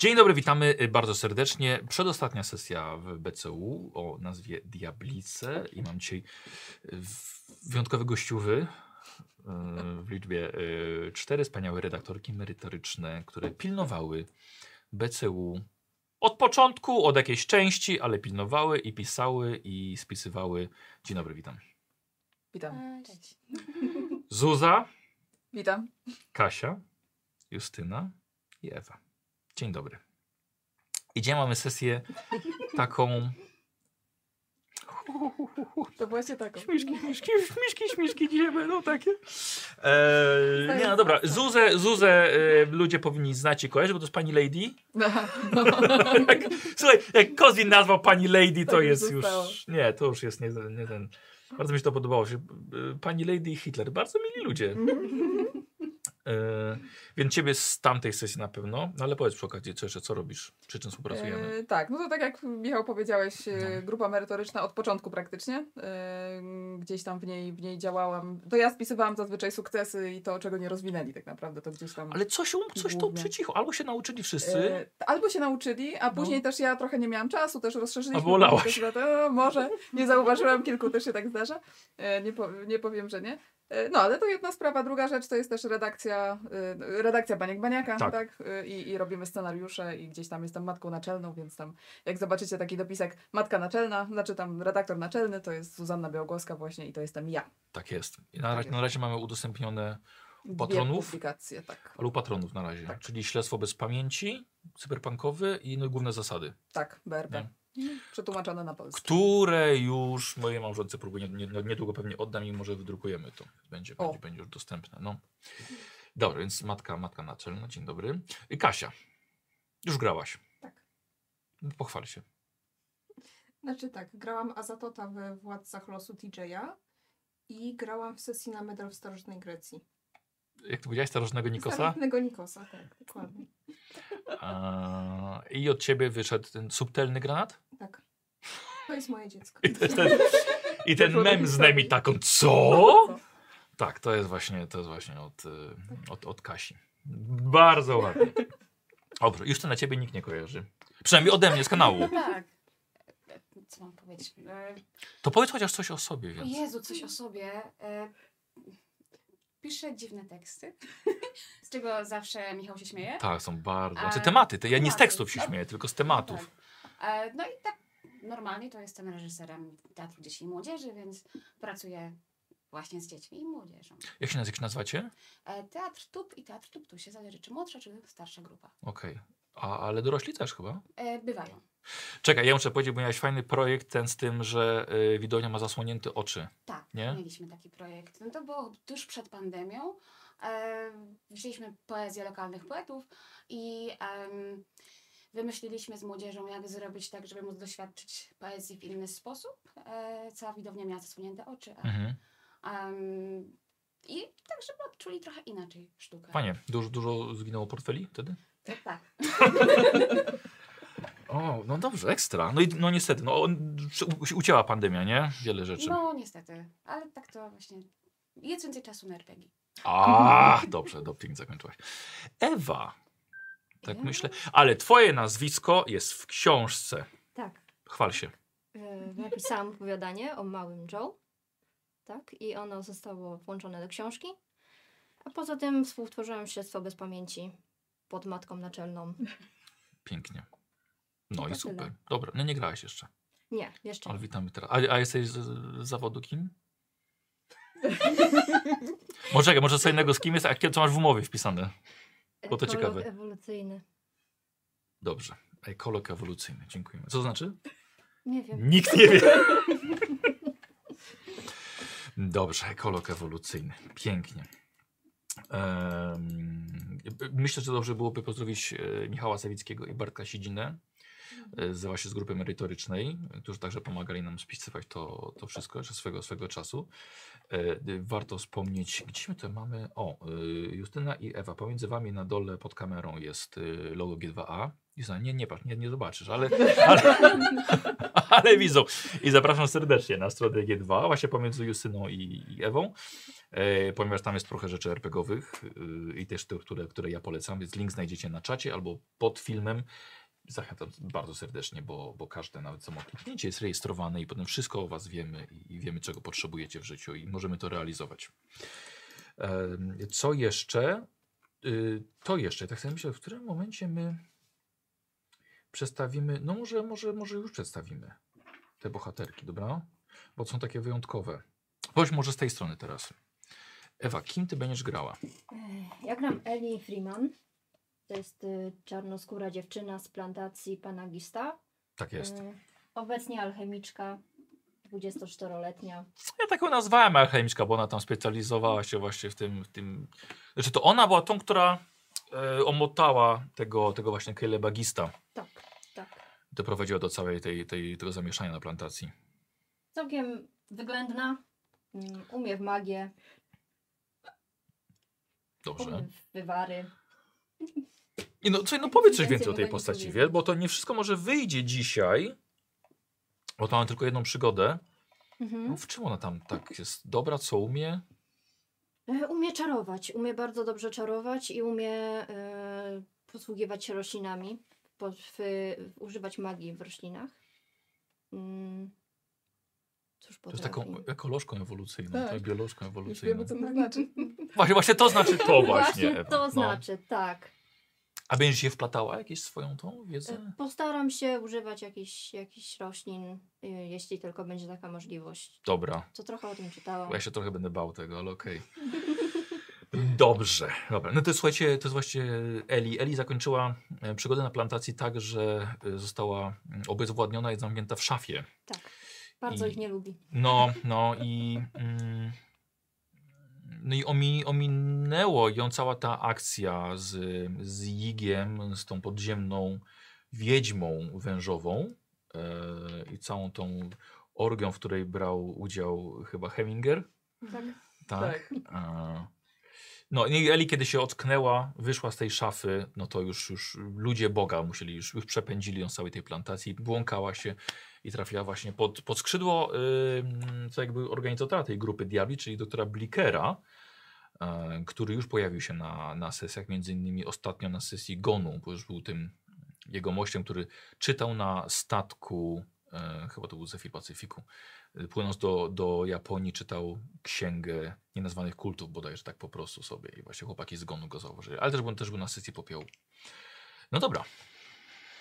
Dzień dobry, witamy y, bardzo serdecznie. Przedostatnia sesja w BCU o nazwie Diablice i mam dzisiaj y, w- wyjątkowe gościuwy y, w liczbie cztery wspaniałe redaktorki merytoryczne, które pilnowały BCU od początku, od jakiejś części, ale pilnowały i pisały i spisywały. Dzień dobry, witam. Witam. Cześć. Zuza, Witam. Kasia, Justyna i Ewa. Dzień dobry. I dzisiaj mamy sesję taką. To właśnie taką. Śmiszki, śmiszki, śmiszki, śmiszki dzisiaj będą takie. Eee, nie, no dobra. Zuzę, Zuzę e, ludzie powinni znać i kojarzyć, bo to jest pani Lady. No, Jak, słuchaj, jak Kozin nazwał pani Lady, to Tak jest już. Nie, to już jest nie, nie ten. Bardzo mi się to podobało. E, pani Lady i Hitler. Bardzo mili ludzie. E, więc ciebie z tamtej sesji na pewno. No ale powiedz przy okazji, co jeszcze, co robisz? Przy czym współpracujemy? E, tak, no to tak jak Michał powiedziałeś, e, No. grupa merytoryczna od początku praktycznie. E, gdzieś tam w niej, w niej działałam. To ja spisywałam zazwyczaj sukcesy i to, czego nie rozwinęli tak naprawdę, to gdzieś tam... Ale coś, coś to Głównie. przycicho. Albo się nauczyli wszyscy. Albo się nauczyli, a później też ja trochę nie miałam czasu, też rozszerzyliśmy. Albo też na to, o, może, nie zauważyłam, kilku też się tak zdarza. Nie, po, nie powiem, że nie. E, no, ale to jedna sprawa. Druga rzecz to jest też redakcja, e, redakcja Baniek Baniaka, Tak. tak? E, I, I robimy scenariusze i gdzieś tam jestem matką naczelną, więc tam jak zobaczycie taki dopisek matka naczelna, znaczy tam redaktor naczelny, to jest Zuzanna Białogłoska właśnie i to jestem ja. Tak jest. I na, razie, jest. na razie mamy udostępnione Dwie Patronów? tak. paru patronów na razie. Tak. Czyli śledztwo bez pamięci, cyberpunkowy i no, główne zasady. Tak, BRP. Przetłumaczone na polski. Które już mojej małżonce próbuję, nie, nie, niedługo pewnie oddam i może wydrukujemy to. Będzie, O. będzie, będzie już dostępne. No. Dobra, więc matka, matka naczelna, dzień dobry. I Kasia, już grałaś. Tak. Pochwal się. Znaczy tak, grałam Azatota we Władcach Losu TJ'a i grałam w sesji na medal w starożytnej Grecji. Jak to powiedziałeś, starożytnego Nikosa? Starożytnego Nikosa, tak, dokładnie. A, I od ciebie wyszedł ten subtelny granat? Tak. To jest moje dziecko. I, to jest ten, i ten mem z historii. nami taką, co? Tak, to jest właśnie, to jest właśnie od, y, od, od Kasi. Bardzo ładnie. Dobrze, już to na ciebie nikt nie kojarzy. Przynajmniej ode mnie z kanału. Tak. E, Co mam powiedzieć? E, To powiedz chociaż coś o sobie, więc. Jezu, coś o sobie. E, Piszę dziwne teksty, z czego zawsze Michał się śmieje. Tak, są bardzo. Znaczy tematy. To ja nie z tekstów się No, śmieję, tylko z No, tematów. tak. E, no i tak normalnie to jestem reżyserem Teatru Dzieci i Młodzieży, więc pracuję właśnie z dziećmi i młodzieżą. Jak się naz- jak się nazywacie? E, Teatr Tup i Teatr Tup, tu się zależy, czy młodsza, czy starsza grupa. Okej. A, ale dorośli też chyba? E, Bywają. Czekaj, ja muszę powiedzieć, bo miałeś fajny projekt ten z tym, że y, widownia ma zasłonięte oczy. Tak, Nie? mieliśmy taki projekt. No to było tuż przed pandemią. E, wzięliśmy poezję lokalnych poetów i em, wymyśliliśmy z młodzieżą, jak zrobić tak, żeby móc doświadczyć poezji w inny sposób. E, cała widownia miała zasłonięte oczy. a- Mhm. em, I tak, żeby odczuli trochę inaczej sztukę. Panie, dużo, dużo zginęło portfeli wtedy? Tak. O, no dobrze, ekstra. No i no niestety, no, ucięła pandemia, nie? Wiele rzeczy. No niestety, ale tak to właśnie jest więcej czasu na RPG. A, dobrze, doping zakończyłaś. Ewa, tak Ja? myślę. Ale twoje nazwisko jest w książce. Tak. Chwal się. E, Napisałam opowiadanie o małym Joe. Tak. I ono zostało włączone do książki. A poza tym współtworzyłam śledztwo bez pamięci pod matką naczelną. Pięknie. No i super. tyle. Dobra, no nie grałaś jeszcze. Nie, jeszcze Ale witamy teraz. A, a jesteś z, z zawodu kim? może czekaj, może co innego z kim jest, a co masz w umowie wpisane? bo to Ekolog ciekawe. ewolucyjny. Dobrze. Ekolog ewolucyjny. Dziękujemy. Co to znaczy? Nie wiem. Nikt nie wie. Dobrze, ekolog ewolucyjny. Pięknie. Em, myślę, że dobrze byłoby pozdrowić e, Michała Sawickiego i Bartka Sidzinę. E, z, właśnie z grupy merytorycznej, którzy także pomagali nam spisywać to, to wszystko jeszcze swego, swego czasu. E, Warto wspomnieć, gdzie my to mamy? O, y, Justyna i Ewa. Pomiędzy wami na dole pod kamerą jest logo G2A. Justyna, nie, nie patrz, nie, nie zobaczysz, ale, ale, ale widzą. I zapraszam serdecznie na stronę G2, właśnie pomiędzy Justyną i, i Ewą, e, ponieważ tam jest trochę rzeczy RPGowych y, i też te, które, które ja polecam, więc link znajdziecie na czacie albo pod filmem. Zachęcam bardzo serdecznie, bo, bo każde nawet samo kliknięcie jest rejestrowane i potem wszystko o Was wiemy i, wiemy, czego potrzebujecie w życiu i możemy to realizować. Co jeszcze? Y, To jeszcze, tak sobie myślę, w którym momencie my przedstawimy, no może, może, może już przedstawimy te bohaterki, dobra? Bo są takie wyjątkowe. Chodź może z tej strony teraz. Ewa, kim ty będziesz grała? Ech, Ja gram Ellie Freeman. To jest y, czarnoskóra dziewczyna z plantacji pana Gista. Tak jest. Y, obecnie alchemiczka, 24-letnia. Ja tak ją nazwałem alchemiczka, bo ona tam specjalizowała się właśnie w tym, w tym... Znaczy to ona była tą, która e, omotała tego, tego właśnie Caleba Gista. Tak, tak. Doprowadziła do całej tej, tej, tego zamieszania na plantacji. Całkiem wyględna. mm, Umie w magię, Dobrze. umie w wywary. I no, słuchaj, no powiedz coś Więcej o tej postaci, wiesz, bo to nie wszystko może wyjdzie dzisiaj, bo to mamy tylko jedną przygodę. No, Mhm. w czym ona tam tak jest dobra, co umie? E, Umie czarować, umie bardzo dobrze czarować i umie e, posługiwać się roślinami, po, w, używać magii w roślinach. Mm. Cóż To jest taką ekolożką ewolucyjną, Tak. tak. biolożką Już ewolucyjną. wiemy, co to znaczy. Właśnie, właśnie to znaczy to właśnie, Ewa. to no. znaczy, tak. A będziesz je wplatała jakieś swoją tą E, wiedzę? Postaram się używać jakichś, jakichś roślin, e, jeśli tylko będzie taka możliwość. Dobra, Co trochę o tym czytałam. bo ja się trochę będę bał tego, ale okej. Dobrze, dobra. No to słuchajcie, to jest właśnie Eli. Eli zakończyła e, przygodę na plantacji tak, że e, została mm, obezwładniona i zamknięta w szafie. Tak. Bardzo I- ich nie lubi. No, no i. Mm, no i omi, ominęło ją cała ta akcja z, z Jigiem, z tą podziemną wiedźmą wężową e, i całą tą orgią, w której brał udział chyba Heminger. Tak. Tak. E, no i Eli, kiedy się ocknęła, wyszła z tej szafy, no to już, już ludzie Boga musieli, już, już przepędzili ją z całej tej plantacji, błąkała się i trafiła właśnie pod, pod skrzydło yy, co jakby organizatora tej grupy Diabli, czyli doktora Blikera, e, który już pojawił się na, na sesjach, między innymi ostatnio na sesji Gonu, bo już był tym jego mościem, który czytał na statku, e, chyba to był Zefir Pacyfiku, y, płynąc do, do Japonii, czytał księgę nienazwanych kultów, bodajże tak po prostu sobie. I właśnie chłopaki z Gonu go zauważyli. Ale też też był na sesji popiołu. No dobra.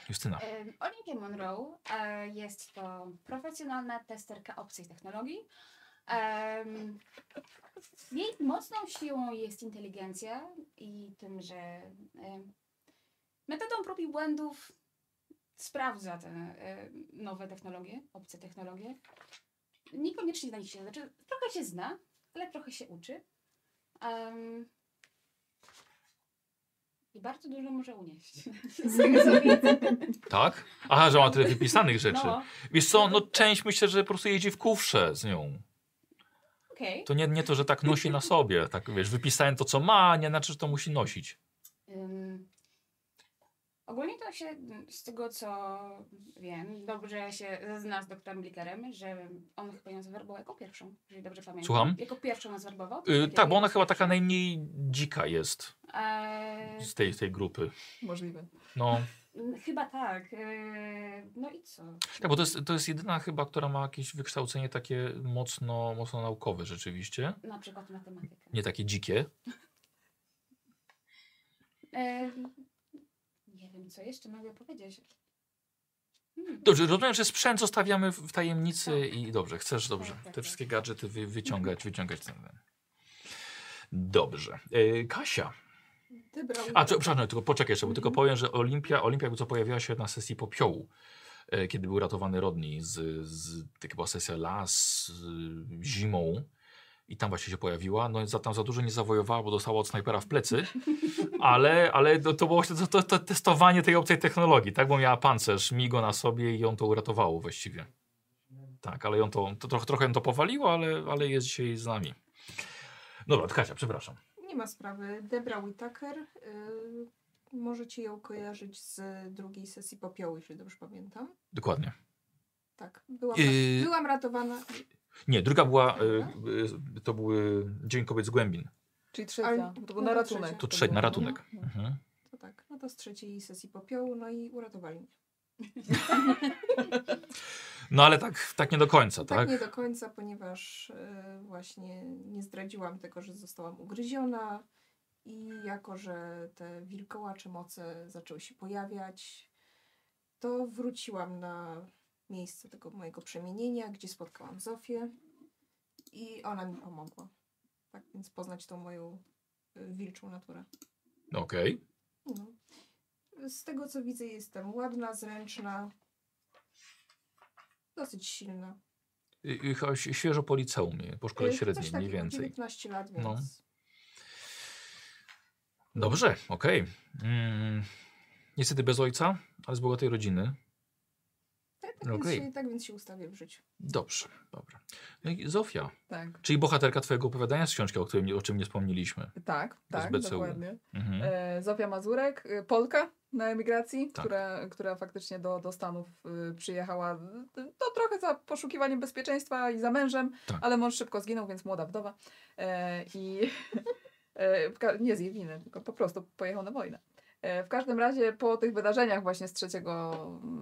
Justyna. Monroe e, jest to profesjonalna testerka opcji technologii. Jej mocną siłą jest inteligencja i tym, że metodą prób i błędów sprawdza te nowe technologie, obce technologie. Niekoniecznie zna nich się, znaczy trochę się zna, ale trochę się uczy. I bardzo dużo może unieść. Z tego co widzę. Tak? Aha, że ma tyle wypisanych rzeczy. No, Wiesz co, no część myślę, że po prostu jeździ w kufrze z nią. okej. To nie, nie to, że tak nosi na sobie. Tak wiesz, wypisałem to, co ma, nie znaczy, że to musi nosić. Ogólnie to się z tego co wiem, dobrze się zna z doktorem Blickerem, że on chyba ją zwerbował jako pierwszą, jeżeli dobrze pamiętam. Słucham? Jako pierwszą ją zwerbował. Yy, tak, bo ona chyba taka najmniej dzika jest Eee, z tej, tej grupy. Możliwe. No, chyba tak. Eee, no i co? tak, bo to jest, to jest jedyna chyba, która ma jakieś wykształcenie takie mocno, mocno naukowe rzeczywiście. Na przykład matematykę. Nie takie dzikie. Co jeszcze mogę powiedzieć. Hmm. Dobrze, rozumiem, że sprzęt zostawiamy w tajemnicy Tak. i dobrze, chcesz dobrze Tak, tak, te tak. wszystkie gadżety wy, wyciągać, wyciągać. ten-. Dobrze. E, Kasia. A, co, przepraszam, tylko poczekaj jeszcze, bo tylko Mhm. powiem, że Olimpia, Olimpia co pojawiła się na sesji popiołu, e, kiedy był ratowany Rodney z, z taka była sesja las z, zimą I tam właśnie się pojawiła. No za tam za dużo nie zawojowała, bo dostała od snajpera w plecy. Ale, ale to, to było właśnie to, to, to testowanie tej obcej technologii, tak? Bo miała pancerz, migo na sobie i ją to uratowało właściwie. Tak, ale ją to, to trochę, trochę ją to powaliło, ale, ale jest dzisiaj z nami. Dobra, Kasia, przepraszam. Nie ma sprawy. Debra Whittaker. Y, możecie ją kojarzyć z drugiej sesji popiołu, jeśli dobrze pamiętam. Dokładnie. Tak. Byłam, Yy. byłam ratowana. Nie, druga była, y, y, to były Dzień Kobiet z Głębin. Czyli trzecia. Ale- To był no na ratunek. To trzecia, na ratunek. No. Mhm. To tak. No to z trzeciej sesji popiołu, no i uratowali mnie. No ale tak, tak nie do końca, Tak, tak? nie do końca, ponieważ y, właśnie nie zdradziłam tego, że zostałam ugryziona i jako, że te wilkołacze moce zaczęły się pojawiać, to wróciłam na miejsce tego mojego przemienienia, gdzie spotkałam Zofię i ona mi pomogła. Tak więc poznać tą moją y, wilczą naturę. Okej. No. Z tego co widzę, jestem ładna, zręczna, dosyć silna. Y, y, chyba ś- Świeżo po liceum, nie? po szkole Y, średniej mniej więcej. 19 lat, więc... No. Dobrze, okej. Mm, niestety bez ojca, ale z bogatej rodziny. Okej. więc się, tak więc się ustawię w życiu. Dobrze, dobra. No i Zofia, Tak, czyli bohaterka twojego opowiadania z książki, o, którym, o czym nie wspomnieliśmy. tak, tak, dokładnie. Mhm. E, Zofia Mazurek, e, Polka na emigracji, Tak. która, która faktycznie do, do Stanów y, przyjechała. y, To trochę za poszukiwaniem bezpieczeństwa i za mężem, Tak. ale mąż szybko zginął, więc młoda wdowa. E, I e, nie z jej winy, tylko po prostu pojechał na wojnę. E, W każdym razie po tych wydarzeniach właśnie z, trzeciego,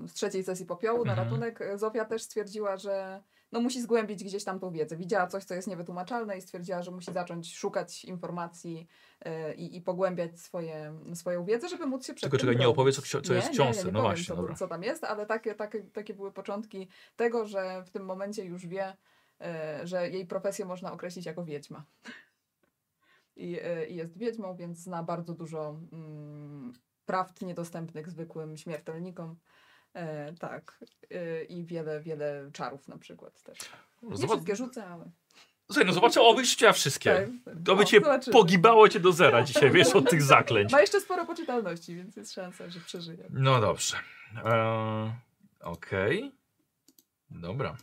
z trzeciej sesji popiołu na Mhm. ratunek e, Zofia też stwierdziła, że no musi zgłębić gdzieś tam tą wiedzę. Widziała coś, co jest niewytłumaczalne i stwierdziła, że musi zacząć szukać informacji e, i, i pogłębiać swoje, swoją wiedzę, żeby móc się przed Tylko czekaj, nie opowiedz, co, co jest w Nie, nie, książce. nie, nie no powiem, właśnie, co, dobra. co tam jest, ale takie, takie, takie były początki tego, że w tym momencie już wie, że jej profesję można określić jako wiedźma. I, e, I jest wiedźmą, więc zna bardzo dużo mm, prawd niedostępnych zwykłym śmiertelnikom. E, tak. E, I wiele, wiele czarów na przykład też. Nie Zobacz, wszystkie rzucę, ale... słuchaj, no zobaczę, obyś chciała wszystkie. Tak, To by cię zobaczymy. pogibało cię do zera dzisiaj, wiesz, od tych zaklęć. Ma jeszcze sporo poczytalności, więc jest szansa, że przeżyje. No dobrze. Eee, Okej. Dobra.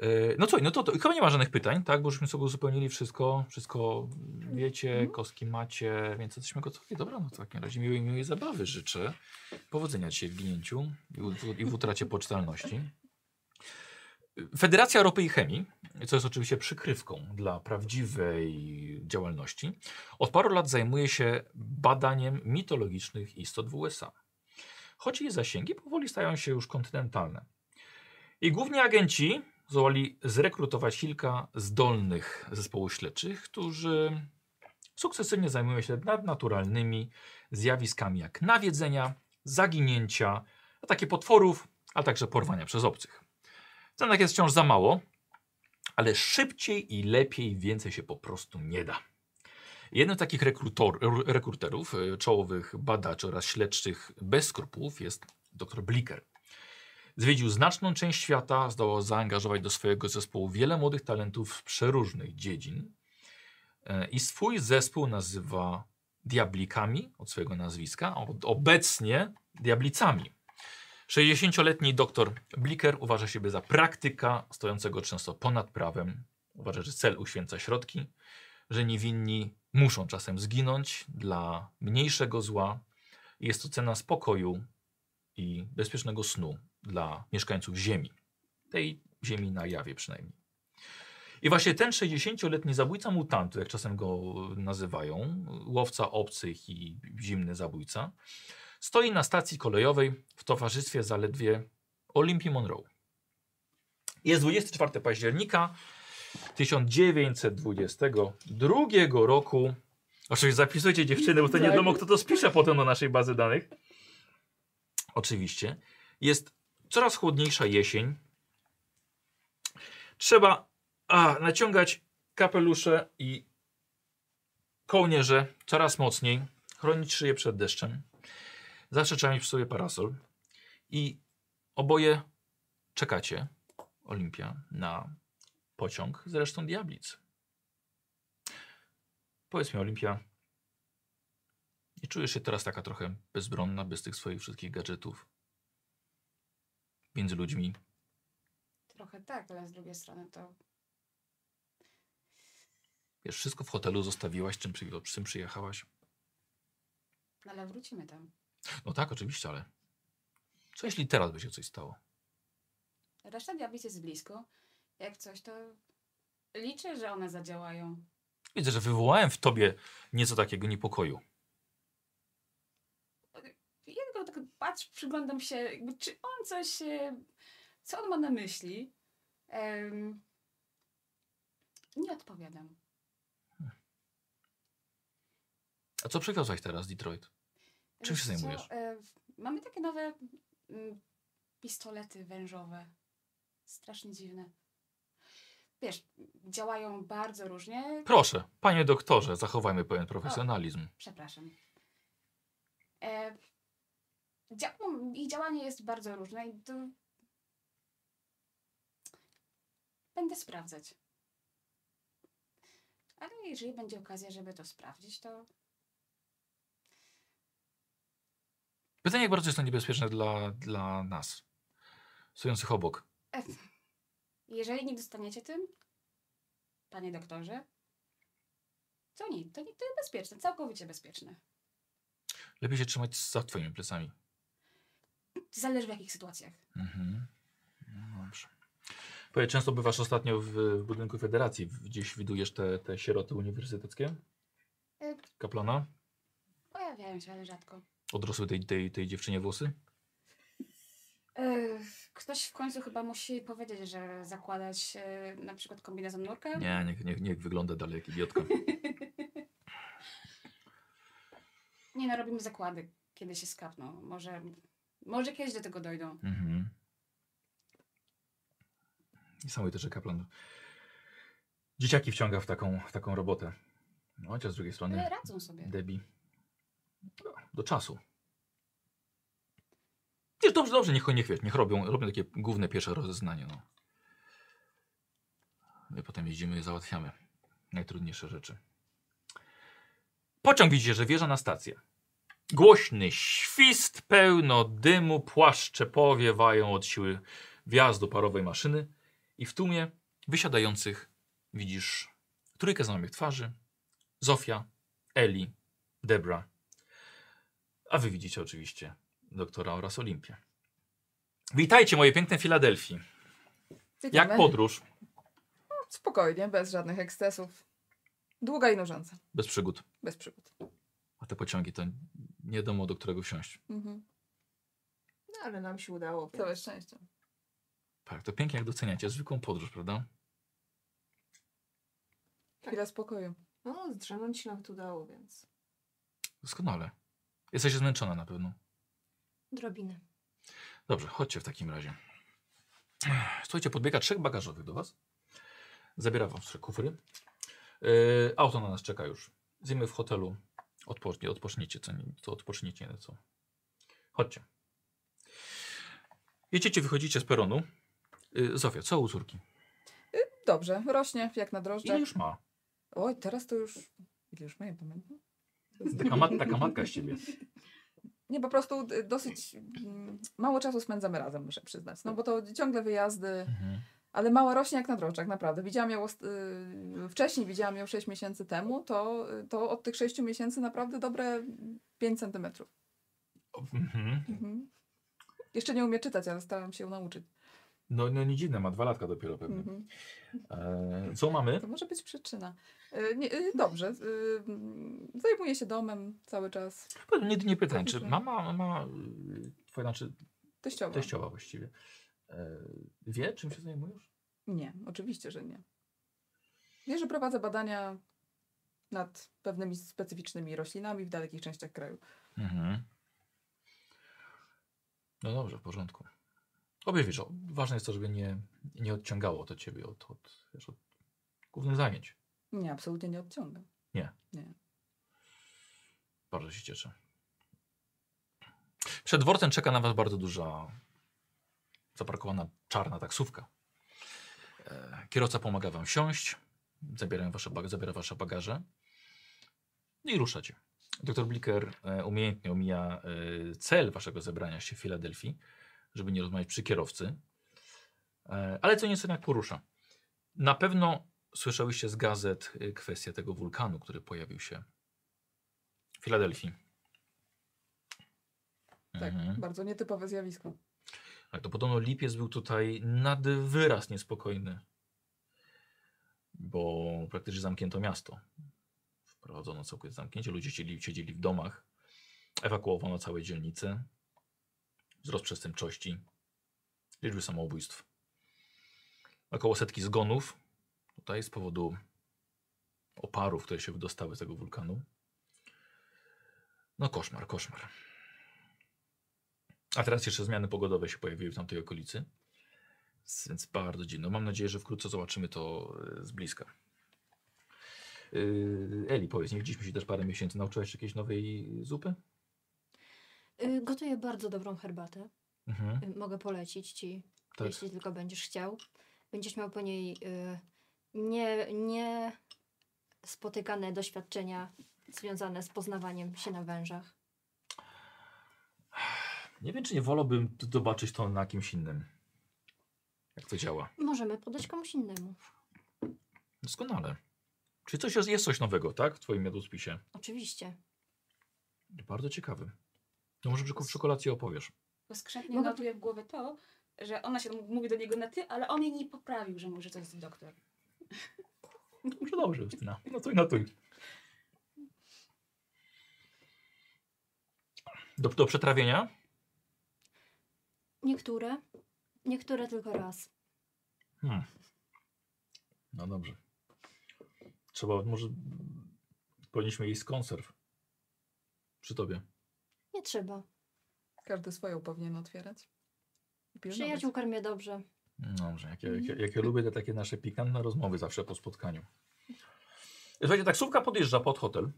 Eee, no co, no to, to chyba nie ma żadnych pytań, tak? Bo żeśmy sobie uzupełnili wszystko, wszystko wiecie, Mhm. kostki macie, więc jesteśmy gotowi. Dobra, no w takim razie miłej, miłej zabawy życzę. Powodzenia dzisiaj w ginięciu i, u, i w utracie poczytalności. Federacja Ropy i Chemii, co jest oczywiście przykrywką dla prawdziwej działalności, od paru lat zajmuje się badaniem mitologicznych istot w USA. Choć jej zasięgi powoli stają się już kontynentalne. I główni agenci zdołali zrekrutować kilka zdolnych zespołów śledczych, którzy sukcesywnie zajmują się nadnaturalnymi zjawiskami jak nawiedzenia, zaginięcia, ataki potworów, a także porwania przez obcych. Cenek jest wciąż za mało, ale szybciej i lepiej więcej się po prostu nie da. Jednym z takich rekruterów, y, czołowych badaczy oraz śledczych bez skrupułów jest dr Blicker. Zwiedził znaczną część świata, zdołał zaangażować do swojego zespołu wiele młodych talentów z przeróżnych dziedzin e, i swój zespół nazywa Diablikami od swojego nazwiska, a obecnie Diablicami. 60-letni dr Blicker uważa siebie za praktyka stojącego często ponad prawem. Uważa, że cel uświęca środki, że niewinni muszą czasem zginąć dla mniejszego zła. Jest to cena spokoju i bezpiecznego snu dla mieszkańców Ziemi. Tej Ziemi na jawie przynajmniej. I właśnie ten 60-letni zabójca mutantu, jak czasem go nazywają, łowca obcych i zimny zabójca, stoi na stacji kolejowej w towarzystwie zaledwie Olympii Monroe. Jest 24 października 1922 roku. Oczywiście zapisujcie dziewczyny, bo to nie wiadomo kto to spisze potem do naszej bazy danych. Oczywiście. Jest coraz chłodniejsza jesień. Trzeba a, naciągać kapelusze i kołnierze coraz mocniej, chronić szyję przed deszczem. Zawsze trzeba mieć przy sobie parasol. I oboje czekacie, Olimpia, na pociąg z resztą Diablic. Powiedz mi, Olimpia, nie czujesz się teraz taka trochę bezbronna, bez tych swoich wszystkich gadżetów? Między ludźmi. Trochę tak, ale z drugiej strony to Wiesz, wszystko w hotelu zostawiłaś, czym, przy, czym przyjechałaś? no ale wrócimy tam. No tak, oczywiście, ale co jeśli teraz by się coś stało? Reszta diablic jest blisko. Jak coś, to liczę, że one zadziałają. Widzę, że wywołałem w tobie nieco takiego niepokoju. Tak patrzę, przyglądam się, jakby, czy on coś, e, co on ma na myśli. Em, nie odpowiadam. A co przywiozłaś teraz Detroit? Czym się zajmujesz? e, mamy takie nowe mm, pistolety wężowe. Strasznie dziwne. Wiesz, działają bardzo różnie. Proszę, panie doktorze, zachowajmy pewien profesjonalizm. Przepraszam. E, dzia- ich działanie jest bardzo różne i to... Będę sprawdzać. Ale jeżeli będzie okazja, żeby to sprawdzić, to Pytanie, jak bardzo jest to niebezpieczne dla, dla nas, stojących obok. jeżeli nie dostaniecie tym, panie doktorze, to nie, to nie, to jest bezpieczne, całkowicie bezpieczne. Lepiej się trzymać za twoimi plecami. Zależy w jakich sytuacjach. Mhm. No dobrze. Powiedz, często bywasz ostatnio w, w budynku Federacji. Gdzieś widujesz te, te sieroty uniwersyteckie? E, Kaplana? pojawiają się, ale rzadko. Odrosły tej, tej, tej dziewczynie włosy? E, Ktoś w końcu chyba musi powiedzieć, że zakładać e, na przykład kombinezon nurka. Nie, niech, niech, niech wygląda dalej jak idiotka. Nie no, robimy zakłady, kiedy się skapną. Może, może kiedyś do tego dojdą. Mhm. Niesamowite, że kaplan dzieciaki wciąga w taką, w taką robotę. No, chociaż z drugiej Ale strony radzą sobie. Debbie no, do czasu. Wiesz, dobrze, dobrze, niech, niech, wiesz, niech robią, robią takie główne pierwsze rozeznanie. No. My potem jeździmy i załatwiamy najtrudniejsze rzeczy. Pociąg widzicie, że wjeżdża na stację. Głośny świst, pełno dymu, płaszcze powiewają od siły wjazdu parowej maszyny i w tłumie wysiadających widzisz trójkę znajomych twarzy. Zofia, Eli, Debra. A wy widzicie oczywiście doktora oraz Olimpię. Witajcie moje piękne Filadelfii. Jak Witamy. podróż? Spokojnie, bez żadnych ekscesów. Długa i nużąca. Bez przygód. Bez przygód. A te pociągi to nie wiadomo do którego wsiąść. Mhm. No ale nam się udało. Całe Więc... szczęście. Tak, to pięknie jak doceniacie zwykłą podróż, prawda? Chwila spokoju. No, zdrzemnąć się nawet udało, więc. Doskonale. Jesteś zmęczona na pewno. Drobiny. Dobrze, chodźcie w takim razie. Słuchajcie, podbiega trzech bagażowych do was. Zabiera wam trzy kufry. Yy, auto na nas czeka już. Zjemy w hotelu. Odpocznie, odpoczniecie, co, co odpoczniecie nieco. Chodźcie. Jedziecie, wychodzicie z peronu. Yy, Zofia, co u córki? Dobrze, rośnie jak na Ile drożdżach. już ma? Oj, teraz to już... Ile już ma? Nie pamiętam. Taka, mat, taka matka z ciebie. Nie, po prostu y, dosyć mm, mało czasu spędzamy razem, muszę przyznać. No bo to ciągle wyjazdy, Mhm. Ale mała rośnie jak na drożdżach, naprawdę. Widziałam ją ost- y, wcześniej, widziałam ją 6 miesięcy temu, to, to od tych 6 miesięcy naprawdę dobre 5 centymetrów. Mhm. Mhm. Jeszcze nie umie czytać, ale starałam się ją nauczyć. No, no nie dziwne, ma dwa latka dopiero pewnie. Mhm. E, co mamy? To może być przyczyna. Y, Nie, y, dobrze. mm, Zajmuję się domem cały czas. Nie, nie pytań, czy mama, mama y, twoja, znaczy Teściowa. teściowa właściwie, e, wie czym się zajmujesz? Nie, oczywiście, że nie. Wie, że prowadzę badania nad pewnymi specyficznymi roślinami w dalekich częściach kraju. Mhm. No dobrze, w porządku. Obie wiesz, o, ważne jest to, żeby nie, nie odciągało to ciebie od, od, wiesz, od głównych zajęć. Nie, absolutnie nie odciągam. Bardzo się cieszę. Przed dworcem czeka na was bardzo duża zaparkowana czarna taksówka. E, kierowca pomaga wam wsiąść, zabierają wasze, bag- zabiera wasze bagaże. No i ruszacie. Doktor Blicker e, umiejętnie omija e, cel waszego zebrania się w Filadelfii, żeby nie rozmawiać przy kierowcy. Ale co nieco jak porusza. Na pewno słyszałyście z gazet kwestię tego wulkanu, który pojawił się w Filadelfii. Tak, Mhm. bardzo nietypowe zjawisko. Tak, to podobno lipiec był tutaj nad wyraz niespokojny, bo praktycznie zamknięto miasto. Wprowadzono całkowite zamknięcie, ludzie siedzieli, siedzieli w domach, ewakuowano całe dzielnice, wzrost przestępczości, liczby samobójstw, około setki zgonów tutaj z powodu oparów, które się wydostały z tego wulkanu. No koszmar, koszmar. A teraz jeszcze zmiany pogodowe się pojawiły w tamtej okolicy. Więc bardzo dziwne. Mam nadzieję, że wkrótce zobaczymy to e, z bliska. Yy, Eli, powiedz, nie widzieliśmy się też parę miesięcy. Nauczyłaś się jakiejś nowej zupy? Y, Gotuję bardzo dobrą herbatę. Mhm. Mogę polecić ci, Tak. jeśli tylko będziesz chciał. Będziesz miał po niej nie, nie spotykane doświadczenia związane z poznawaniem się na wężach. Nie wiem, czy nie wolałbym zobaczyć to na kimś innym. Jak to działa. Możemy podać komuś innemu. Doskonale. Czyli coś jest, jest coś nowego, tak? W twoim jadłospisie. Oczywiście. Bardzo ciekawy. No może przy, przy kolacji opowiesz. Bo skrzętnie Mogę- notuje w głowie to, że ona się mówi do niego na ty, ale on jej nie poprawił, że może to jest doktor. Dobrze, dobrze, Justyna. Notuj, notuj. Do, do przetrawienia? Niektóre. Niektóre tylko raz. Hmm. No dobrze. Trzeba, może powinniśmy jeść z konserw. Przy tobie. Nie trzeba. Każdy swoją powinien otwierać. Pilnować. Przyjaciół karmię dobrze. Dobrze, jakie, jakie, jakie lubię te takie nasze pikantne rozmowy zawsze po spotkaniu. Słuchajcie, taksówka podjeżdża pod hotel.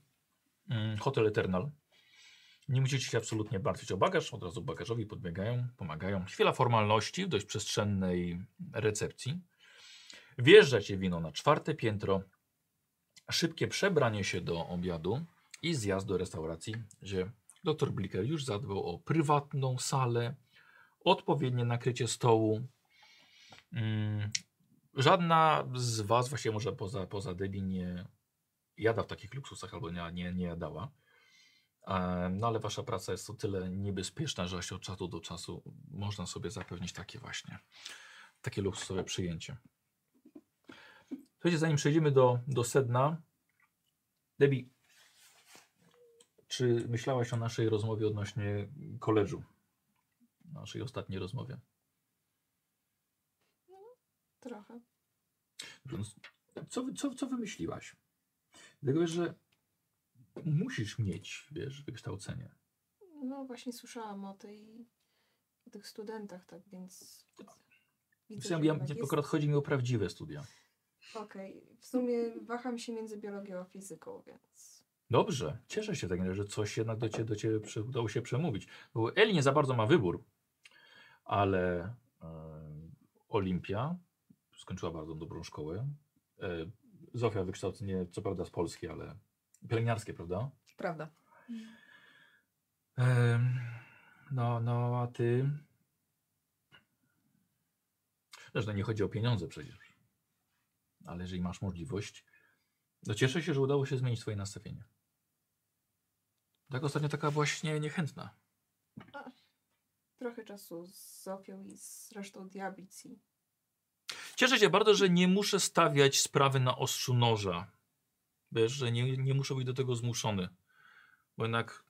Mm, Hotel Eternal. Nie musicie się absolutnie martwić o bagaż. Od razu bagażowi podbiegają, pomagają. Chwila formalności w dość przestrzennej recepcji. Wjeżdżacie wino na czwarte piętro. Szybkie przebranie się do obiadu i zjazd do restauracji, gdzie dr Blicker już zadbał o prywatną salę, odpowiednie nakrycie stołu. Mm, żadna z Was, właściwie może poza, poza Debbie, nie jada w takich luksusach albo nie, nie, nie jadała. Em, No ale Wasza praca jest o tyle niebezpieczna, że właśnie od czasu do czasu można sobie zapewnić takie właśnie, takie luksusowe przyjęcie. Słuchajcie, zanim przejdziemy do, do sedna, Debbie, czy myślałaś o naszej rozmowie odnośnie koledżu? Naszej ostatniej rozmowie. Trochę. No, Co, wy- co, co wymyśliłaś? Dlatego, że musisz mieć, wiesz, wykształcenie. No właśnie słyszałam o tej, o tych studentach, tak więc widzę, Ja, ja, jest- akurat chodzi mi o prawdziwe studia. Okej, w sumie waham się między biologią a fizyką, więc Dobrze, cieszę się tak, że coś jednak do ciebie, do ciebie udało się przemówić. Bo Eli nie za bardzo ma wybór, ale Olimpia skończyła bardzo dobrą szkołę. E, Zofia wykształcenie, co prawda z Polski, ale pielęgniarskie, prawda? Prawda. No, no, a ty. Wiesz, no nie chodzi o pieniądze przecież. Ale jeżeli masz możliwość, to cieszę się, że udało się zmienić twoje nastawienie. Tak ostatnio taka właśnie niechętna. trochę czasu z Zofią i z resztą diablicji. Cieszę się bardzo, że nie muszę stawiać sprawy na ostrzu noża. Wiesz, że nie, nie muszę być do tego zmuszony. Bo jednak,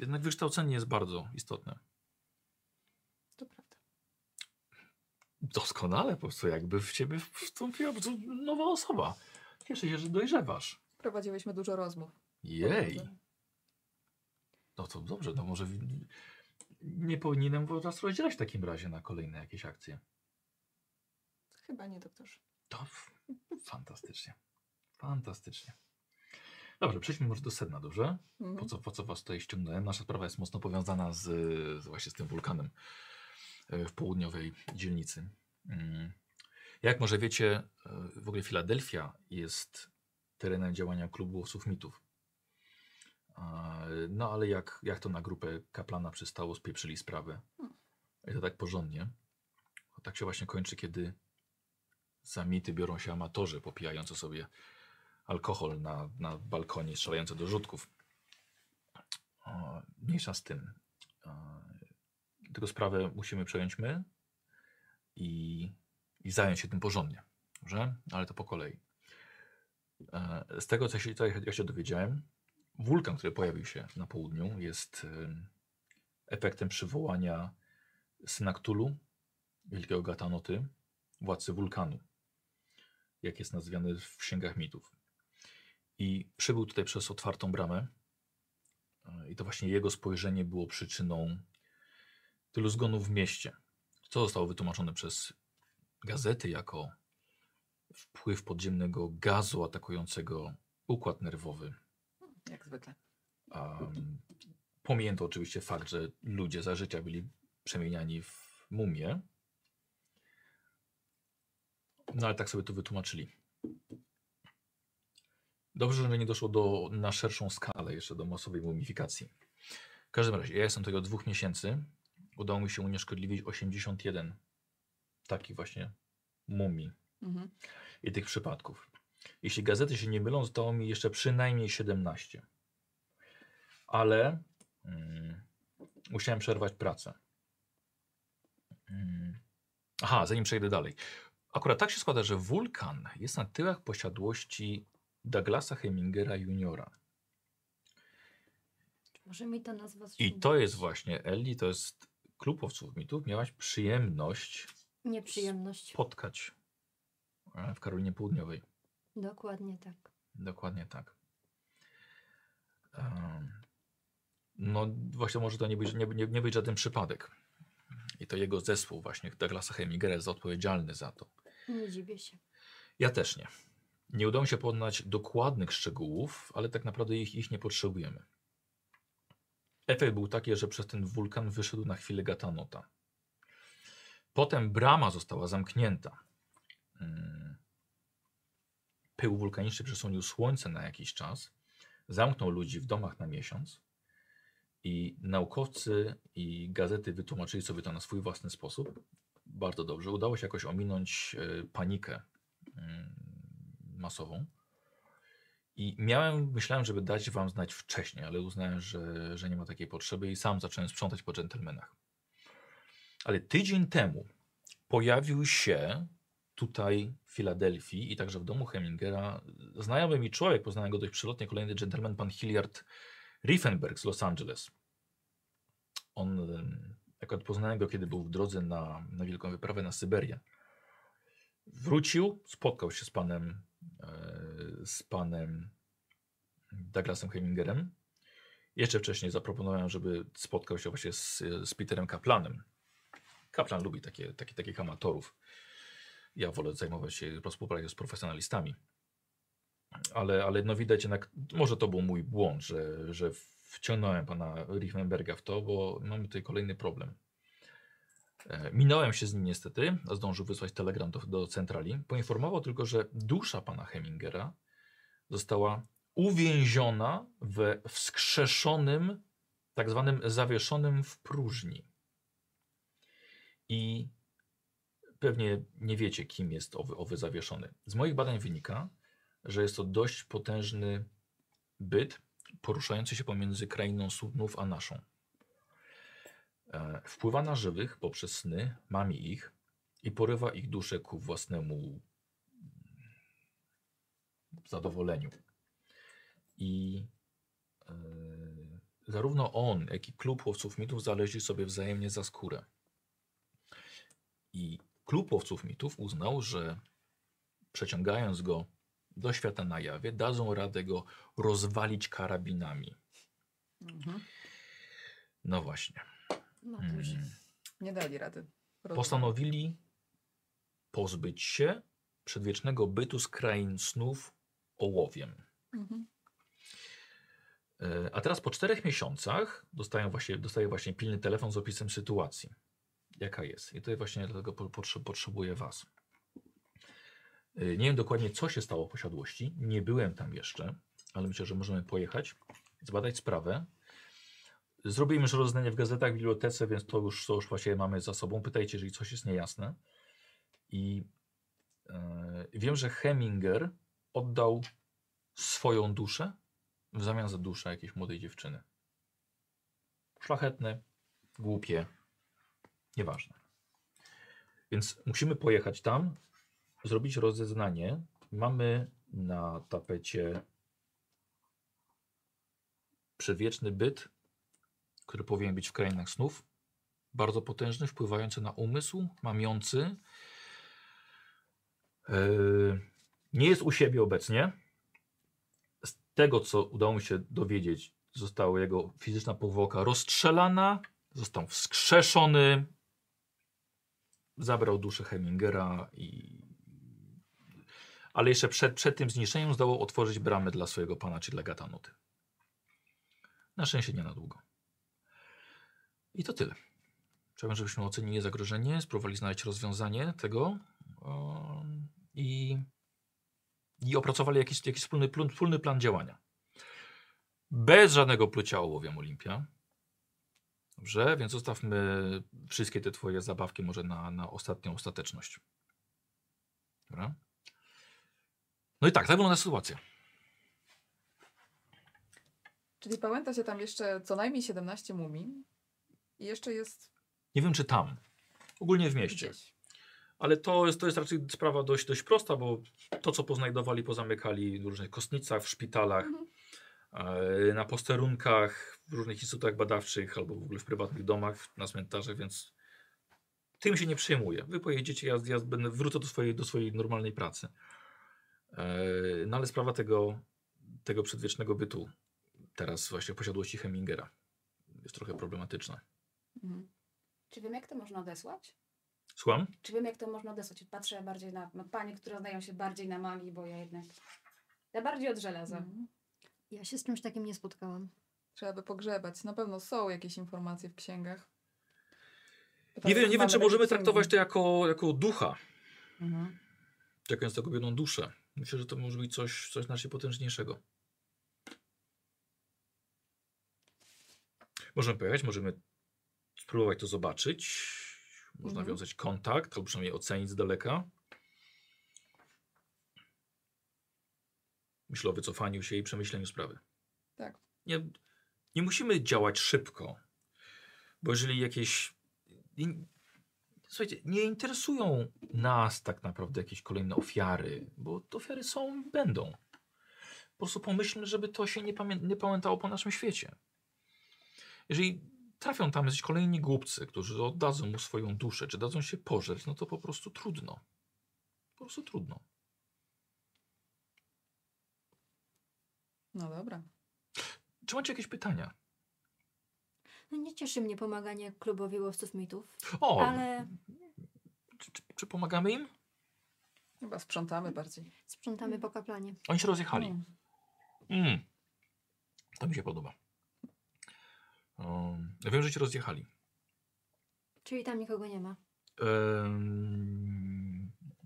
jednak wykształcenie jest bardzo istotne. To prawda. Doskonale, po prostu jakby w ciebie wstąpiła nowa osoba. Cieszę się, że dojrzewasz. Prowadziłyśmy dużo rozmów. Jej. No to dobrze, no może nie powinienem was rozdzielać w takim razie na kolejne jakieś akcje. Chyba nie, doktorze. To fantastycznie. Fantastycznie. Dobrze, przejdźmy może do sedna, dobrze? Po Mhm. co, po co was tutaj ściągnąłem? Nasza sprawa jest mocno powiązana z, z właśnie z tym wulkanem e, w południowej dzielnicy. Mm. Jak może wiecie, e, w ogóle Filadelfia jest terenem działania klubu mitów. No ale jak, jak to na grupę kaplana przystało, spieprzyli sprawę. I to tak porządnie. Tak się właśnie kończy, kiedy za mity biorą się amatorzy popijający sobie alkohol na, na balkonie, strzelający do rzutków. Mniejsza z tym. E, Tylko sprawę musimy przejąć my i, i zająć się tym porządnie. Dobrze? Ale to po kolei. E, Z tego, co się, co ja się dowiedziałem, wulkan, który pojawił się na południu, jest em, efektem przywołania syna Cthulhu, wielkiego Gatanoty, władcy wulkanu, jak jest nazwany w księgach mitów. I przybył tutaj przez otwartą bramę. e, I to właśnie jego spojrzenie było przyczyną tylu zgonów w mieście. Co zostało wytłumaczone przez gazety jako wpływ podziemnego gazu atakującego układ nerwowy. Jak zwykle. Um, pomijęto oczywiście fakt, że ludzie za życia byli przemieniani w mumie. No ale tak sobie to wytłumaczyli. Dobrze, że nie doszło do, na szerszą skalę jeszcze do masowej mumifikacji. W każdym razie, ja jestem tutaj od dwóch miesięcy. Udało mi się unieszkodliwić 81 takich właśnie mumii Mhm. i tych przypadków. Jeśli gazety się nie mylą, zostało mi jeszcze przynajmniej 17. Ale mm, musiałem przerwać pracę. Mm. Aha, zanim przejdę dalej. Akurat tak się składa, że wulkan jest na tyłach posiadłości Douglasa Hemingera juniora. Może mi ta nazwa I to jest właśnie, Ellie, to jest klub owców mitów. Miałaś przyjemność Nieprzyjemność. spotkać e, w Karolinie Południowej. Dokładnie tak. Dokładnie tak. Em, No właśnie może to nie być, nie, nie, nie być żaden przypadek. I to jego zespół właśnie, Douglasa Hemingera jest odpowiedzialny za to. Nie dziwię się. Ja też nie. Nie udało mi się poznać dokładnych szczegółów, ale tak naprawdę ich, ich nie potrzebujemy. Efekt był taki, że przez ten wulkan wyszedł na chwilę Gatanota. Potem brama została zamknięta. Mm. Pył wulkaniczny przesłonił słońce na jakiś czas, zamknął ludzi w domach na miesiąc i naukowcy i gazety wytłumaczyli sobie to na swój własny sposób. Bardzo dobrze. Udało się jakoś ominąć e, panikę mm, masową. I miałem, myślałem, żeby dać wam znać wcześniej, ale uznałem, że, że nie ma takiej potrzeby i sam zacząłem sprzątać po dżentelmenach. Ale tydzień temu pojawił się tutaj w Filadelfii i także w domu Hemingera znajomy mi człowiek, poznałem go dość przylotnie, kolejny dżentelmen, pan Hilliard Riefenberg z Los Angeles. On, akurat poznałem go, kiedy był w drodze na, na wielką wyprawę na Syberię. Wrócił, spotkał się z panem, z panem Douglasem Hemingerem. Jeszcze wcześniej zaproponowałem, żeby spotkał się właśnie z, z Peterem Kaplanem. Kaplan lubi takie, takie, takich amatorów. Ja wolę zajmować się współpracą z profesjonalistami. Ale, ale no widać jednak, może to był mój błąd, że, że wciągnąłem pana Riefenberga w to, bo mamy tutaj kolejny problem. E, Minąłem się z nim niestety, a zdążył wysłać telegram do, do centrali. Poinformował tylko, że dusza pana Hemingera została uwięziona we wskrzeszonym, tak zwanym zawieszonym w próżni. I pewnie nie wiecie, kim jest owy, owy zawieszony. Z moich badań wynika, że jest to dość potężny byt poruszający się pomiędzy krainą Sudnów a naszą. E, wpływa na żywych poprzez sny, mami ich i porywa ich duszę ku własnemu zadowoleniu. I e, zarówno on, jak i klub łowców mitów zaleźli sobie wzajemnie za skórę. I klub łowców mitów uznał, że przeciągając go do świata na jawie, dadzą radę go rozwalić karabinami. Mhm. No właśnie. No to już Mm. Nie dali rady. Rozumiem. Postanowili pozbyć się przedwiecznego bytu z krain snów ołowiem. Mhm. E, A teraz po czterech miesiącach dostają właśnie, dostaję właśnie pilny telefon z opisem sytuacji. Jaka jest? I tutaj właśnie dlatego po- potrze- potrzebuję Was. E, Nie wiem dokładnie, co się stało w posiadłości. Nie byłem tam jeszcze, ale myślę, że możemy pojechać zbadać sprawę. Zrobimy już rozdanie w gazetach, w bibliotece, więc to już, to już właściwie mamy za sobą. Pytajcie, jeżeli coś jest niejasne. I e, wiem, że Heminger oddał swoją duszę w zamian za duszę jakiejś młodej dziewczyny. Szlachetne, głupie, nieważne. Więc musimy pojechać tam, zrobić rozeznanie. Mamy na tapecie przedwieczny byt, który powinien być w krainach snów. Bardzo potężny, wpływający na umysł, mamiący. Yy, nie jest u siebie obecnie. Z tego, co udało mi się dowiedzieć, została jego fizyczna powłoka rozstrzelana, został wskrzeszony, zabrał duszę Hemingera i... Ale jeszcze przed, przed tym zniszczeniem zdołał otworzyć bramę dla swojego pana, czyli dla Gatanuty. Na szczęście nie na długo. I to tyle. Chciałbym, żebyśmy ocenili zagrożenie, spróbowali znaleźć rozwiązanie tego i, i opracowali jakiś, jakiś wspólny, wspólny plan działania. Bez żadnego plucia ołowiem Olimpia. Dobrze, więc zostawmy wszystkie te twoje zabawki może na, na ostatnią ostateczność. Dobra? No i tak, tak wygląda sytuacja. Czyli pamięta się tam jeszcze co najmniej 17 mumii. I jeszcze jest Nie wiem, czy tam. Ogólnie w mieście. gdzieś. Ale to jest, to jest raczej sprawa dość, dość prosta, bo to, co poznajdowali, pozamykali w różnych kostnicach, w szpitalach, Mhm. e, na posterunkach, w różnych instytutach badawczych albo w ogóle w prywatnych domach, na cmentarzach, więc tym się nie przejmuję. Wy pojedziecie, ja, ja będę, wrócę do swojej, do swojej normalnej pracy. E, no ale sprawa tego, tego przedwiecznego bytu, teraz właśnie w posiadłości Hemingera, jest trochę problematyczna. Mhm. Czy wiem, jak to można odesłać? Słucham? Czy wiem, jak to można odesłać? Patrzę bardziej na, na panie, które znają się bardziej na magii, bo ja jednak... Ja bardziej od żelaza. Mhm. Ja się z czymś takim nie spotkałam. Trzeba by pogrzebać. Na pewno są jakieś informacje w księgach. Nie wiem, nie wiem czy możemy księgi. traktować to jako, jako ducha. Mhm. czekając taką jedną duszę. Myślę, że to może być coś, coś znacznie potężniejszego. Możemy pojechać, możemy spróbować to zobaczyć. Można Mhm. wiązać kontakt, albo przynajmniej ocenić z daleka. Myślę o wycofaniu się i przemyśleniu sprawy. Tak. Nie, nie musimy działać szybko, bo jeżeli jakieś. Słuchajcie, nie interesują nas tak naprawdę jakieś kolejne ofiary, bo te ofiary są i będą. Po prostu pomyślmy, żeby to się nie, pamię nie pamiętało po naszym świecie. Jeżeli trafią tam jacyś kolejni głupcy, którzy oddadzą mu swoją duszę, czy dadzą się pożreć, no to po prostu trudno. Po prostu trudno. No dobra. Czy macie jakieś pytania? No nie cieszy mnie pomaganie klubowi łowców mitów, O, ale czy, czy, czy pomagamy im? Chyba sprzątamy bardziej. sprzątamy po kaplanie. Oni się rozjechali. Mm. Mm. To mi się podoba. Um, ja wiem, że się rozjechali. Czyli tam nikogo nie ma.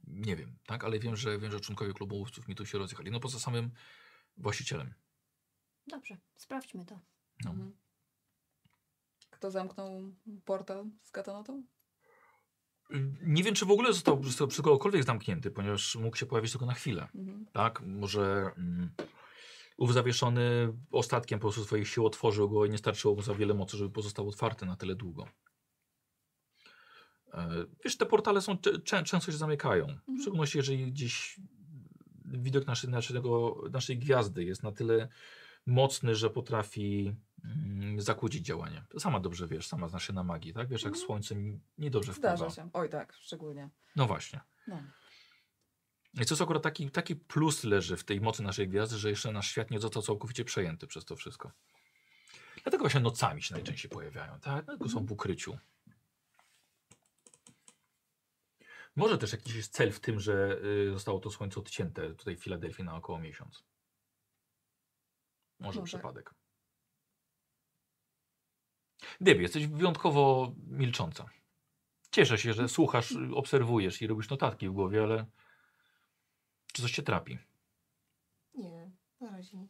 Nie wiem, tak, ale wiem, że wiem, że członkowie klubu łowców mi tu się rozjechali. No poza samym właścicielem. Dobrze, sprawdźmy to. No. Mhm. Kto zamknął portal z katanotą? Nie wiem, czy w ogóle został, został przy kogokolwiek zamknięty, ponieważ mógł się pojawić tylko na chwilę. Mhm. Tak, może mm, ów zawieszony ostatkiem po prostu swoich sił otworzył go i nie starczyło mu za wiele mocy, żeby pozostał otwarty na tyle długo. E, Wiesz, te portale są często się zamykają. W szczególności, jeżeli gdzieś widok naszej, naszego, naszej gwiazdy jest na tyle mocny, że potrafi mm, zakłócić działanie. To sama dobrze wiesz, sama znasz się na magii, tak? Wiesz, jak Mhm. słońce niedobrze wpływa. Zdarza się. Oj tak, szczególnie. No właśnie. No. I to jest akurat taki, taki plus leży w tej mocy naszej gwiazdy, że jeszcze nasz świat nie został całkowicie przejęty przez to wszystko. Dlatego właśnie nocami się najczęściej pojawiają, tak? Dlatego są w ukryciu. Może też jakiś jest cel w tym, że y, zostało to słońce odcięte tutaj w Filadelfii na około miesiąc. Może Może. przypadek. Debbie, jesteś wyjątkowo milcząca. Cieszę się, że słuchasz, obserwujesz i robisz notatki w głowie, ale czy coś cię trapi? Nie, na razie nie.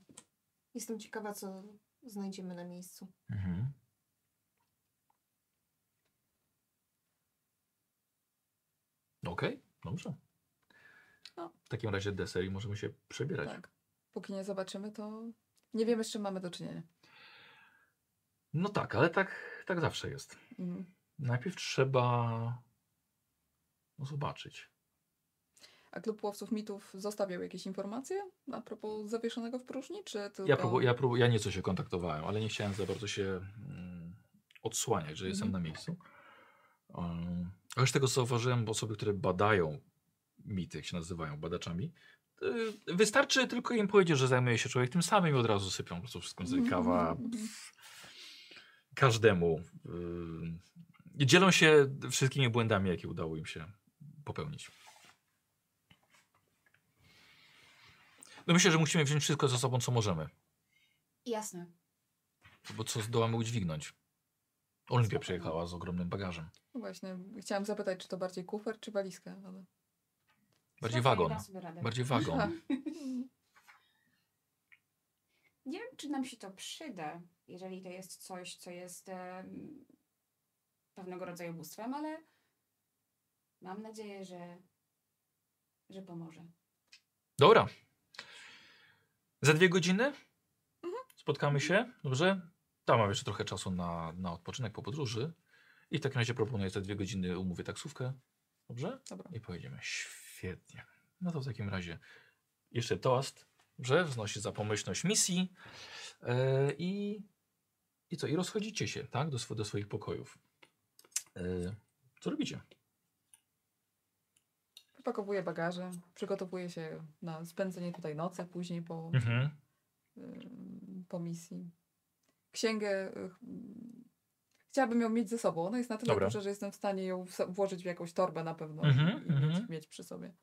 Jestem ciekawa, co znajdziemy na miejscu. Mhm. Okej, dobrze. No. W takim razie deser i możemy się przebierać. Tak. Póki nie zobaczymy, to nie wiemy, z czym mamy do czynienia. No tak, ale tak, tak zawsze jest. Mhm. Najpierw trzeba no, zobaczyć. A klub łowców mitów zostawiał jakieś informacje a propos zawieszonego w próżni, czy tylko... Ja, próbu, ja, próbu, ja nieco się kontaktowałem, ale nie chciałem za bardzo się mm, odsłaniać, że jestem Mhm. na miejscu. Um, ale z tego co zauważyłem, osoby, które badają mity, jak się nazywają, badaczami, y, wystarczy tylko im powiedzieć, że zajmuje się człowiek tym samym i od razu sypią po prostu wszystko z kawa Mhm. pff, każdemu. Y, dzielą się wszystkimi błędami, jakie udało im się popełnić. No myślę, że musimy wziąć wszystko ze sobą, co możemy. Jasne. Bo co zdołamy udźwignąć? Olimpia przyjechała z ogromnym bagażem. No Właśnie, chciałam zapytać, czy to bardziej kufer, czy walizka, ale... Bardziej wagon. Bardziej wagon. Nie wiem, czy nam się to przyda, jeżeli to jest coś, co jest em, pewnego rodzaju bóstwem, ale mam nadzieję, że, że pomoże. Dobra. Za dwie godziny spotkamy się, dobrze? Tam mam jeszcze trochę czasu na, na odpoczynek po podróży. I w takim razie proponuję za dwie godziny umówię taksówkę. Dobrze? Dobra. I pojedziemy. Świetnie. No to w takim razie jeszcze toast, że wznosi za pomyślność misji e, i, i co? I rozchodzicie się, tak? Do, swo, do swoich pokojów. E, co robicie? Wypakowuję bagaże, przygotowuję się na spędzenie tutaj nocy, później po, Mhm. ym, po misji. Księgę y, chciałabym ją mieć ze sobą. Ona jest na tyle Dobra. duża, że jestem w stanie ją włożyć w jakąś torbę na pewno Mhm, i mieć, mhm. mieć przy sobie.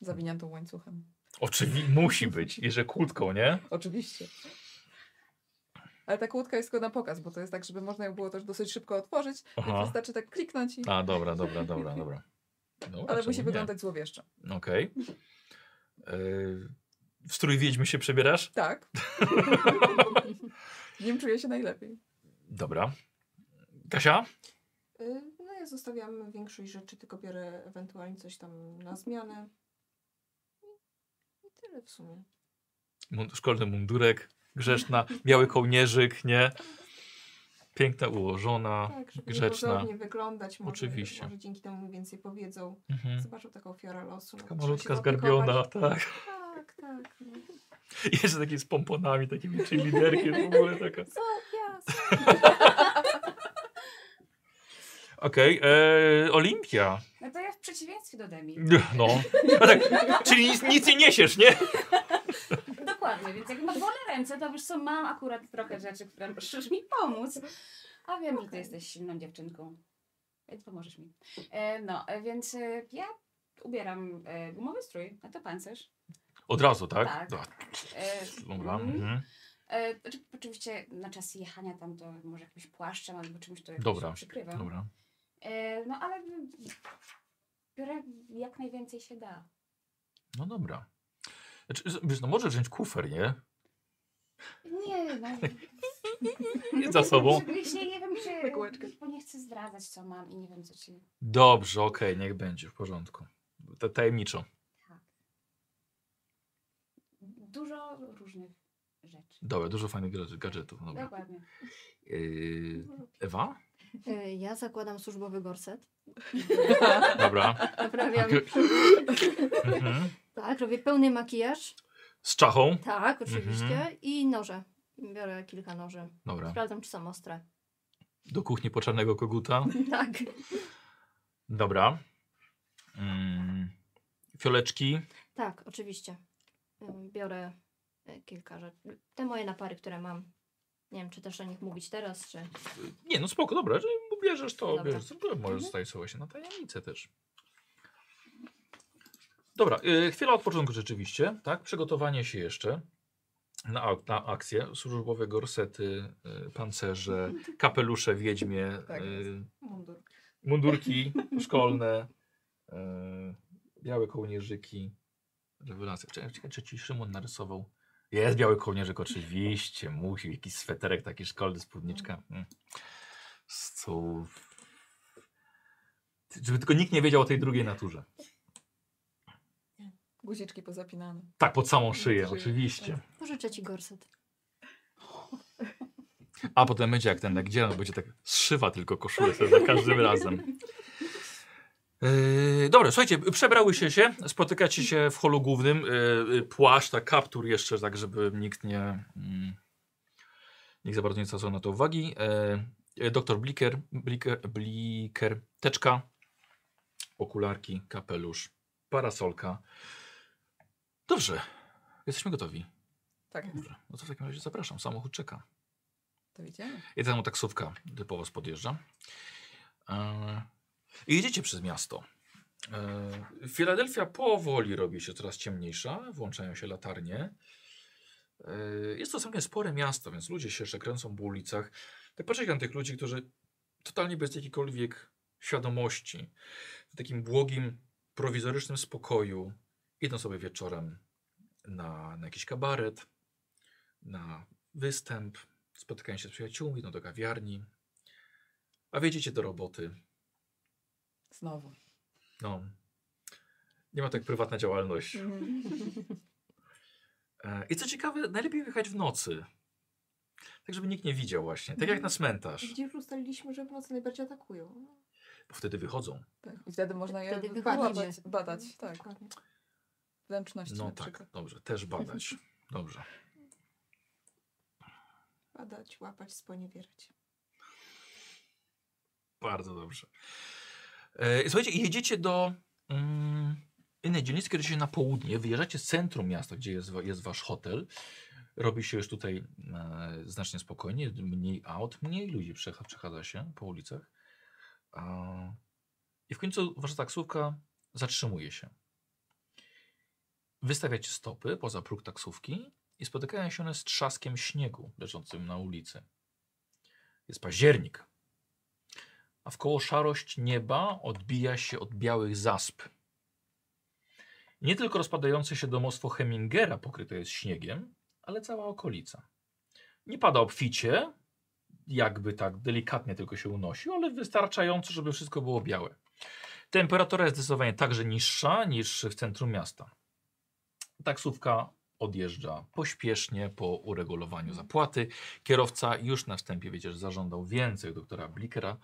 Zawiniętą łańcuchem. Oczywiście musi być. Że kłódką, nie? Oczywiście. Ale ta kłódka jest tylko na pokaz, bo to jest tak, żeby można ją było też dosyć szybko otworzyć. Wystarczy tak kliknąć i... A, dobra, dobra, dobra, dobra. No, Ale musi nie? wyglądać złowieszczo. Okej. Yy, W strój wiedźmy się przebierasz? Tak. W nim czuję się najlepiej. Dobra. Kasia? Y, No ja zostawiam większość rzeczy, tylko biorę ewentualnie coś tam na zmianę. I- tyle w sumie. Mund- szkolny mundurek, grzeczna, biały kołnierzyk, nie? Piękna, ułożona, Tak, żeby grzeczna. wyglądać. Może, Oczywiście. Może dzięki temu mi więcej powiedzą. Mhm. Zobaczą taką ofiarę losu. no, Taka malutka, zgarbiona, tak. Tak, tak. No. Jeszcze takie z pomponami, takimi cheerleaderkiem w ogóle taka. Co? Jas. Okej, e, Olimpia. No to ja przeciwieństwie do Demi. No. A tak, czyli nic, nic nie niesiesz, nie? Dokładnie, więc jak masz wolne ręce, to wiesz co, mam akurat trochę rzeczy, które możesz mi pomóc. A wiem, że ty jesteś silną dziewczynką, więc pomożesz mi. E, no, e, więc e, ja ubieram e, gumowy strój, a to pancerz. Od razu, tak? Tak. Dobra, E, Dobra. Mhm. e, znaczy, oczywiście na czas jechania tam to może jakimś płaszczem albo czymś to jakoś Dobra, przykrywam. Dobra. E, no ale biorę jak najwięcej się da. No dobra. Znaczy, wiesz, no możesz wziąć kufer, nie? Nie, no. Jedz za sobą. Nie wiem, czy. Bo nie chcę zdradzać, co mam i nie wiem, co ci. Dobrze, okej, niech będzie, w porządku. To tajemniczo. Tak. Dużo różnych rzeczy. Dobra, dużo fajnych gadż- gadżetów. Dobra. Dokładnie. Yy, Ewa? Y, Ja zakładam służbowy gorset. Dobra. Naprawiam. Mhm. Tak, robię pełny makijaż. Z czachą? Tak, oczywiście. Mhm. I noże. Biorę kilka noży. Dobra. Sprawdzam, czy są ostre. Do kuchni po czarnego koguta. Tak. Dobra. Mm. Fioleczki. Tak, oczywiście. Biorę y, kilka rzeczy. Te moje napary, które mam. Nie wiem, czy też o nich mówić teraz, czy... Nie, no spoko, dobra, że bierzesz to, Dobra. bierzesz, to możesz Mhm. zostawić sobie się na tajemnicę też. Dobra, yy, chwila odpoczynku rzeczywiście, tak? Przygotowanie się jeszcze na, na akcję. Służbowe gorsety, yy, pancerze, kapelusze wiedźmie, Tak yy, Mundur. mundurki szkolne, yy, białe kołnierzyki. Rewelacja. Czekaj, czekaj, czy ci Szymon narysował Jest biały kołnierzyk oczywiście, musi, jakiś sweterek taki szkolny, spódniczka. Mm. Co... Żeby tylko nikt nie wiedział o tej drugiej naturze. Guziczki pozapinane. Tak, pod samą szyję, Szyję, oczywiście. Pożyczę ci gorset. A potem będzie jak ten, jak dzielan, będzie tak zszywa tylko koszulę sobie za każdym razem. Yy, dobra, słuchajcie, przebrałyście się, spotykacie się w holu głównym, yy, yy, płaszcz, tak, kaptur jeszcze, tak żeby nikt nie, mm, nikt za bardzo nie zwracał na to uwagi. Yy, doktor Bliker, Bliker, Bliker, teczka, okularki, kapelusz, parasolka. Dobrze, jesteśmy gotowi. Tak, Dobrze, no to w takim razie zapraszam, samochód czeka. to. I tam taksówka typowo podjeżdża. E, I jedziecie przez miasto. E, Filadelfia powoli robi się coraz ciemniejsza, włączają się latarnie. E, Jest to całkiem spore miasto, więc ludzie się jeszcze kręcą po ulicach. Tak patrzę na tych ludzi, którzy totalnie bez jakiejkolwiek świadomości, w takim błogim, prowizorycznym spokoju idą sobie wieczorem na, na jakiś kabaret, na występ, spotykają się z przyjaciółmi, idą do kawiarni, a wiedziecie do roboty. Znowu. No, nie ma tak prywatna działalność. Mhm. E, I co ciekawe, najlepiej wyjechać w nocy. Tak, żeby nikt nie widział właśnie. Tak jak na cmentarz. Gdzie już ustaliliśmy, że w nocy najbardziej atakują. Bo wtedy wychodzą. Tak. I wtedy można je Wtedy badać, badać, tak. Dokładnie. Wnętrzności No tak, przykład. dobrze. Też badać. Dobrze. Badać, łapać, sponiewierać. Bardzo dobrze. E, słuchajcie, jedziecie do mm, innej dzielnicy, kiedyście na południe. Wyjeżdżacie z centrum miasta, gdzie jest, jest wasz hotel. Robi się już tutaj e, znacznie spokojniej, mniej aut, mniej ludzi przecha- przechadza się po ulicach. A, I w końcu wasza taksówka zatrzymuje się. Wystawiacie stopy poza próg taksówki i spotykają się one z trzaskiem śniegu leżącym na ulicy. Jest październik a wkoło szarość nieba odbija się od białych zasp. Nie tylko rozpadające się domostwo Hemingera pokryte jest śniegiem, ale cała okolica. Nie pada obficie, jakby tak delikatnie tylko się unosił, ale wystarczająco, żeby wszystko było białe. Temperatura jest zdecydowanie także niższa niż w centrum miasta. Taksówka odjeżdża pośpiesznie po uregulowaniu zapłaty. Kierowca już na wstępie, wiecie, że zażądał więcej doktora Blikera,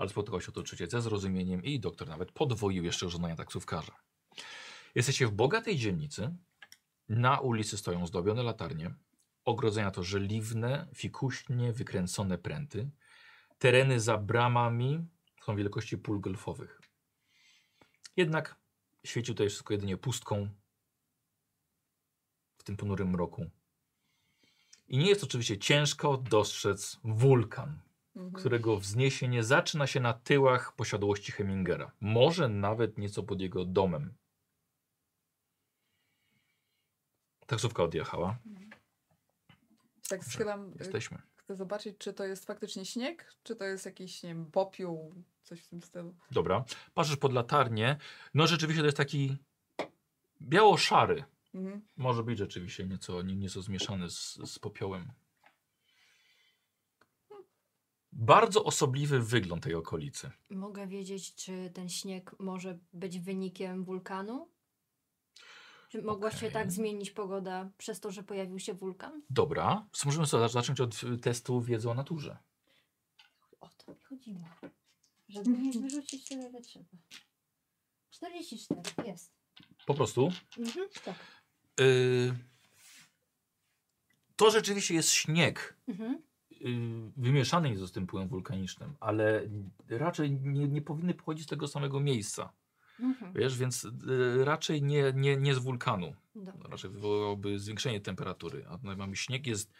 ale spotkał się to oczywiście ze zrozumieniem i doktor nawet podwoił jeszcze żądania taksówkarza. Jesteście w bogatej dzielnicy. Na ulicy stoją zdobione latarnie. Ogrodzenia to żeliwne, fikuśnie wykręcone pręty. Tereny za bramami są wielkości pól golfowych. Jednak świeci tutaj wszystko jedynie pustką w tym ponurym mroku. I nie jest oczywiście ciężko dostrzec wulkan, Mhm. którego wzniesienie zaczyna się na tyłach posiadłości Hemingera. Może nawet nieco pod jego domem. Taksówka odjechała. Tak schylam, Jesteśmy. chcę zobaczyć, czy to jest faktycznie śnieg, czy to jest jakiś, nie wiem, popiół, coś w tym stylu. Dobra. Patrzysz pod latarnię. No rzeczywiście to jest taki biało-szary. Mhm. Może być rzeczywiście nieco, nie- nieco zmieszany z, z popiołem. Bardzo osobliwy wygląd tej okolicy. Mogę wiedzieć, czy ten śnieg może być wynikiem wulkanu? Czy mogła się Okej. tak zmienić pogoda przez to, że pojawił się wulkan? Dobra, możemy sobie zacząć od y, testu wiedzy o naturze. O to mi chodziło. Żeby nie wyrzucić tyle, ile trzeba. 44, jest. Po prostu. Mhm, tak. y, to rzeczywiście jest śnieg. Mhm. Y, wymieszany jest z tym pyłem wulkanicznym, ale raczej nie, nie powinny pochodzić z tego samego miejsca. Mhm. Wiesz, więc y, raczej nie, nie, nie z wulkanu. Dobra. Raczej wywołałoby zwiększenie temperatury. A tutaj mamy śnieg, jest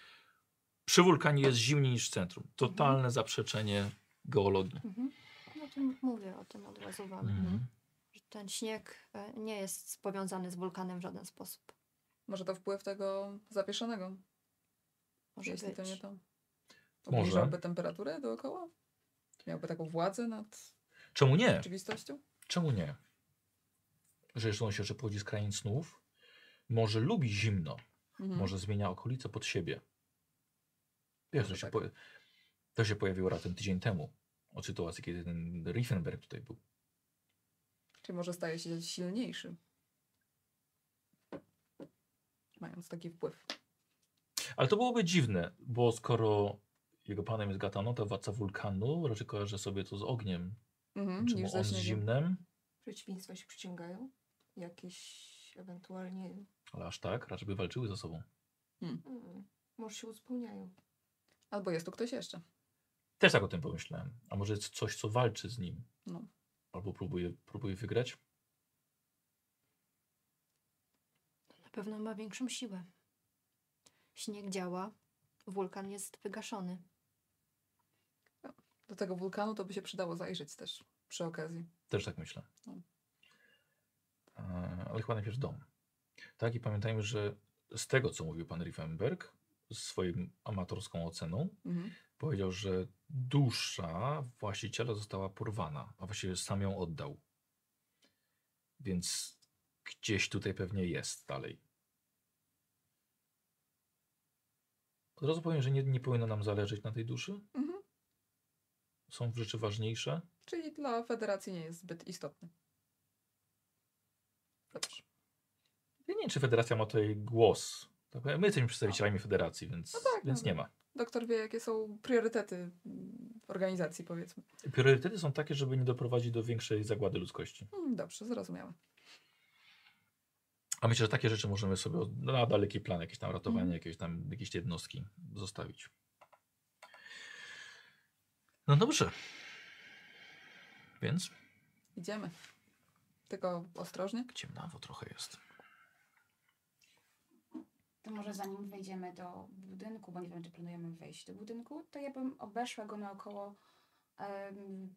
przy wulkanie jest zimniej niż w centrum. Totalne zaprzeczenie geologii. Mhm. No to mówię o tym od razu wam. Mhm. Że ten śnieg e, nie jest powiązany z wulkanem w żaden sposób. Może to wpływ tego zawieszonego, Może jeśli być. to nie to. Może. Obniżałby temperaturę dookoła? Miałby taką władzę nad Czemu nie? rzeczywistością? Czemu nie? Że jeszcze on się jeszcze pochodzi z krain snów. Może lubi zimno. Mhm. może zmienia okolice pod siebie. Wiesz, to się, tak. po, to się pojawiło raptem tydzień temu. Od sytuacji, kiedy ten Riefenberg tutaj był. Czyli może staje się silniejszy. Mając taki wpływ. Ale to byłoby dziwne, bo skoro jego panem jest Gatano, to władca wulkanu raczej kojarzy sobie to z ogniem. Mhm, ze on z zimnem? Przeciwieństwa się przyciągają. Jakieś ewentualnie Ale aż tak, raczej by walczyły ze sobą. mm, może się uzupełniają. Albo jest tu ktoś jeszcze. Też tak o tym pomyślałem. A może jest coś, co walczy z nim? No. Albo próbuje, próbuje wygrać? Na pewno ma większą siłę. Śnieg działa, wulkan jest wygaszony. Do tego wulkanu to by się przydało zajrzeć też przy okazji. Też tak myślę. No. E, Ale chyba najpierw dom. Tak, i pamiętajmy, że z tego, co mówił pan Riefenberg, z swoją amatorską oceną, Mhm. powiedział, że dusza właściciela została porwana, a właściwie sam ją oddał. Więc gdzieś tutaj pewnie jest dalej. Od razu powiem, że nie, nie powinno nam zależeć na tej duszy. Mhm. Są rzeczy ważniejsze. Czyli dla federacji nie jest zbyt istotny. Dobrze. Ja nie wiem, czy federacja ma tutaj głos. Tak My jesteśmy przedstawicielami federacji, więc, No tak, więc no. nie ma. Doktor wie, jakie są priorytety mm, organizacji, powiedzmy. Priorytety są takie, żeby nie doprowadzić do większej zagłady ludzkości. Mm, Dobrze, zrozumiałe. A myślę, że takie rzeczy możemy sobie na daleki plan, jakieś tam ratowanie, Mhm. jakieś tam jakieś jednostki zostawić. No dobrze. Więc Idziemy. Tylko ostrożnie. ciemnawo trochę jest. To może zanim wejdziemy do budynku, bo nie wiem, czy planujemy wejść do budynku, to ja bym obeszła go naokoło. em,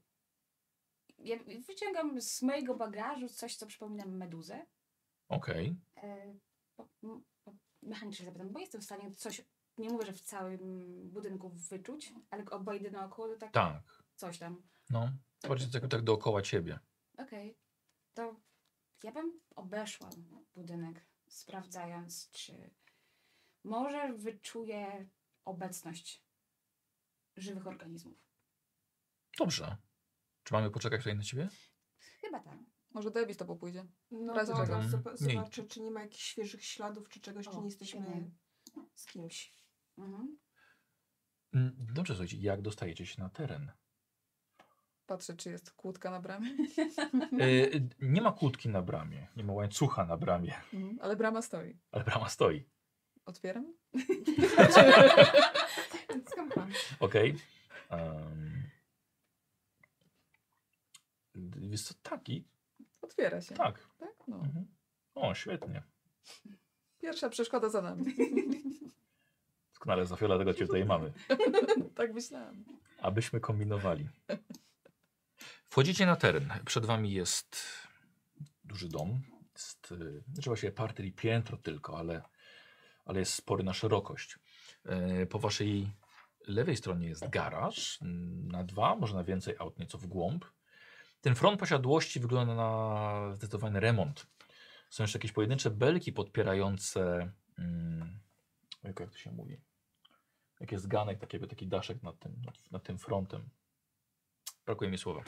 ja wyciągam z mojego bagażu coś, co przypomina meduzę. Okej. E, po, mechanicznie zapytam, bo jestem w stanie coś, nie mówię, że w całym budynku wyczuć, ale obejdę naokoło, to tak, Tak. coś tam. No. Bardziej tak, tak dookoła ciebie. Okej, to ja bym obeszła budynek, sprawdzając, czy może wyczuję obecność żywych organizmów. Dobrze. Czy mamy poczekać tutaj na ciebie? Chyba tak. Może Debbie z tobą pójdzie. No czego. zob- Nie zobaczę, czy nie ma jakichś świeżych śladów, czy czegoś, czy O, nie jesteśmy z kimś. Mhm. Mm, Dobrze, słuchajcie, jak dostajecie się na teren? Patrzę, czy jest kłódka na bramie. E, nie ma kłódki na bramie, nie ma łańcucha na bramie, Mhm, Ale brama stoi. ale brama stoi. Otwieram? Okej. Um, jest to taki? Otwiera się. Tak. Tak? No. Mhm. O, świetnie. Pierwsza przeszkoda za nami. Doskonale, za chwilę tego cię tutaj mamy. tak myślałam. Abyśmy kombinowali. Wchodzicie na teren. Przed wami jest duży dom. Jest, y, znaczy właściwie parter i piętro tylko, ale, ale jest spory na szerokość. E, Po waszej lewej stronie jest garaż na dwa, może na więcej aut nieco w głąb. Ten front posiadłości wygląda na zdecydowany remont. Są jeszcze jakieś pojedyncze belki podpierające. Mm, jak to się mówi? Jak jest ganek, takiego, taki daszek nad tym, nad, tym frontem. Brakuje mi słowa.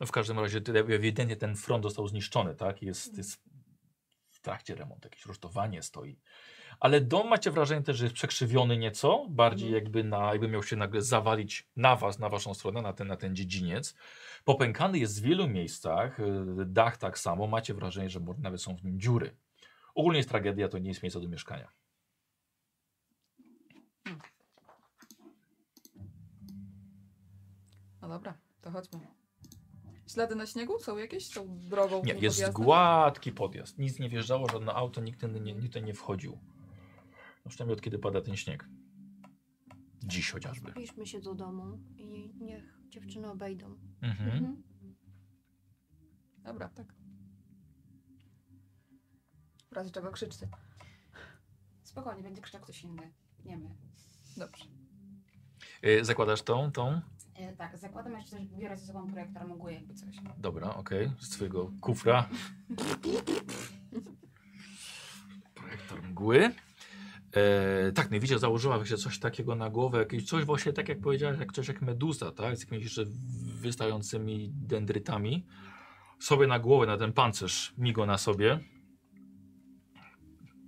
No w każdym razie ewidentnie ten front został zniszczony, tak? Jest, jest w trakcie remontu, jakieś rusztowanie stoi. Ale dom macie wrażenie też, że jest przekrzywiony nieco, bardziej Mhm. jakby, na, jakby miał się nagle zawalić na was, na waszą stronę, na ten, na ten dziedziniec. Popękany jest w wielu miejscach, y, dach tak samo, macie wrażenie, że nawet są w nim dziury. Ogólnie jest tragedia, to nie jest miejsce do mieszkania. No dobra, to chodźmy. Ślady na śniegu są jakieś? Są drogą? Nie, jest podjazdem? gładki podjazd. Nic nie wjeżdżało, żadne auto, nikt nie, nie, nikt nie wchodził. No przynajmniej od kiedy pada ten śnieg. Dziś chociażby. Zbliżmy się do domu i niech dziewczyny obejdą. Mhm. Mhm. Dobra, tak. W razie czego krzyczcie. Spokojnie, będzie krzyczał ktoś inny. Nie my. Dobrze. Y, Zakładasz tą, tą? E, tak, zakładam jeszcze też biorę ze sobą projektor mgły, jakby coś. Dobra, okej. Z twojego kufra. Projektor mgły. E, tak, najwidział założyła właśnie coś takiego na głowę, jakieś coś właśnie tak jak powiedziałeś, jak coś jak meduza, tak? Z jakimiś jeszcze wystającymi dendrytami. Sobie na głowę, na ten pancerz, migo na sobie.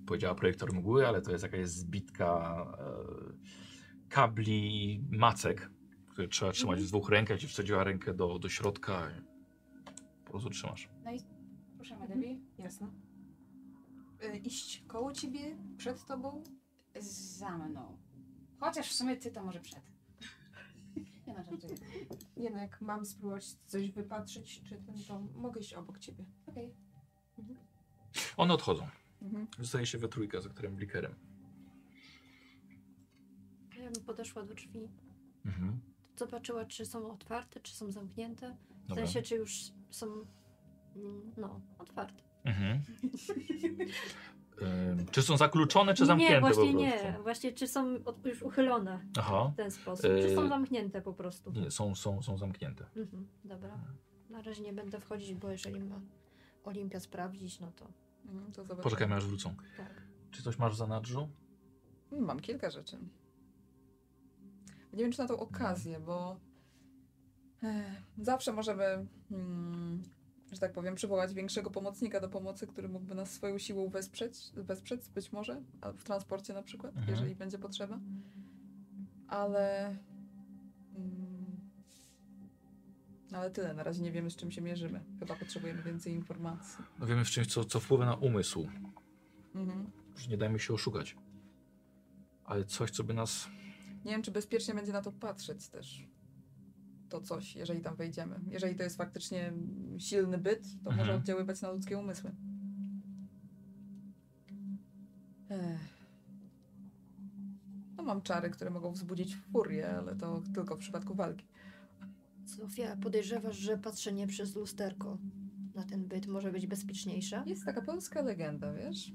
Powiedziała projektor mgły, ale to jest jakaś zbitka e, kabli macek, które trzeba trzymać w dwóch rękach i wsadziła rękę do, do środka. i Po prostu trzymasz. No i proszę, Debbie. Jasne. Y, iść koło ciebie, przed tobą? Za mną. Chociaż w sumie ty to może przed. Nie no, żartuję. Nie no, jak mam spróbować coś wypatrzeć, czy ten, to mogę iść obok ciebie. Okej. One odchodzą. Mhm. Zostaje się we trójkę za którym blikerem. Ja bym podeszła do drzwi, Mhm. Zobaczyła, czy są otwarte, czy są zamknięte. W Dobra. sensie, czy już są, mm, no, otwarte. Mhm. Ym, czy są zakluczone, czy zamknięte nie, właśnie po prostu? nie. Właśnie, czy są od, już uchylone Aha. w ten sposób, czy są Yy, zamknięte po prostu. Nie, są, są, są zamknięte. Mhm, dobra. Na razie nie będę wchodzić, bo jeżeli ma Olimpia sprawdzić, no to Mhm, to zobaczymy. Poczekajmy aż wrócą. tak. Czy coś masz w zanadrzu? Mam kilka rzeczy. Nie wiem, czy na tą okazję, bo e, zawsze możemy, mm, że tak powiem, przywołać większego pomocnika do pomocy, który mógłby nas swoją siłą wesprzeć, wesprzeć być może, w transporcie na przykład, Mhm. jeżeli będzie potrzeba. Ale. Mm, ale tyle, na razie nie wiemy, z czym się mierzymy. Chyba potrzebujemy więcej informacji. No wiemy w czymś, co, co wpływa na umysł. Mhm. Już nie dajmy się oszukać. Ale coś, co by nas... Nie wiem, czy bezpiecznie będzie na to patrzeć też. To coś, jeżeli tam wejdziemy. Jeżeli to jest faktycznie silny byt, to Mhm. może oddziaływać na ludzkie umysły. Ech. No mam czary, które mogą wzbudzić furię, ale to tylko w przypadku walki. Sofia, podejrzewasz, że patrzenie przez lusterko na ten byt może być bezpieczniejsze? Jest taka polska legenda, wiesz?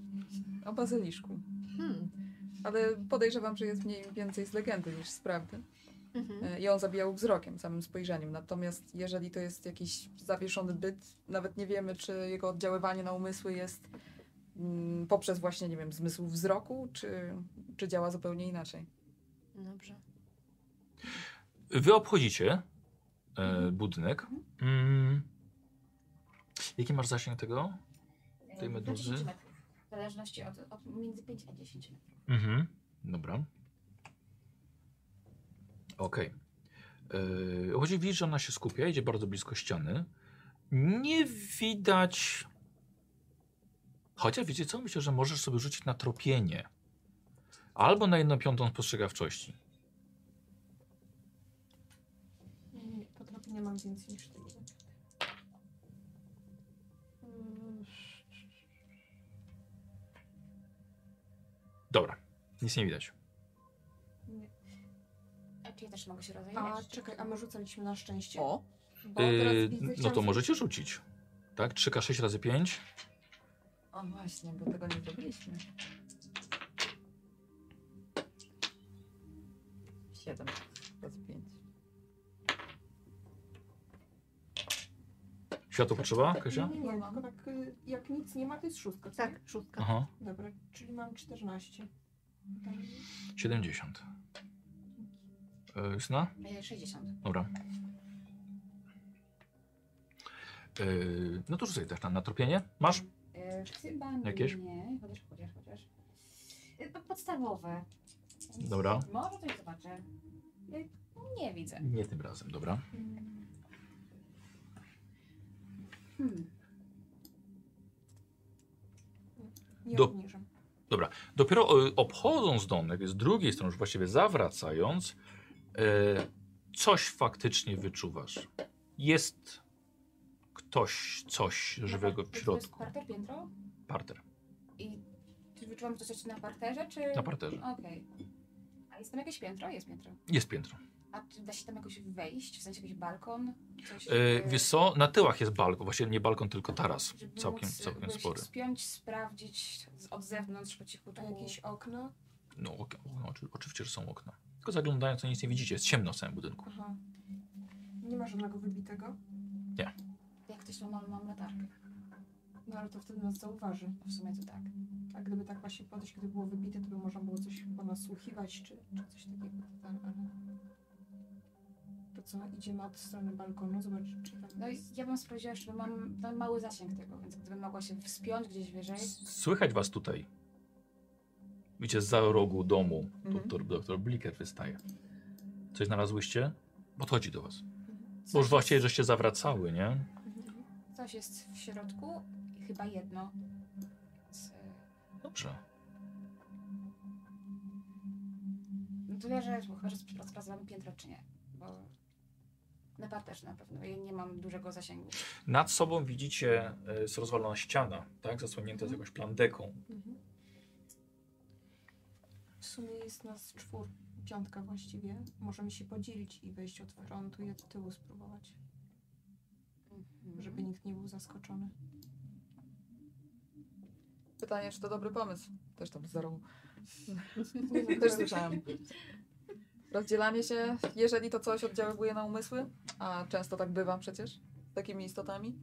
O bazyliszku. Hmm. Ale podejrzewam, że jest mniej więcej z legendy niż z prawdy. Mhm. E, I on zabijał wzrokiem, samym spojrzeniem. Natomiast jeżeli to jest jakiś zawieszony byt, nawet nie wiemy, czy jego oddziaływanie na umysły jest mm, poprzez właśnie, nie wiem, zmysł wzroku, czy, czy działa zupełnie inaczej. Dobrze. Wy obchodzicie e, budynek. Mm. Jaki masz zasięg tego? Tej meduzy? 10 metrów. W zależności od, od między 5 a 10 metrów. Mhm. Dobra. Okej. Okay. Chodzi widzisz, że ona się skupia, idzie bardzo blisko ściany. Nie widać... Chociaż wiecie co? Myślę, że możesz sobie rzucić na tropienie. Albo na jedną piątą spostrzegawczości. Nie, potrafię, nie mam więcej niż Nic nie widać. Nie. A czy ja też mogę się rozejrzeć? A czekaj, a my rzucaliśmy na szczęście. O! Bo teraz Yy, widzę, no to możecie rzucić. Tak? 3K6 razy 5. O właśnie, bo tego nie zrobiliśmy. Siedem razy pięć. Światło potrzeba, Kasia? Nie, nie, nie, tylko tak y, jak nic nie ma, to jest szóstka. co tak, nie? szóstka. Aha. Dobra, czyli mam 14. Tam 70. Yy, Justyna? E, 60. Dobra. Yy, no to rzucaj też na, na tropienie. Masz? E, chyba Jakieś? nie. Chociaż, chociaż, chociaż. E, po- Podstawowe. Dobra. Może coś zobaczę. E, Nie widzę. Nie tym razem, dobra. mm, Hmm. nie Do- obniżam. Dopiero e, obchodząc domek, z drugiej strony, już właściwie zawracając, e, coś faktycznie wyczuwasz. Jest ktoś, coś żywego w To jest środku. parter, piętro? Parter. I czy wyczułam coś na parterze, czy... Na parterze. Okej. A jest tam jakieś piętro? Jest piętro. Jest piętro. A czy da się tam jakoś wejść? W sensie jakiś balkon? Coś, E, e, wiesz co? Na tyłach jest balkon. Właściwie nie balkon, tylko taras. żeby Całkiem, móc, całkiem się spory. Spiąć, sprawdzić od zewnątrz po cichu. A jakieś okna? No, ok- no oczy- oczywiście, że są okna. Tylko zaglądając, to nic nie widzicie. Jest ciemno w całym budynku. Aha. Nie ma żadnego wybitego? Jak ktoś ma mam, latarkę. No ale to wtedy nas zauważy. W sumie to tak. A gdyby tak właśnie podejść, gdyby było wybite, to by można było coś po nas słuchiwać, czy, czy coś takiego. Tak, ale... To co, idziemy od strony balkonu, zobaczyć, czy tam No i jest... ja bym sprawdziła, że mam, mam mały zasięg tego, więc gdybym mogła się wspiąć gdzieś wyżej. Słychać was tutaj. Widzicie, za rogu domu Mhm. doktor, doktor Bliker wystaje. Coś znalazłyście? Podchodzi do was. Coś Bo już jest- właściwie żeście zawracały, nie? Coś jest w środku i chyba jedno. Więc, Dobrze. No to wie, że chyba, że spra- sprawdzamy piętro czy nie. Bo na parterze na pewno. Ja nie mam dużego zasięgu. Nad sobą widzicie e, jest rozwalona ściana, tak? Zasłonięta z jakąś plandeką. Mhm. W sumie jest nas czwór, piątka właściwie. Możemy się podzielić i wejść od frontu i od tyłu spróbować, Mhm. żeby nikt nie był zaskoczony. Pytanie, czy to dobry pomysł? Też tam no, Też to- słyszałam. Rozdzielanie się, jeżeli to coś oddziaływuje na umysły, a często tak bywa przecież z takimi istotami,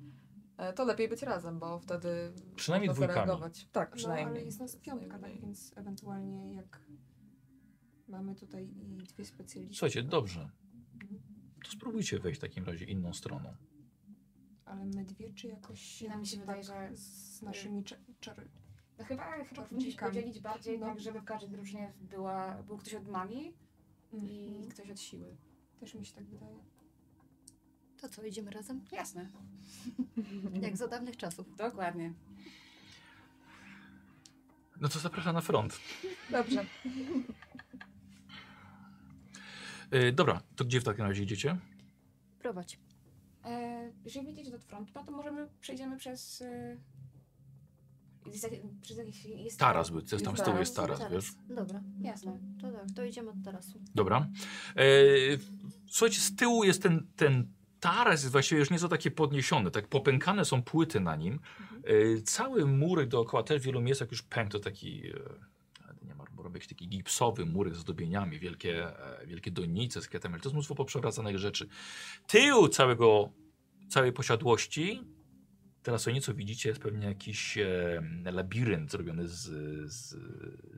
e, to lepiej być razem, bo wtedy Przynajmniej można dwójkami. zareagować. Tak, No, przynajmniej. ale jest nas piątka, tak więc ewentualnie jak mamy tutaj i dwie specjalistki. Słuchajcie, dobrze. Mhm. To spróbujcie wejść w takim razie inną stroną. Ale my dwie, czy jakoś No, mi się wydaje, że- z naszymi cze- czary. No chyba, chyba powinniśmy się podzielić bardziej No. tak, żeby w każdej drużynie była, był ktoś od magii i Mhm. ktoś od siły. Też mi się tak wydaje. To co, idziemy razem? Jasne, Jak za dawnych czasów. dokładnie. No to zapraszam na front. Dobrze. E, dobra, to gdzie w takim razie idziecie? Prowadź. E, jeżeli widzicie do frontu, no to możemy, przejdziemy przez... E, jest, jak- przez jakiś... Jest Taras, by, tam z tyłu jest taras, Zaraz. wiesz? Dobra. Jasne. To tak, to idziemy od tarasu. Dobra. E, słuchajcie, z tyłu jest ten, ten taras, jest właściwie już nieco takie podniesiony, tak popękane są płyty na nim. E, cały murek dookoła też w wielu miejscach już pękł, to taki, e, nie ma jakiś taki gipsowy murek z zdobieniami, wielkie, e, wielkie donice z kwiatami, ale to jest mnóstwo poprzewracanych rzeczy. Tył całego, całej posiadłości Teraz o nieco widzicie, jest pewnie jakiś e, labirynt zrobiony z, z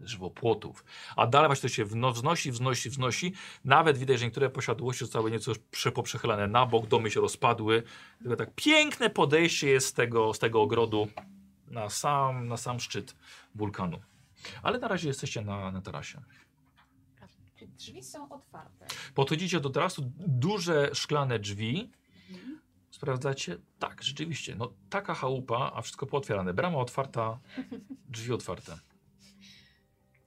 żywopłotów. A dalej właśnie to się wno, wznosi, wznosi, wznosi. Nawet widać, że niektóre posiadłości zostały nieco poprzechylane na bok, domy się rozpadły. Tylko tak piękne podejście jest z tego, z tego ogrodu na sam, na sam szczyt wulkanu. Ale na razie jesteście na, na tarasie. Czy drzwi są otwarte? Podchodzicie do tarasu, duże szklane drzwi. Sprawdzacie? Tak, rzeczywiście. No taka chałupa, a wszystko pootwierane. Brama otwarta, drzwi otwarte.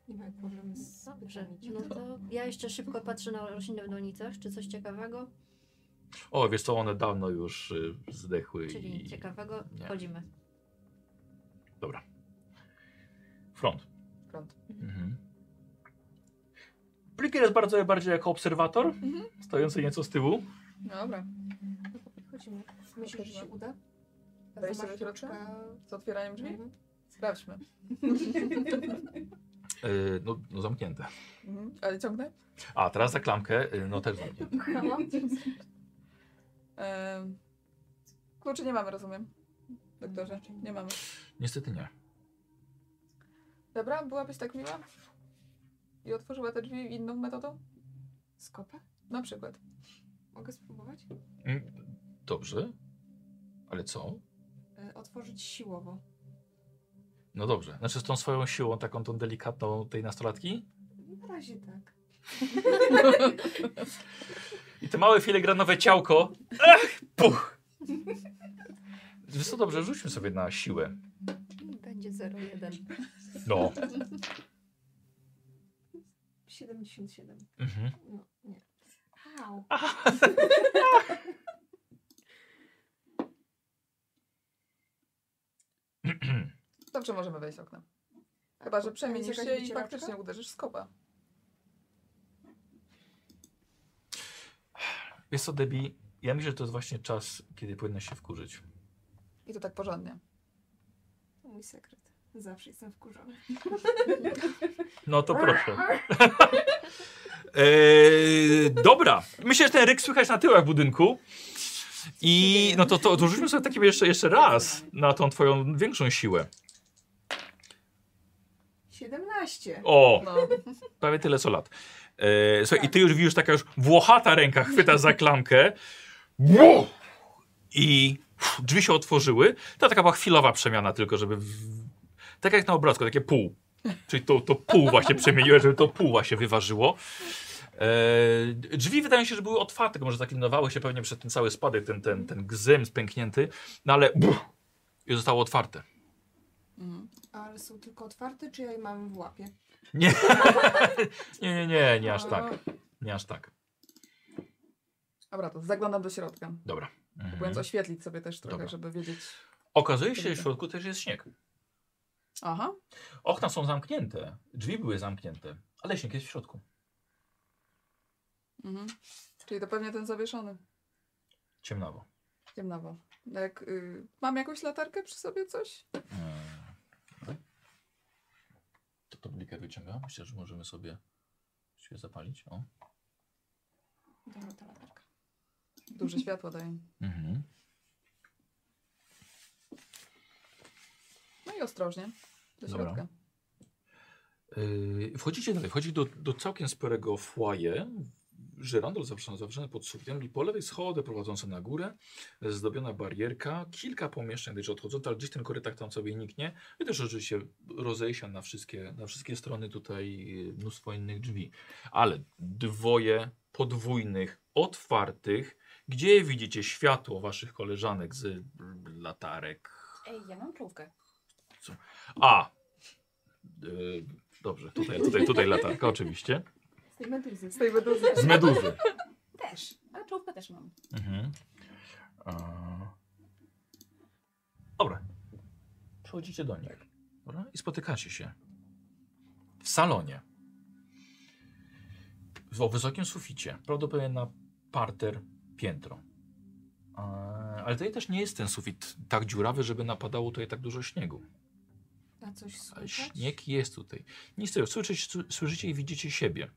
Nie ma jak możemy z Dobrze, no to ja jeszcze szybko patrzę na rośliny w donicach, czy coś ciekawego, O, wiesz co, one dawno już y, zdechły czyli i... ciekawego, nie. wchodzimy. Dobra. Front. Front. Mhm. Plikier jest bardzo bardziej jako obserwator, Mhm. stojący nieco z tyłu. Dobra. Chodzimy. Myślisz, że się uda? Wejście do środka? Z otwieraniem drzwi? Mhm. Sprawdźmy. Y, no, no zamknięte. Mhm. Ale ciągnę? A, teraz za klamkę, y, no też zamknięte. Kluczy nie mamy, rozumiem. Doktorze, nie mamy. Niestety nie. Dobra, byłabyś tak miła? I otworzyła te drzwi inną metodą? Skopa? Na przykład. Mogę spróbować? Dobrze. Ale co? E, otworzyć siłowo. No dobrze. Znaczy z tą swoją siłą, taką tą delikatną tej nastolatki? Na razie tak. I te małe filigranowe ciałko. Ach, puch! Wiesz co, dobrze, rzućmy sobie na siłę. Będzie 0,1. No. 77. Mhm. No, nie. Au. Dobrze, możemy wejść oknem. Chyba, że przemienisz się i faktycznie uderzysz z kopa. Wiesz co, Debbie, ja myślę, że to jest właśnie czas, kiedy powinnaś się wkurzyć. I to tak porządnie. To mój sekret. Zawsze jestem wkurzony. No to proszę. Eee, dobra. Myślę, że ten ryk słychać na tyłach budynku. I no to, to, to rzućmy sobie takim jeszcze, jeszcze raz na tą twoją większą siłę. 17. O, No, prawie tyle co lat. E, słuchaj, i ty już widzisz taka już włochata ręka chwyta za klamkę. I uff, drzwi się otworzyły. To taka była chwilowa przemiana tylko, żeby... W... Tak jak na obrazku, takie pół. Czyli to, to pół właśnie przemieniłem, żeby to pół właśnie wyważyło. E, drzwi wydają się, że były otwarte, może zaklinowały się pewnie przez ten cały spadek, ten, ten, ten gzym spęknięty, no ale buch, i zostało otwarte. mhm. Ale są tylko otwarte, czy ja je mam w łapie? Nie, nie, nie, nie, nie aż tak. Nie aż tak. Dobra, to zaglądam do środka. Dobra. Mhm. Próbując oświetlić sobie też trochę, Dobra. żeby wiedzieć. Okazuje się, że w środku też jest śnieg. Aha, Okna są zamknięte, drzwi były zamknięte, ale śnieg jest w środku. Mhm. czyli to pewnie ten zawieszony. Ciemnawo. Ciemnawo. Jak, y, mam jakąś latarkę przy sobie, coś? Eee, To tablikę wyciąga. Myślę, że możemy sobie się zapalić. O. Dobra, ta latarka. Duże światło daje. Mhm. No i ostrożnie. Do Dobra. środka. Yy, wchodzicie dalej, wchodzicie do, do całkiem sporego foyer. Żyrandol zawieszony pod sufitem i po lewej schody prowadzące na górę, zdobiona barierka, kilka pomieszczeń gdzieś odchodzące, ale gdzieś ten korytarz tam sobie niknie. I też oczywiście rozejścia na wszystkie, na wszystkie strony tutaj yy, mnóstwo innych drzwi. Ale dwoje podwójnych, otwartych, gdzie widzicie światło waszych koleżanek z mm, latarek. Ej, ja mam czołówkę. A! Yy, dobrze, tutaj, tutaj, tutaj latarka oczywiście. Z tej meduzy. Z tej meduzy. Z meduzy. Też, ale czołówkę też mam. Mhm. A... Dobra. Przechodzicie do nich. Dobra? I spotykacie się. W salonie. O wysokim suficie. Prawdopodobnie na parter piętro. Ale tutaj też nie jest ten sufit tak dziurawy, żeby napadało tutaj tak dużo śniegu. A coś Ale słychać? śnieg jest tutaj. Nic tego. Słyszycie, słyszycie i widzicie siebie.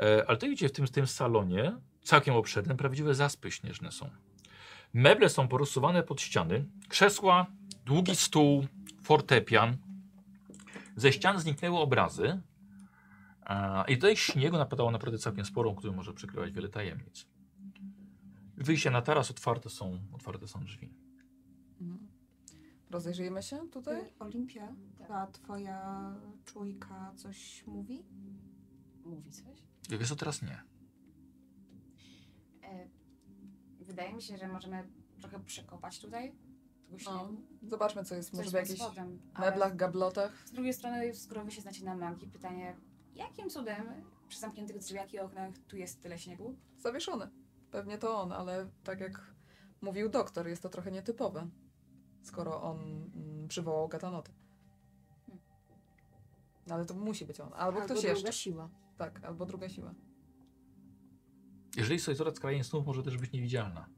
E, ale to widzicie w tym, w tym salonie, całkiem obszernym, prawdziwe zaspy śnieżne są. Meble są porozsuwane pod ściany. Krzesła, długi stół, fortepian. Ze ścian zniknęły obrazy. I tutaj śniegu napadało naprawdę całkiem sporo, który może przykrywać wiele tajemnic. Wyjście na taras otwarte są, otwarte są drzwi. Mhm. Rozejrzyjmy się tutaj? Ty, Olimpia, Tak. a twoja czujka coś mówi? Mówi coś. Wiesz co, teraz nie. E, wydaje mi się, że możemy trochę przekopać tutaj tego No, zobaczmy, co jest Coś może w jakichś spodem. Meblach, gablotach. Z drugiej strony, skoro wy się znacie na magii, pytanie, jakim cudem przy zamkniętych drzwiach i oknach tu jest tyle śniegu? Zawieszony. Pewnie to on, ale tak jak mówił doktor, jest to trochę nietypowe, skoro on mm, przywołał gatanotę. No, ale to musi być on. Albo, Albo ktoś druga jeszcze. siła. Tak, albo druga siła. Jeżeli sobie coraz krain snów może też być niewidzialna.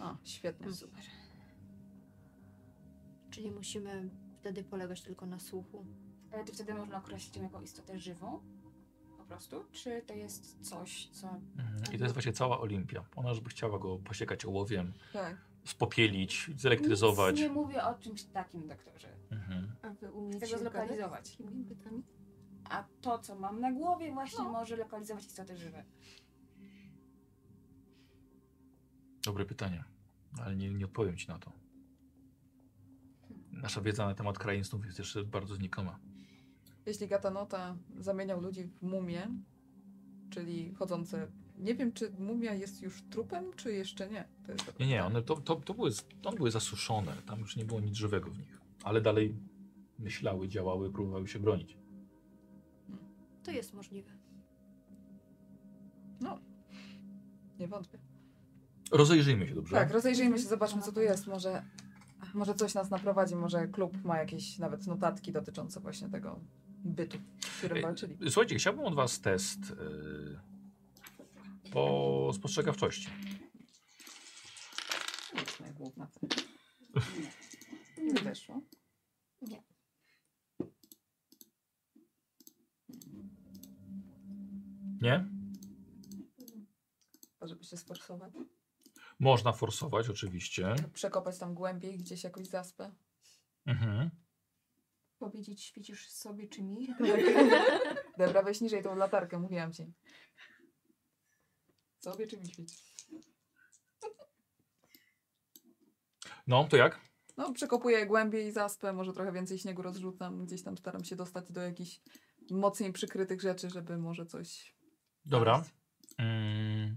A, świetnie. Super. Czyli musimy wtedy polegać tylko na słuchu. Ale czy wtedy można określić ją jako istotę żywą? Po prostu? Czy to jest coś, co... Mhm. I to jest właśnie cała Olimpia. Ona już by chciała go posiekać ołowiem, Tak. Spopielić, zelektryzować. Nic nie mówię o czymś takim, doktorze. Mhm. A wy umiecie Tego gadać zlokalizować. takimi bytami? A to, co mam na głowie, właśnie No. może lokalizować istoty żywe. Dobre pytanie, ale nie, nie odpowiem ci na to. Nasza wiedza na temat krain snów jest jeszcze bardzo znikoma. Jeśli gatanota zamieniał ludzi w mumie, czyli chodzące. Nie wiem, czy mumia jest już trupem, czy jeszcze nie. To Nie, nie, one to, to, to, były, one były zasuszone. Tam już nie było nic żywego w nich. Ale dalej myślały, działały, próbowały się bronić. To jest możliwe. Nie wątpię. Rozejrzyjmy się, dobrze? Tak, rozejrzyjmy się, zobaczmy, co tu jest. Może, może coś nas naprowadzi, może klub ma jakieś nawet notatki dotyczące właśnie tego bytu, w którym Ej, walczyli. Słuchajcie, chciałbym od was test yy, po spostrzegawczości. Główna cecha. Nie weszło. Nie. Nie? żeby się sforsować. Można forsować oczywiście. Przekopać tam głębiej gdzieś jakąś zaspę. Mhm. Powiedzieć, świecisz sobie czy mi? Dobra, weź niżej tą latarkę, mówiłam ci. Sobie czy mi? No, to jak? No, przekopuję głębiej zaspę, może trochę więcej śniegu rozrzucam. Gdzieś tam staram się dostać do jakichś mocniej przykrytych rzeczy, żeby może coś... Dobra. znaleźć. Mm.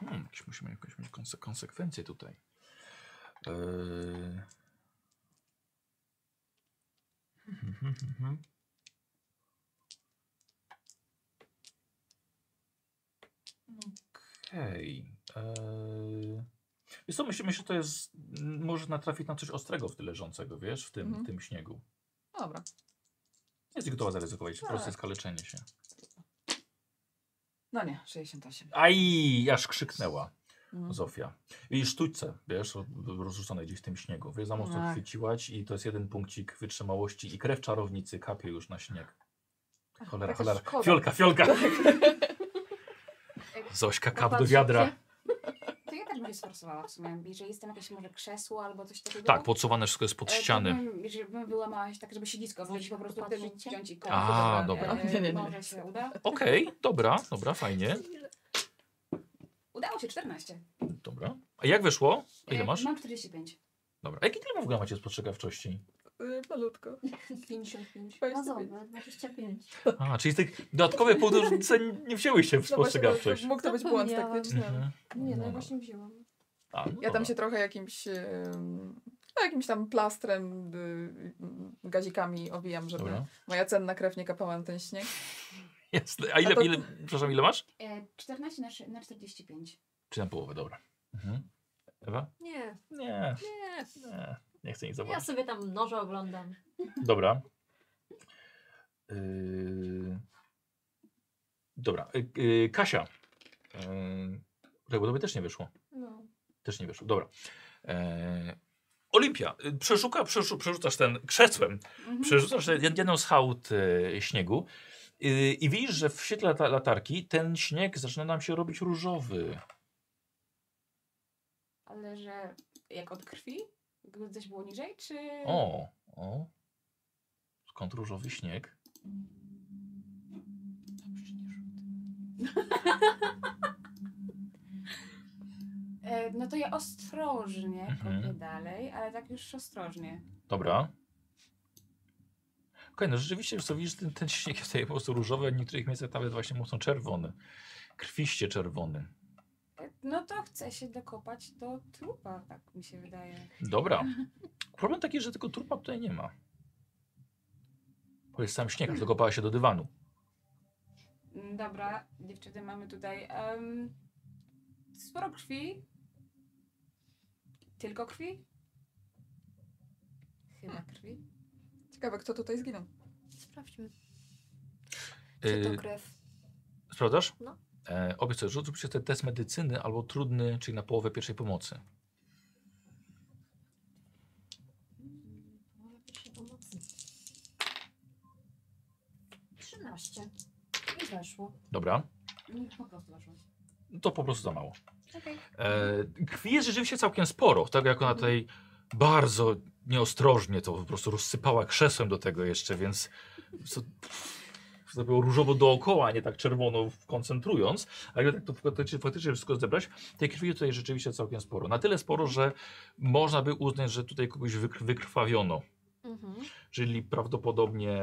Hmm, jakieś musimy jakąś mieć konse konsekwencje tutaj. Yy. Mhm, mhm. Okej. Eee. Wiesz co, myślę, myślę, że to jest... m, Może natrafić na coś ostrego w tyle leżącego, wiesz, w tym, Mhm. tym śniegu. Dobra. Jest gotowa zaryzykować, po prostu Tak. skaleczenie się. No nie, 68. Aj, aż krzyknęła. Mm. Zofia. I sztućce, wiesz, rozrzucone gdzieś w tym śniegu. Wiesz, za mocno Ach. chwyciłaś i to jest jeden punkcik wytrzymałości i krew czarownicy kapie już na śnieg. Cholera, taka cholera. szkoda. Fiolka, fiolka. Zośka, kap do wiadra. To ja też bym się sforsowała w sumie. Jeżeli jest tam jakieś może krzesło albo coś takiego. Tak, podsuwane wszystko jest pod e, ściany. Bym, jeżeli bym wyłamała się tak, żeby siedzisko wziąć po prostu wziąć i A, koło. dobra. Nie, nie, nie. Może się uda. Okej, dobra, dobra, fajnie. Udało się 14. Dobra. A jak wyszło? A ile E, masz? Mam 45. Dobra. A jakie tyle w ogóle macie spostrzegawczości? Y, Malutko. 55. Bazowe, 25. A, czyli z tych dodatkowych że nie wzięłyście w No spostrzegawczość. Mógł to być błąd Zapomniałam. taktyczny. Mhm. Nie, no ja No. właśnie wzięłam. A, no Ja tam się trochę jakimś, ym, no, jakimś tam plastrem, y, y, gazikami owijam, żeby Dobra. moja cenna krew nie kapała na ten śnieg. Jasne. A ile, A to- ile, przepraszam, ile masz? E, 14 na, szy- na 45. Czy na połowę, dobra. Mhm. Ewa? Nie, Nie, nie. nie, nie chcę nic Ja zobaczyć. sobie tam noże oglądam. Dobra. Yy... Dobra. Yy, yy, Kasia. Yy... Bo tobie też nie wyszło. No. Też nie wyszło. Dobra. Yy... Olimpia. Yy, Przeszuka, przeszu, przerzucasz ten krzesłem. Mhm. Przerzucasz jed- jedną z hałd yy, śniegu. I widzisz, że w świetle lata latarki ten śnieg zaczyna nam się robić różowy. Ale że jak od krwi? Coś było niżej, czy... O, o. Skąd różowy śnieg? Dobrze, nie E, no to ja ostrożnie Mhm. kopię dalej, ale tak już ostrożnie. Dobra. Okej, no rzeczywiście, co widzisz, ten, ten śnieg jest tutaj po prostu różowy, a w niektórych miejscach nawet właśnie mocno czerwony. Krwiście czerwony. E, No to chcę się dokopać do trupa, tak mi się wydaje. Dobra. Problem taki, że tego trupa tutaj nie ma. Bo jest sam śnieg, dokopała się do dywanu. Dobra, dziewczyny, mamy tutaj em, sporo krwi. Tylko krwi? Chyba krwi. Ciekawe, kto tutaj zginął. Sprawdźmy. Czy Yy, to krew? sprawdzasz? No. E, obie sobie rzuć rzućcie ten test medycyny albo trudny, czyli na połowę pierwszej pomocy. Połowa pierwszej pomocy. 13. I weszło. Dobra. Po prostu weszło. To po prostu za mało. Okej. E, krwi jest rzeczywiście całkiem sporo. Tak jak ona tutaj bardzo nieostrożnie to po prostu rozsypała krzesłem do tego jeszcze, więc co, to było różowo dookoła, a nie tak czerwono koncentrując. A jak tak to faktycznie, faktycznie wszystko zebrać, tej krwi tutaj rzeczywiście całkiem sporo. Na tyle sporo, że można by uznać, że tutaj kogoś wykr wykrwawiono. Mhm. Czyli prawdopodobnie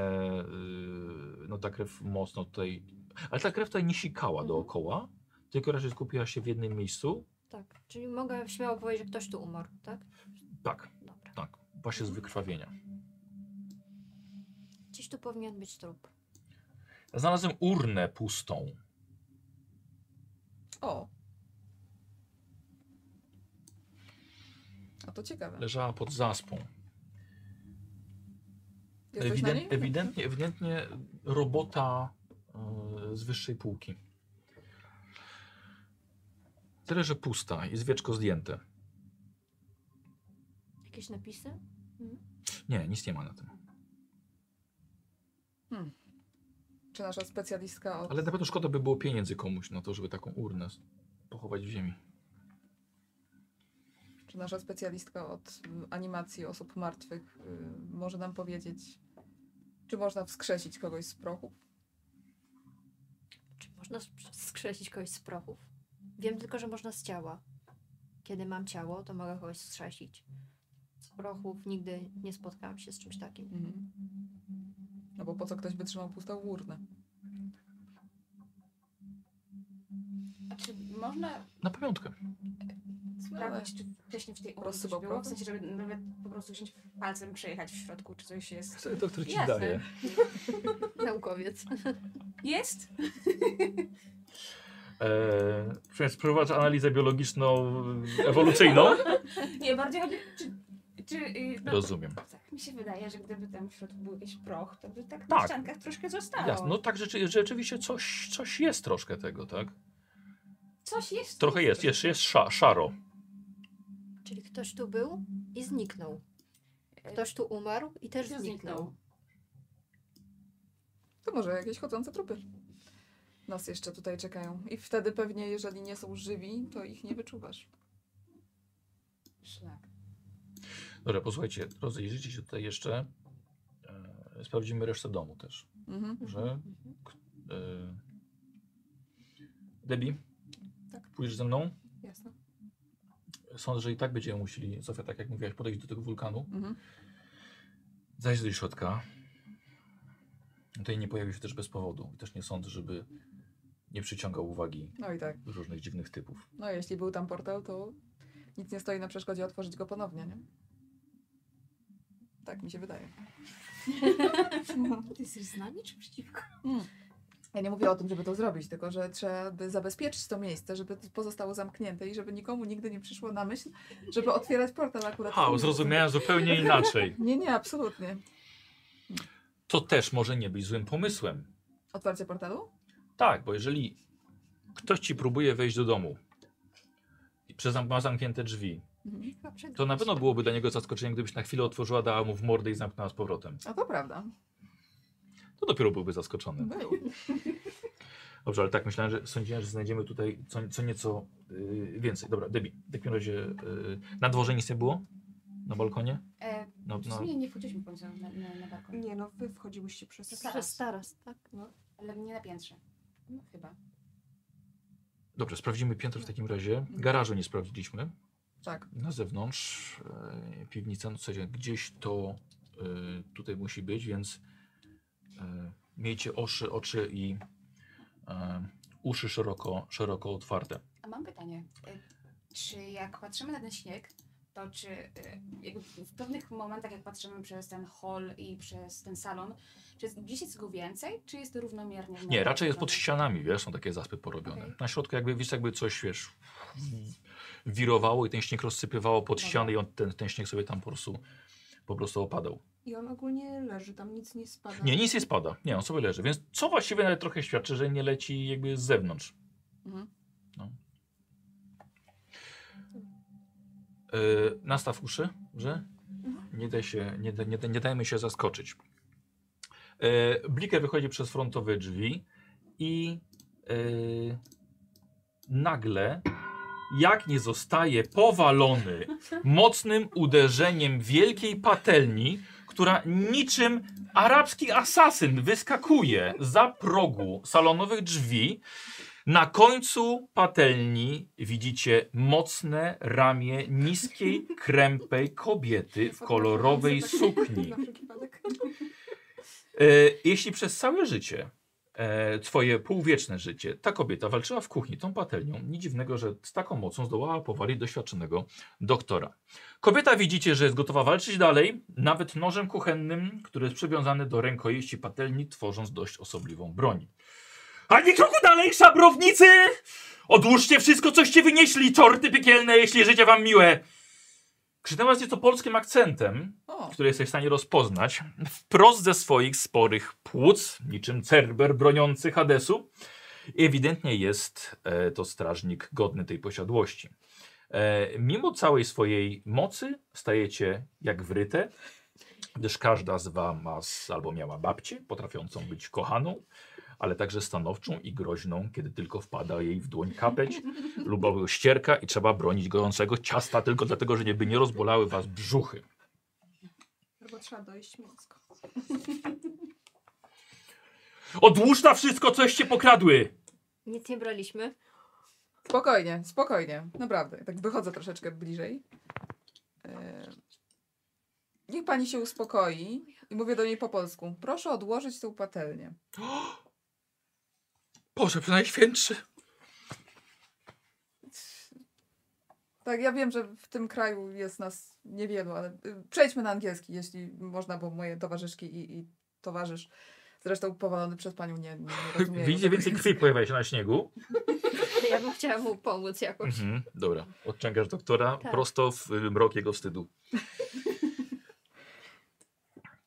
yy, no ta krew mocno tutaj. Ale ta krew tutaj nie sikała Mhm. dookoła, tylko raczej skupiła się w jednym miejscu. Tak. Czyli mogę śmiało powiedzieć, że ktoś tu umarł, tak? Tak, Dobra. tak. Właśnie z wykrwawienia. Gdzieś tu powinien być trup. Znalazłem urnę pustą. O. A to ciekawe. Leżała pod zaspą. Jest niej? ewidentnie, ewidentnie robota yy, z wyższej półki. Tyle, że pusta i zwieczko zdjęte. Jakieś napisy? Nie, nic nie ma na tym. Hmm. Czy nasza specjalistka od... Ale na pewno szkoda by było pieniędzy komuś na to, żeby taką urnę pochować w ziemi. Czy nasza specjalistka od y, animacji osób martwych y, może nam powiedzieć, czy można wskrzesić kogoś z prochu? Czy można sk- skrzesić kogoś z prochów? Wiem tylko, że można z ciała. Kiedy mam ciało, to mogę kogoś skrzesić. Z prochów nigdy nie spotkałam się z czymś takim. Mhm. No bo po co ktoś by trzymał pustą urnę? A czy można Na pamiątkę. sprawdzić, czy wcześniej w tej urnie coś Rozsypał było? W sensie, żeby nawet po prostu wziąć palcem, przejechać w środku, czy coś jest. Co doktor ci Jasne. daje? Naukowiec. Jest? Eee, spróbować analizę biologiczną, ewolucyjną. Nie, bardziej chodzi, czy... czy y, no, Rozumiem. Tak mi się wydaje, że gdyby tam w środku był jakiś proch, to by tak, na Tak. ściankach troszkę zostało. Jasne. No tak, rzeczy, rzeczywiście coś, coś jest troszkę tego, tak? Coś jest. Trochę jest, jest, jest sza, szaro. Czyli ktoś tu był i zniknął. Ktoś tu umarł i też Też zniknął. zniknął. To może jakieś chodzące trupy. Nas jeszcze tutaj czekają. I wtedy pewnie, jeżeli nie są żywi, to ich nie wyczuwasz. Szlak. Dobra, posłuchajcie, rozejrzyjcie się tutaj jeszcze. E, sprawdzimy resztę domu też. Mhm. Że. E, Debbie, Tak. pójdziesz ze mną? Jasne. Sądzę, że i tak będziemy musieli, Sofia, tak jak mówiłaś, podejść do tego wulkanu. Mhm. Zajść do środka. Tutaj nie pojawił się też bez powodu. I też nie sądzę, żeby nie przyciągał uwagi No i tak. różnych dziwnych typów. No jeśli był tam portal, to nic nie stoi na przeszkodzie otworzyć go ponownie, nie? Tak mi się wydaje. Ty jesteś znani czy przeciwko? Mm. Ja nie mówię o tym, żeby to zrobić, tylko że trzeba by zabezpieczyć to miejsce, żeby to pozostało zamknięte i żeby nikomu nigdy nie przyszło na myśl, żeby otwierać portal akurat. miejscu. zrozumiałem zupełnie inaczej. Nie, nie, absolutnie. To też może nie być złym pomysłem. Otwarcie portalu? Tak, bo jeżeli ktoś ci próbuje wejść do domu i ma zamknięte drzwi. To na pewno byłoby dla niego zaskoczeniem, gdybyś na chwilę otworzyła, dała mu w mordę i zamknęła z powrotem. A to prawda. To dopiero byłby zaskoczony. Był. Dobrze, ale tak myślałem, że sądziłem, że znajdziemy tutaj co, co nieco yy, więcej. Dobra, Debbie, w takim razie yy, na dworze nic nie było? Na balkonie? E, No, w no, sumie nie wchodziliśmy końcu na, na, na balkon. Nie no, wy wchodziłyście przez... Przez staras, tak? Ale nie na piętrze. No chyba. Dobrze, sprawdzimy piętro w takim razie. Garażu nie sprawdziliśmy. Tak. Na zewnątrz, e, piwnica, no w sensie gdzieś to e, tutaj musi być, więc e, miejcie oczy, oczy i e, uszy szeroko, szeroko otwarte. A mam pytanie. E, Czy jak patrzymy na ten śnieg, to czy e, jakby w pewnych momentach, jak patrzymy przez ten hall i przez ten salon, czy jest, gdzieś jest go więcej, czy jest to równomiernie? Nie, raczej jest pod ścianami, wiesz, są takie zaspy porobione. Okej. Na środku jakby, wiesz, jakby coś, wiesz, wirowało i ten śnieg rozsypywało pod Dobra. ściany i on, ten, ten śnieg sobie tam po prostu, po prostu opadał. I on ogólnie leży, tam nic nie spada. Nie, nic nie spada. Nie, on sobie leży, więc co właściwie nawet trochę świadczy, że nie leci jakby z zewnątrz. Mhm. Nastaw uszy, że nie, daj się, nie, da- nie, da- nie dajmy się zaskoczyć. Yy, Bliker wychodzi przez frontowe drzwi i yy, nagle, jak nie zostaje powalony mocnym uderzeniem wielkiej patelni, która niczym arabski asasyn wyskakuje za progu salonowych drzwi, na końcu patelni widzicie mocne ramię niskiej, krępej kobiety w kolorowej sukni. E, jeśli przez całe życie, e, twoje półwieczne życie, ta kobieta walczyła w kuchni tą patelnią, nic dziwnego, że z taką mocą zdołała powalić doświadczonego doktora. Kobieta widzicie, że jest gotowa walczyć dalej, nawet nożem kuchennym, który jest przywiązany do rękojeści patelni, tworząc dość osobliwą broń. Ani kroku dalej, szabrownicy! Odłóżcie wszystko, coście wynieśli, czorty piekielne, jeśli życie wam miłe! Krzyknęła nieco polskim akcentem, O, który jesteś w stanie rozpoznać, wprost ze swoich sporych płuc, niczym cerber broniący Hadesu. Ewidentnie jest e, to strażnik godny tej posiadłości. E, mimo całej swojej mocy stajecie jak wryte, gdyż każda z was albo miała babcię, potrafiącą być kochaną, ale także stanowczą i groźną, kiedy tylko wpada jej w dłoń kapeć lub ścierka i trzeba bronić gorącego ciasta tylko dlatego, że nie by nie rozbolały was brzuchy. Albo trzeba dojeść mięsko. Odłóż na wszystko, coście pokradły! Nic nie braliśmy. Spokojnie, spokojnie, naprawdę. Tak wychodzę troszeczkę bliżej. E, Niech pani się uspokoi i mówię do niej po polsku. Proszę odłożyć tę patelnię. Boże, najświętszy! Tak, ja wiem, że w tym kraju jest nas niewielu, ale y, przejdźmy na angielski, jeśli można, bo moje towarzyszki i, i towarzysz, zresztą powalony przez panią, nie, nie, rozumieją. Widzicie, więcej krwi pojawia się na śniegu. Ja bym chciała mu pomóc jakoś. Mhm, dobra, odciągasz doktora Tak. prosto w y, mrok jego wstydu.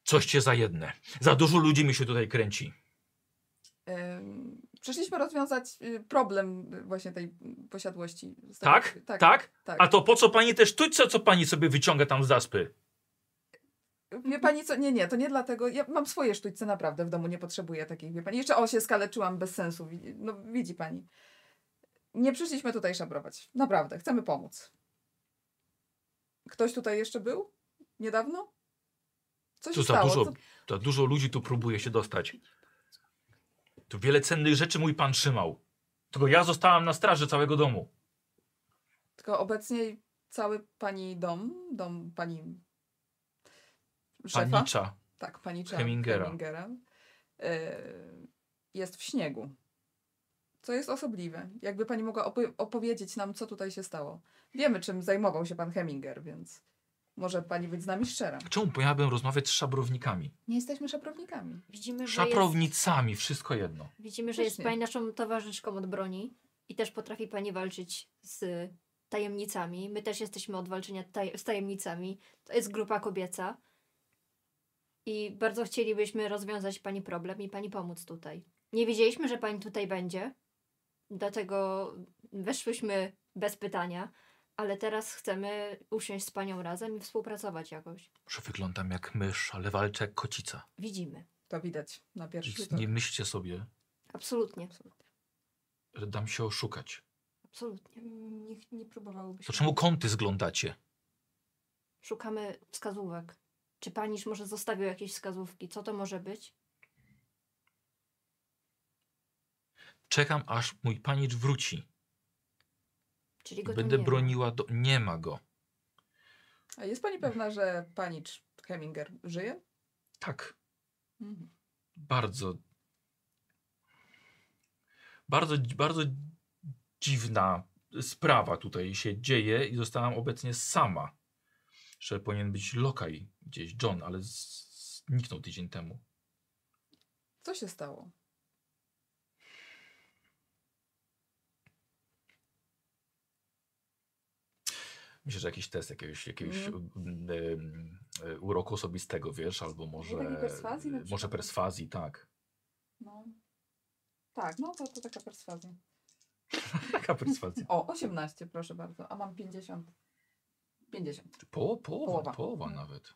Coście za jedne. Za dużo ludzi mi się tutaj kręci. Przyszliśmy rozwiązać y, problem y, właśnie tej posiadłości. Tak? Tak. Tak? tak. A to po co pani te sztućce, co pani sobie wyciąga tam z zaspy? Wie pani co? Nie, nie, to nie dlatego. Ja mam swoje sztućce naprawdę w domu, nie potrzebuję takich, wie pani. Jeszcze o się skaleczyłam bez sensu. No widzi pani. Nie przyszliśmy tutaj szabrować. Naprawdę, chcemy pomóc. Ktoś tutaj jeszcze był? Niedawno? Co się Tu za stało? dużo, Co- za dużo ludzi tu próbuje się dostać. Tu wiele cennych rzeczy mój pan trzymał. Tylko ja zostałam na straży całego domu. Tylko obecnie cały pani dom, dom pani szefa, Panicza. tak, panicza Hemingera. Hemingera e, jest w śniegu. Co jest osobliwe. Jakby pani mogła opo- opowiedzieć nam, co tutaj się stało. Wiemy, czym zajmował się pan Heminger, więc może pani być z nami szczera. Czemu miałabym rozmawiać z szabrownikami? Nie jesteśmy szaprownikami. Widzimy, że jest, Szaprownicami, wszystko jedno. widzimy, że jest pani naszą towarzyszką od broni i też potrafi pani walczyć z tajemnicami. My też jesteśmy od walczenia taj z tajemnicami. To jest grupa kobieca. I bardzo chcielibyśmy rozwiązać pani problem i pani pomóc tutaj. Nie wiedzieliśmy, że pani tutaj będzie. Dlatego weszłyśmy bez pytania, ale teraz chcemy usiąść z panią razem i współpracować jakoś. Że wyglądam jak mysz, ale walczę jak kocica. Widzimy. To widać na pierwszy rzut Nie oka. myślcie sobie, Absolutnie. że dam się oszukać. Absolutnie. Nie, nie próbowałybyś. To czemu kąty zglądacie? Szukamy wskazówek. Czy paniż może zostawił jakieś wskazówki? Co to może być? Czekam, aż mój panicz wróci. Czyli go Będę nie ma. broniła do... Nie ma go. A jest pani pewna, że panicz Heminger żyje? Tak, Mhm. bardzo... Bardzo, bardzo dziwna sprawa tutaj się dzieje i zostałam obecnie sama. Że powinien być lokaj gdzieś, John, ale zniknął tydzień temu. Co się stało? Myślę, że jakiś test jakiegoś, jakiegoś Mhm. mm, em, e, uroku osobistego, wiesz, albo może... perswazji na Może perswazji, tak. No. Tak, no to, to taka perswazja. Jaka perswazja? O, 18, proszę bardzo. A mam 50. 50. Po, połowa, Połowa. połowa Mhm. nawet.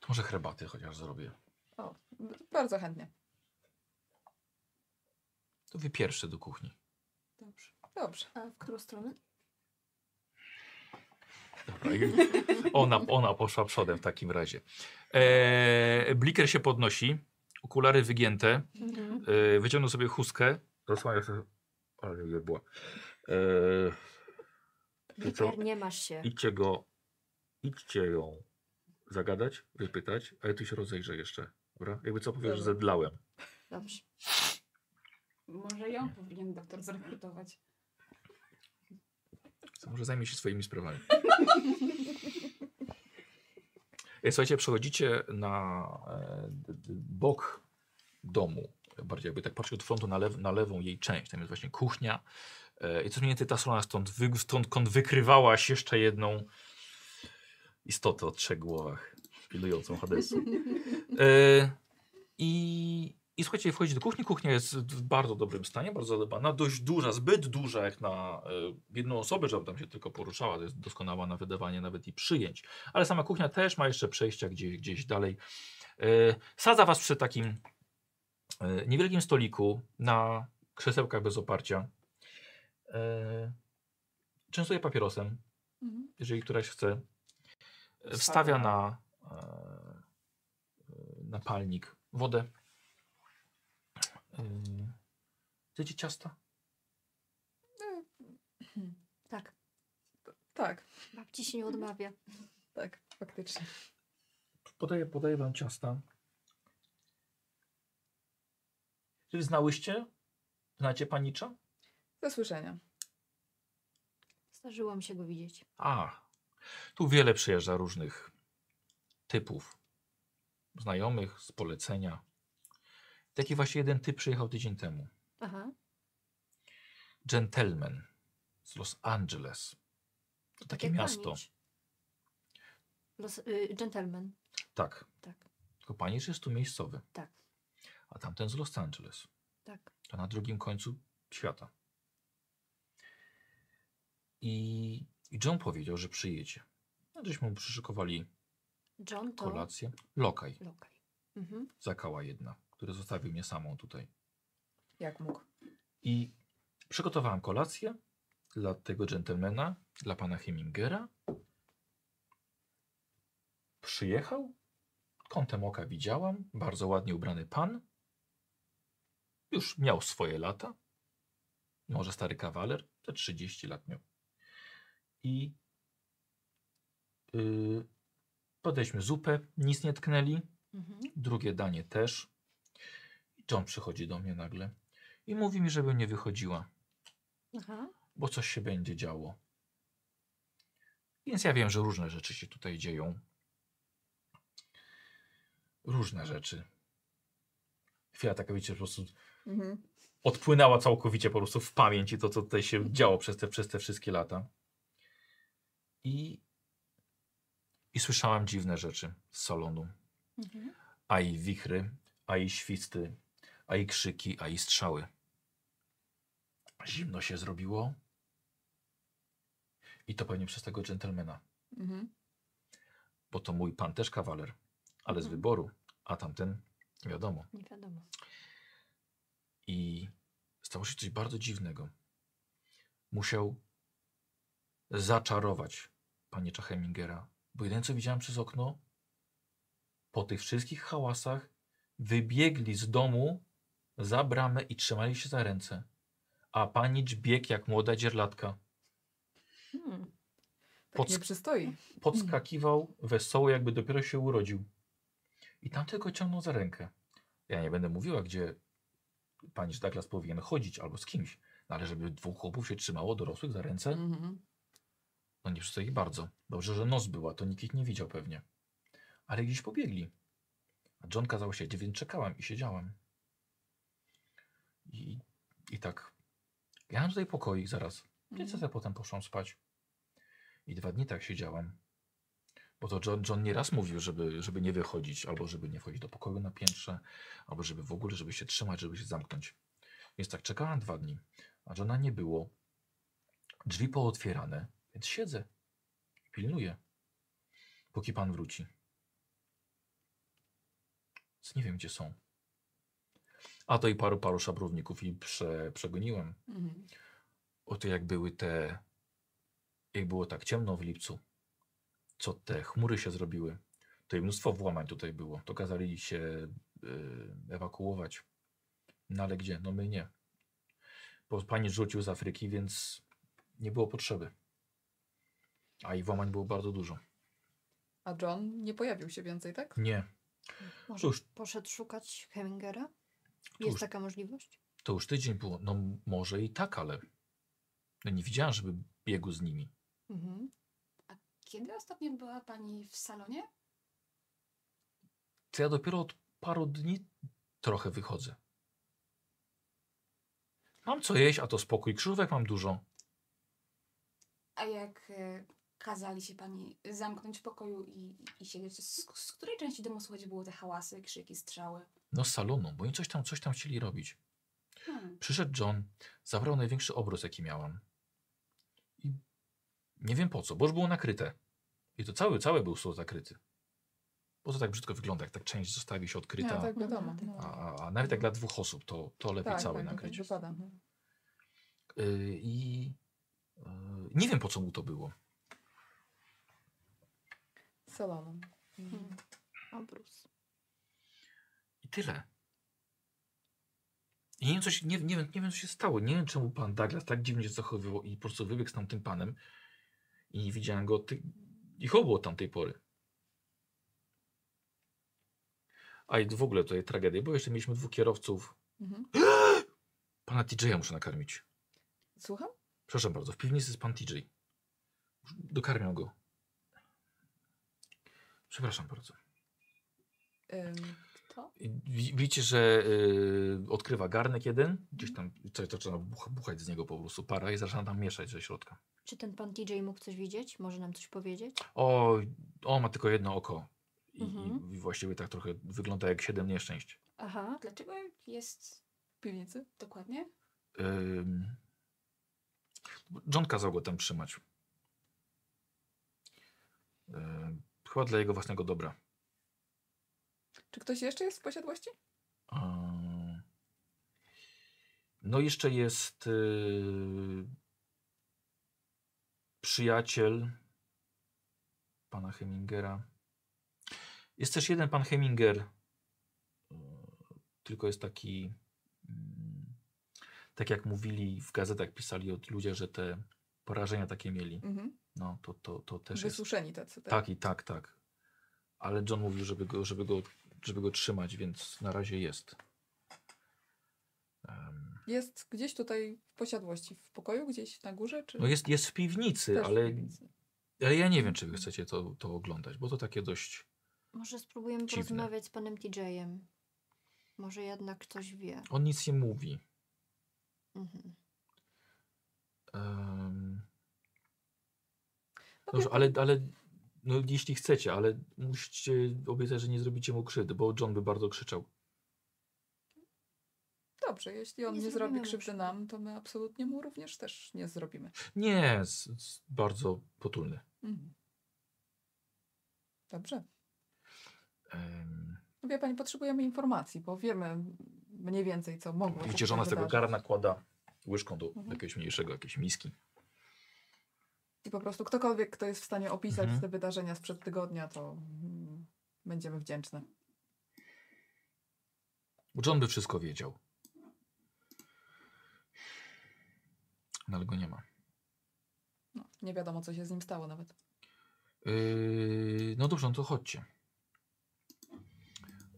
To może herbaty chociaż zrobię. O, bardzo chętnie. To wy pierwszy do kuchni. Dobrze. Dobrze. A w którą stronę? Dobra, ona, ona poszła przodem w takim razie. E, bliker się podnosi, okulary wygięte, Mhm. e, wyciągnął sobie chustkę. Zasłania sobie... Ale nie była. E, co? Wiktor, nie masz się. idźcie go, idźcie ją zagadać, wypytać, a ja tu się rozejrzę jeszcze. Dobra? Jakby co powiesz, że zedlałem. Dobrze. Może ją powinien doktor zrekrutować. To może zajmie się swoimi sprawami. E, Słuchajcie, przechodzicie na e, bok domu. Bardziej jakby tak patrzeć od frontu na, lew, na lewą jej część. Tam jest właśnie kuchnia. E, I co mniej więcej ta strona stąd, wy, stąd wykrywałaś jeszcze jedną istotę o trzech głowach, pilującą Hadesu. I I słuchajcie, wchodzi do kuchni. Kuchnia jest w bardzo dobrym stanie, bardzo zadbana. Dość duża, zbyt duża jak na e, jedną osobę, żeby tam się tylko poruszała. To jest doskonała na wydawanie nawet i przyjęć. Ale sama kuchnia też ma jeszcze przejścia gdzieś, gdzieś dalej. E, sadza was przy takim e, niewielkim stoliku na krzesełkach bez oparcia. Częstuje papierosem, Mhm. jeżeli któraś chce. Wstawia na, na palnik wodę. Chcecie ciasta? Tak, Tak, babci się nie odmawia. tak, faktycznie. Podaję, podaję wam ciasta. Czy wy znałyście? Znacie panicza? Ze słyszenia. Zdarzyło mi się go widzieć. A, tu wiele przyjeżdża różnych typów. Znajomych, z polecenia. Taki właśnie jeden typ przyjechał tydzień temu. Aha. Gentleman z Los Angeles. To takie miasto. panicz. Los, y, gentleman. Tak. Tak, Tylko panicz jest tu miejscowy. tak, A tamten z Los Angeles. tak. To na drugim końcu świata. I, i John powiedział, że przyjedzie. No, żeśmy mu przyszykowali John to kolację. Lokaj. lokaj. Mhm. Zakała jedna, który zostawił mnie samą tutaj. Jak mógł. I przygotowałem kolację dla tego dżentelmena, dla pana Hemingera. Przyjechał, kątem oka widziałam, bardzo ładnie ubrany pan. Już miał swoje lata. Może stary kawaler, te 30 lat miał. I yy, podaliśmy zupę, nic nie tknęli. Mhm. Drugie danie też. John przychodzi do mnie nagle i mówi mi, żebym nie wychodziła, Aha. bo coś się będzie działo. Więc ja wiem, że różne rzeczy się tutaj dzieją. Różne rzeczy. Chwila taka, wiecie, po prostu Mhm. odpłynęła całkowicie po prostu w pamięć i to, co tutaj się działo przez te, przez te wszystkie lata. I, I słyszałam dziwne rzeczy z salonu. Mhm. A i wichry, a i świsty, a i krzyki, a i strzały. Zimno się zrobiło. I to pewnie przez tego dżentelmena, Mhm. bo to mój pan też kawaler, ale z Mhm. wyboru, a tamten wiadomo. Nie wiadomo. I stało się coś bardzo dziwnego. Musiał zaczarować panicza Hemingera, bo jedyne co widziałem przez okno, po tych wszystkich hałasach wybiegli z domu za bramę i trzymali się za ręce, a panicz biegł jak młoda dzierlatka. Hmm. Tak Podsk- nie przystoi. Podskakiwał wesoło, jakby dopiero się urodził. I tamten go ciągnął za rękę. Ja nie będę mówiła, gdzie panicz Douglas powinien chodzić albo z kimś, no ale żeby dwóch chłopów się trzymało, dorosłych za ręce, Mhm. no nie przystoi bardzo. Dobrze, że noc była, to nikt ich nie widział pewnie. Ale gdzieś pobiegli. A John kazał siedzieć, więc czekałam i siedziałam. I, i tak. Ja mam tutaj pokoik zaraz. Ja Mhm. sobie potem poszłam spać. I dwa dni tak siedziałam. Bo to John, John nieraz mówił, żeby, żeby nie wychodzić, albo żeby nie wchodzić do pokoju na piętrze, albo żeby w ogóle, żeby się trzymać, żeby się zamknąć. Więc tak czekałam dwa dni, a Johna nie było. Drzwi pootwierane, więc siedzę. Pilnuję. Póki pan wróci. Więc nie wiem, gdzie są. A to i paru, paru szabrowników i prze, przegoniłem. Mhm. Oto jak były te. Jak było tak ciemno w lipcu, co te chmury się zrobiły, to i mnóstwo włamań tutaj było. To kazali się y, ewakuować. No ale gdzie? No my nie. Bo pani rzucił z Afryki, więc nie było potrzeby. A i włamań było bardzo dużo. A John nie pojawił się więcej, tak? Nie. Może Cóż. poszedł szukać Hemingera? Jest taka możliwość? To już tydzień było. No może i tak, ale no nie widziałem, żeby biegł z nimi. Mhm. Kiedy ostatnio była pani w salonie? To ja dopiero od paru dni trochę wychodzę. Mam co jeść, a to spokój. Krzyżówek mam dużo. A jak e, kazali się pani zamknąć w pokoju i, i siedzieć, z, z której części domu słychać było te hałasy, krzyki, strzały? No z salonu, bo oni coś tam, coś tam chcieli robić. Hmm. Przyszedł John, zabrał największy obróz, jaki miałam. I nie wiem po co, bo już było nakryte. I to cały, cały był stół zakryty. Bo to tak brzydko wygląda, jak tak część zostawi się odkryta. Ja, tak wiadomo. No, No. A, a, a nawet jak dla dwóch osób, to, to lepiej Tak, cały tak, tak nakryć. wypada. no. Y, I y, nie wiem po co mu to było. Salonem. Hmm. Obrus. Tyle. I nie wiem, co się, nie, nie, wiem, nie wiem, co się stało. Nie wiem, czemu pan Douglas tak dziwnie się zachowywał i po prostu wybiegł z tamtym panem. I nie widziałem go. Ty... Ich obu od tamtej pory. A i w ogóle tutaj tragedia, bo jeszcze mieliśmy dwóch kierowców. Mhm. Pana TJ muszę nakarmić. Słucham? Przepraszam bardzo, w piwnicy jest pan TJ. Dokarmiam go. Przepraszam bardzo. Ym, Widzicie, że y, odkrywa garnek jeden, gdzieś tam coś zaczyna buch, buchać z niego po prostu para i zaczyna tam mieszać ze środka. Czy ten pan TJ mógł coś widzieć? Może nam coś powiedzieć? O, on ma tylko jedno oko. I, Mhm. i właściwie tak trochę wygląda jak siedem nieszczęść. Aha. Dlaczego jest w piwnicy? dokładnie? Ym, John kazał go tam trzymać. Ym, chyba dla jego własnego dobra. Czy ktoś jeszcze jest w posiadłości? No jeszcze jest y, przyjaciel pana Hemingera. Jest też jeden pan Heminger, y, tylko jest taki, mm, tak jak mówili w gazetach, pisali od ludzie, że te porażenia takie mieli. Mhm. No to, to, to też jest. Wysuszeni tacy. Tak. Tak i tak, tak. Ale John mówił, żeby go, żeby go, żeby go trzymać, więc na razie jest. Em, Jest gdzieś tutaj w posiadłości, w pokoju, gdzieś na górze? Czy no jest, jest w piwnicy, też w ale, piwnicy? ale ja nie wiem, czy wy chcecie to, to oglądać, bo to takie dość... Może spróbujemy Dziwne. porozmawiać z panem TJ-em. Może jednak coś wie. On nic nie mówi. Mhm. No dobrze, ale, ale no, jeśli chcecie, ale musicie obiecać, że nie zrobicie mu krzywdy, bo John by bardzo krzyczał. Dobrze, jeśli on Nie nie, zrobi krzywdy nam, to my absolutnie mu również też nie zrobimy. Nie, z, z bardzo potulny. Mhm. Dobrze. No Wie pani, potrzebujemy informacji, bo wiemy mniej więcej, co mogło się Widzicie, że ona z tego wydarzyć. gara nakłada łyżką do Mhm. jakiegoś mniejszego, jakiejś miski. I po prostu ktokolwiek, kto jest w stanie opisać Mhm. te wydarzenia sprzed tygodnia, to mm, będziemy wdzięczne. Bo John by wszystko wiedział. No ale go nie ma. No, nie wiadomo, co się z nim stało nawet. Yy, no dobrze, no to chodźcie.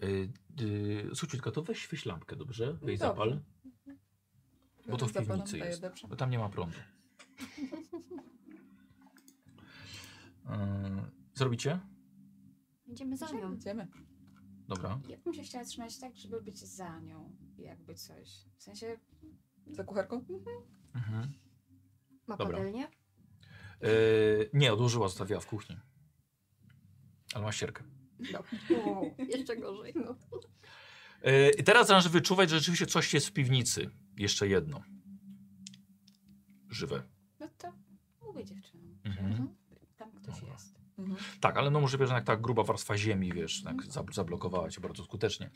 Yy, yy, Suciutka, to weź, weź lampkę, dobrze? Weź zapal. Bo to w piwnicy jest. Bo tam nie ma prądu. Yy, zrobicie? Idziemy za nią. Idziemy. Dobra. Ja bym się chciała trzymać tak, żeby być za nią. Jakby coś. W sensie Za kucharką? Mhm. Ma Dobra. patelnię? Yy, nie, odłożyła, zostawiła w kuchni. Ale ma ścierkę. O, jeszcze gorzej. No. Yy, I teraz zaczynasz wyczuwać, że rzeczywiście coś jest w piwnicy. Jeszcze jedno. Żywe. No to mówię dziewczynom, Mhm. że Dobra. jest. Mhm. Tak, ale no możliwe, że jak ta gruba warstwa ziemi, wiesz, tak zab- zablokowała cię bardzo skutecznie.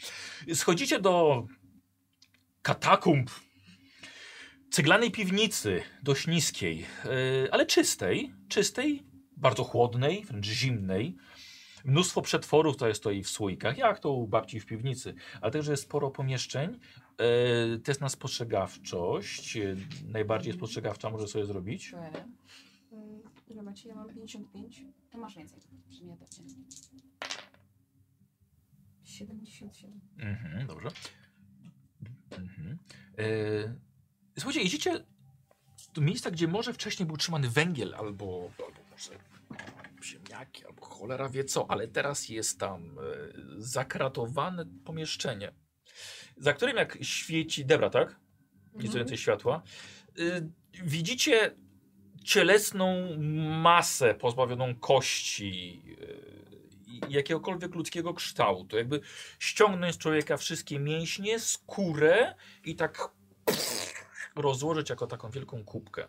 Schodzicie do katakumb ceglanej piwnicy, dość niskiej, yy, ale czystej, czystej, bardzo chłodnej, wręcz zimnej. Mnóstwo przetworów tutaj stoi w słoikach, jak to u babci w piwnicy, ale także jest sporo pomieszczeń. Yy, test na spostrzegawczość, yy, najbardziej spostrzegawcza może sobie zrobić. To ja? Ja mam 55. To masz więcej. Brzmi dobrze. 77. Mhm, dobrze. Mhm. E, słuchajcie, jedziecie do miejsca, gdzie może wcześniej był trzymany węgiel, albo, albo może ziemniaki, albo cholera wie co, ale teraz jest tam e, zakratowane pomieszczenie, za którym jak świeci, Debra, tak? Nieco Mhm. więcej światła. Y, widzicie cielesną masę pozbawioną kości i jakiegokolwiek ludzkiego kształtu. Jakby ściągnąć z człowieka wszystkie mięśnie, skórę i tak rozłożyć jako taką wielką kubkę.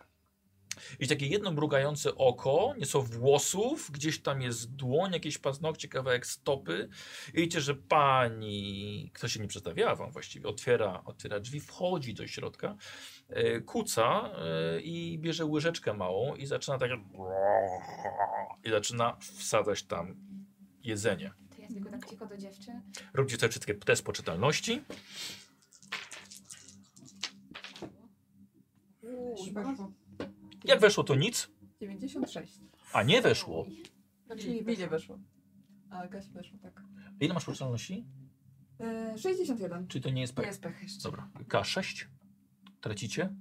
I takie jedno mrugające oko, nieco włosów, gdzieś tam jest dłoń, jakieś paznokcie, kawałek stopy. I widzicie, że pani, kto się nie przedstawiała wam właściwie, otwiera, otwiera drzwi, wchodzi do środka, e, kuca e, i bierze łyżeczkę małą i zaczyna tak i zaczyna wsadzać tam jedzenie. To ja tylko tak cicho do dziewczyn. Róbcie sobie wszystkie test poczytalności. Uuu. Jak weszło to nic, 96. a nie weszło. Znaczy Czyli nie mi nie weszło. weszło. A Kasi weszło, tak. Ile masz poczytalności? E, 61. Czy to nie jest Nie pech? jest pech jeszcze. Dobra. K6. Tracicie?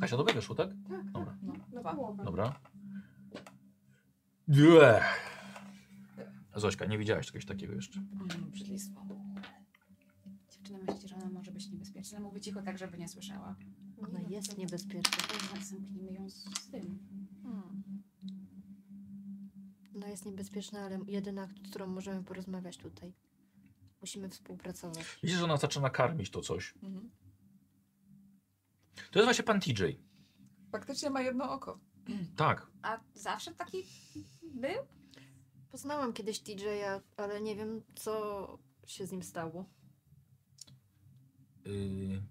Kasia, dobrze weszło, tak? Tak, Dobra. No, dwa. Dobra. Due. Zośka, nie widziałaś czegoś takiego jeszcze. Mm, Brzydlistwo. Dziewczyna myśli, że ona może być niebezpieczna. Mówi cicho tak, żeby nie słyszała. Ona jest niebezpieczna. Zamknijmy ją z, tym. Hmm. Ona jest niebezpieczna, ale jedyna, z którą możemy porozmawiać tutaj. Musimy współpracować. Widzisz, że ona zaczyna karmić to coś. Mhm. To jest właśnie pan TJ. Faktycznie ma jedno oko. Tak. A zawsze taki był? Poznałam kiedyś TJ-a, ale nie wiem, co się z nim stało. Yy,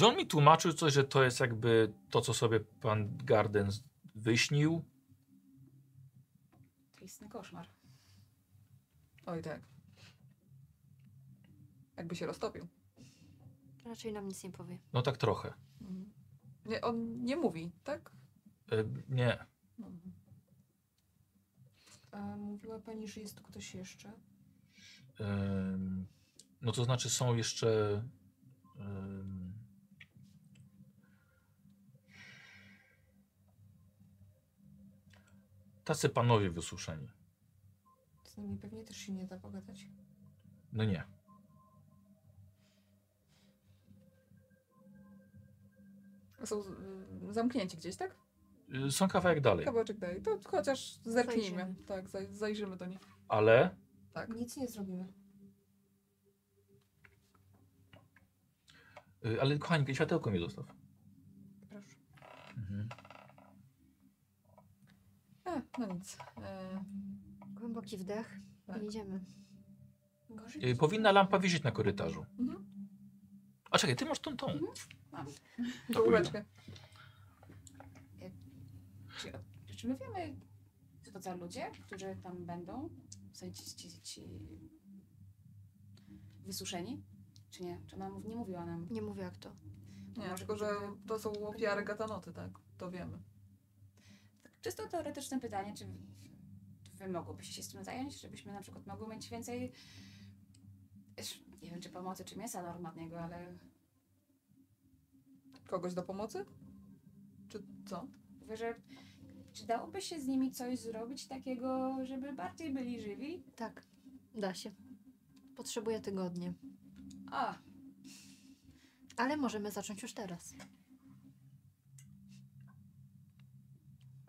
John mi tłumaczył coś, że to jest jakby to, co sobie pan Garden wyśnił. To istny koszmar. Oj tak. Jakby się roztopił. Raczej nam nic nie powie. No tak trochę. Mhm. Nie, on nie mówi, tak? Yy, nie. Mhm. A mówiła pani, że jest tu ktoś jeszcze? Ym, no to znaczy są jeszcze. ym, tacy panowie wysuszeni. Z nimi pewnie też się nie da pogadać. No nie. Są y, zamknięci gdzieś, tak? Y, Są kawałek dalej, Kawałeczek dalej. To chociaż zerknijmy. Zajrzymy. Tak, zaj, zajrzymy do nich. ale Tak. Nic nie zrobimy. y, ale kochani, światełko mi zostaw. Proszę. Mhm. E, no nic. E, Głęboki wdech Tak. i idziemy. Gorzej Y, Powinna lampa wisieć na korytarzu. mhm. A czekaj, ty masz tą tą. Mam. To łóweczkę. Czy, czy my wiemy, co to za ludzie, którzy tam będą? W sensie ci, ci, ci wysuszeni? Czy nie? Czy ona mów- nie mówiła nam? Nie mówię jak to. Nie, tylko że- to są ofiary gatanoty, tak? To wiemy. Czysto teoretyczne pytanie, czy wy mogłobyście się z tym zająć, żebyśmy na przykład mogły mieć więcej, Wiesz, nie wiem czy pomocy, czy mięsa normalnego, ale Kogoś do pomocy? Czy co? mówię, że czy dałoby się z nimi coś zrobić takiego, żeby bardziej byli żywi? Tak, da się. Potrzebuję tygodnie. A, Ale możemy zacząć już teraz. A czy doktor nie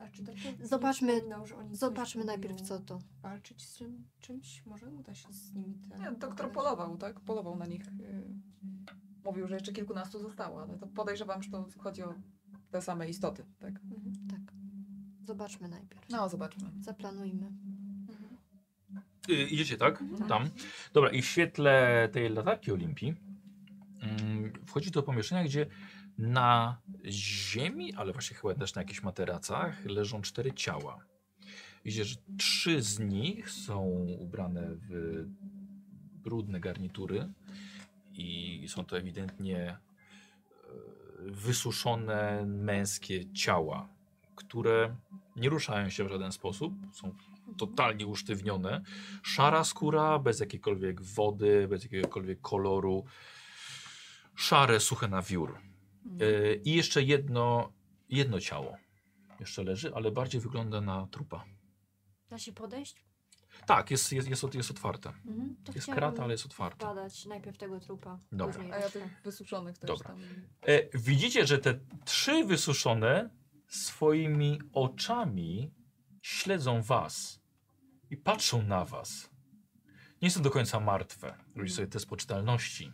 Zobaczmy- Zobaczmy najpierw co to. Walczyć z czym, czymś? Może uda się z nimi te... Nie, doktor polował, tak? Polował na nich. y, Mówił, że jeszcze kilkunastu zostało, ale to podejrzewam, że to chodzi o te same istoty, tak? Mhm. Tak. Zobaczmy najpierw. No, zobaczmy. Zaplanujmy. Mhm. Y, idziecie, tak? Mhm. Tam. Dobra, i w świetle tej latarki Olimpii mm, wchodzi do pomieszczenia, gdzie na ziemi, ale właśnie chyba też na jakichś materacach, leżą cztery ciała. Widzicie, że trzy z nich są ubrane w brudne garnitury i są to ewidentnie e, wysuszone męskie ciała, które nie ruszają się w żaden sposób, są totalnie usztywnione. Szara skóra, bez jakiejkolwiek wody, bez jakiegokolwiek koloru. Szare, suche na wiór. E, I jeszcze jedno, jedno ciało. Jeszcze leży, ale bardziej wygląda na trupa. Da się podejść? Tak, jest, jest, jest, jest otwarte. Mhm. To Jest chciałabym krata, ale jest otwarte. Badać najpierw tego trupa. Dobra. później A ja resztę. tych wysuszonych też Dobra. tam. E, widzicie, że te trzy wysuszone swoimi oczami śledzą was i patrzą na was. Nie są do końca martwe. Robisz sobie test poczytalności.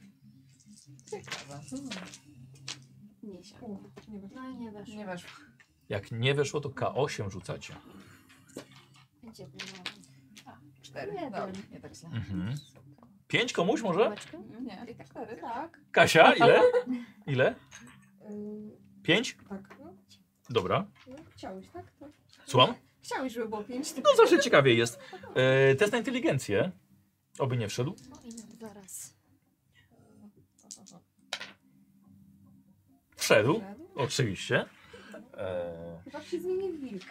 Ciekawe. Nie nie wiem. No i nie weszło. Nie wiesz. Jak nie weszło, to K8 rzucacie. Będzie. Cztery. Dobra, nie tak źle. Mhm. Pięć komuś może? Nie, cztery. Tak. Kasia, ile? Ile? Pięć? tak. No, Dobra. no, chciałeś, tak? tak? Słucham? Chciałeś, żeby było pięć. No zawsze ciekawie jest. E, test na inteligencję. Oby nie wszedł. No, zaraz. Wszedł. Oczywiście. E, Chyba się zmieni wilk.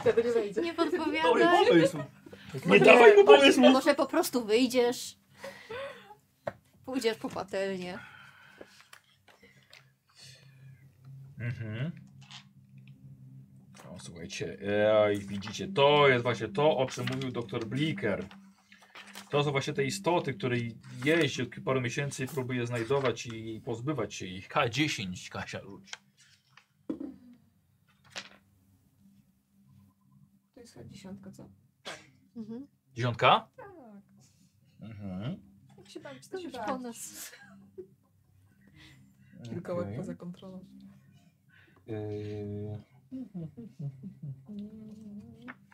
Wtedy nie wejdzie. Nie dobry podpowiadaj. pomysł. Nie dawaj mu pomysłu. Może po prostu wyjdziesz. Pójdziesz po patelnię. Mhm. O, słuchajcie, ej, widzicie, to jest właśnie to, o czym mówił dr Bliker. To są właśnie te istoty, które jeździ od paru miesięcy i próbuje znajdować i pozbywać się ich. K10, Kasia rzuć. To jest chyba dziesiątka, co? Mhm. Dziesiątka? Tak. Mhm. Jak się bawić, To się już po nas. Wilkołek Okej. poza kontrolą. Yy.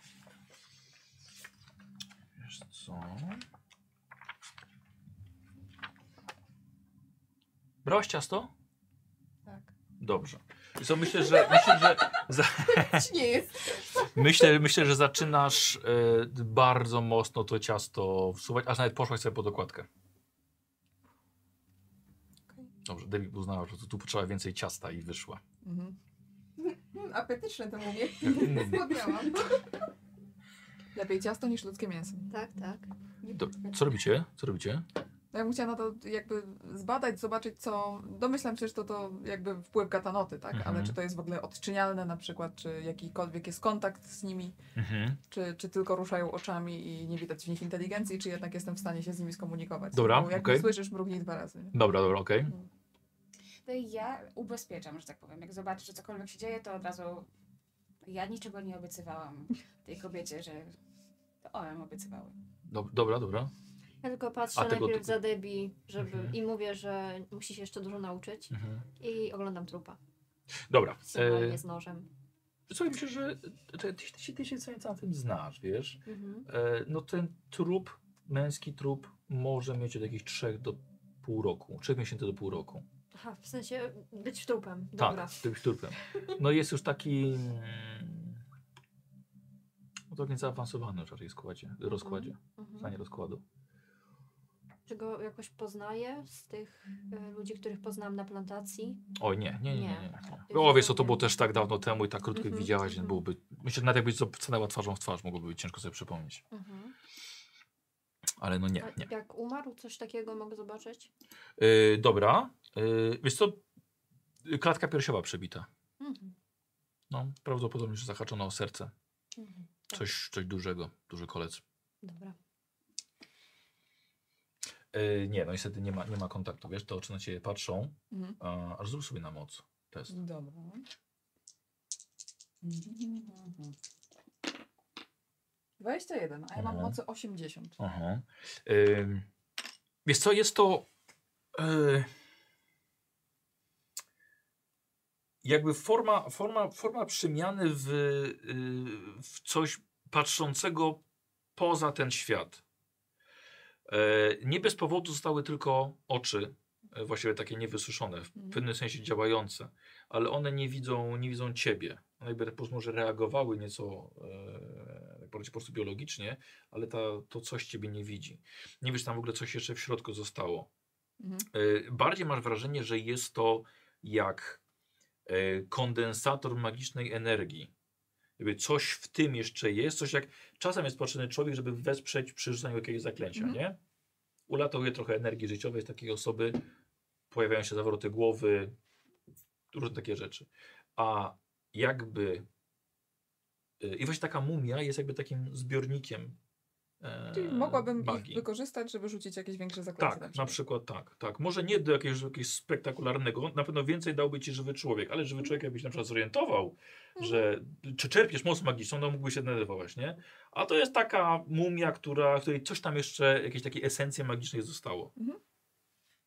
Wiesz co? Brałaś ciasto? Tak. Dobrze. I co myślę, że myślę, że za, Nie jest. myślę, myślę, że zaczynasz e, bardzo mocno to ciasto wsuwać, aż nawet poszłaś sobie pod okładkę. Okej. Dobrze, David uznała, że tu, tu potrzeba więcej ciasta i wyszła. Mhm. Mm, apetyczne to mówię. Mm. Zgłodniałam. Lepiej ciasto niż ludzkie mięso. Tak, tak. Do, co robicie? Co robicie? No ja bym chciała na to jakby zbadać, zobaczyć co... Domyślam się, że to, to jakby wpływ gatanoty, tak? Mhm. Ale czy to jest w ogóle odczynialne na przykład, czy jakikolwiek jest kontakt z nimi, Mhm. czy, czy tylko ruszają oczami i nie widać w nich inteligencji, czy jednak jestem w stanie się z nimi skomunikować. Dobra, Bo jak nie słyszysz, mrugnij dwa razy. nie? Dobra, dobra, okej. To ja ubezpieczam, że tak powiem. Jak zobaczę, że cokolwiek się dzieje, to od razu ja niczego nie obiecywałam tej kobiecie, że to one obiecywały. Dob- Dobra, dobra. Ja tylko patrzę A tego najpierw tylko- za Debbie żeby, Mhm. i mówię, że musi się jeszcze dużo nauczyć. Mhm. I oglądam trupa. Dobra. E, z nożem. słuchaj, myślę, że ty, ty, ty, ty się co nieco na tym znasz, wiesz? Mhm. E, no ten trup, męski trup może mieć od jakichś 3 do pół roku. 3 miesięcy do pół roku. Aha, w sensie być trupem. Dobra. Tak, być trupem. No jest już taki... mm, No to zaawansowany już raczej składzie, rozkładzie, w Mhm. stanie rozkładu. Czy go jakoś poznaję z tych e, ludzi, których poznałam na plantacji? Oj, nie, nie, nie, nie. Nie. O, wiesz to wiem. było też tak dawno temu i tak krótko Mhm, widziałaś, że mhm. byłoby... Myślę, że nawet jakbyś to stanęła twarzą w twarz, mogłoby być ciężko sobie przypomnieć. Ale no nie, A nie. Jak umarł, coś takiego mogę zobaczyć? Yy, dobra. Yy, wiesz co? Klatka piersiowa przebita. Mhm. No, prawdopodobnie, że zahaczona o serce. Mhm. Tak, Coś, coś dużego, duży kolec. Dobra. Yy, nie, no niestety nie ma, nie ma kontaktu, wiesz, te oczy na ciebie patrzą, Mhm. a, aż zrób sobie na moc test. Dobra. Mhm. 21, a ja mam mocy 80. Aha. Yy, wiesz co, jest to yy, jakby forma, forma, forma przemiany w, yy, w coś patrzącego poza ten świat. E, nie bez powodu zostały tylko oczy, e, właściwie takie niewysuszone, w Mhm. pewnym sensie działające, ale one nie widzą, nie widzą ciebie. One jakby po prostu może reagowały nieco e, tak po prostu biologicznie, ale ta, to coś ciebie nie widzi. Nie wiesz, tam w ogóle coś jeszcze w środku zostało. Mhm. E, bardziej masz wrażenie, że jest to jak e, kondensator magicznej energii. Jakby coś w tym jeszcze jest, coś jak czasem jest potrzebny człowiek, żeby wesprzeć przy rzucaniu jakiegoś zaklęcia, Mhm. nie? Ulatuje trochę energii życiowej z takiej osoby, pojawiają się zawroty głowy, różne takie rzeczy. A jakby y, i właśnie taka mumia jest jakby takim zbiornikiem e, Czyli mogłabym ich magii. wykorzystać, żeby rzucić jakieś większe zaklęcie. Tak, na przykład tak, tak. Może nie do jakiegoś, jakiegoś spektakularnego, na pewno więcej dałby ci żywy człowiek, ale żywy człowiek jakbyś na przykład zorientował, że czy czerpiesz moc magiczną, no mógłby się denerwować, nie? A to jest taka mumia, która, której coś tam jeszcze, jakieś takiej esencji magicznej zostało.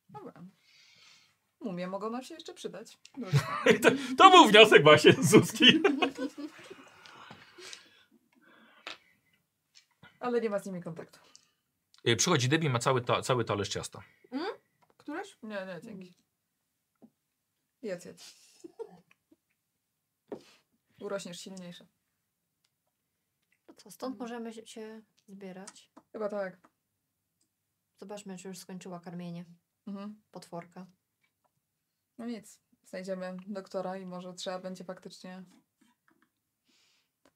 Dobra. Mumie mogą nam się jeszcze przydać. To, to był wniosek właśnie z Zuzki. Ale nie ma z nimi kontaktu. Y, Przychodzi Debbie, ma cały, ta, cały talerz ciasta. Któreś? Nie, nie, dzięki. Jedz, jedz. Urośniesz silniejsza. To co, stąd możemy się- się zbierać. Chyba tak. Zobaczmy, czy już skończyła karmienie Mhm. potworka. No nic. Znajdziemy doktora i może trzeba będzie faktycznie.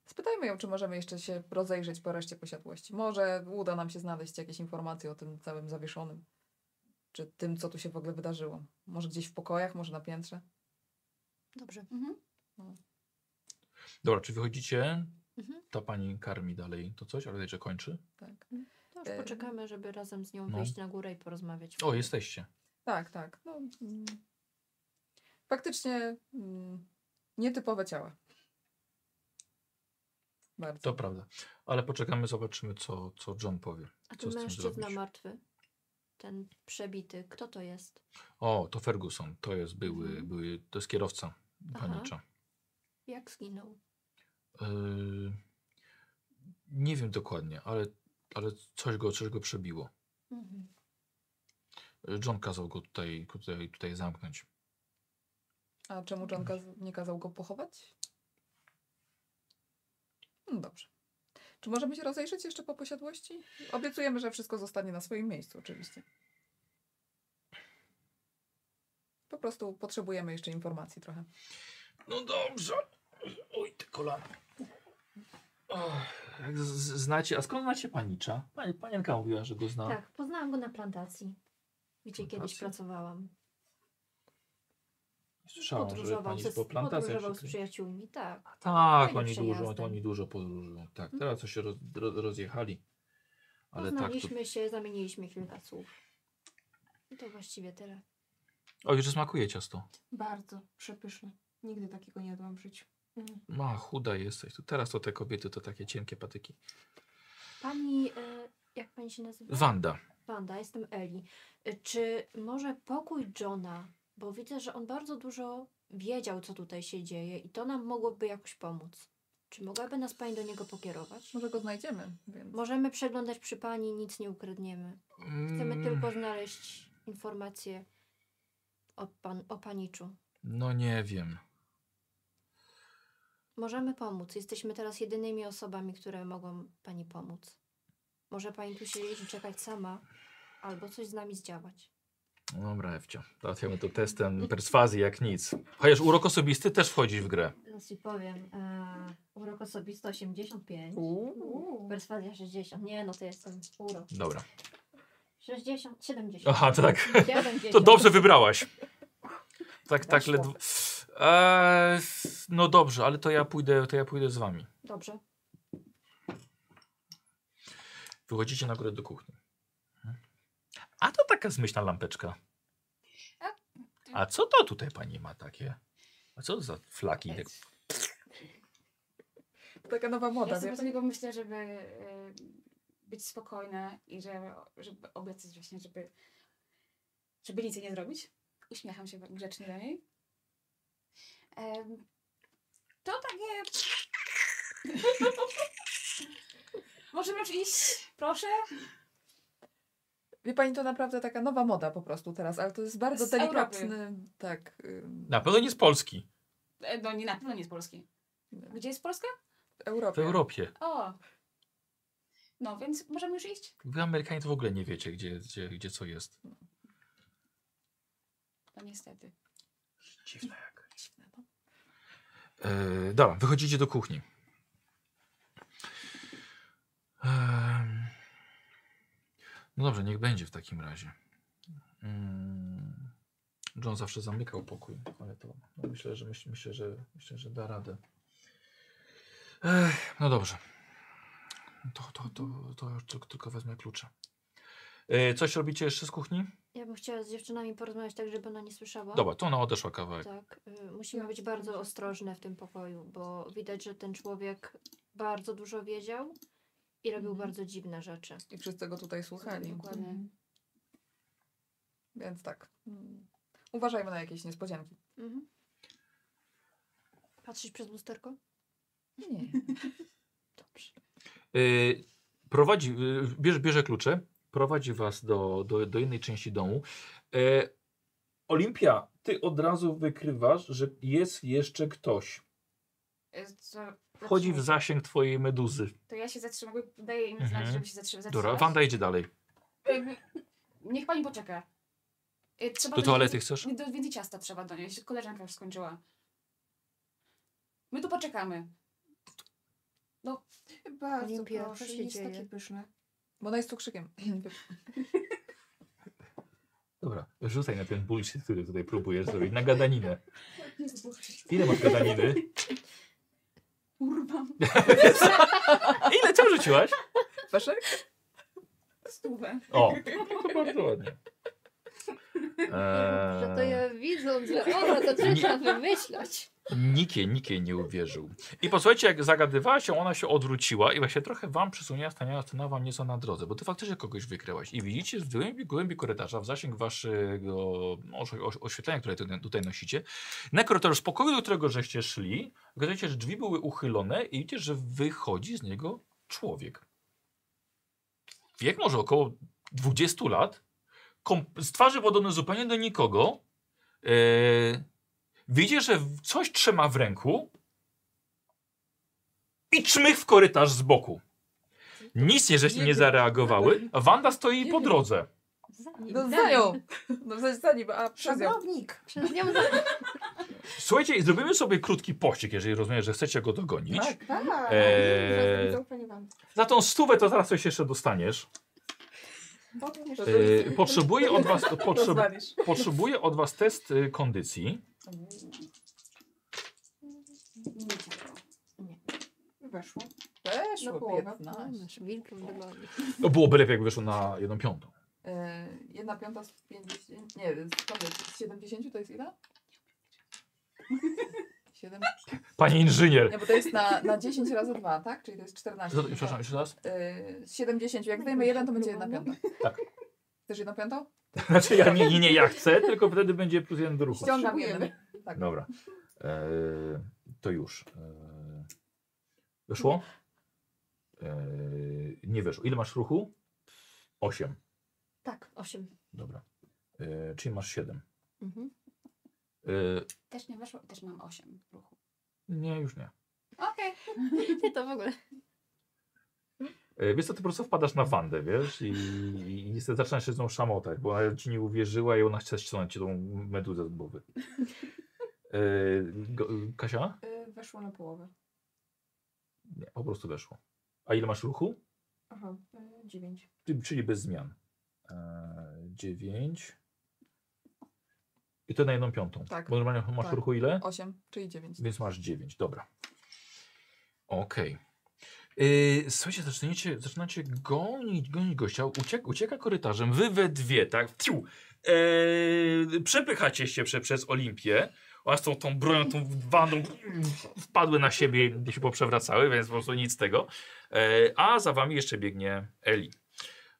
Spytajmy ją, czy możemy jeszcze się rozejrzeć po reszcie posiadłości. Może uda nam się znaleźć jakieś informacje o tym całym zawieszonym. Czy tym, co tu się w ogóle wydarzyło. Może gdzieś w pokojach, może na piętrze. Dobrze. Mhm. Dobra, czy wychodzicie? Mhm. Ta pani karmi dalej to coś, ale widać, że kończy. Tak. To już Em, poczekamy, żeby razem z nią no. wyjść na górę i porozmawiać. O, jesteście. Tak, tak. No, mm, faktycznie mm, nietypowe ciała. Bardzo. To prawda. Ale poczekamy, zobaczymy, co, co John powie. A Co ten mężczyzna martwy, ten przebity, kto to jest? O, to Ferguson. To jest były, Mhm. były to jest kierowca Aha. panicza. Jak zginął? Yy, nie wiem dokładnie, ale, ale coś, go, coś go przebiło. Mhm. Yy, John kazał go tutaj, tutaj, tutaj zamknąć. A czemu John kaz- nie kazał go pochować? No dobrze. Czy możemy się rozejrzeć jeszcze po posiadłości? Obiecujemy, że wszystko zostanie na swoim miejscu, oczywiście. Po prostu potrzebujemy jeszcze informacji trochę. No dobrze. Oj, te kolana. Och, jak z- z- znacie, a skąd znacie panicza? Pani, panienka mówiła, że go zna. Tak, poznałam go na plantacji, gdzie kiedyś Plantacji? pracowałam. Słyszałam, że Podróżował, pani ze, po plantacjach podróżował się... z przyjaciółmi, tak. Tak, oni dużo, oni dużo podróżują. Tak, teraz to się roz, ro- rozjechali. Ale tak, to... Poznaliśmy się, zamieniliśmy kilka słów. I to właściwie tyle. Oj, że smakuje ciasto. Bardzo przepyszne. Nigdy takiego nie jadłam w życiu. Mm. Ma, chuda jesteś. To teraz to te kobiety to takie cienkie patyki. Pani, e, jak pani się nazywa? Wanda. Wanda, jestem Eli. E, Czy może pokój Johna, bo widzę, że on bardzo dużo wiedział, co tutaj się dzieje i to nam mogłoby jakoś pomóc. Czy mogłaby nas pani do niego pokierować? Może go znajdziemy, więc... Możemy przeglądać przy pani, nic nie ukradniemy. Chcemy Mm, tylko znaleźć informacje o, pan, o paniczu. No nie wiem. Możemy pomóc. Jesteśmy teraz jedynymi osobami, które mogą pani pomóc. Może pani tu siedzieć i czekać sama, albo coś z nami zdziałać. No Dobra, Ewcia. Załatwiamy to testem perswazji jak nic. Chociaż urok osobisty też wchodzi w grę. Teraz ci powiem. E, urok osobisty 85. Uuu. Perswazja 60. Nie, no to jestem urok. Dobra. 60, 70. Aha, to tak. 70. To dobrze wybrałaś. Tak, tak Weszło. ledwo. Eee, no dobrze, ale to ja pójdę, to ja pójdę z wami. Dobrze. Wychodzicie na górę do kuchni. A to taka zmyślna lampeczka. A co to tutaj pani ma takie? A co to za flaki? Tak- Taka nowa moda, Ja sobie wie tylko myślę, żeby y, być spokojna i że, żeby obiecać właśnie, żeby, żeby nic jej nie zrobić. Uśmiecham się grzecznie do niej. To takie... Możemy już iść, proszę? Wie pani, to naprawdę taka nowa moda po prostu teraz, ale to jest bardzo Z delikatny, tak, ym, Na pewno nie z Polski. E, No nie, na pewno nie z Polski. Gdzie jest Polska? w Europie. W Europie. O! No, więc możemy już iść? Wy Amerykanie to w ogóle nie wiecie, gdzie, gdzie, gdzie co jest. No niestety. Dziwne jak. Dziwne, no. E, dobra, wychodzicie do kuchni. Em, no dobrze, niech będzie w takim razie. Mm, John zawsze zamykał pokój, ale to no myślę, że myśl, myślę, że myślę, że da radę. Ech, no dobrze. To, to, to, to już tylko, tylko wezmę klucze. E, coś robicie jeszcze z kuchni? Ja bym chciała z dziewczynami porozmawiać tak, żeby ona nie słyszała. Dobra, to ona odeszła kawałek. Tak, y, musimy być bardzo ostrożne w tym pokoju, bo widać, że ten człowiek bardzo dużo wiedział i robił Mhm. bardzo dziwne rzeczy. I wszyscy go tutaj słuchali. Dokładnie. Więc tak. mm, Uważajmy na jakieś niespodzianki. Mhm. Patrzysz przez lusterko? Nie. Dobrze. Y, prowadzi, y, bierze, bierze klucze, prowadzi was do, do, do innej części domu. E, Olimpia, ty od razu wykrywasz, że jest jeszcze ktoś. Wchodzi w zasięg twojej meduzy. To ja się zatrzymuję, daję im Mhm. znać, żeby się zatrzy- zatrzymać. Dobra, Wanda idzie dalej. E, Niech pani poczeka. E, Trzeba Do donieść- toalety chcesz? Nie, do więcej ciasta trzeba donieść. Koleżanka już skończyła. My tu poczekamy. Bardzo Olimpia, proszę, się jest dzieje? takie pyszne. Bo ona jest cukrzykiem. Dobra, rzucaj na ten bullshit, który tutaj próbujesz zrobić, na gadaninę. Ile masz gadaniny? Kurwa. Ile co rzuciłaś? Peszek? Stówę. O, to bardzo ładnie. Że to Eee, ja widząc, że ona to trzeba wymyślać. Nikt jej nie uwierzył. I posłuchajcie, jak zagadywała się, ona się odwróciła i właśnie trochę wam przysunięła, stanęła, stanęła wam nieco na drodze, bo ty faktycznie kogoś wykryłaś. I widzicie w głębi, głębi korytarza, w zasięg waszego oś, oś, oświetlenia, które tutaj, nosicie, na korytarzu z pokoju, do którego żeście szli, okazujecie, że drzwi były uchylone i widzicie, że wychodzi z niego człowiek. Wiek może około 20 lat, z twarzy podobny zupełnie do nikogo, Eee, Widzicie, że coś trzyma w ręku i czmych w korytarz z boku. Nic nie, żeście nie zareagowały, a Wanda stoi po drodze. Nim. No za nią. No za nim, a przez nią. Szanownik! Przez nią za... Słuchajcie, zrobimy sobie krótki pościg, jeżeli rozumiem, że chcecie go dogonić. Tak. Tak, Eee. Za tą stówę to zaraz coś jeszcze dostaniesz. Eee, potrzebuję, od was, potrzeb, potrzebuję od was test y, kondycji. Nie działa. Weszło. Weszło Na połowę. 15. Masz wilkiem w dymoni. No byłoby lepiej, jakby wyszło na jedną piątą. E, jedna piąta z 50. Nie, skąd jest? Z 70 to jest ile? 7. Panie inżynier. Nie, bo to jest na, na 10 razy 2, tak? Czyli to jest 14. Co- Przepraszam, jeszcze raz. E, z 70. Jak zdejmę jeden, to będzie jedna piąta. Tak. Chcesz jedną piątą? Znaczy ja nie, nie, nie, ja chcę, tylko wtedy będzie plus jeden do ruchu. Ściągam jeden. Tak. Dobra. Eee, to już. Eee, wyszło? Eee, nie wyszło. Ile masz ruchu? 8. Tak, osiem. Dobra. Eee, czyli masz 7. Mhm. Eee, Też nie weszło, też mam 8 w ruchu. nie, już nie. Okej. Nie, to w ogóle. Eee, wiesz co, ty po prostu wpadasz na Wandę, wiesz? I, i niestety zaczynasz się z nią szamotać, bo ona ci nie uwierzyła i ona chce ściągnąć ci tą meduzę z głowy. Eee, go, Kasia? Eee, weszło na połowę. Nie, po prostu weszło. A ile masz ruchu? Aha, eee, dziewięć. Czyli- czyli bez zmian. 9. I to na jedną piątą. Tak. Bo normalnie masz Tak. ruchu ile? 8, czyli 9. Więc masz 9. Dobra. Okej. Yy, słuchajcie, zaczynacie, zaczynacie gonić, gonić gościa. Uciek, ucieka korytarzem. Wy we dwie, tak? Fiu. Eee, przepychacie się prze, przez Olimpię. Oraz tą, tą bronią, tą wandą wpadły na siebie i się poprzewracały, więc po prostu nic z tego. E, a za wami jeszcze biegnie Eli.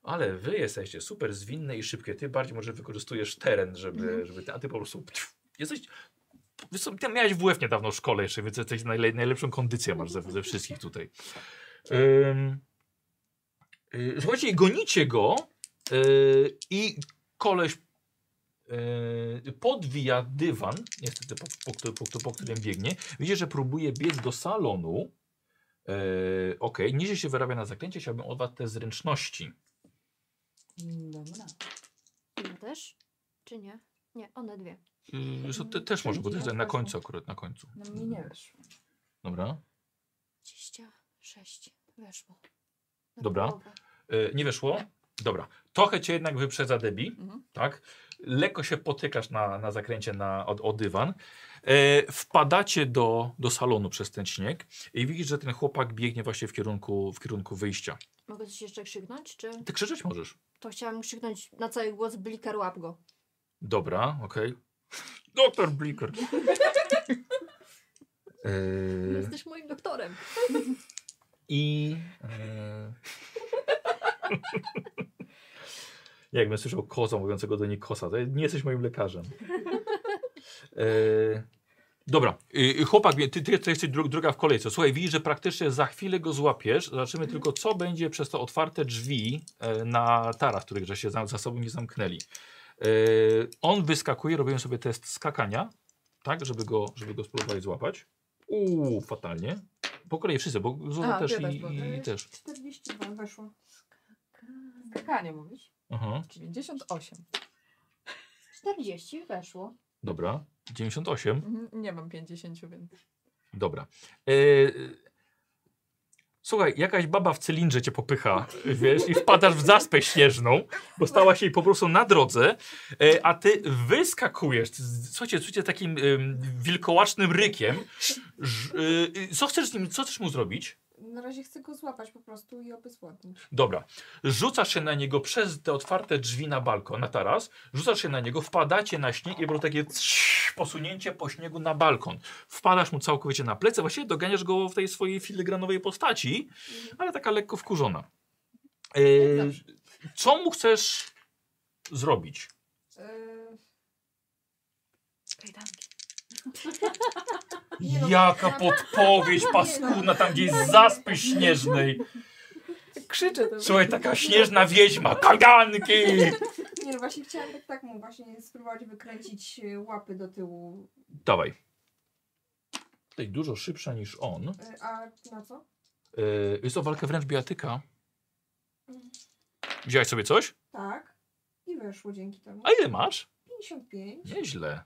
Ale wy jesteście super zwinne i szybkie. Ty bardziej może wykorzystujesz teren, żeby, żeby ty, a ty po prostu pciu, jesteś. Ty miałeś WF niedawno w szkole jeszcze, więc jesteś najle, najlepszą kondycję masz ze, ze wszystkich tutaj. Y, słuchajcie, i gonicie go y, i koleś y, podwija dywan, niestety po, po, po, po którym biegnie. Widzicie, że próbuje biec do salonu. Yy, Okej, okay. niżej się wyrabia na zaklęcie, chciałbym od was te zręczności. Dobra. Ja też? Czy nie? Nie, one dwie. Yy, to te, też może, bo to jest na końcu akurat, na końcu. No mnie nie wiesz. Dobra. 26. Weszło. Dobra. połowę. Yy, nie weszło? Dobra. Trochę cię jednak wyprzedza Debbie, Mhm. tak? lekko się potykasz na, na zakręcie na, o, o dywan. E, wpadacie do, do salonu przez ten śnieg i widzisz, że ten chłopak biegnie właśnie w kierunku, w kierunku wyjścia. Mogę coś jeszcze krzyknąć, czy... Ty krzyczeć możesz. To chciałam krzyknąć na cały głos Bliker łap go. Dobra, okej. Doktor Blicker. Eee, Jesteś moim doktorem. I. E... Jakbym słyszał koza mówiącego do niej kosa, to nie jesteś moim lekarzem. E... Dobra, y, chłopak, ty, ty, ty jesteś dru, druga w kolejce. Słuchaj, widzisz, że praktycznie za chwilę go złapiesz. Zobaczymy tylko, co będzie przez te otwarte drzwi e, na taras, których że się za, za sobą nie zamknęli. On wyskakuje, robią sobie test skakania, tak, żeby go, żeby go spróbować złapać. Uuu, fatalnie. Po kolei wszyscy, bo Zuza A, też i, i też. 42 weszło. Skakanie mówisz? Aha, 98. 40 weszło. dobra. 98. Mhm, Nie mam 50, więc. Dobra. E, słuchaj, jakaś baba w cylindrze cię popycha, wiesz, i wpadasz w zaspę śnieżną, bo stała się jej po prostu na drodze, e, a ty wyskakujesz, słuchajcie, słuchajcie, takim wilkołacznym rykiem. E, co chcesz z nim, co chcesz mu zrobić? Na razie chcę go złapać po prostu i obezwładnić. Dobra. Rzucasz się na niego przez te otwarte drzwi na balkon, na taras. Rzucasz się na niego, wpadacie na śnieg i było takie posunięcie po śniegu na balkon. Wpadasz mu całkowicie na plecy, właściwie doganiasz go w tej swojej filigranowej postaci, ale taka lekko wkurzona. E, co mu chcesz zrobić? Yy, Kajdanki. Nie no, Jaka podpowiedź paskudna tam gdzieś z zaspy śnieżnej. Krzyczę to. Słuchaj, taka śnieżna wiedźma, kajdanki! nie no, właśnie chciałam tak, tak mu właśnie spróbować wykręcić e, łapy do tyłu. Dawaj. Tutaj dużo szybsza niż on. Yy, a na co? Yy, jest to walka wręcz bijatyka. Wziąłeś sobie coś? Tak. I weszło dzięki temu. A ile masz? 55. Nieźle.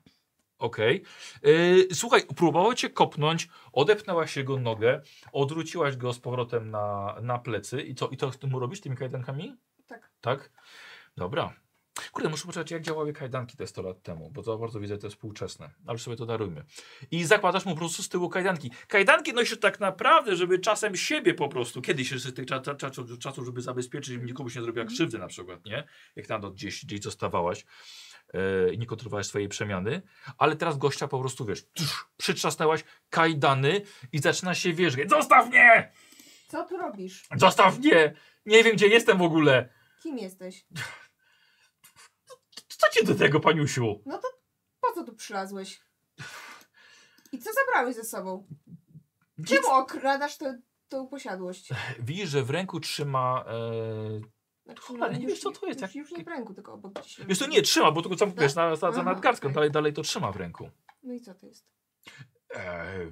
Okej. Yy, słuchaj, próbował cię kopnąć, odepnęłaś jego nogę, odwróciłaś go z powrotem na, na plecy. I co, i to ty mu robisz tymi kajdankami? Tak. Tak? Dobra. Kurde, muszę poczekać, jak działały kajdanki te 100 lat temu, bo za bardzo widzę te współczesne. Ale sobie to darujmy. I zakładasz mu po prostu z tyłu kajdanki. Kajdanki nosisz tak naprawdę, żeby czasem siebie po prostu, kiedyś jeszcze z tych cza, cza, cza, czasów, żeby zabezpieczyć, żeby nikomu się nie zrobiła krzywdy na przykład, nie? Jak tam gdzieś, gdzieś zostawałaś i nie kontrolowałeś swojej przemiany. Ale teraz gościa po prostu, wiesz, tusz, przytrzasnęłaś kajdany i zaczyna się wierzgać. Zostaw mnie! Co tu robisz? Zostaw mnie! Nie wiem, gdzie jestem w ogóle. Kim jesteś? Co cię do tego, paniusiu? No to po co tu przylazłeś? I co zabrałeś ze sobą? Czemu okradasz tę posiadłość? Widzisz, że w ręku trzyma. E... Znaczy, Cholera, nie już- wiesz, co to jest, Już, jak- już nie w ręku, tylko obok gdzieś. Wiesz, to nie trzyma, bo tylko tam wiesz, na, za, za nadgarstką, okej. dalej, dalej to trzyma w ręku. No i co to jest? E...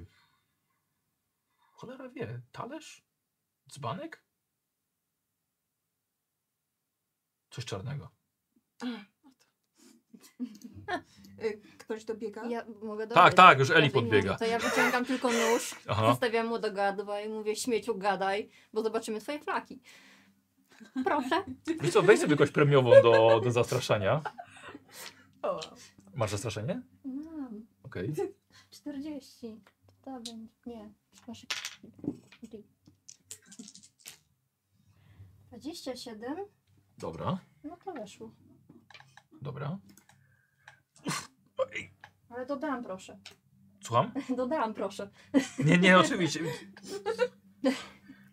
Cholera wie, talerz? Dzbanek? Coś czarnego. Y, Ktoś dobiega? Ja mogę Tak, dodać? tak, już Eli podbiega. To ja wyciągam tylko nóż, Aha. stawiam mu do gardła i mówię śmieciu gadaj, bo zobaczymy twoje flaki. Proszę. Wiesz co, weź sobie jakąś premiową do, do zastraszania. Masz zastraszenie? Mam. Okej. 40. To będzie. Nie. Masz... 27. Dobra, No to weszło. dobra. Ale dodałam proszę. Słucham? Dodałam proszę. Nie, nie, oczywiście.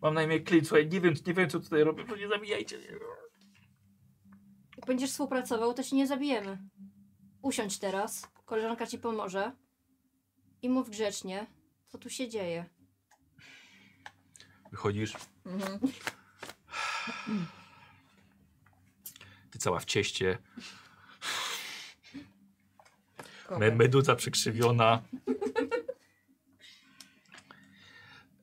Mam na imię Clint, słuchaj, nie wiem, nie wiem co tutaj robię, proszę nie zabijajcie. mnie. Jak będziesz współpracował, to ci nie zabijemy. Usiądź teraz. Koleżanka ci pomoże. I mów grzecznie, co tu się dzieje. Wychodzisz, mhm. ty cała w cieście, me, meduza przekrzywiona.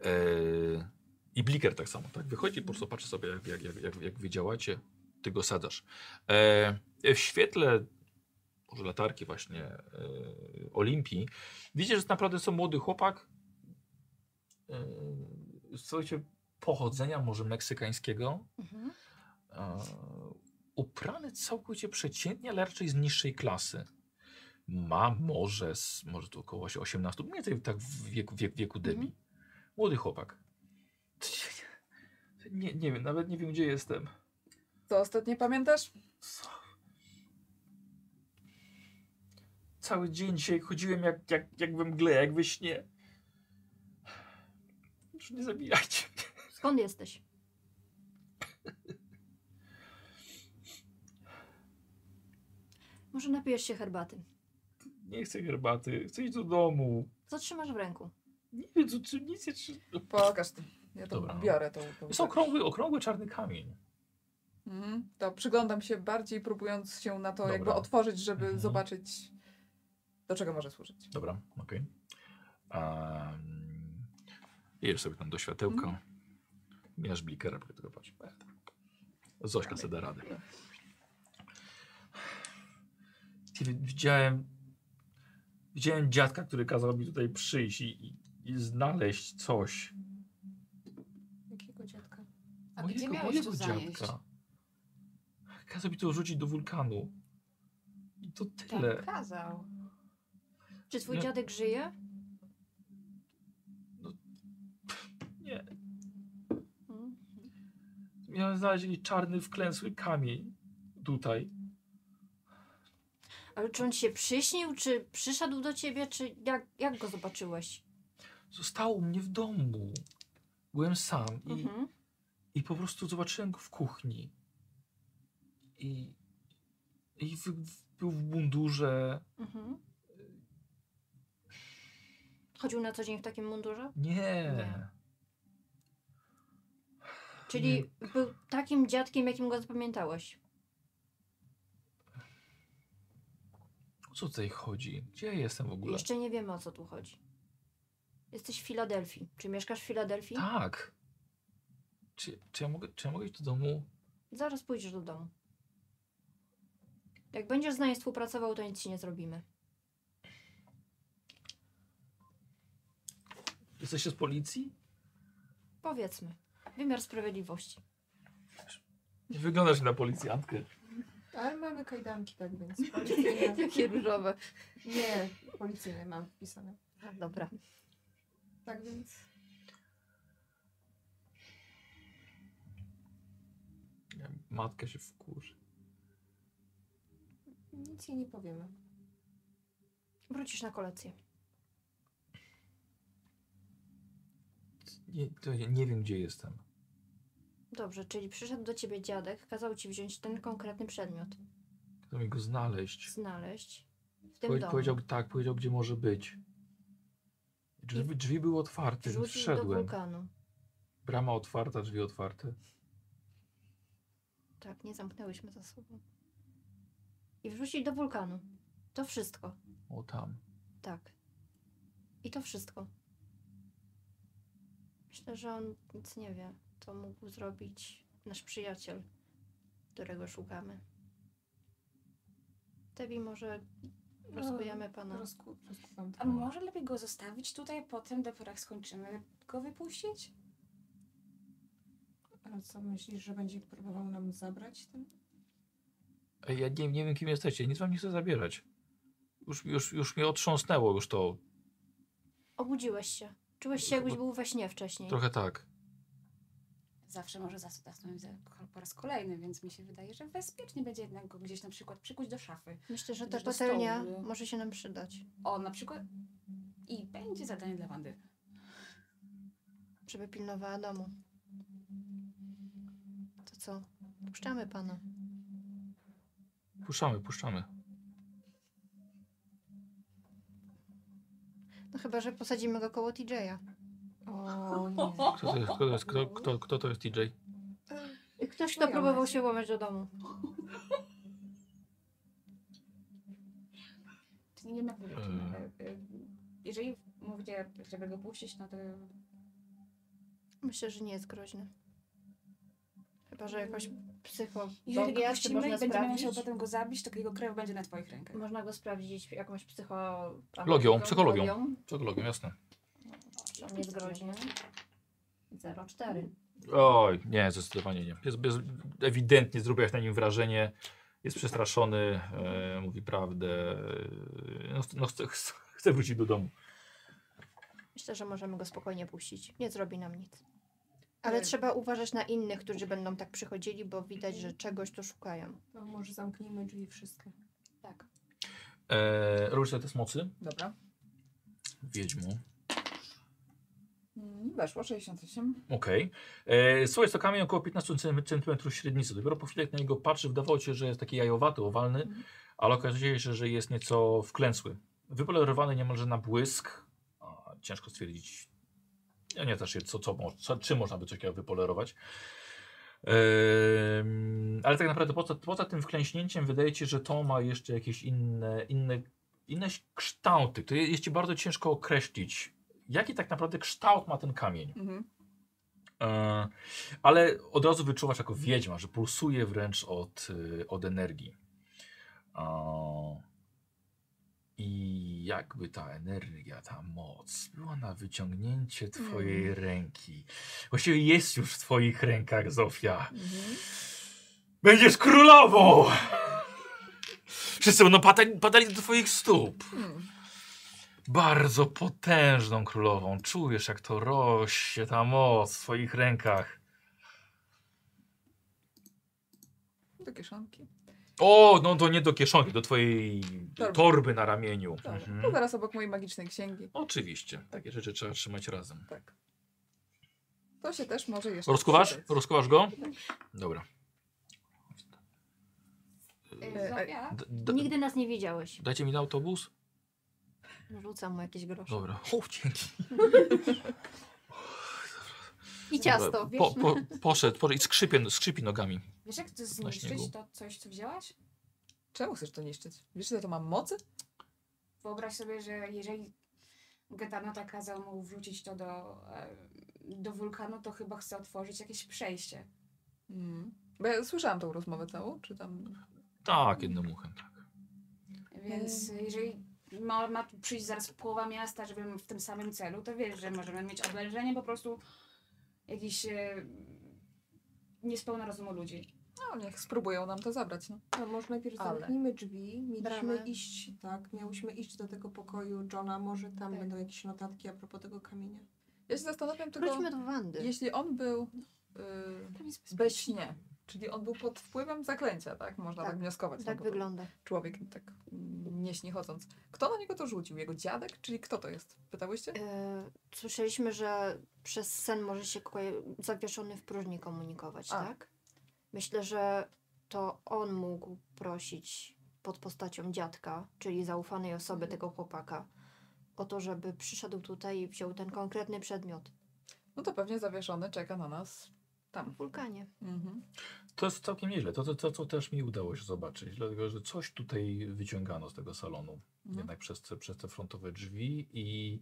Eee, I bliker tak samo, tak? Wychodzi, po prostu patrzy sobie, jak, jak, jak, jak, jak wy działacie, ty go sadzasz. Eee, w świetle może latarki właśnie e, Olimpii, widzisz, że naprawdę są młody chłopak, e, słuchajcie, pochodzenia może meksykańskiego, Mhm. e, ubrany całkowicie przeciętnie, ale raczej z niższej klasy. Ma może, z, może tu około 18, mniej więcej tak w wieku, wieku, wieku Debbie. Młody chłopak. Nie, nie wiem, nawet nie wiem gdzie jestem. Co ostatnio pamiętasz? Co? Cały dzień dzisiaj chodziłem jak, jak, jak we mgle, jak we śnie. Już nie zabijajcie mnie. Skąd jesteś? Może napijesz się herbaty. Nie chcę herbaty, chcę iść do domu. Co trzymasz w ręku? Nie wiem, co, czy nic nie trzy... Pokaż to. Ja to Dobra. biorę tą. tą Jest okrągły, okrągły czarny kamień. Mhm. To przyglądam się bardziej, próbując się na to Dobra. jakby otworzyć, żeby Mhm. zobaczyć, do czego może służyć. Dobra, okej. Um, Jedziesz sobie tam do światełka. Mhm. Mijasz blikera, bo tylko patrz. Zośka sobie da radę. Kiedy widziałem, widziałem dziadka, który kazał mi tutaj przyjść i, i, i znaleźć coś. A gdzie miałeś to zanieść? Kazał mi to rzucić do wulkanu. I to tyle. Tak, kazał. Czy twój No. dziadek żyje? Nie. Mm. Miałem znaleźć jakiś czarny, wklęsły kamień. Tutaj. Ale czy on ci się przyśnił, czy przyszedł do ciebie, czy jak, jak go zobaczyłeś? Został u mnie w domu. Byłem sam i, Mhm. I po prostu zobaczyłem go w kuchni. I, i w, w, był w mundurze. Mhm. Chodził na co dzień w takim mundurze? Nie. Nie. Czyli był takim dziadkiem, jakim go zapamiętałeś. O co tutaj chodzi? Gdzie ja jestem w ogóle? Jeszcze nie wiemy o co tu chodzi. Jesteś w Filadelfii. Czy mieszkasz w Filadelfii? Tak. Czy, czy, ja mogę, czy ja mogę iść do domu? Zaraz pójdziesz do domu. Jak będziesz z nami współpracował, to nic ci nie zrobimy. Jesteście z policji? Powiedzmy. Wymiar sprawiedliwości. Nie wyglądasz na policjantkę. Ale mamy kajdanki, tak więc policyjne. Jakie różowe. Nie, policyjne mam wpisane. A, Dobra. Tak więc Nie, Matka się wkurzy. nic jej nie powiemy. Wrócisz na kolację. Nie, to ja nie wiem, gdzie jestem. Dobrze, czyli przyszedł do ciebie dziadek, kazał ci wziąć ten konkretny przedmiot, Kto mi go znaleźć? znaleźć w tym Powie, domu. powiedział tak, powiedział, gdzie może być. Drzwi, drzwi były otwarte, więc Wrzucić do wszedłem. wulkanu. Brama otwarta, drzwi otwarte. Tak, nie zamknęłyśmy za sobą. I wrzucić do wulkanu. To wszystko. O tam. Tak. I to wszystko. Myślę, że on nic nie wie. To mógł zrobić nasz przyjaciel, którego szukamy. Tebi, może rozkujemy pana. Rozku, rozkuwam A może lepiej go zostawić tutaj, potem dopiero jak skończymy go wypuścić? A co myślisz, że będzie próbował nam zabrać ten? Ej, ja nie, nie wiem, kim jesteście. Nic wam nie chcę zabierać. Już, już, już mnie otrząsnęło już to. Obudziłeś się. Czułeś się, jakbyś był we śnie wcześniej. Trochę tak. Zawsze może zas- zasnąć za- po raz kolejny, więc mi się wydaje, że bezpiecznie będzie jednak go gdzieś na przykład przykuć do szafy. Myślę, że ta do patelnia stołu. może się nam przydać. O, na przykład. I będzie zadanie dla Wandy. żeby pilnowała domu. Co? Puszczamy pana. Puszczamy, puszczamy. No chyba, że posadzimy go koło TJ-a. O nie. Kto to jest, kto to jest, kto, kto, kto to jest TJ? Ktoś, kto próbował się włamać do domu. Czyli nie mówić. Mm. E, e, Jeżeli mówicie, żeby go puścić, no to Myślę, że nie jest groźny. Że jakoś jeżeli psychologia, go czy puścimy można i będziemy musiał sprawdzić? potem go zabić, to jego krew będzie na twoich rękach. Można go sprawdzić jakąś psycho... Logią, psychologią. Psychologią, jasne. On jest groźny? 0,4. Oj, nie, zdecydowanie nie. Jest, bez, ewidentnie zrobiłeś na nim wrażenie. Jest przestraszony, e, mówi prawdę. e, No, no chce, chce wrócić do domu. Myślę, że możemy go spokojnie puścić. Nie zrobi nam nic. Ale Ale- trzeba uważać na innych, którzy będą tak przychodzili, bo widać, że czegoś tu szukają. To może zamknijmy drzwi wszystkie. Tak. E, robisz sobie test mocy? Dobra. Wiedźmu. Mm, Weszło 68. Okej. Okay. Słuchaj, to kamień około 15 cm średnicy. Dopiero po chwili jak na niego patrzy, wydawało się, że jest taki jajowaty, owalny, Mhm. ale okazuje się, że jest nieco wklęsły. Wypolerowany niemalże na błysk. A, ciężko stwierdzić. Ja nie też co, co, co, czym można by coś takiego wypolerować. Em, ale tak naprawdę poza, poza tym wklęśnięciem wydaje ci się, że to ma jeszcze jakieś inne, inne, inne kształty. To jest ci bardzo ciężko określić, jaki tak naprawdę kształt ma ten kamień. Mhm. E, ale od razu wyczuwasz jako wiedźma, że pulsuje wręcz od, y, od energii. E, I jakby ta energia, ta moc była na wyciągnięcie twojej Mm. ręki. Właściwie jest już w twoich rękach, Zofia. Mhm. Będziesz królową! Wszyscy będą padali, padali do twoich stóp. Hmm. Bardzo potężną królową. Czujesz, jak to rośnie ta moc w twoich rękach. Do kieszonki. O, no to nie do kieszonki, do twojej Torby. torby na ramieniu. Dobra. Mhm. To zaraz obok mojej magicznej księgi. Oczywiście, takie rzeczy trzeba trzymać razem. Tak. To się też może jeszcze Rozkuwasz? przydać. Rozkuwasz go? Dobra. Y, Zofia? D d Nigdy nas nie widziałeś. dajcie mi na autobus? Rzucam mu jakieś grosze. Dobra. O, dzięki. I ciasto. Dobra. Po, po, poszedł, poszedł i skrzypie, skrzypi nogami. Wiesz jak to zniszczyć to coś, co wzięłaś? Czemu chcesz to niszczyć? Wiesz, ile to mam mocy? Wyobraź sobie, że jeżeli Gatanota kazał mu wrzucić to do, do wulkanu, to chyba chce otworzyć jakieś przejście. Mm. Bo ja słyszałam tą rozmowę całą, czy tam... Tak, jednym uchem, tak. Więc jeżeli ma, ma przyjść zaraz połowa miasta, żeby w tym samym celu, to wiesz, że możemy mieć obelżenie po prostu jakichś e, niespełna rozumu ludzi. No, niech spróbują nam to zabrać, no. To może najpierw Ale. zamknijmy drzwi. Mieliśmy iść, tak, miałyśmy iść do tego pokoju Johna. Może tam Tak. będą jakieś notatki a propos tego kamienia. Ja się zastanawiam tylko, Wróćmy do Wandy. jeśli on był yy, Tam jest bez śnie, czyli on był pod wpływem zaklęcia, tak? Można tak, Tak, wnioskować. Tak wygląda. Człowiek tak nie śni chodząc. Kto na niego to rzucił? Jego dziadek? Czyli kto to jest? Pytałyście? E, słyszeliśmy, że przez sen może się zawieszony w próżni komunikować, A. tak? Myślę, że to on mógł prosić pod postacią dziadka, czyli zaufanej osoby tego chłopaka, o to, żeby przyszedł tutaj i wziął ten konkretny przedmiot No to pewnie zawieszony czeka na nas w tam. wulkanie. Mhm. To jest całkiem nieźle. To, to, to, co też mi udało się zobaczyć, dlatego że coś tutaj wyciągano z tego salonu. Mhm. Jednak przez te, przez te frontowe drzwi i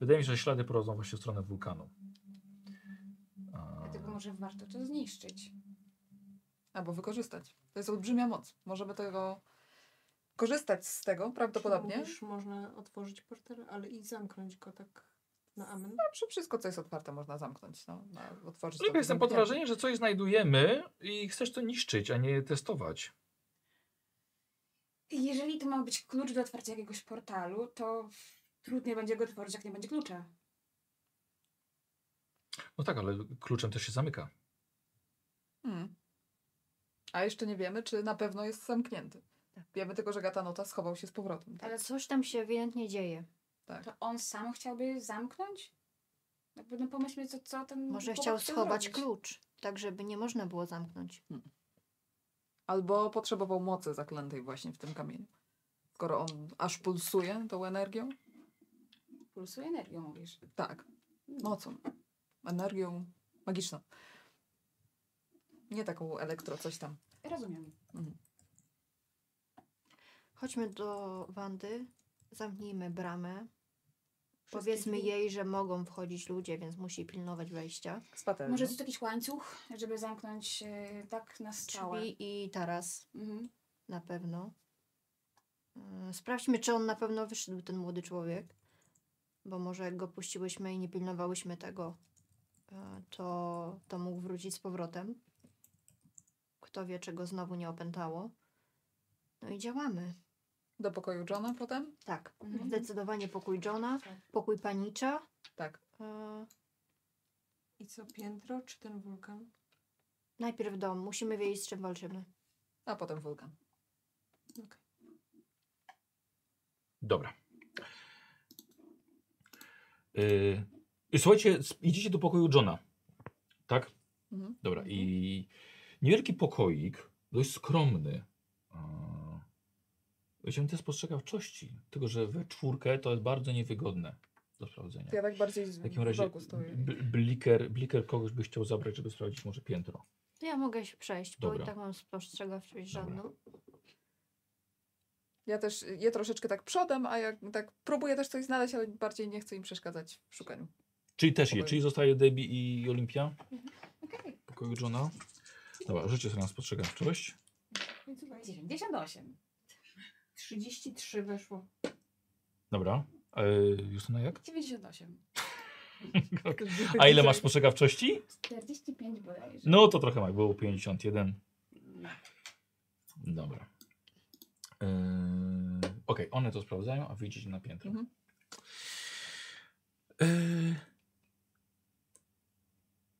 wydaje mi się, że ślady prowadzą właśnie w stronę wulkanu. A, Dlatego może warto to zniszczyć. Albo wykorzystać. To jest olbrzymia moc. Możemy tego korzystać z tego prawdopodobnie. Mówisz, można otworzyć portal, ale i zamknąć go tak na amen. No, przy wszystko, co jest otwarte, można zamknąć. No, na, otworzyć jestem pod zamknięte. wrażeniem, że coś znajdujemy i chcesz to niszczyć, a nie testować. Jeżeli to ma być klucz do otwarcia jakiegoś portalu, to trudniej będzie go otworzyć, jak nie będzie klucza. No tak, ale kluczem też się zamyka. Hmm. A jeszcze nie wiemy, czy na pewno jest zamknięty. Tak. Wiemy tylko, że Gatanota schował się z powrotem. Tak? Ale Coś tam się ewidentnie dzieje. Tak. to on sam chciałby zamknąć? Jakby no pomyślmy, co, co ten Może chciał schować zrobić. klucz, tak żeby nie można było zamknąć. Albo potrzebował mocy zaklętej właśnie w tym kamieniu. Skoro on aż pulsuje tą energią? Pulsuje energią, mówisz. Tak, mocą. Energią magiczną. Nie taką elektro coś tam. Rozumiem. Mhm. Chodźmy do Wandy, zamknijmy bramę. Powiedzmy drzwi? jej, że mogą wchodzić ludzie, więc musi pilnować wejścia. Z patelnią. Może jest jakiś łańcuch, żeby zamknąć e, tak na stałe. Drzwi i taras Mhm. na pewno. Yy, Sprawdźmy, czy on na pewno wyszedł, ten młody człowiek. Bo może jak go puściłyśmy i nie pilnowałyśmy tego, e, to, to mógł wrócić z powrotem. Kto wie, czego znowu nie opętało. No i działamy. Do pokoju Johna potem? Tak, Mhm. zdecydowanie pokój Johna, Tak. pokój panicza. Tak. E, I co, piętro czy ten wulkan? najpierw dom, musimy wiedzieć, z czym walczymy. A potem wulkan. Dobra. Yy, słuchajcie, idziecie do pokoju Johna. Tak? Mhm. Dobra. I niewielki pokoik, dość skromny. Yy, Chciałem te spostrzegawczości, tylko że we czwórkę to jest bardzo niewygodne do sprawdzenia. To ja tak bardziej z W takim razie bliker, bliker kogoś by chciał zabrać, żeby sprawdzić może piętro. To ja mogę się przejść, bo Dobra. i tak mam spostrzegawczość Dobra. żadną. Ja też je troszeczkę tak przodem, a jak tak próbuję też coś znaleźć, ale bardziej nie chcę im przeszkadzać w szukaniu. Czyli też je, czyli zostaje Debbie i Olimpia Okej. w pokoju Johna. Dobra, rzućcie sobie na spostrzegawczość. No słuchaj, 98. 33 weszło. Dobra. E, Justyna jak? 98. A ile masz spostrzegawczości? 45 bodajże. No to trochę masz, było 51. No. Dobra. Yy, Okej, one to sprawdzają, a wyjdziecie na piętro. Mhm. Yy,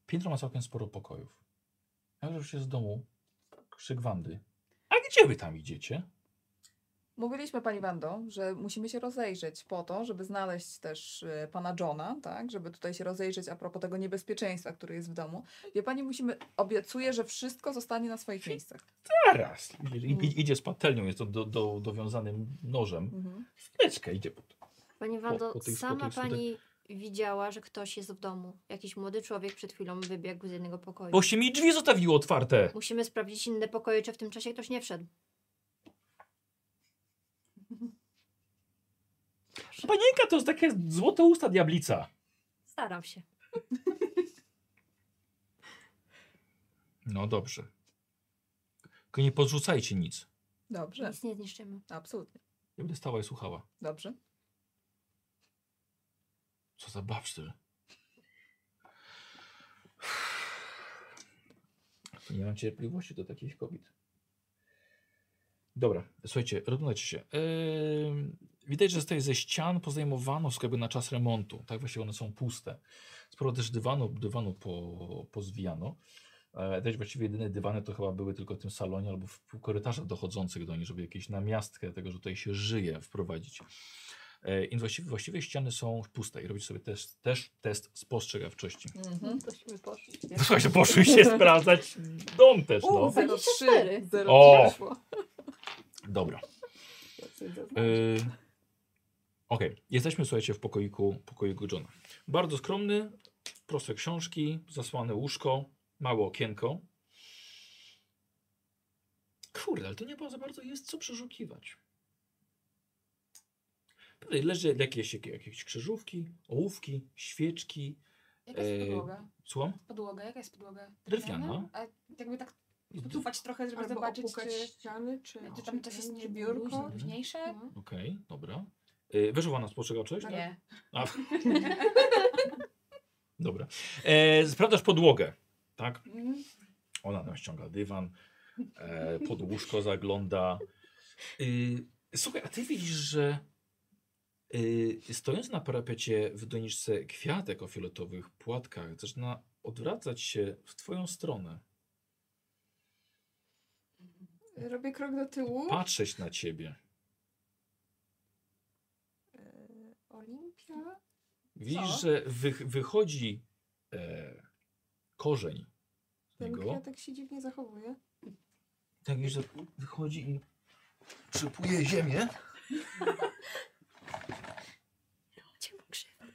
piętro ma całkiem sporo pokojów. Ja już się z domu krzyk Wandy. A gdzie wy tam idziecie? Mówiliśmy pani Wando, że musimy się rozejrzeć po to, żeby znaleźć też e, pana Johna, tak? Żeby tutaj się rozejrzeć a propos tego niebezpieczeństwa, które jest w domu. Wie pani, musimy, obiecuję, że wszystko zostanie na swoich miejscach. Zaraz. Idzie, i- idzie z patelnią, jest to do, do, dowiązanym nożem. Mhm. Wteczkę idzie. pod- Pani Wando, po tych- po sama pani widziała, że ktoś jest w domu. Jakiś młody człowiek przed chwilą wybiegł z jednego pokoju. Boście mi drzwi zostawiło otwarte. Musimy sprawdzić inne pokoje, czy w tym czasie ktoś nie wszedł. Panienka to jest takie złote usta diablica. Staram się. No dobrze. Tylko nie podrzucajcie nic. Dobrze, Nic nie zniszczymy. absolutnie. Ja będę stała i słuchała. Dobrze. Co za babsztyl. Nie mam cierpliwości do takich kobiet. Dobra, słuchajcie, rozglądajcie się. Yy, widać, że tutaj ze ścian pozdejmowano wszystko jakby na czas remontu. Tak, właściwie one są puste. Sporo też dywanu, dywanu po, pozwijano. E, też właściwie jedyne dywany to chyba były tylko w tym salonie albo w korytarzach dochodzących do nich, żeby jakieś namiastkę tego, że tutaj się żyje, wprowadzić. E, I właściwie, właściwie ściany są puste i robić sobie też, też test spostrzegawczości. Mhm. Tośmy poszli. Słuchajcie, poszłyście sprawdzać dom też, no. U, 03, 24. 03 O! Dobra. Yy, Okej, jesteśmy, słuchajcie, w pokoiku, pokoiku Johna. Bardzo skromny, proste książki, zasłane łóżko, małe okienko. Kurde, ale to nie za bardzo jest co przeszukiwać. Tutaj leży jakieś, jakieś krzyżówki, ołówki, świeczki. Jaka jest Eee, podłoga? Słucham? Podłoga, jaka jest podłoga? Drewniana. A jakby tak poczuwać trochę, żeby Albo zobaczyć, czy, ściany, czy, czy tam coś jest czy nie biurko. luźne, luźniejsze? No. Okej, dobra. Yy, Wyszła nas spostrzegawczość? Nie. A. Dobra. E, sprawdzasz podłogę, tak? Mm. Ona tam ściąga dywan, e, pod łóżko zagląda. Y, słuchaj, a ty widzisz, że y, stojąc na parapecie w doniczce kwiatek o fioletowych płatkach, zaczyna odwracać się w twoją stronę, Robię krok do tyłu. patrzeć na ciebie. E, Olimpia. Widzisz, Co? że wy, wychodzi e, korzeń z Ten niego. kwiatek się dziwnie zachowuje. Tak, widzisz, że wychodzi i przypuje ziemię Cię mu krzywdę.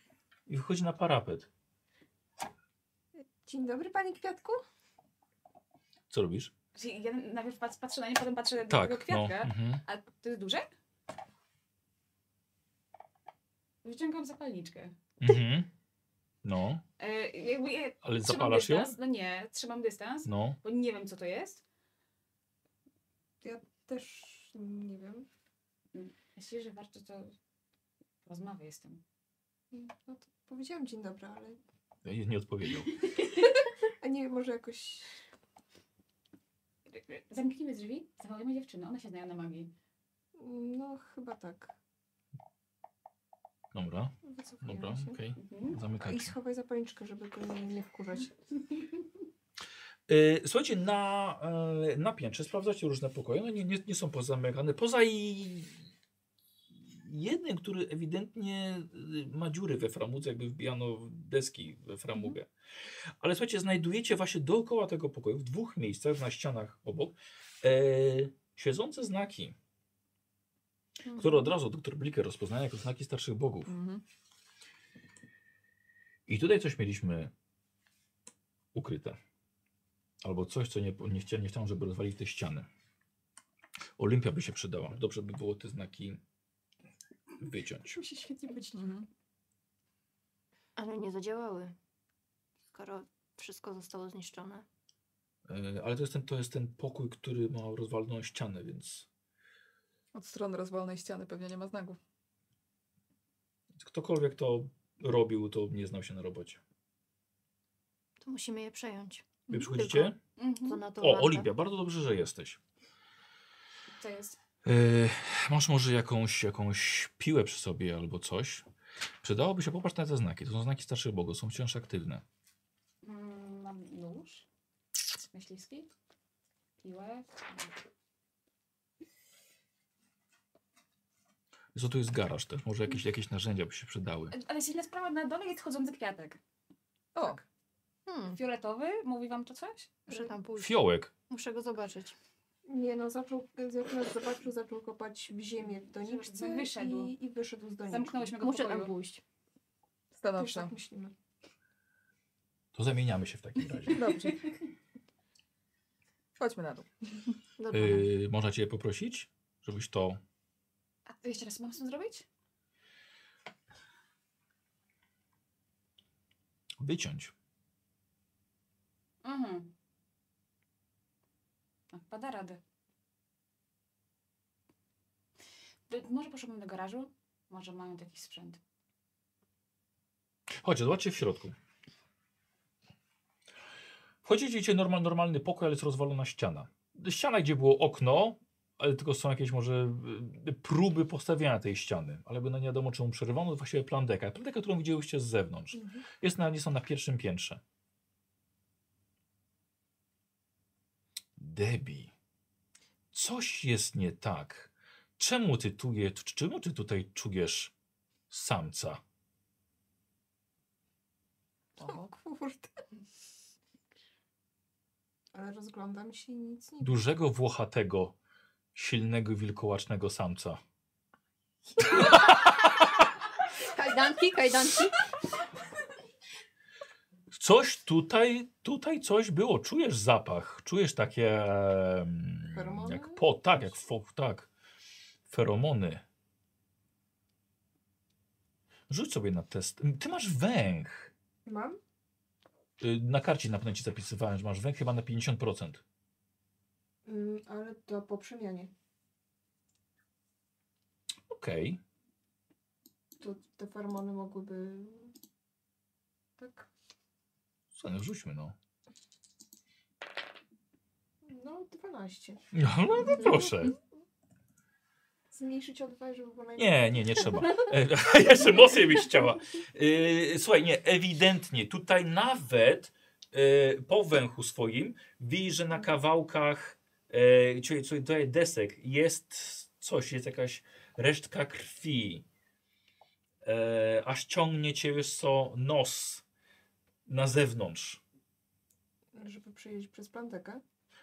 i wychodzi na parapet. Dzień dobry, panie kwiatku. Co robisz? Czyli Ja najpierw pat- patrzę na nie, potem patrzę na Tak, tego no. kwiatka. Mhm. A to jest duże? Wyciągam zapalniczkę. Mhm. No, E, jakby ja ale zapalasz ją? dystans. No nie, trzymam dystans, No. bo nie wiem co to jest. Też nie wiem. Myślę, że warto to rozmawiać z tym. No to powiedziałam dzień dobry, ale Nie, nie odpowiedział. A nie, może jakoś... Zamknijmy drzwi, zawołajmy dziewczynę, one się znają na magii. No, chyba tak. Dobra, Wycofujemy dobra, się. okej. Mhm. I Zamykajcie. schowaj zapalniczkę, żeby go nie, nie wkurzać. E, Słuchajcie, na, e, na piętrze sprawdzacie różne pokoje. One nie, nie, nie są pozamykane. Poza i jednym, który ewidentnie y, ma dziury we framudze, jakby wbijano deski we framugę. Ale słuchajcie, znajdujecie właśnie dookoła tego pokoju, w dwóch miejscach, na ścianach obok, e, siedzące znaki, które od razu doktor Bliker rozpoznaje jako znaki starszych bogów. Mhm. I tutaj coś mieliśmy ukryte. Albo coś, co nie, nie, chcia, nie chciałem, żeby rozwalić te ściany. Olimpia by się przydała. Dobrze by było te znaki wyciąć. Musi świetnie być. Mhm. Ale nie zadziałały. Skoro wszystko zostało zniszczone. E, Ale to jest, ten, to jest ten pokój, który ma rozwaloną ścianę, więc Od strony rozwalonej ściany pewnie nie ma znaków. ktokolwiek to robił, to nie znał się na robocie. To musimy je przejąć. Wy przychodzicie? Mhm. na to O? Olimpia, bardzo dobrze, że jesteś. Co jest? E, masz może jakąś, jakąś piłę przy sobie albo coś? Przydałoby się popatrz na te znaki. To są znaki starszych bogów, są wciąż aktywne. Mm, Mam nóż, myśliwski, piłę. Co tu jest garaż też? Może jakieś, jakieś narzędzia by się przydały. Ale jest inna sprawa, na dole jest chodzący kwiatek. O, Hmm, Fioletowy, mówi wam to coś? muszę tam pójść. Fiołek. Muszę go zobaczyć. Nie no, zaczął, jak nas zobaczył, zaczął kopać w ziemię w doniczce Wyszedł. I, i wyszedł z doniczki. Zamknęłyśmy go w Muszę pokoju. tam pójść. Też stanowczo. tak myślimy. To zamieniamy się w takim razie. Dobrze. Chodźmy na dół. Dobra. Yy, można cię poprosić, żebyś to. A jeszcze raz mam co zrobić? wyciąć. Mhm. No, pada radę. By- Może poszłabym do garażu? Może mają taki sprzęt. Chodźcie, zobaczcie w środku. Wchodzicie, normal, normalny pokój, ale jest rozwalona ściana. Ściana, gdzie było okno, ale tylko są jakieś może y, próby postawienia tej ściany. Ale by na nie wiadomo czemu przerywano, to właściwie plandeka. Plandeka, którą widzieliście z zewnątrz. Mhm. Jest na, nie są na pierwszym piętrze. Debbie, coś jest nie tak. Czemu ty tu je, czemu ty tutaj czujesz samca? O kurde. Ale rozglądam się i nic nie Dużego, włochatego, silnego, wilkołacznego samca. Kajdanki, kajdanki. Coś tutaj, tutaj coś było. Czujesz zapach, czujesz takie Feromony? jak po, tak, jak fo, tak, feromony. Rzuć sobie na test. Ty masz węch. Mam? Y, Na karcie na pewno ci zapisywałem, że masz węch chyba na 50%. Mm, ale to po przemianie. Okej. To te fermony mogłyby... Tak? Co, no rzućmy no. No, 12. No, no to proszę. Zmniejszyć o 2, żeby było najmniej. Nie, nie, nie trzeba. E, Jeszcze mocniej byś chciała. E, Słuchaj, nie, ewidentnie tutaj nawet e, po węchu swoim widzisz, że na kawałkach e, czyli, czyli tutaj desek jest coś, jest jakaś resztka krwi. E, aż ciągnie cię, wiesz co, nos na zewnątrz. Żeby przejeść przez plantekę.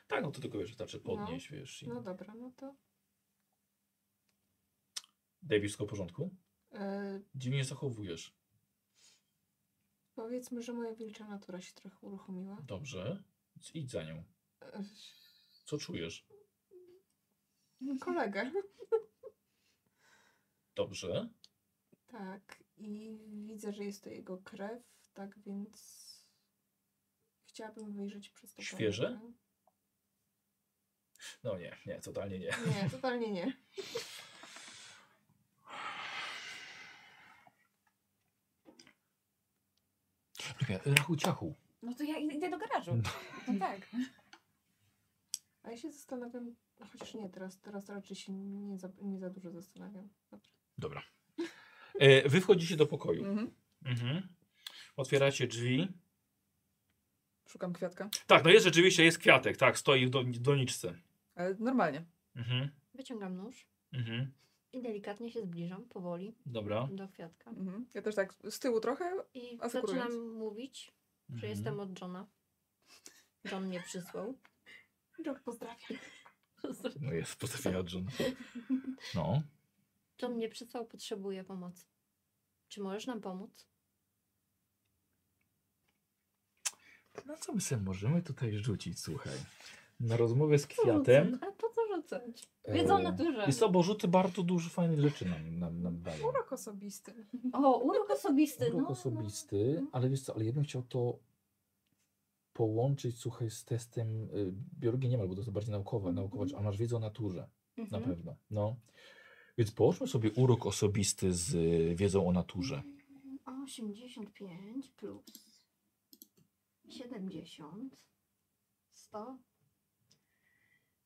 Tak, no to tylko wiesz, wystarczy podnieść, wiesz. I... No dobra, no to... Davis, wszystko w porządku? E, Dziwnie zachowujesz. powiedzmy, że moja wilcza natura się trochę uruchomiła. Dobrze. Idź za nią. E, Co czujesz? kolegę. Dobrze. Tak, i widzę, że jest to jego krew, tak więc chciałabym wyjrzeć przez to. Świeże? No nie, nie, totalnie nie. Nie, totalnie nie. Czekaj, Rachu ciachu. No to ja idę do garażu. No tak. A ja się zastanawiam, chociaż nie, teraz, teraz raczej się nie za, nie za dużo zastanawiam. Dobra. Dobra. E, wy wchodzicie do pokoju. Mhm. Mhm. Otwieracie drzwi. Szukam kwiatka. Tak, no jest rzeczywiście, jest kwiatek, tak, stoi w do- doniczce. Ale normalnie. Mhm. Wyciągam nóż i Mhm. delikatnie się zbliżam powoli Dobra. do kwiatka. Mhm. Ja też tak z tyłu trochę. I Asekurując. zaczynam mówić, że Mhm. jestem od Johna. John mnie przysłał. Rok pozdrawiam. No jest, postawienia John. No. John mnie przysłał, potrzebuje pomocy. Czy możesz nam pomóc? No co my sobie możemy tutaj rzucić, słuchaj? Na rozmowę z kwiatem. A po co rzucać? Wiedzą o e, naturze. Jest to, bo rzuty bardzo dużo fajnych rzeczy nam, nam, nam dają. Urok osobisty. O, urok osobisty. Urok no, osobisty, ale wiesz co, ale ja bym chciał to połączyć, słuchaj, z testem y, biologii nie ma, bo to jest bardziej naukowe, naukowa, a masz wiedzę o naturze, No. na Mhm. pewno. No. Więc połączmy sobie urok osobisty z y, wiedzą o naturze. 85 plus 70 100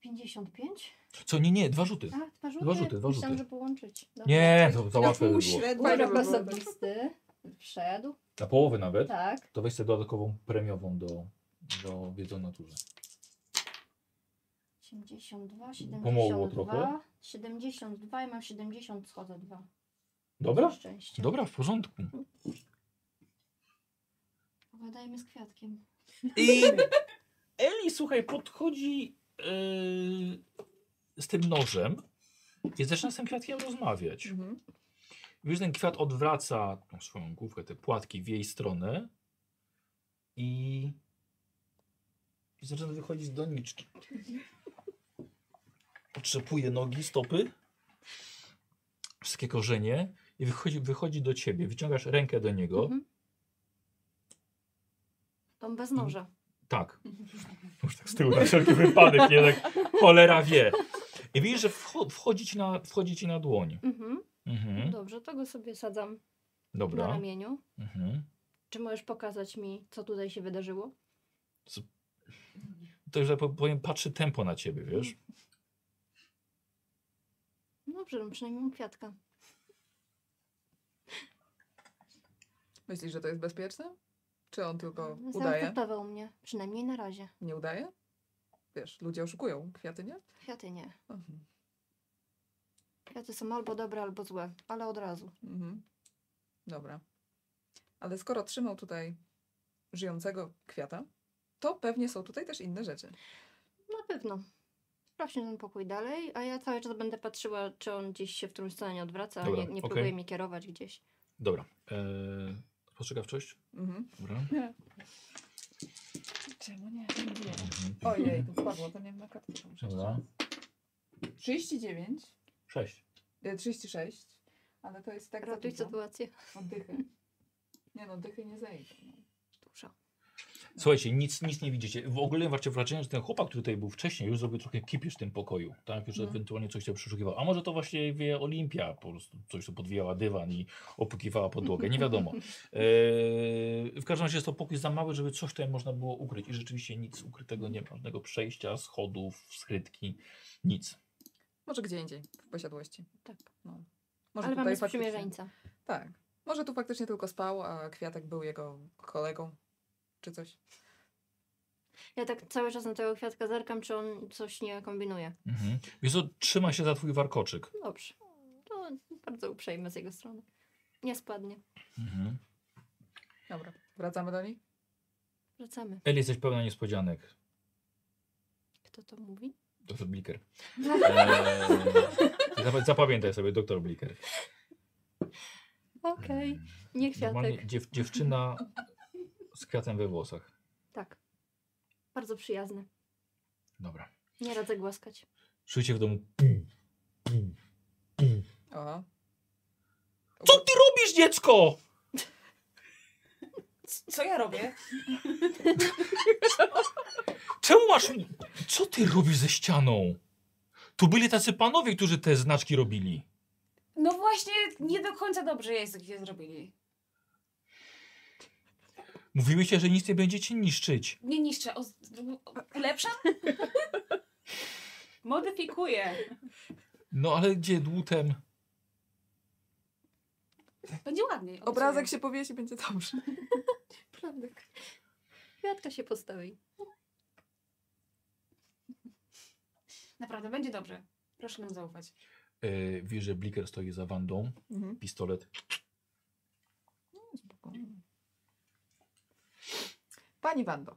55 Co, nie, nie, dwa rzuty. A, dwa rzuty? Dwa rzuty, dwa Myślałam, rzuty. że połączyć. Dobra. Nie, to za łatwe by było. Urok osobisty wszedł, Na połowę nawet, tak. to weź sobie dodatkową premiową do, do wiedzy o naturze. 82, Pomogło 72, trochę? 72 i mam 70, schodzę dwa. Dobra? Na szczęście. Dobra, w porządku. Pogadajmy z kwiatkiem. I Eli, słuchaj, podchodzi yy, z tym nożem i zaczyna z tym kwiatkiem rozmawiać. Mhm. Wiesz, ten kwiat odwraca tą swoją główkę, te płatki w jej stronę i, i zaczyna wychodzić z doniczki. Otrzepuje nogi, stopy, wszystkie korzenie i wychodzi, wychodzi do ciebie. Wyciągasz rękę do niego. Mhm. Tą bez noża. Tak. Już tak z tyłu na wszelki wypadek, tak cholera wie. I widzisz, że wcho- wchodzi ci na, wchodzi ci na dłoń. Mhm. Mhm. Dobrze, to go sobie sadzam na Dobra. ramieniu. Mhm. Czy możesz pokazać mi, co tutaj się wydarzyło? To już tak powiem, patrzy tempo na ciebie, wiesz? Dobrze, no przynajmniej mam kwiatka. Myślisz, że to jest bezpieczne? Czy on tylko udaje? Zaakceptował mnie, przynajmniej na razie. Nie udaje? Wiesz, ludzie oszukują, kwiaty nie? Kwiaty nie. Mhm. Kwiaty są albo dobre, albo złe, ale od razu. Mhm. Dobra. Ale skoro trzymał tutaj żyjącego kwiata, to pewnie są tutaj też inne rzeczy. Na pewno. Sprawdźmy ten pokój dalej, a ja cały czas będę patrzyła, czy on gdzieś się w którąś stronę nie odwraca, a Dobra, nie, nie okej. próbuje mi kierować gdzieś. Dobra. Eee, spostrzegawczość? Mhm. Dobra. Czemu nie? Mhm. Ojej, to spadło, to nie wiem na kartce. to muszę Dobra. jeszcze- 39, Sześć. e, 36, ale to jest tak za Ratuj dużo. sytuację. Oddychy. Nie no, dychy nie zejdą. no. Słuchajcie, nic, nic nie widzicie. W ogóle macie wrażenie, że ten chłopak, który tutaj był wcześniej, już zrobił trochę kipisz w tym pokoju. Tak? Już No. ewentualnie coś się przeszukiwał. A może to właśnie wie Olimpia, po prostu coś tu podwijała dywan i opłukiwała podłogę. Nie wiadomo. Eee, w każdym razie jest to pokój za mały, żeby coś tutaj można było ukryć. I rzeczywiście nic ukrytego nie ma. Żadnego przejścia, schodów, skrytki. Nic. Może gdzie indziej, w posiadłości. Tak. No. Może Ale tutaj mamy sprzymierzeńca. Tak. Może tu faktycznie tylko spał, a Kwiatek był jego kolegą, czy coś. Ja tak cały czas na tego kwiatka zerkam, czy on coś nie kombinuje. Mhm. Wiesz co, trzyma się za twój warkoczyk. Dobrze. To bardzo uprzejme z jego strony. Nie spadnie. Mhm. Dobra, wracamy do nich? Wracamy. Eli, jesteś pełna niespodzianek. Kto to mówi? Doktor Bliker. Eee, zap- zapamiętaj sobie, doktor Bliker. Okej. Nie Normalnie kwiatek. dziew, dziewczyna z kwiatem we włosach. Tak. Bardzo przyjazny. Dobra. Nie radzę głaskać. Czujcie w domu. Aha. Co ty robisz, dziecko? Co ja robię? Czemu masz. Co ty robisz ze ścianą? Tu byli tacy panowie, którzy te znaczki robili. No właśnie, nie do końca dobrze jest, zrobili. Mówiłyście, że nic nie będziecie niszczyć. Nie niszczę, o, ulepszam? Modyfikuję. No ale gdzie dłutem? Będzie ładniej. Obrazek się powiesi, będzie dobrze. Prawda. Kwiatka się postawi. Naprawdę, będzie dobrze. Proszę nam zaufać. Yy, wiesz, że Bliker stoi za Wandą. Mhm. Pistolet. Spokojnie. Pani Wando,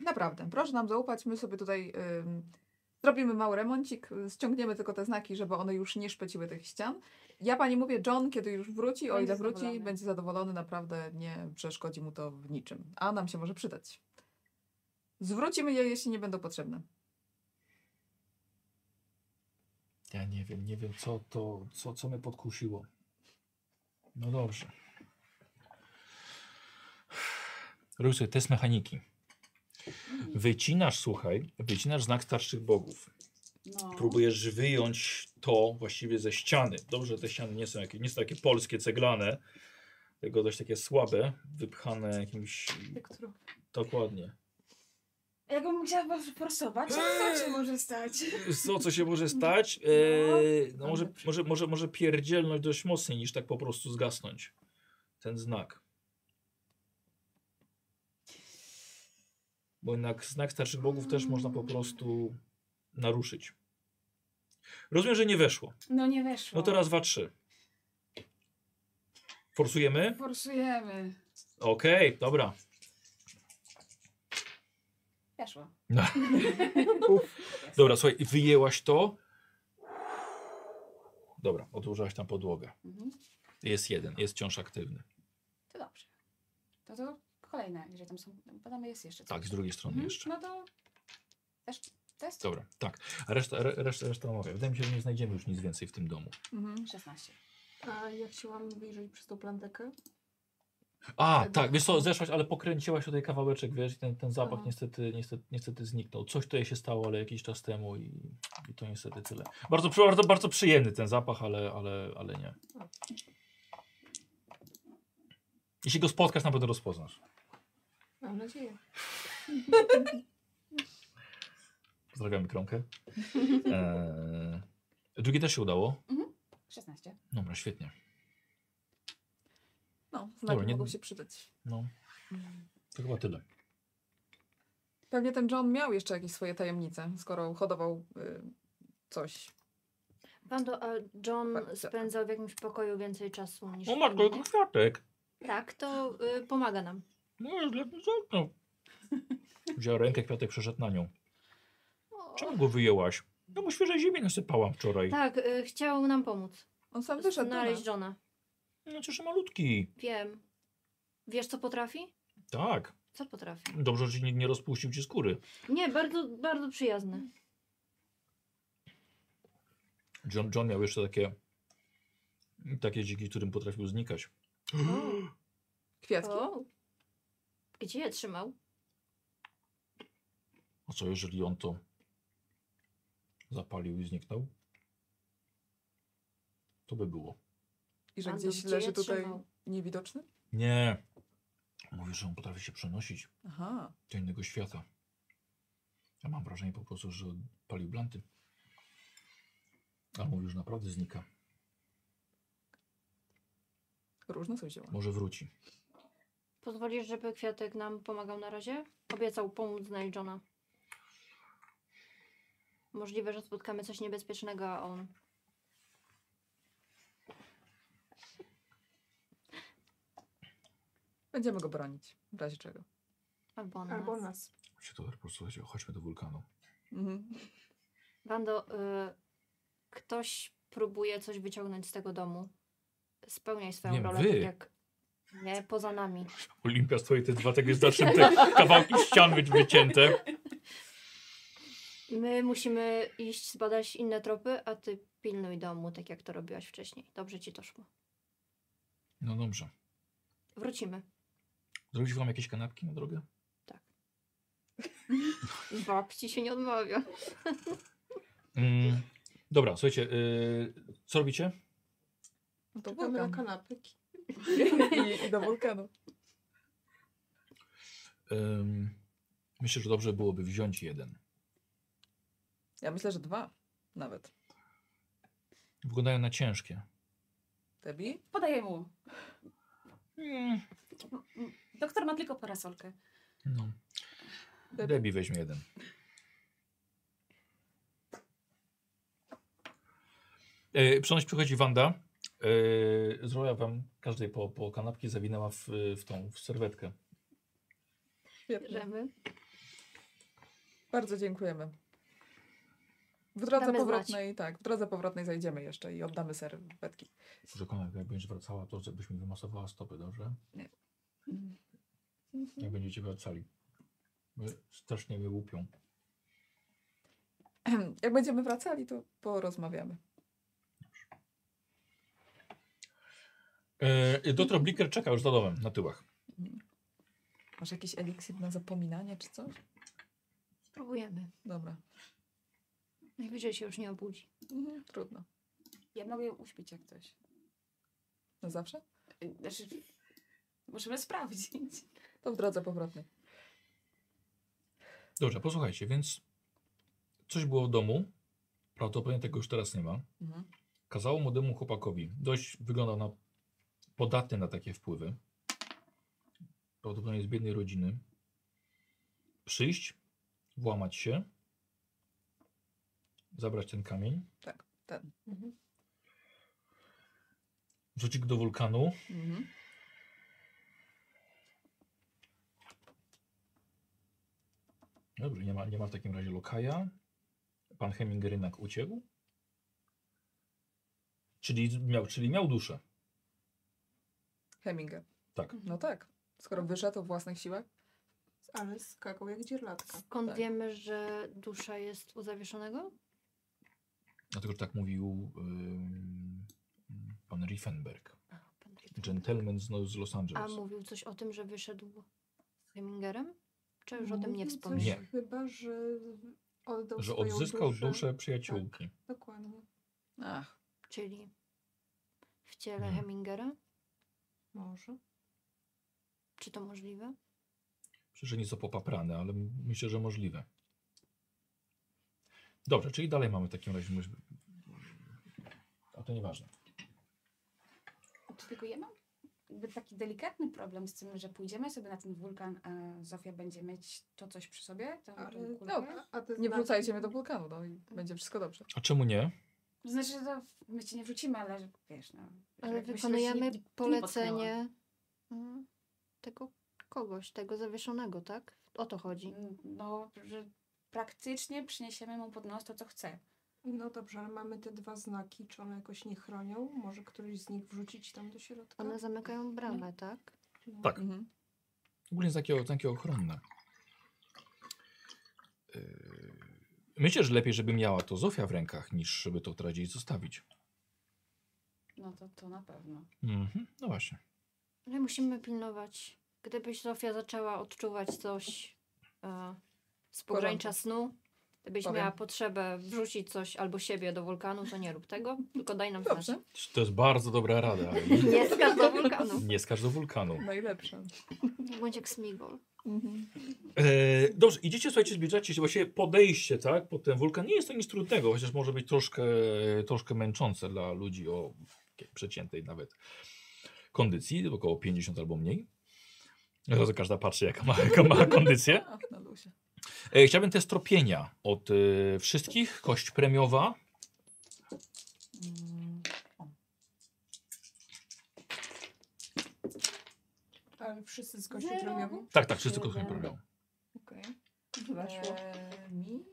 naprawdę, proszę nam zaufać, my sobie tutaj zrobimy mały remoncik, ściągniemy tylko te znaki, żeby one już nie szpeciły tych ścian. Ja pani mówię, John, kiedy już wróci, o Będzie ile wróci, zadowolony. będzie zadowolony, naprawdę nie przeszkodzi mu to w niczym, a nam się może przydać. Zwrócimy je, jeśli nie będą potrzebne. Ja nie wiem, nie wiem co to, co, co mnie podkusiło. No dobrze. Robisz sobie test mechaniki. Wycinasz, słuchaj, wycinasz znak starszych bogów. No. Próbujesz wyjąć to właściwie ze ściany. Dobrze, że te ściany nie są, jakie, nie są takie polskie, ceglane, tylko dość takie słabe, wypchane jakimś... Tekturą. Dokładnie. Jakbym chciała was forsować, to co się może stać? Co, co się może stać? No, Eee, no może, może, może, może pierdzielność dość mocniej niż tak po prostu zgasnąć. Ten znak. Bo jednak znak starszych bogów też można po prostu naruszyć. Rozumiem, że nie weszło. No nie weszło. No to raz, dwa, trzy. Forsujemy? Forsujemy. Okej, dobra. Weszło. No. Dobra, słuchaj, wyjęłaś to. Dobra, odłożyłaś tam podłogę. Mhm. Jest jeden, jest wciąż aktywny. To dobrze. To to kolejne, gdzie tam są. Potem jest jeszcze coś. Tak, z drugiej strony Mhm. jeszcze. No to też test? Dobra, tak. A reszta, re, reszta, reszta omawia. Wydaje mi się, że nie znajdziemy już nic więcej w tym domu. Mhm. 16. A ja chciałam wyjrzeć przez tą plantekę. A, Tego- tak, wiesz co, zeszłaś, ale pokręciłaś tutaj kawałeczek, wiesz, i ten, ten zapach Aha. niestety, niestety, niestety zniknął. Coś tutaj się stało, ale jakiś czas temu i, i to niestety tyle. Bardzo, bardzo, bardzo przyjemny ten zapach, ale, ale, ale nie. Jeśli go spotkasz, na pewno rozpoznasz. Mam nadzieję. Pozdrawiamy Kronkę. Eee, drugie też się udało. 16. Dobra, świetnie. No, znaki Dobra, nie- mogą się przydać. No, to chyba tyle. Pewnie ten John miał jeszcze jakieś swoje tajemnice, skoro hodował y, coś. Wando, a John Tak, spędzał w jakimś pokoju więcej czasu niż O matko, inni? jako kwiatek. Tak, to y, pomaga nam. No, jest lepiej zamknął. Wzięła rękę, kwiatek przeszedł na nią. Czemu go wyjęłaś? Ja mu świeżej ziemi nasypałam wczoraj. Tak, y, chciał nam pomóc. On sam wyszedł. Znaleźć no. Johna. No cieszę malutki. Wiem. Wiesz, co potrafi? Tak. Co potrafi? Dobrze, że nie, nie rozpuścił ci skóry. Nie, bardzo, bardzo przyjazny. John, John miał jeszcze takie takie dziki, którym potrafił znikać. Kwiatki. O. Gdzie je trzymał? A co jeżeli on to zapalił i zniknął? To by było. I że Wando, gdzieś gdzie leży je tutaj trzymał? niewidoczny? Nie. Mówię, że on potrafi się przenosić Aha. do innego świata. Ja mam wrażenie po prostu, że palił blanty. A mówił, że naprawdę znika. Różne są zioła. Może wróci. Pozwolisz, żeby Kwiatek nam pomagał na razie? Obiecał pomóc znaleźć Johna. Możliwe, że spotkamy coś niebezpiecznego, a on... Będziemy go bronić. W razie czego. Albo on Albo nas. nas. Się to chodźmy do wulkanu. Mhm. Wando, y, ktoś próbuje coś wyciągnąć z tego domu. Spełniaj swoją Nie, rolę, wy. tak jak... Nie, poza nami. Olimpia stoi te dwa takie starsze te kawałki ścian wy- wycięte. My musimy iść zbadać inne tropy, a ty pilnuj domu, tak jak to robiłaś wcześniej. Dobrze ci to szło. No dobrze. Wrócimy. Zrobić wam jakieś kanapki na drogę? Babci się nie odmawia. Mm, dobra, słuchajcie, yy, co robicie? No to Czekamy na wulkan. I, I do wulkanu. Ym, myślę, że dobrze byłoby wziąć jeden. Ja myślę, że dwa nawet. Wyglądają na ciężkie. Debbie? Podaję mu. Mm, M- Doktor ma tylko parasolkę. no. Debbie? Debbie weźmie jeden. E, przychodzi Wanda. E, zrobiła wam każdej po, po kanapki, zawinęła w, w tą w serwetkę. Świetnie. Bierzemy. Bardzo dziękujemy. W drodze Damy powrotnej, tak, w drodze powrotnej zajdziemy jeszcze i oddamy serwetki. Może konek, jak będziesz wracała, to żebyś mi wymasowała stopy, dobrze? Jak będziecie wracali. Bo Strasznie mnie łupią. Jak będziemy wracali, to porozmawiamy. E, doktor Blicker czeka już za domem, na tyłach. Masz jakiś eliksir na zapominanie czy coś? Spróbujemy. Dobra. Najwyżej się już nie obudzi. Mhm, trudno. Ja mogę ją uśpić jak coś. Na zawsze? Znaczy, możemy sprawdzić. To w drodze powrotnej. Dobrze, posłuchajcie, więc coś było w domu. Prawdopodobnie tego już teraz nie ma. Mhm. Kazało młodemu chłopakowi, dość wygląda na podatny na takie wpływy. Prawdopodobnie z biednej rodziny. Przyjść, włamać się, zabrać ten kamień, Tak, ten. Mhm. wrzucić go do wulkanu, Mhm. Dobrze, nie ma, nie ma w takim razie lokaja. Pan Heminger jednak uciekł. Czyli miał, czyli miał duszę. Heminger. Tak. No tak. Skoro wyszedł o własnych siłach. Ale skakał jak dzierlatka. Skąd Tak. wiemy, że dusza jest u zawieszonego? Dlatego, że tak mówił ym, pan Riefenberg. A, pan Ritter. Gentleman z, no, z Los A Angeles. mówił coś o tym, że wyszedł z Hemingerem? Czy już o tym nie wspomniał? Nie. Chyba, że oddał Że odzyskał duszę. duszę przyjaciółki. Dokładnie. Ach, Czyli w ciele Mhm. Hemingera? Może. Czy to możliwe? Myślę, że nieco popaprane, ale myślę, że możliwe. Dobrze, czyli dalej mamy w takim razie. A to nieważne. Czy tylko ja mam jakby taki delikatny problem z tym, że pójdziemy sobie na ten wulkan, a Zofia będzie mieć to coś przy sobie? Tą, Ale tą kulkę? no, A te nie znaki- wrzucajcie mnie do wulkanu, no i będzie wszystko dobrze. A czemu nie? Znaczy, że to my cię nie wrzucimy, ale że, wiesz, no. Ale wykonujemy nie polecenie mm, tego kogoś, tego zawieszonego, tak? O to chodzi. potknęła. No, że praktycznie przyniesiemy mu pod nos to, co chce. No dobrze, ale mamy te dwa znaki. Czy one jakoś nie chronią? Może któryś z nich wrzucić tam do środka? One zamykają bramę, tak? No. Tak. Mhm. Ogólnie takie, takie ochronne. Yy, Myślę, że lepiej, żeby miała to Zofia w rękach, niż żeby to teraz gdzieś zostawić. No to, to na pewno. Mhm, no właśnie. Ale musimy pilnować. Gdybyś Zofia zaczęła odczuwać coś e, z pogranicza snu, gdybyś Powiem. miała potrzebę wrzucić coś albo siebie do wulkanu, to nie rób tego, tylko daj nam znać. Dobrze, To jest bardzo dobra rada. Nie skacz do wulkanu. Nie skacz do wulkanu. najlepsze. Nie bądź jak Smigol. Mhm. E, dobrze, idziecie, słuchajcie, zbliżacie się, właściwie podejście, tak, pod ten wulkan. Nie jest to nic trudnego, chociaż może być troszkę, troszkę męczące dla ludzi o przeciętej nawet kondycji, około 50 albo mniej. Od razu każda patrzy, jaka ma, jaka ma kondycję. E, chciałbym te stropienia od e, wszystkich, kość premiowa. Mm, Ale wszyscy z kości Zero. premiową? Tak, tak, wszyscy kość Jeden. premiową. Okej. Eee, mi?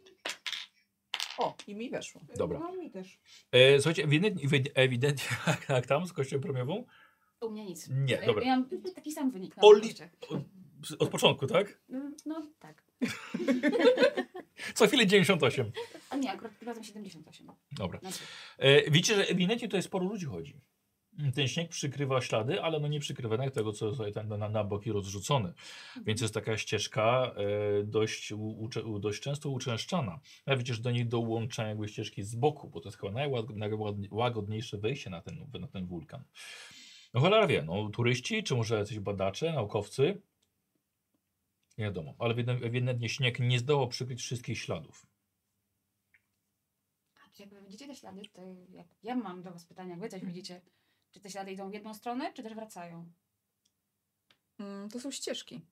O, i mi weszło. Dobra. No mi też. E, słuchajcie, ewidentnie, ewidentnie jak tam z kością premiową? U mnie nic. Nie, Ja- dobra. Ja mam taki sam wynik na Oli- kościach. Od, początku, tak? No, no tak. Co chwilę 98. A nie, akurat razem 78. Dobra. E, widzicie, że ewidentnie tutaj sporo ludzi chodzi. Ten śnieg przykrywa ślady, ale no nie przykrywa nawet tego, co tutaj tam na, na boki rozrzucone. Więc jest taka ścieżka e, dość, u, u, dość często uczęszczana. Ale widzisz, do niej dołącza jakby ścieżki z boku, bo to jest chyba najłagodniejsze wejście na ten, na ten wulkan. No cholera wie, no turyści, czy może jacyś badacze, naukowcy. Nie wiadomo, ale ewidentnie ewidentnie śnieg nie zdołał przykryć wszystkich śladów. A czy jakby widzicie te ślady, to jak ja mam do was pytanie, jak wy coś widzicie, czy te ślady idą w jedną stronę, czy też wracają? Mm, to są ścieżki,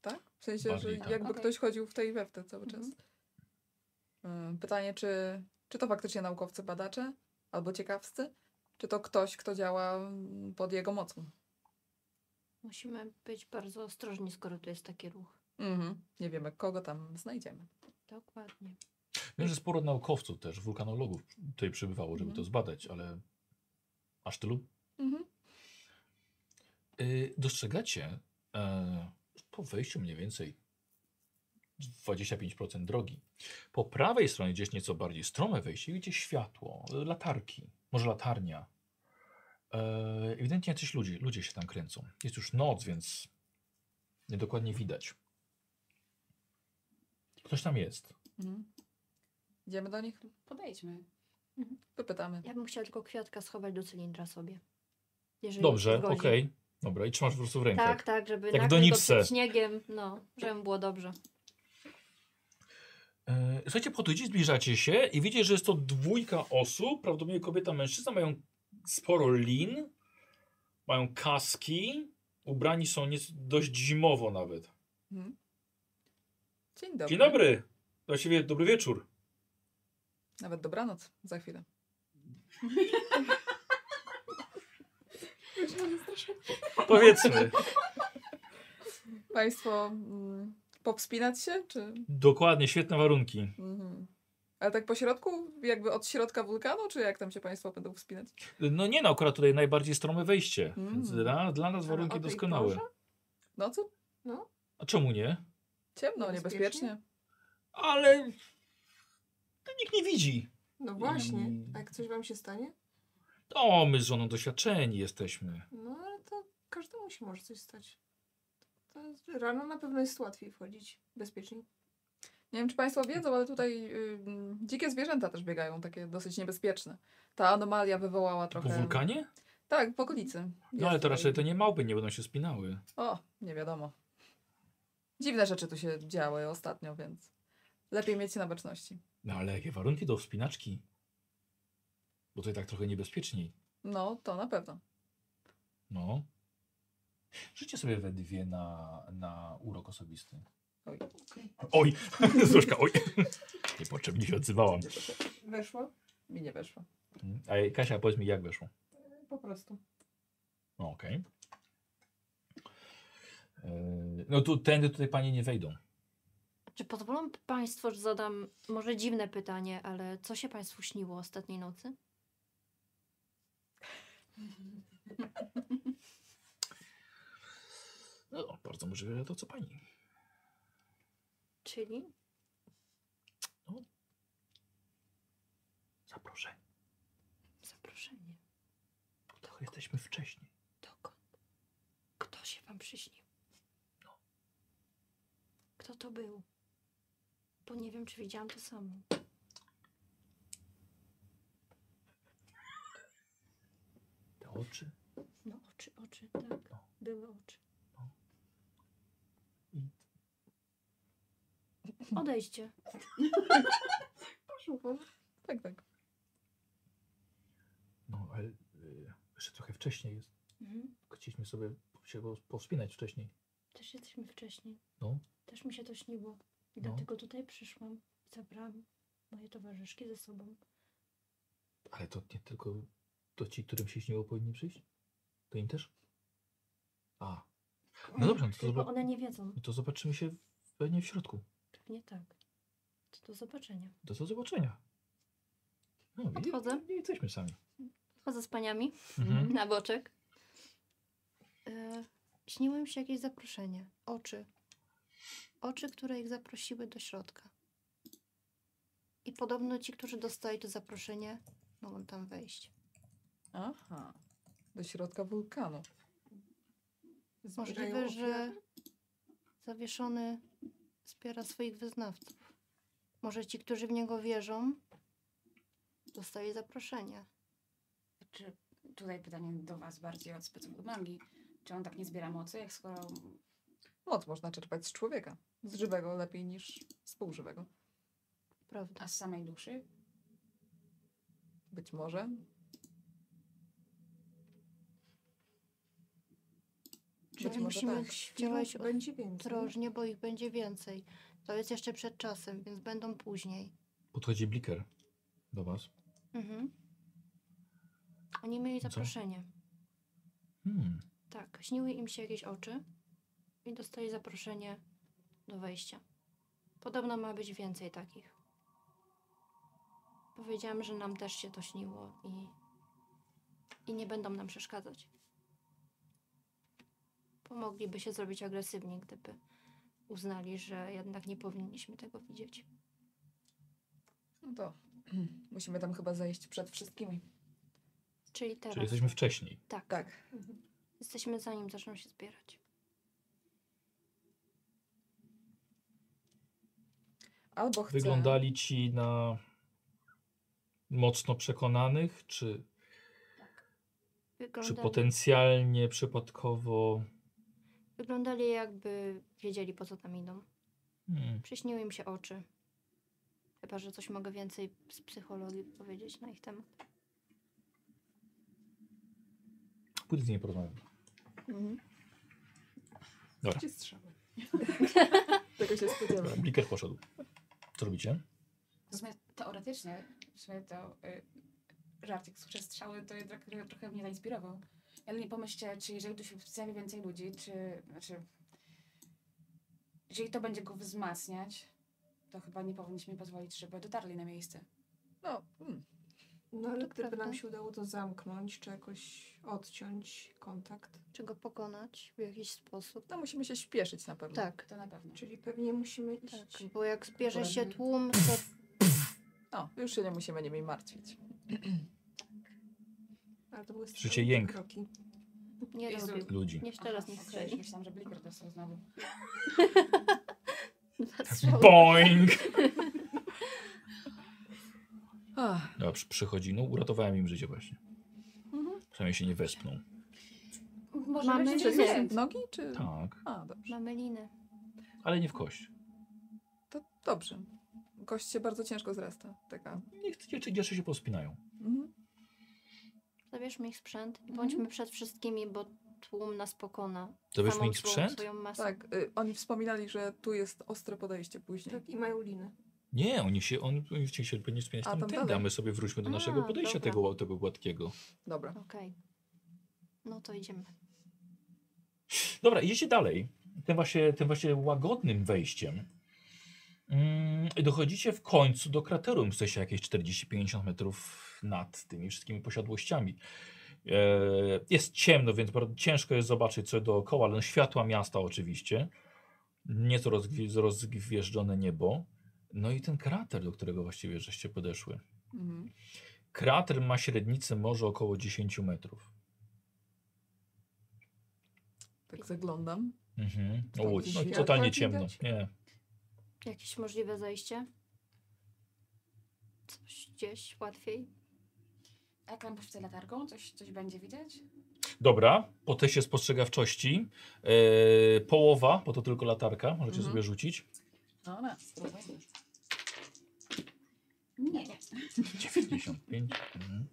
tak? W sensie, Bardziej że tak. jakby Okej. ktoś chodził w tej we w te cały czas. Mhm. Mm, Pytanie, czy, czy to faktycznie naukowcy, badacze albo ciekawscy, czy to ktoś, kto działa mm, pod jego mocą? Musimy być bardzo ostrożni, skoro to jest taki ruch. Mhm. Nie wiemy, kogo tam znajdziemy. Dokładnie. Wiem, że sporo naukowców też, wulkanologów tutaj przybywało, żeby Mhm. to zbadać, ale aż tylu? Mhm. Y, dostrzegacie e, po wejściu mniej więcej 25% drogi. Po prawej stronie, gdzieś nieco bardziej strome wejście, widzicie światło, latarki, może latarnia. E, ewidentnie jacyś ludzie, ludzie się tam kręcą. Jest już noc, więc niedokładnie widać. Ktoś tam jest. Mhm. Idziemy do nich, Podejdźmy. wypytamy. Ja bym chciała tylko kwiatka schować do cylindra sobie. Jeżeli Dobrze, okej. Dobra, i trzymasz po prostu w rękach. Tak, tak, żeby Jak nakryć go przed śniegiem, no, żeby było dobrze. E, Słuchajcie, podchodzicie, zbliżacie się i widzicie, że jest to dwójka osób, prawdopodobnie kobieta, mężczyzna, mają sporo lin, mają kaski, ubrani są nieco, dość zimowo nawet. Mhm. Dzień dobry. Dzień dobry, właściwie dobry wieczór. Nawet dobranoc za chwilę. Powiedzmy, Państwo mm, powspinać się, czy... dokładnie, świetne warunki. Mhm. Ale tak po środku, jakby od środka wulkanu, czy jak tam się Państwo będą wspinać? No nie no, akurat tutaj najbardziej strome wejście, Mm. więc dla, dla nas warunki doskonałe. porze? Nocy? A czemu nie? Ciemno, Niebezpiecznie? niebezpiecznie. Ale to nikt nie widzi. No właśnie. A jak coś wam się stanie? O, my z żoną doświadczeni jesteśmy. No ale to każdemu się może coś stać. To jest- rano na pewno jest łatwiej wchodzić. Bezpieczniej. Nie wiem, czy Państwo wiedzą, ale tutaj y, dzikie zwierzęta też biegają, takie dosyć niebezpieczne. Ta anomalia wywołała trochę... Po wulkanie? Tak, w okolicy. No ale to raczej to nie małpy, nie będą się spinały. O, nie wiadomo. Dziwne rzeczy tu się działy ostatnio, więc lepiej mieć się na baczności. No ale jakie warunki do wspinaczki? Bo to i tak trochę niebezpieczniej. No, to na pewno. No. Życie sobie we dwie na, na urok osobisty. Oj. Oj! Zuszka, oj! Niepotrzebnie się odzywałam. Weszło? Mi nie weszło. A Kasia, powiedz mi jak weszło. Po prostu. No, Okej. Yy, No tu tędy tutaj panie nie wejdą. Czy pozwolą Państwo, że zadam może dziwne pytanie, ale co się Państwu śniło ostatniej nocy? No, bardzo możliwe to co pani. Czyli? Zaproszenie. Zaproszenie. Trochę jesteśmy wcześniej. Dokąd? Kto się Wam przyśnił? Kto to był? Bo nie wiem, czy widziałam to samo. Oczy. No oczy, oczy, tak. No. Były oczy. I Odejdźcie. Poszło. Tak, tak. No, ale y, jeszcze trochę wcześniej jest. Mhm. Chcieliśmy sobie się po- powspinać wcześniej. Też jesteśmy wcześniej. No. Też mi się to śniło. I No. dlatego tutaj przyszłam. Zabrałam moje towarzyszki ze sobą. Ale to nie tylko to ci, którym się śniło, powinni przyjść? To im też? A. No dobrze, no to, Tylko zobac- one nie wiedzą. no to zobaczymy się pewnie w środku. Pewnie tak. To do zobaczenia. Do do zobaczenia. No, i- Odchodzę. Nie jesteśmy sami. Chodzę z paniami Mhm. na boczek. E, śniło mi się jakieś zaproszenie. Oczy. Oczy, które ich zaprosiły do środka. I podobno ci, którzy dostali to zaproszenie, mogą tam wejść. Aha. Do środka wulkanu. Zbierają Możliwe, że ofiary? zawieszony wspiera swoich wyznawców. Może ci, którzy w niego wierzą, dostali zaproszenie. Czy tutaj pytanie do was bardziej od speców magii. Czy on tak nie zbiera mocy, jak skoro Moc można czerpać z człowieka. Z żywego lepiej niż z półżywego. Prawda. A z samej duszy? Być może. Czyli musimy tak. działać ostrożnie, bo ich będzie więcej. To jest jeszcze przed czasem, więc będą później. Podchodzi bliker do was. Mhm. Oni mieli Co? zaproszenie. Hmm. Tak, śniły im się jakieś oczy i dostali zaproszenie do wejścia. Podobno ma być więcej takich. Powiedziałam, że nam też się to śniło i, i nie będą nam przeszkadzać. Pomogliby się zrobić agresywnie, gdyby uznali, że jednak nie powinniśmy tego widzieć. No to musimy tam chyba zejść przed wszystkimi. Czyli teraz. Czyli jesteśmy wcześniej. Tak, Tak. jesteśmy zanim zaczną się zbierać. Albo chcę... Wyglądali ci na mocno przekonanych, czy, czy Wyglądali, potencjalnie przypadkowo. Wyglądali jakby wiedzieli, po co tam idą. Hmm. Przyśniły im się oczy. Chyba, że coś mogę więcej z psychologii powiedzieć na ich temat. Pójdę z niej porozmawiam. Mhm. Gdzie strzały? Tego się spodziewam. Dobra, Bliker poszedł. Co robicie? W sumie teoretycznie, w sumie to y, żarcik z strzały to jednak trochę, trochę mnie zainspirował. Ale nie pomyślcie, czy jeżeli tu się zjawi więcej ludzi, czy, znaczy, jeżeli to będzie go wzmacniać, to chyba nie powinniśmy pozwolić, żeby dotarli na miejsce. No, mm. No ale To gdyby prawda. nam się udało to zamknąć, czy jakoś odciąć kontakt. Czy go pokonać w jakiś sposób? no musimy się śpieszyć na pewno. Tak, To na pewno. Czyli pewnie musimy iść. tak. Bo jak zbierze się tłum, to O, już się nie musimy nimi martwić. Ale to były Słyszycie strzały, jęk. kroki. nie Jezu. robił. Ludzi. Nie teraz nie strzeli. Myślałam, że bliker dostał znowu. Zastrzały. Boing! Ach, Dobra, przy- przychodzi. No, uratowałem im życie właśnie. mhm. Przynajmniej się nie wespną. Może Mamy więcej. w nogi, czy... Tak, A, dobrze. Mamy liny. ale nie w kość. To dobrze. Kość się bardzo ciężko zrasta. Taka. Niech dzieci, dzieci się pospinają. Mhm. Zabierzmy ich sprzęt i Mhm. bądźmy przed wszystkimi, bo tłum nas pokona. Zabierzmy ich sprzęt? Tak, y, oni wspominali, że tu jest ostre podejście później. Tak, i mają liny. Nie, oni się, oni, oni się wspinać A, tam tam tędy, a my sobie wróćmy do A, naszego podejścia dobra. tego, tego gładkiego. Dobra. Okej. No to idziemy. Dobra, idziecie dalej. Tym właśnie, tym właśnie łagodnym wejściem. Mm, dochodzicie w końcu do krateru. Jesteście jakieś 40-50 metrów nad tymi wszystkimi posiadłościami. E, jest ciemno, więc bardzo ciężko jest zobaczyć co dookoła, ale no światła miasta oczywiście. Nieco rozgwi- rozgwieżdżone niebo. No i ten krater, do którego właściwie żeście podeszły. Mhm. Krater ma średnicę może około 10 metrów. Tak zaglądam. Mhm. O, no, totalnie ciemno. Nie. Jakieś możliwe zejście? Coś gdzieś łatwiej? Tam poświecę latarką? Coś, coś będzie widać? Dobra, po teście spostrzegawczości e, połowa, bo to tylko latarka, możecie Mhm. sobie rzucić. No, no, spróbujmy. Nie. 95. Mhm.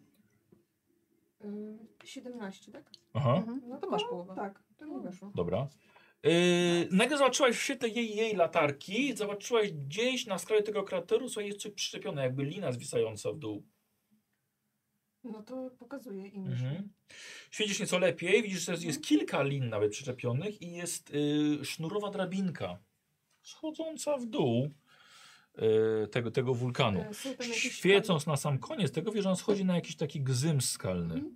Y, 17, tak? Aha, Mhm. No to masz połowę. Tak, to mi weszło. dobra. E, nagle zobaczyłaś w świetle jej, jej latarki, zobaczyłaś gdzieś na skraju tego krateru, słuchaj, jest coś przyczepione, jakby lina zwisająca w dół. No to pokazuję im. Mhm. Świecisz nieco lepiej, widzisz, że jest, jest kilka lin nawet przyczepionych i jest y, sznurowa drabinka schodząca w dół y, tego, tego wulkanu. E, Świecąc na sam koniec tego, wiesz, że on schodzi na jakiś taki gzym skalny. Mhm.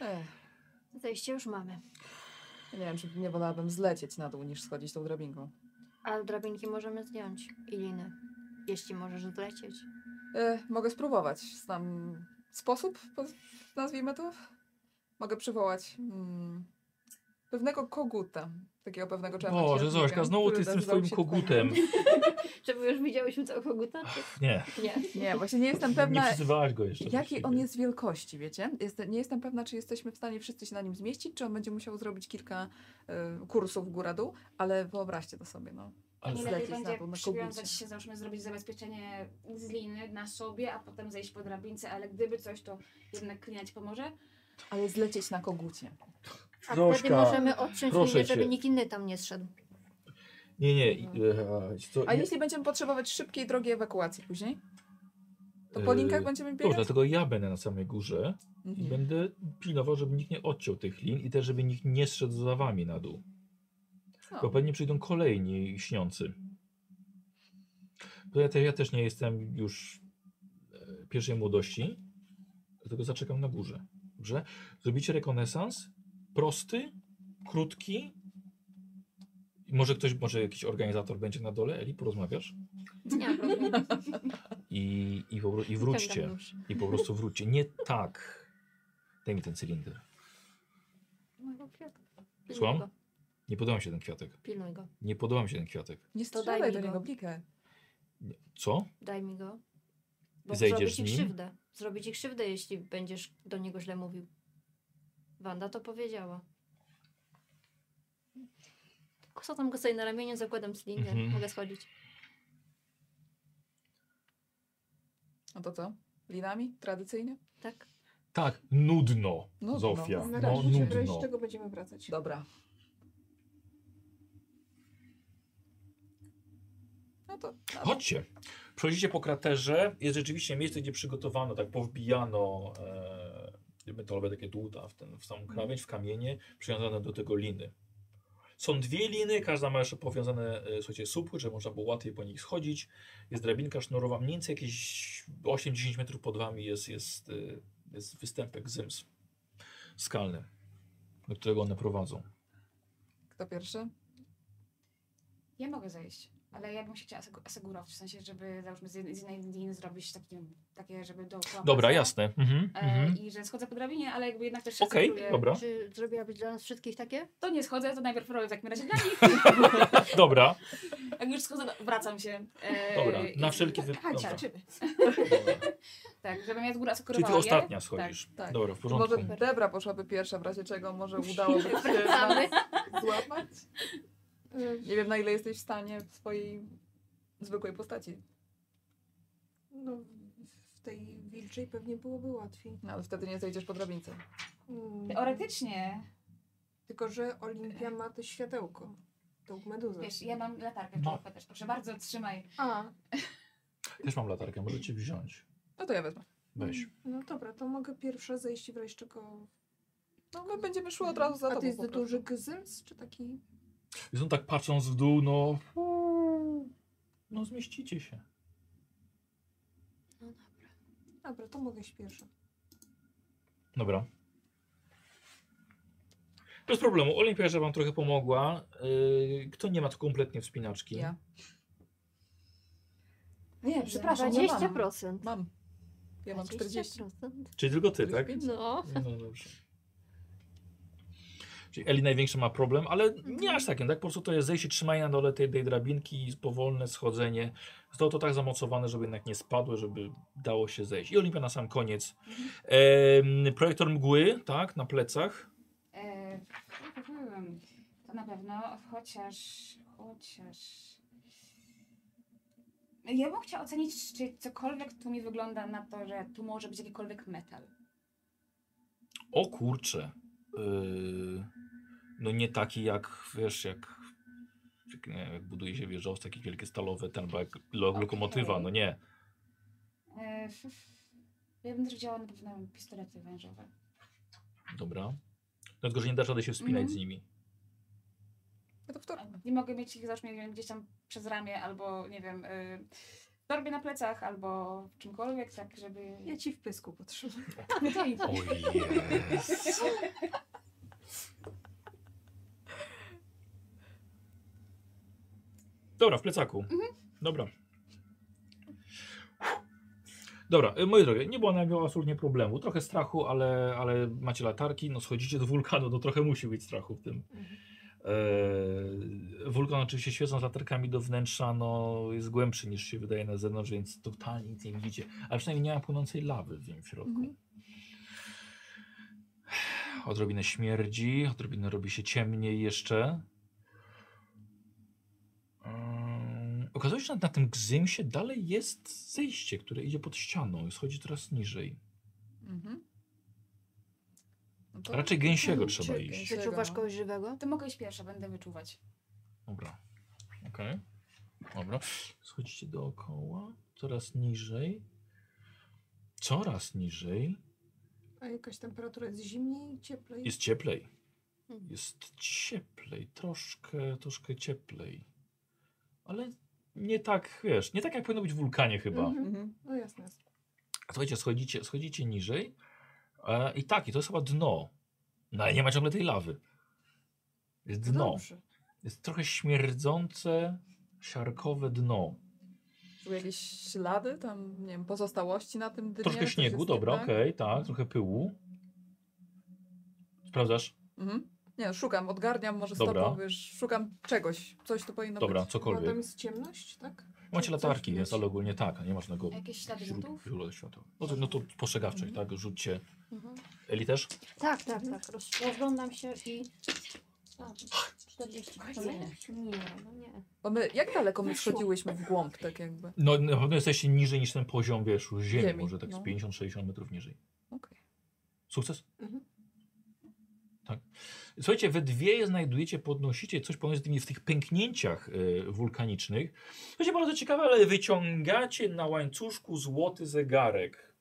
Ech, Zejście już mamy. nie wiem, czy nie wolałabym zlecieć na dół, niż schodzić tą drabinką. Ale drabinki możemy zdjąć i liny. Jeśli możesz zlecieć. E, mogę spróbować. Znam sposób, nazwijmy to. Mogę przywołać mm, pewnego koguta. Takiego pewnego Boże, czarnoksiężnika, Zośka, znowu ty z tym swoim kogutem. Czy my już widziałyśmy całego koguta? Nie, Nie. Nie, właśnie nie jestem nie pewna, przyzywałaś go jeszcze. jakiej on jest wielkości, wiecie? Jest, nie jestem pewna, czy jesteśmy w stanie wszyscy się na nim zmieścić, czy on będzie musiał zrobić kilka y, kursów góra-dół, ale wyobraźcie to sobie, no. Ale lepiej będzie na przywiązać się, załóżmy zrobić zabezpieczenie z liny na sobie, a potem zejść po drabince, ale gdyby coś, to jednak klina ci pomoże. Ale zlecieć na kogucie. A Zośka, wtedy możemy odciąć linię, żeby cię. nikt inny tam nie zszedł. Nie, nie. i- e, co, A nie- jeśli będziemy potrzebować szybkiej, drogiej ewakuacji później? To po Yy, linkach będziemy Dobrze, biegać? dlatego ja będę na samej górze i Mhm. będę pilnował, żeby nikt nie odciął tych lin i też, żeby nikt nie zszedł za wami na dół. No. Bo pewnie przyjdą kolejni śniący. Bo ja, te, ja też nie jestem już e, pierwszej młodości, dlatego zaczekam na górze. Dobrze? Zrobicie rekonesans, prosty, krótki. Może ktoś, może jakiś organizator będzie na dole, Eli, porozmawiasz? Nie. I, i, po, i wróćcie. I po prostu wróćcie. Nie tak. Daj mi ten cylinder. Słucham? Nie podoba mi się ten kwiatek. Pilnuj go. Nie podoba mi się ten kwiatek. Nie To daj strzelaj mi do go. niego blikę. Nie. Co? Daj mi go. Bo Zejdziesz zrobi z ci nim? krzywdę. Zrobi ci krzywdę, jeśli będziesz do niego źle mówił. Wanda to powiedziała. Kosatam go sobie na ramieniu, zakładam cylinder. Mhm. Mogę schodzić. No to co? Linami? Tradycyjnie? Tak? Tak, nudno, Nudno. Zofia. Na No, razie razie nudno. czego będziemy wracać. Dobra. No to... Chodźcie. Przechodzicie po kraterze. Jest rzeczywiście miejsce, gdzie przygotowano, tak powbijano e, metalowe takie dłuta w, ten, w samą krawędź, w kamienie, przywiązane do tego liny. Są dwie liny, każda ma jeszcze powiązane, e, słuchajcie, supły, żeby można było łatwiej po nich schodzić. Jest drabinka sznurowa, mniej więcej jakieś 8-10 metrów pod wami jest, jest, e, jest występek Zyms skalny, do którego one prowadzą. Kto pierwszy? Ja mogę zejść, ale ja bym się chciała asegu- asegurować, w sensie, żeby załóżmy z jednej, liny zrobić takie, takie żeby dookoła. Dobra, jasne. Mhm, E, mhm. I że schodzę po drabinie, ale jakby jednak też się Okej, aseguruję. dobra. Czy zrobiłabyś dla nas wszystkich takie? To nie schodzę, to najpierw robię w takim razie dla nich. Dobra, Jak już schodzę, wracam się. E, dobra. Na i- wszelki wy... Chodź, Dobra. ciebie. Dobra. Tak, żebym ja z góry Czyli asekurowała ty je. ostatnia schodzisz. tak. Dobra, w porządku. Może Debra poszłaby pierwsza, w razie czego może udałoby się złapać? Nie wiem, na ile jesteś w stanie w swojej zwykłej postaci. No, w tej wilczej pewnie byłoby łatwiej. No, ale wtedy nie zejdziesz po drabince. Mm, Teoretycznie, Tylko, że Olimpia ma to światełko. Tą meduzę. wiesz, ja mam latarkę No. też. Proszę bardzo, trzymaj. A, Też mam latarkę, możecie wziąć. No to ja wezmę. Weź. no dobra, to mogę pierwsza zejść w razie czego... No my będziemy szły od razu za A tobą to jest po prostu. duży gzyms, czy taki... I są tak patrząc w dół, no... No zmieścicie się. No dobra. Dobra, to mogę iść pierwsza. Dobra. Bez problemu. Olimpia, że wam trochę pomogła. Yy, kto nie ma tu kompletnie wspinaczki? Ja. Nie, przepraszam, ja mam. 20%. Mam. Ja mam 40. 20%. Czyli tylko ty, tak? 45. No. No dobrze. Czyli Eli największy ma problem, ale nie aż takim, tak? Po prostu to jest zejście, trzymanie na dole tej, tej drabinki i powolne schodzenie. Zostało to tak zamocowane, żeby jednak nie spadły, żeby dało się zejść. I Olimpia na sam koniec. Em, projektor mgły, tak? Na plecach. E, hmm, to na pewno, chociaż, chociaż... Ja bym chciała ocenić, czy cokolwiek tu mi wygląda na to, że tu może być jakikolwiek metal. O kurcze. Yy, no nie taki jak, wiesz, jak, jak, nie, jak buduje się wieżowce, takie wielkie stalowe, ten, bo jak lo, lokomotywa, no nie. E, f- ja bym też wzięła na pewno pistolety wężowe. Dobra. Dlatego, że nie dasz rady się wspinać Mhm. z nimi. Wtorek. Nie mogę mieć ich załóżmy nie wiem, gdzieś tam przez ramię, albo nie wiem, y, torbie na plecach, albo w czymkolwiek, tak żeby... Ja ci w pysku potrzebuję. To i- O. Dobra, w plecaku. Dobra. Dobra, y, moi drogie, nie było na miało absolutnie problemu. Trochę strachu, ale, ale macie latarki, no schodzicie do wulkanu, no trochę musi być strachu w tym. Mhm. Eee, wulkan oczywiście świecąc latarkami do wnętrza, no jest głębszy niż się wydaje na zewnątrz, więc totalnie nic nie widzicie. Ale przynajmniej nie ma płynącej lawy w nim w środku. Mhm. Odrobinę śmierdzi, odrobinę robi się ciemniej jeszcze. Ym, okazuje się, że na tym gzymsie dalej jest zejście, które idzie pod ścianą i schodzi coraz niżej. Mhm. To- Raczej gęsiego Mhm, trzeba czy iść. Wyczuwasz no. kogoś żywego? To mogę iść pierwsza, będę wyczuwać. Dobra. Okej. Dobra. Schodzicie dookoła, coraz niżej. Coraz niżej. A jakaś temperatura jest zimniej, cieplej? Jest cieplej. Mhm. Jest cieplej, troszkę, troszkę cieplej. Ale nie tak, wiesz, nie tak jak powinno być w wulkanie chyba. Mhm. Mhm. No jasne. jasne. Słuchajcie, schodzicie, schodzicie niżej e, i tak, i to jest chyba dno. No ale nie ma ciągle tej lawy. Jest No dno. Dobrze. Jest trochę śmierdzące, siarkowe dno. Były jakieś ślady, tam, nie wiem, pozostałości na tym dnie? Troszkę śniegu, dobra, tak? okej, tak, trochę pyłu. Sprawdzasz? Mhm. Nie, no, szukam, odgarniam, może Dobra. stopą, wiesz, szukam czegoś, coś tu powinno Dobra, być. Tam cokolwiek. jest ciemność, tak? Macie latarki, więc ale ogólnie tak, a nie masz żadnego Jakieś ślady rzutów? źródła światła. No to, no to postrzegawczość, tak? Rzućcie. Mhm. Eli też? Tak, tak, tak. Roz, rozglądam się i... A, 40 to nie. No nie. Bo my, jak daleko my schodziłyśmy w głąb, tak jakby? No na pewno jesteście niżej niż ten poziom, wiesz, już ziemi, Ziemi, może tak z no. 50-60 metrów niżej. Okej. Sukces? Mhm. Tak. Słuchajcie, we dwie znajdujecie, podnosicie coś pomiędzy tymi w tych pęknięciach y, wulkanicznych. To się bardzo ciekawe, ale wyciągacie na łańcuszku złoty zegarek.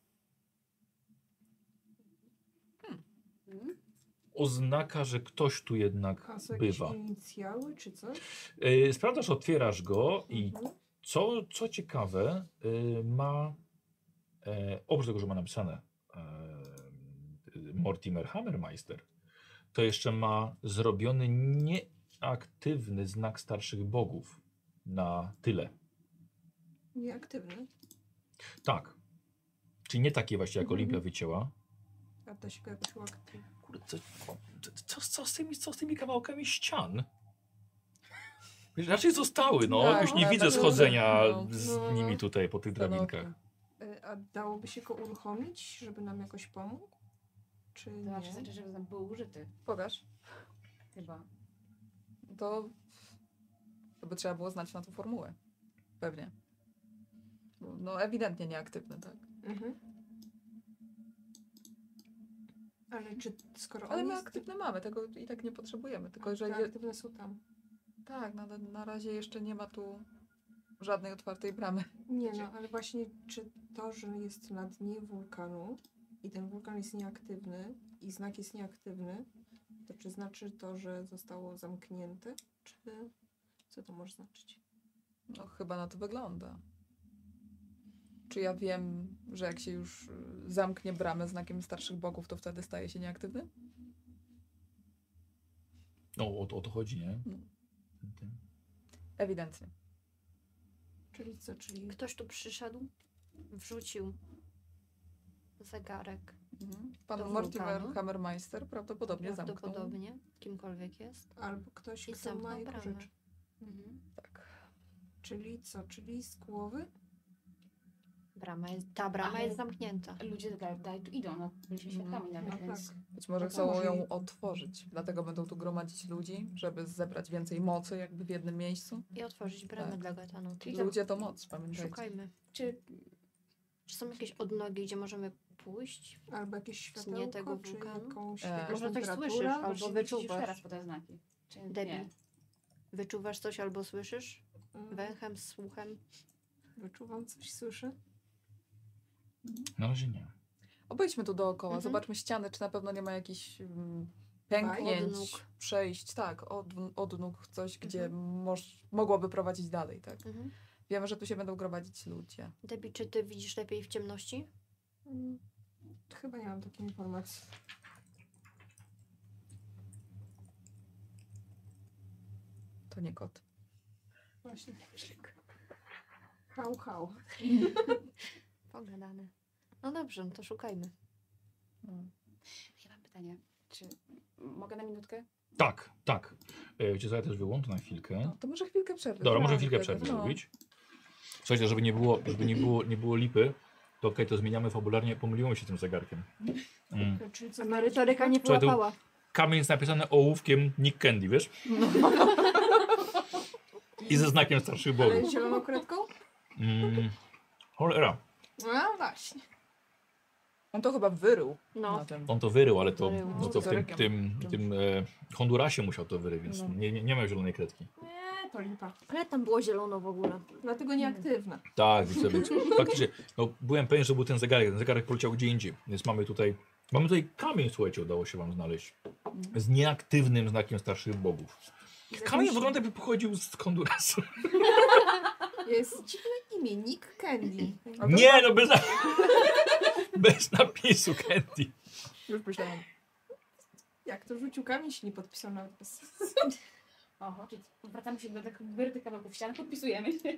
Oznaka, że ktoś tu jednak A są jakieś bywa. inicjały czy coś? Y, sprawdzasz, otwierasz go i Mhm. co, co ciekawe, y, ma e, oprócz tego, że ma napisane e, Mortimer Hammermeister, to jeszcze ma zrobiony nieaktywny znak starszych bogów na tyle. Nieaktywny. Tak. Czyli nie takie właśnie jak Mhm. Olimpia wycięła. A da się go jakoś uaktywnić. Kurde, co, co, co, z tymi, co z tymi kawałkami ścian? Wiesz, Raczej zostały, no. Tak, Już nie tak, widzę tak, schodzenia no. z No. nimi tutaj po tych drabinkach. E, A dałoby się go uruchomić, żeby nam jakoś pomógł? Czy To nie? znaczy, że tam był użyty. Pokaż. Chyba. To, to by trzeba było znać na tą formułę. Pewnie. No ewidentnie nieaktywny, tak. Mhm. Ale czy skoro Ale on my jest... aktywne mamy, tego i tak nie potrzebujemy. Tylko, że je, aktywne są tam. tak, na, na razie jeszcze nie ma tu żadnej otwartej bramy. Nie no, ale właśnie czy to, że jest na dnie wulkanu i ten wulkan jest nieaktywny i znak jest nieaktywny, to czy znaczy to, że zostało zamknięte? Czy co to może znaczyć? No chyba na to wygląda. Czy ja wiem, że jak się już y, zamknie bramę znakiem starszych bogów, to wtedy staje się nieaktywny? No, o, to- o to chodzi, nie? No. Ewidentnie. Czyli co, czyli Ktoś tu przyszedł, wrzucił zegarek. Mhm. Pan Mortimer? Hammermeister prawdopodobnie zamknął. Prawdopodobnie, kimkolwiek jest. albo ktoś, I kto ma zamknął jego rzecz. Mhm. Tak. Czyli co, czyli z głowy? Brama jest, ta brama Ale- jest zamknięta. Ludzie dalej tu idą, no. Byliśmy świadkami nawet, No tak. więc... Być może No to chcą może ją i- otworzyć. Dlatego będą tu gromadzić ludzi, żeby zebrać więcej mocy jakby w jednym miejscu. I otworzyć bramę Tak. dla to- Ludzie to moc, pamiętajcie. Szukajmy. Czy Czy są jakieś odnogi, gdzie możemy pójść? Albo jakieś światełko, tego czy wulkanu? jakąś E, Może coś słyszysz, albo wyczuwasz. jeszcze raz po te znaki. Czy Debbie. nie? Wyczuwasz coś albo słyszysz? Mm, Węchem, słuchem? Wyczuwam coś, słyszę? Na razie nie. Obejdźmy tu dookoła, Mhm. zobaczmy ściany, czy na pewno nie ma jakichś mm, pęknięć, Odnóg. przejść, tak, od, odnóg, coś, gdzie Mhm. moż, mogłoby prowadzić dalej, tak. Mhm. Wiemy, że tu się będą gromadzić ludzie. Debbie, czy ty widzisz lepiej w ciemności? Mm, Chyba nie mam takiej informacji. To nie kot. Właśnie. Hał, hał. Pogadane. No dobrze, no to szukajmy. Ja mam pytanie. Czy mogę na minutkę? Tak, tak. E, co, ja też wyłączę na chwilkę. No, to może chwilkę przerwy. Dobra, Tak, może chwilkę tak, przerwy no. zrobić. Słuchajcie, żeby nie było, żeby nie było, nie było lipy, to okej, to zmieniamy fabularnie, pomyliłem się tym zegarkiem. Mm. Czyli co, Merytoryka nie Słuchaj, to- połapała. Kamień jest napisany ołówkiem Nick Candy, wiesz? I ze znakiem starszych bogów. Ale zieloną kredką? Mm. Cholera, No właśnie. On to chyba wyrył No. na tym. on to wyrył, ale to, Wyrył. no to w tym, tym, tym e, Hondurasie musiał to wyryć, więc No. nie, nie, nie miał zielonej kredki. Nie, to lipa. Ale tam było zielono w ogóle. Dlatego nieaktywna. Tak, widzę, więc faktycznie, no, byłem pewien, że był ten zegarek, ten zegarek poleciał gdzie indziej, więc mamy tutaj, mamy tutaj kamień, słuchajcie, udało się wam znaleźć, z nieaktywnym znakiem starszych bogów. Kamień wygląda jakby pochodził z Hondurasu. Jest dziwne imię, Nick Candy. Nie, no bez, na... bez napisu Candy. Już myślałam. Jak to rzucił kamień, się nie podpisał nawet bez... Oho, czyli wracamy się do tych wyrytych kawałków ścian, podpisujemy się.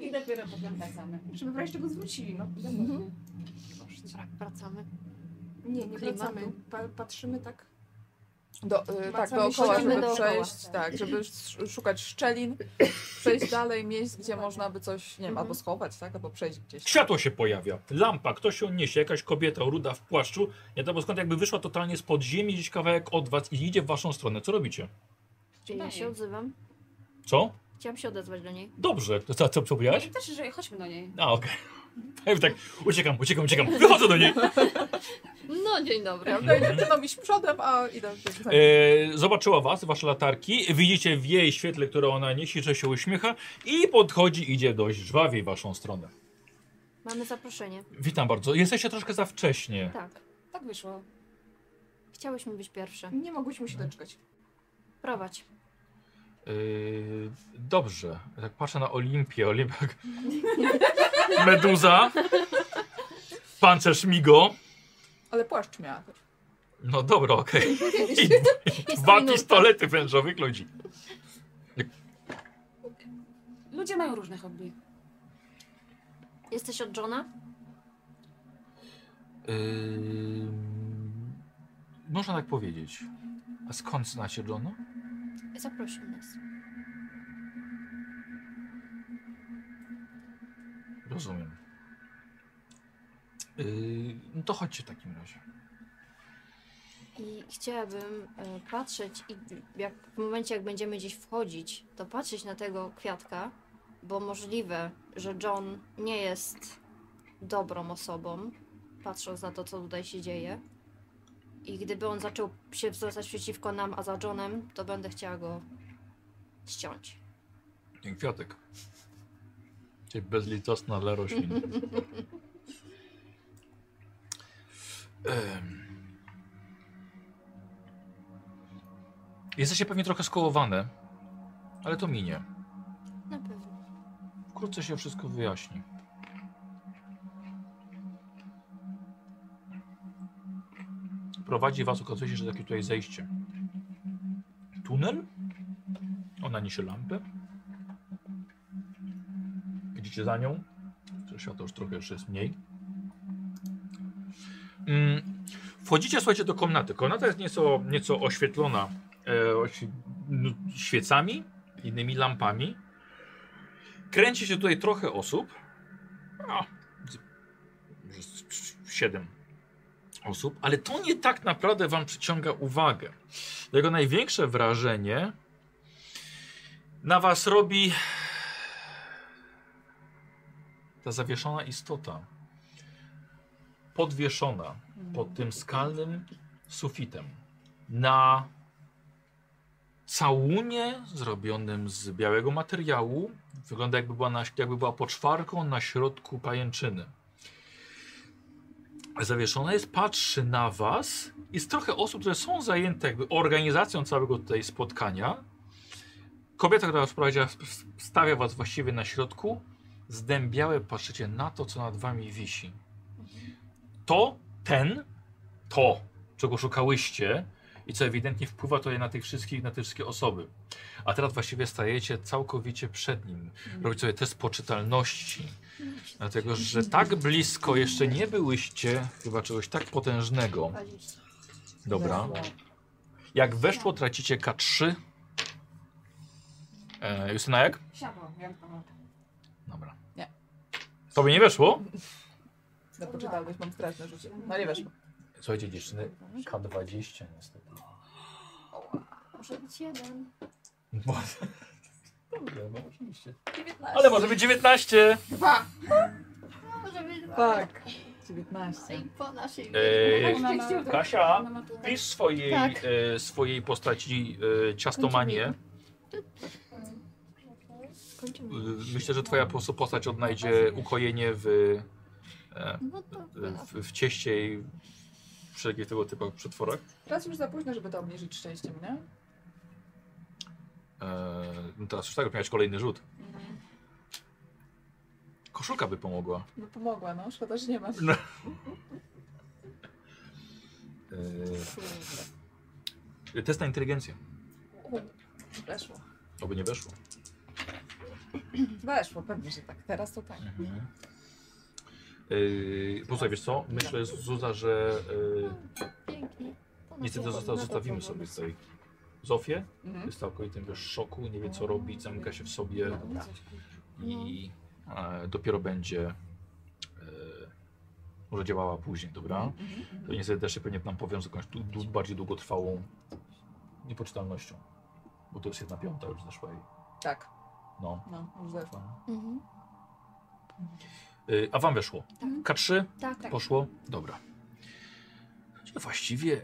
I dopiero potem wracamy. Żeby w razie czego zwrócili, no. Tak, wracamy. Nie, nie Klimatu. wracamy. Pa patrzymy tak. Do, y, tak, dookoła, żeby dookoła. przejść, tak, żeby sz- szukać szczelin, przejść dalej, miejsc, gdzie można by coś, nie wiem, Mhm. albo schować, tak, albo przejść gdzieś. Światło się pojawia, lampa, ktoś ją niesie, jakaś kobieta ruda w płaszczu, nie wiadomo skąd jakby wyszła totalnie z podziemi, gdzieś kawałek od was i idzie w waszą stronę. Co robicie? Czyli ja się odzywam. Co? Chciałam się odezwać do niej. Dobrze, to co, co powiedziałaś? Też, że chodźmy do niej. A, okej. Okay. tak, uciekam, uciekam, uciekam, wychodzę do niej. No, dzień dobry. Ja tutaj zaczynam iść przodem, a idę. E, zobaczyła was, wasze latarki, widzicie w jej świetle, które ona niesie, że się uśmiecha i podchodzi, idzie dość żwawiej w waszą stronę. Mamy zaproszenie. Witam bardzo, jesteście troszkę za wcześnie. Tak. Tak wyszło. Chciałyśmy być pierwsze. Nie mogłyśmy się doczekać. Prowadź. Yy, dobrze, tak patrzę na Olimpię, Olimpek. Meduza, pancerz Migo. Ale płaszcz miała też. No dobra, okej. I dwa minuta. pistolety wężowych ludzi. Ludzie mają różne hobby. Jesteś od Johna? Yy, można tak powiedzieć. A skąd znacie Johna? Zaprosił nas. Rozumiem. Yy, no to chodźcie w takim razie. I chciałabym e, patrzeć i jak w momencie, jak będziemy gdzieś wchodzić, to patrzeć na tego kwiatka, bo możliwe, że John nie jest dobrą osobą, patrząc na to, co tutaj się dzieje. I gdyby on zaczął się wzrastać przeciwko nam, a za Johnem, to będę chciała go ściąć. Ten kwiatek. Czyli bezlitosna dla roślin. Jesteście pewnie trochę skołowane, ale to minie. Na pewno. Wkrótce się wszystko wyjaśni. Prowadzi was, okazuje się, że takie tutaj zejście. Tunel? Ona niesie lampę. Idziecie za nią. To światło już trochę jeszcze jest mniej. Mm, wchodzicie, słuchajcie, do komnaty. Komnata jest nieco, nieco oświetlona e, oświe- n- świecami, innymi lampami. Kręci się tutaj trochę osób. Z- siedem osób, ale to nie tak naprawdę wam przyciąga uwagę. Jego największe wrażenie na was robi ta zawieszona istota. Podwieszona pod tym skalnym sufitem. Na całunie zrobionym z białego materiału. Wygląda jakby była, na, jakby była poczwarką na środku pajęczyny. Zawieszona jest, patrzy na was. Jest trochę osób, które są zajęte jakby organizacją całego tutaj spotkania. Kobieta, która was prowadziła, sp- stawia was właściwie na środku. Zdębiałe patrzycie na to, co nad wami wisi. To, ten, to, czego szukałyście, I co ewidentnie wpływa to na tych wszystkich, na te wszystkie osoby. A teraz właściwie stajecie całkowicie przed nim. Robić sobie test poczytalności. Dlatego, że tak blisko jeszcze nie byłyście chyba czegoś tak potężnego. 20. Dobra. Jak weszło, tracicie K3. E, Justyna jak? Siadło, wyjątkowo. Dobra. Nie. Tobie nie weszło? Na poczytalność mam straszne rzucie. No nie weszło. Słuchajcie dziewczyny, K20 niestety. Może być jeden. Bo... Dobrze, no oczywiście. 19. Ale może być 19! Dwa! Może być dwa. Tak. 19. I po naszej Eee, Ona ma- Kasia, ona ma tu- pisz swojej, Tak. e, swojej postaci e, ciastomanię. Kończymy. E, Myślę, że twoja po prostu postać odnajdzie ukojenie w, e, No to w, w cieście i wszelkich tego typu przetworach. Teraz już za późno, żeby to obniżyć szczęściem, nie? E, no teraz już tak, miałeś kolejny rzut. Koszulka by pomogła. No pomogła, no. Szkoda, że nie masz. No. E, test na inteligencję. Weszło. Oby nie weszło. Weszło, pewnie, że tak. Teraz to tak. Mhm. Yy, posłuchaj, wiesz co? Myślę, Zuza, że yy, Pięknie. To na niestety zosta, na zostawimy sobie tutaj Zofię. Mhm. Jest w całkowitym wiesz, szoku, nie wie co robić, zamyka się w sobie Dobra. i e, dopiero będzie e, może działała później, dobra? Mhm. To niestety też się pewnie nam powiąże z jakąś du, du, bardziej długotrwałą niepoczytalnością. Bo to jest jedna piąta już zeszła jej. Tak, No. no, już zeszło. Mhm. Yy, a wam weszło? K3? Tak, tak. Poszło? Dobra. Właściwie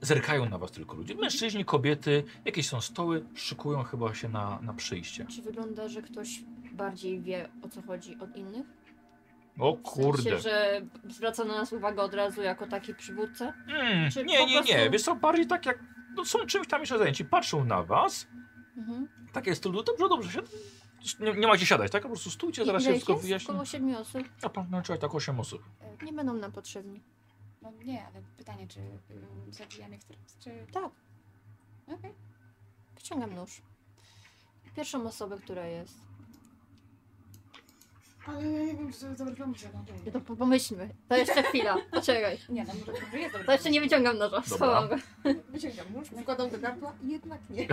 zerkają na was tylko ludzie. Mężczyźni, kobiety, jakieś są stoły, szykują chyba się na, na przyjście. Czy wygląda, że ktoś bardziej wie o co chodzi od innych? O W kurde. sensie, że zwraca na nas uwagę od razu jako taki przywódca? Mm, czy nie, po nie, nie. prostu- Wiesz co, bardziej tak jak no, są czymś tam jeszcze zajęci. Patrzą na was. Mhm. Takie jest stylu, dobrze, dobrze. Siad... Nie, nie macie siadać, tak? Po prostu stójcie, I zaraz się wszystko wyjaśni. Około siedmiu osób. A pan no, czekaj, tak 8 osób. Nie będą nam potrzebni. No nie, ale pytanie, czy ym, zabijamy teraz, czy... Tak, Okej. wyciągam nóż. Pierwszą osobę, która jest. Ale to dobry pomysł, no, No to po- pomyślmy. To jeszcze chwila. Poczekaj. Nie, no może to jest dobry To jeszcze nie wyciągam noża. Dobra. Schowam go. Wyciągam nóż, wkładam do gardła i jednak nie.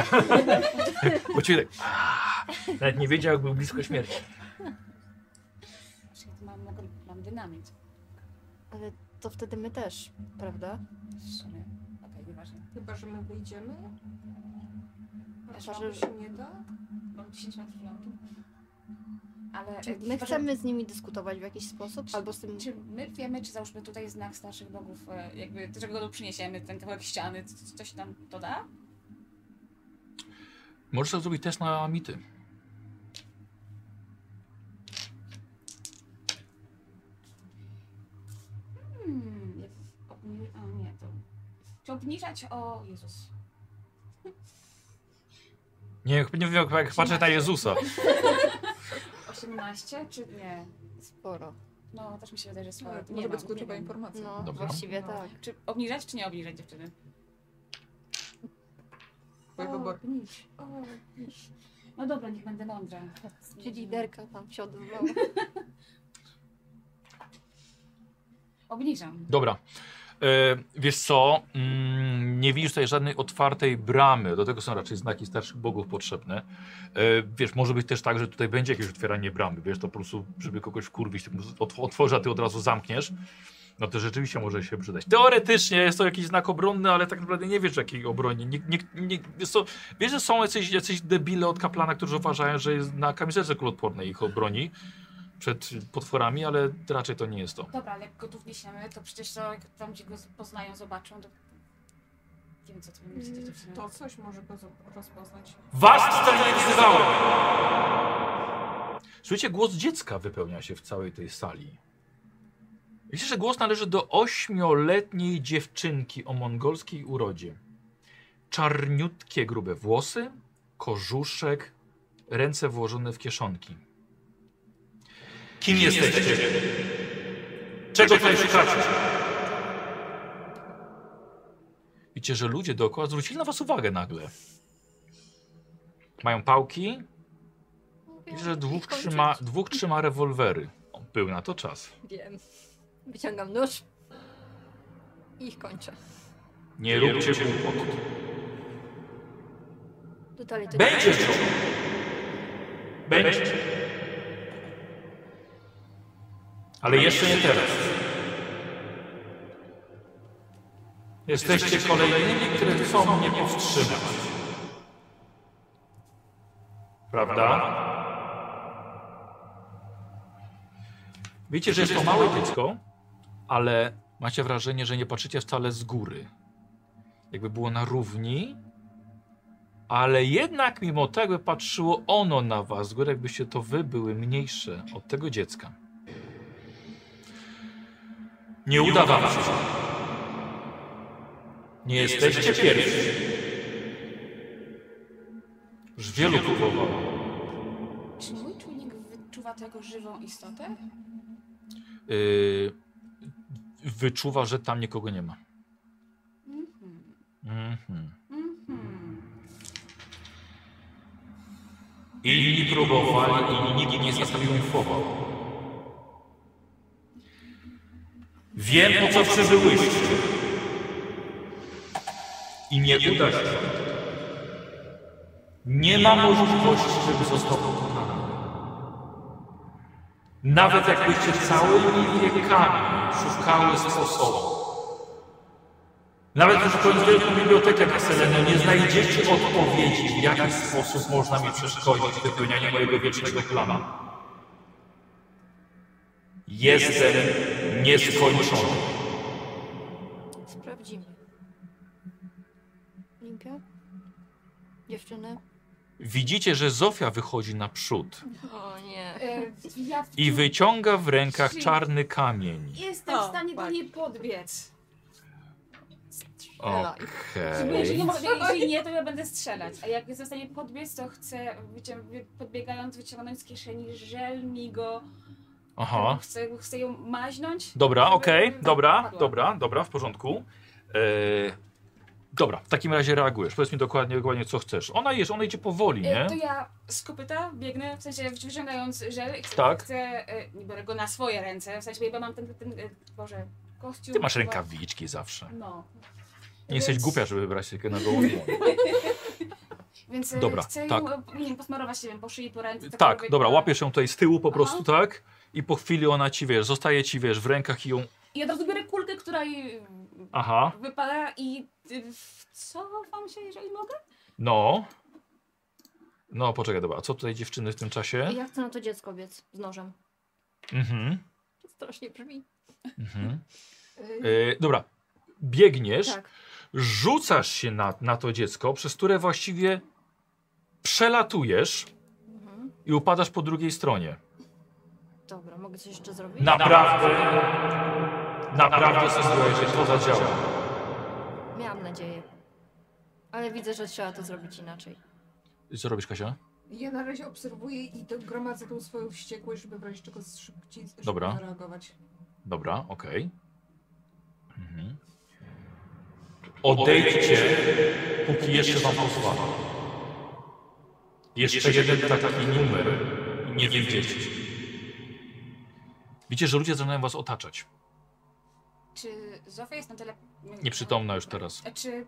Bo ci tak, nawet nie wiedział, jak był blisko śmierci. Czyli mam, mogę, mam dynamit. Ale to wtedy my też, prawda? W sumie. Okej, nieważne. Chyba, że my wyjdziemy. Chyba, Chyba, że- się nie da. Mam 10 metrów lotu. Ale Czy e, my chcemy z nimi dyskutować w jakiś sposób? Albo z tym. Czy my wiemy, czy załóżmy tutaj znak starszych bogów, e, jakby, czego go tu przyniesiemy, ten kawałek ściany, coś nam to da? Możesz sobie zrobić test na mity. Hmm, obni... Nie, to... Czy obniżać o... Jezus. Nie, nie wiem, jak, jak patrzę na Jezusa. 18 czy nie? Sporo. No, też mi się wydaje, że sporo. Tak, Nie może mam, być kluczowa nie wiem. informacja. No, Dobra. właściwie No. tak. Czy obniżać, czy nie obniżać dziewczyny? Twój wybór. No dobra, niech będę mądra. Czy liderka tam się odezwała? Obniżam. Dobra. E, wiesz co, mm, nie widzisz tutaj żadnej otwartej bramy, do tego są raczej znaki starszych bogów potrzebne. E, wiesz, może być też tak, że tutaj będzie jakieś otwieranie bramy, wiesz, to po prostu, żeby kogoś wkurwić, otworzy, a ty od razu zamkniesz. No to rzeczywiście może się przydać. Teoretycznie jest to jakiś znak obronny, ale tak naprawdę nie wiesz jakiej obroni. Nie, nie, nie, wiesz, że są jacyś, jacyś debile od kaplana, którzy uważają, że jest na kamizelce kuloodpornej ich obroni przed potworami, ale raczej to nie jest to. Dobra, ale jak go tu wniesiemy, to przecież to, jak tam gdzie go poznają, zobaczą, to... Nie wiem, co mi myślicie, dziewczyny. To coś może go rozpoznać. Was tutaj nie wzywałem! Słyszycie, głos dziecka wypełnia się w całej tej sali. Widzicie, że głos należy do ośmioletniej dziewczynki o mongolskiej urodzie. Czarniutkie, grube włosy, kożuszek, ręce włożone w kieszonki. Kim, jesteście? Czego tutaj szukacie? Widzicie, że ludzie dookoła zwrócili na was uwagę nagle. Mają pałki. Widzicie, że dwóch trzyma, dwóch trzyma rewolwery. O, Był na to czas. Wiem. Wyciągam nóż i ich kończę. Nie róbcie głupot. Tutaj to Będzie. Będzie. Ale jeszcze nie teraz. Jesteście kolejnymi, które chcą mnie powstrzymać. Prawda? Wiecie, że jest to małe dziecko, ale macie wrażenie, że nie patrzycie wcale z góry. Jakby było na równi, ale jednak mimo tego patrzyło ono na was, z góry jakbyście to wy były mniejsze od tego dziecka. Nie uda wam się. Nie jesteście pierwsi. Już wielu próbowało. Czy mój czujnik wyczuwa tego żywą istotę? Yy, wyczuwa, że tam nikogo nie ma. Mhm. Mhm. Mhm. Inni próbowali i nikt nie zatriumfował. Wiem, po co przybyłyście. I nie uda się. Nie ma możliwości, żeby został pokonany. Nawet jakbyście całymi wiekami szukały sposobu. Nawet poszukując wielką bibliotekę na Selenie, nie znajdziecie odpowiedzi, w jaki sposób można mi przeszkodzić w wypełnianiu mojego wiecznego planu. Jestem nieskończony. Sprawdzimy. Limpia? Dziewczyny? Widzicie, że Zofia wychodzi naprzód O nie. E, ja i wyciąga w rękach czarny kamień. jestem O, w stanie do tak. niej podbiec. Jeżeli Okej. jeżeli nie, to ja będę strzelać. A jak jestem w stanie podbiec, to chcę, wycią- wy- podbiegając, wyciągnąć z kieszeni żel, migo. Aha. Chcę, chcę ją maźnąć. Dobra, okej, dobra, padła. dobra, dobra, w porządku. E, dobra, w takim razie reagujesz. Powiedz mi dokładnie, dokładnie co chcesz. Ona jest, ona idzie powoli, E, nie? To ja z kopyta biegnę, w sensie wyciągając żel. Chcę, Tak. Chcę, e, nie biorę go na swoje ręce, w sensie, bo mam ten, ten, ten e, Boże, kościół. Ty masz chyba- rękawiczki zawsze. No. Nie jesteś Więc- głupia, żeby wybrać się na gołą dłoń. Więc e, Dobra, chcę tak. ją, e, nie wiem, posmarować, nie wiem, po szyi, po ręce. Tak, cokolwiek, dobra, łapiesz ją tutaj z tyłu po Aha. prostu, tak? I po chwili ona ci, wiesz, zostaje ci, wiesz, w rękach i ją... I od razu biorę kulkę, która jej Aha, wypada i y, co wam się, jeżeli mogę? no. No, poczekaj, dobra, a co tutaj dziewczyny w tym czasie? Ja chcę na to dziecko biec z nożem. Mhm, To strasznie brzmi. mhm. Y, E, dobra, biegniesz, Tak. rzucasz się na, na to dziecko, przez które właściwie przelatujesz Mhm. i upadasz po drugiej stronie. Dobra, mogę coś jeszcze zrobić? Naprawdę, naprawdę sobie że to zadziała. Miałam nadzieję. Ale widzę, że trzeba to zrobić inaczej. Co robisz, Kasia? Ja na razie obserwuję i to gromadzę tą swoją wściekłość, żeby w razie czego szybciej szybko Dobra. zareagować. Dobra, okej. Mhm. Odejdźcie, póki jeszcze wam pozwala. Jeszcze jeden taki numer i nie wyjdziecie. Widzicie, że ludzie zaczynają was otaczać. Czy Zofia jest na tyle... Nieprzytomna już teraz. A Czy...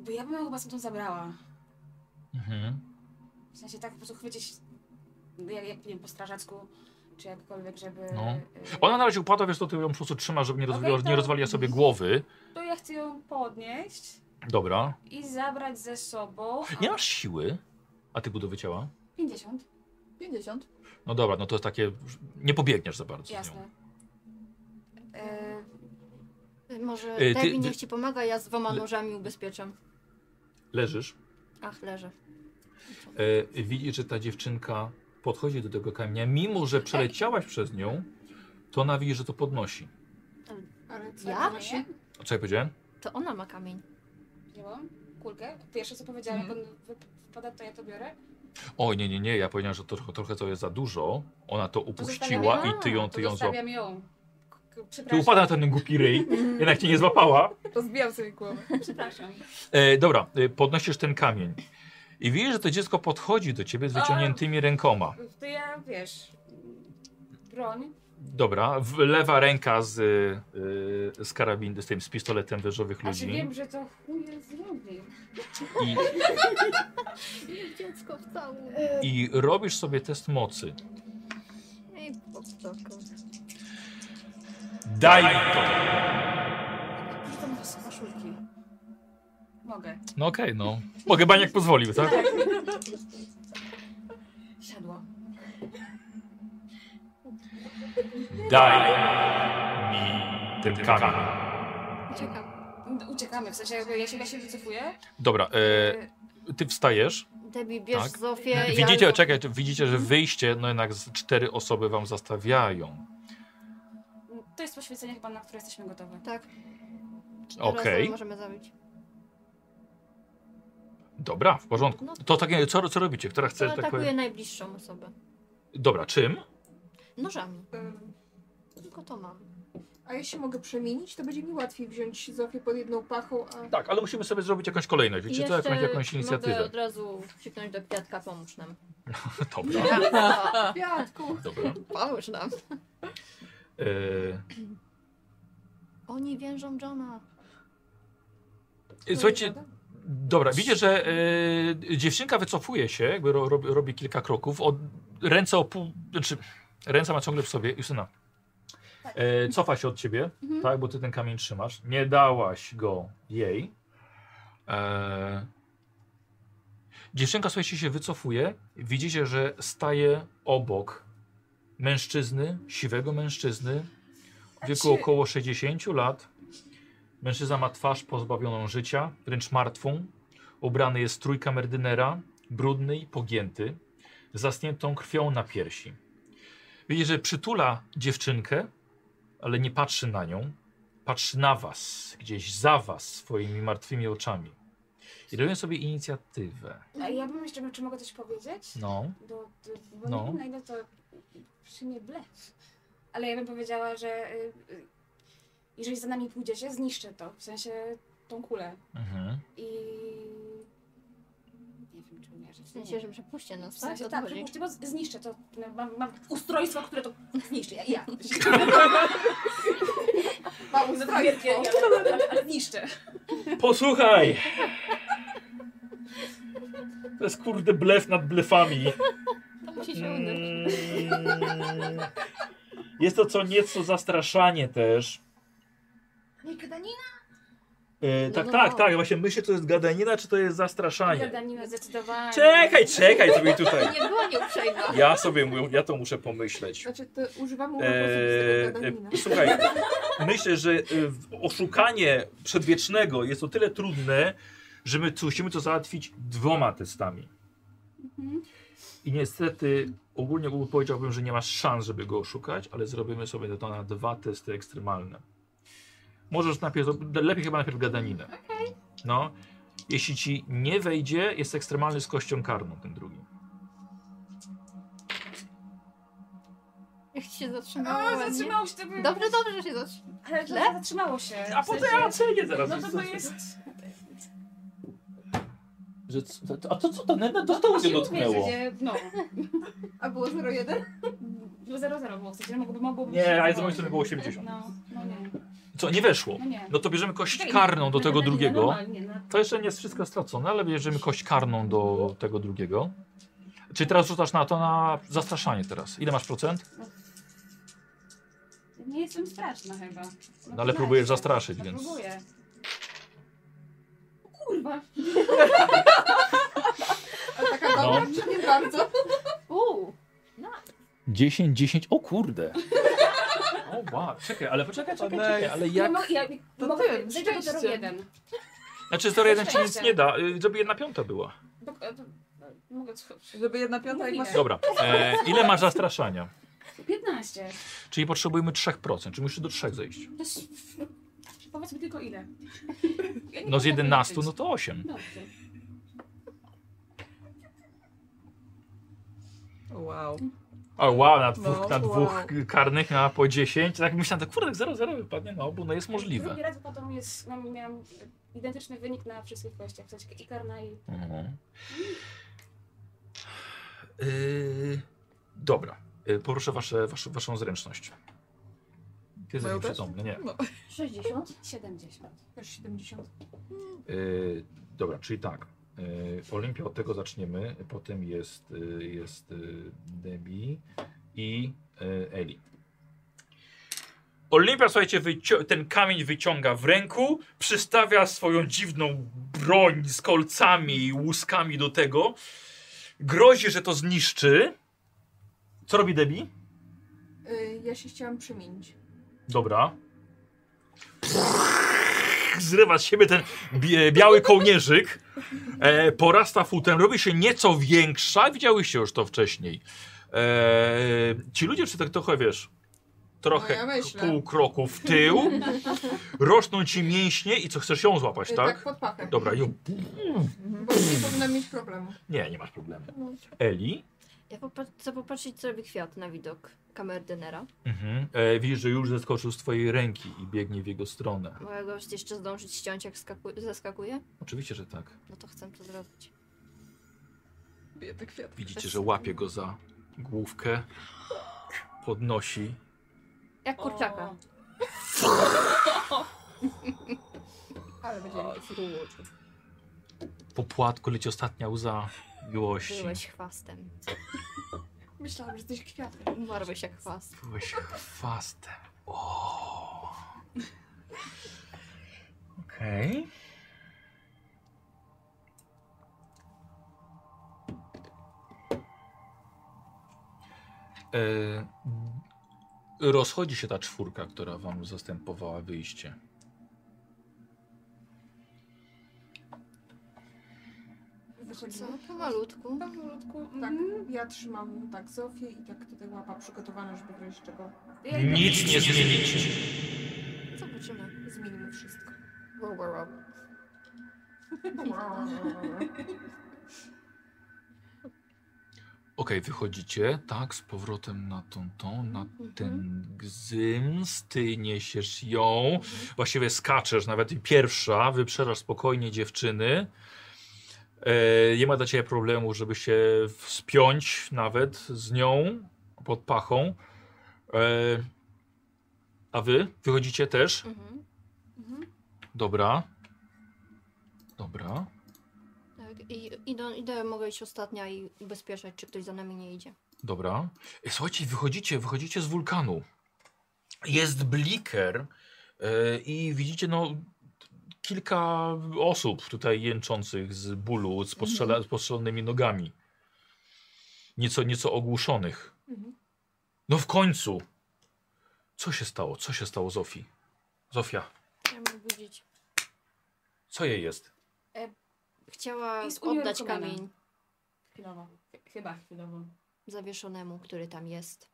Bo ja bym ją chyba stąd zabrała. Mhm. W sensie tak po prostu chwycić, jak, jak nie wiem, po strażacku, czy jakkolwiek, żeby... No. y, Ona na razie upada, wiesz, to ty ją po prostu trzymasz, żeby nie, rozwi- Okej, to- nie rozwaliła sobie głowy. To ja chcę ją podnieść Dobra. i zabrać ze sobą... Nie masz siły. A ty budowy ciała? 50, 50. No dobra, no to jest takie... Nie pobiegniesz za bardzo z nią. jasne. E, Może Y, ty- Debbie niech ci pomaga, ja z dwoma Le- nożami ubezpieczam. Leżysz. Ach, leżę. E, widzisz, że ta dziewczynka podchodzi do tego kamienia, mimo że przeleciałaś przez nią, to ona widzi, że to podnosi. Ale co? Ja? Się... A co ja powiedziałem? To ona ma kamień. wzięłam kulkę. Pierwsze co powiedziałam, Mhm. jak on wy- wpada, to ja to biorę. O, nie, nie, nie, ja powiedziałem, że to trochę, trochę to jest za dużo. Ona to upuściła i ty ją, ty ją złap... zostawiam ją. Ty przepraszam. upada na ten głupi ryj, jednak cię nie złapała. Rozbijam sobie głowę. Przepraszam. E, dobra, e, podnosisz ten kamień. I widzisz, że to dziecko podchodzi do ciebie z wyciągniętymi rękoma. To ja, wiesz, broń. Dobra, w, lewa ręka z, y, z karabin, z tym, z pistoletem wężowych A czy ludzi. wiem, że to chuj zrobi. I, Dziecko w całym. I robisz sobie test mocy. Ej, poptoko. Daj mi to! Rzucam was koszulki. Mogę. No okej, no. Mogę baniak pozwolił, tak? Siadło. Daj mi ten kamień. Uciekam. Uciekamy, w sensie ja się, ja się wycofuję. Dobra, e, ty wstajesz. Debbie, bierz Tak. Zofię. Widzicie, ja... czekaj, widzicie, że wyjście, no jednak cztery osoby wam zastawiają. To jest poświęcenie chyba, na które jesteśmy gotowi. Tak. Okej. osoby możemy zabić. Dobra, w porządku. No. To tak, co, co robicie? Która chce, To tak atakuje powiem... najbliższą osobę. Dobra, czym? Nożami. Tylko to mam. A jeśli mogę przemienić, to będzie mi łatwiej wziąć Zofię pod jedną pachą, a Tak, ale musimy sobie zrobić jakąś kolejność. Wiecie co? Jakąś, jakąś Mogę inicjatywę. od razu krzyknąć do kwiatka, pomóż nam. Dobra, Kwiatku! dobra. pomóż nam. E, Oni więżą Johna. słuchajcie, dobra, widzicie, że e, dziewczynka wycofuje się, jakby ro, robi, robi kilka kroków. Od, ręce o pół, znaczy ręce ma ciągle w sobie. Justyna, e, cofa się od ciebie, tak, bo ty ten kamień trzymasz. Nie dałaś go jej. E, dziewczynka, słuchajcie, się wycofuje. Widzicie, że staje obok mężczyzny, siwego mężczyzny, w wieku Znaczy- około 60 lat. Mężczyzna ma twarz pozbawioną życia, wręcz martwą. Ubrany jest w strój kamerdynera, brudny i pogięty, zasniętą krwią na piersi. Widzi, że przytula dziewczynkę, ale nie patrzy na nią. Patrzy na was, gdzieś za was, swoimi martwymi oczami. I robią sobie inicjatywę. A ja bym jeszcze, czy mogę coś powiedzieć? No, Do, do, bo No. nie wiem na ile to przyjmie blef. Ale ja bym powiedziała, że y, y, jeżeli za nami pójdziecie, zniszczę to. W sensie tą kulę. mhm. I... Umierzyć. W sensie, że przepuśćcie nas, W tak? sensie, tak, przepuśćcie, bo z- zniszczę to. Mam, mam ustrojstwo, które to zniszczy. Ja. ja. Mam Za wielkie, ale, ale, ale zniszczę. Posłuchaj! To jest kurde blef nad blefami. To musi się udać. Mm. Jest to co nieco zastraszanie też. Nie, gadanina? E, tak, no, tak, no. tak. Właśnie myślę, to jest gadanina, czy to jest zastraszanie. Gadanina zdecydowanie. Czekaj, czekaj sobie tutaj. Nie była nieuprzejma. Ja sobie, ja to muszę pomyśleć. Znaczy, to gadanina. e, słuchaj, myślę, że e, oszukanie przedwiecznego jest o tyle trudne, że my musimy to załatwić dwoma testami. Mhm. I niestety ogólnie powiedziałbym, że nie masz szans, żeby go oszukać, ale zrobimy sobie to na dwa testy ekstremalne. Możesz najpierw, lepiej chyba najpierw gadaninę. No, jeśli ci nie wejdzie, jest ekstremalny z kością karną ten drugi. Jak ci się zatrzymało O, ładnie. zatrzymało się to by... Dobrze, dobrze, że się zatrzymało. Ale to zatrzymało się. A w potem sensie- ja ocenię zaraz. No to to jest... Że, co- a to co to? No, to, to Właśnie mnie dotknęło. mówię, No. A było 0,1? 0-0 było w sensie, mogłoby, mogłoby Nie, ale z mojej strony było 80. No, no nie. Co, nie weszło? No nie. No to bierzemy kość Okej, karną do na tego drugiego. no. To jeszcze nie jest wszystko stracone, ale bierzemy kość karną do tego drugiego. Czyli teraz rzucasz na to na zastraszanie teraz. Ile masz procent? Nie jestem straszna chyba. No ale próbujesz zastraszyć, no, więc- Próbuję. O Kurwa. Ale taka dobra, No. czy nie bardzo? Uuu. 10, 10. O kurde. O wow, czekaj, ale poczekaj, czekaj, czekaj, ale Ja, jak... mo ja, To mogę, ty, zejdę do szczęście. 0-1. Znaczy 0,1 ci nic nie da, y, żeby jedna piąta była. E, do- Mogę Żeby jedna piąta jak masz... Dobra, e, ile masz zastraszania? 15. Czyli potrzebujemy 3%, czyli musisz do 3 zejść. To jest... Powiedz mi tylko ile. Ja nie No z potrafię 11 liczyć. no to 8. Dobrze. Wow. O wow, na dwóch, No, na dwóch wow. karnych miała po 10. Tak myślałem, tak kurde, 0-0 wypadnie na obu, no jest możliwe. Drugi raz potem jest, mam, miałam identyczny wynik na wszystkich kościach. W sensie i karna i... Mhm. Yy, dobra, yy, poproszę wasze, wasze, waszą zręczność. Kiedy jest przytomny, nie. No. 60. 70. Też 70. Yy, dobra, czyli tak. Yy, Olimpia od tego zaczniemy. Potem jest, yy, jest yy, Debbie i Eli. Olimpia, słuchajcie, ten kamień wyciąga w ręku, przystawia swoją dziwną broń z kolcami i łuskami do tego. Grozi, że to zniszczy. Co robi Debbie? Y, ja się chciałam przemienić. Dobra. Zrywa z siebie ten bie- biały kołnierzyk. E, porasta futem, robi się nieco większa. Widziałyście już to wcześniej. E, ci ludzie, czy tak trochę wiesz, trochę No ja pół kroku w tył. Rosną ci mięśnie i co, chcesz ją złapać, Y, tak? pod pachę. Dobra, ją. Bo nie powinna mieć problemu. Nie, nie masz problemu. No. Eli. Ja chcę popatrzeć, co robi kwiat na widok kamerdynera. Mhm. E, widzisz, że już zeskoczył z twojej ręki i biegnie w jego stronę. Mogę go jeszcze zdążyć ściąć, jak skaku- zeskakuje? Oczywiście, że tak. No to chcę to zrobić. Biedny kwiat. Widzicie, że łapie go za główkę, podnosi. Jak kurczaka. Ale będzie Po płatku leci ostatnia łza miłości. Byłeś chwastem. Myślałam, że jesteś kwiatem. Umarłeś jak chwast. Byłeś chwastem. O. Okej. E, Rozchodzi się ta czwórka, która wam zastępowała wyjście. Wychodzimy. Co? Pomalutku. Powolutku. Tak, ja trzymam tak Zofię i tak tutaj łapa przygotowana, żeby w razie czego Nic nie zmienicie. Zobaczymy. zmienimy wszystko. Wow, wow, wow. Okej, wychodzicie, tak, z powrotem na tą, tą, na Mhm. ten gzyms, ty niesiesz ją, właściwie skaczesz, nawet i pierwsza, wyprzedzasz spokojnie dziewczyny. E, nie ma dla ciebie problemu, żeby się wspiąć nawet z nią pod pachą. E, a wy wychodzicie też? Mhm. Dobra. Dobra. Tak, i idę, idę, mogę iść ostatnia i ubezpieczać, czy ktoś za nami nie idzie. Dobra. E, Słuchajcie, wychodzicie, wychodzicie z wulkanu. Jest bliker i widzicie no kilka osób tutaj jęczących z bólu, z, postrzela, z postrzelonymi nogami. Nieco, nieco ogłuszonych. Mhm. No w końcu! Co się stało? Co się stało Zofii? Zofia, Chciałam obudzić. co jej jest? Chciała Jest oddać kamień Chwilowo. Ch- Chyba chwilowo. zawieszonemu, który tam jest.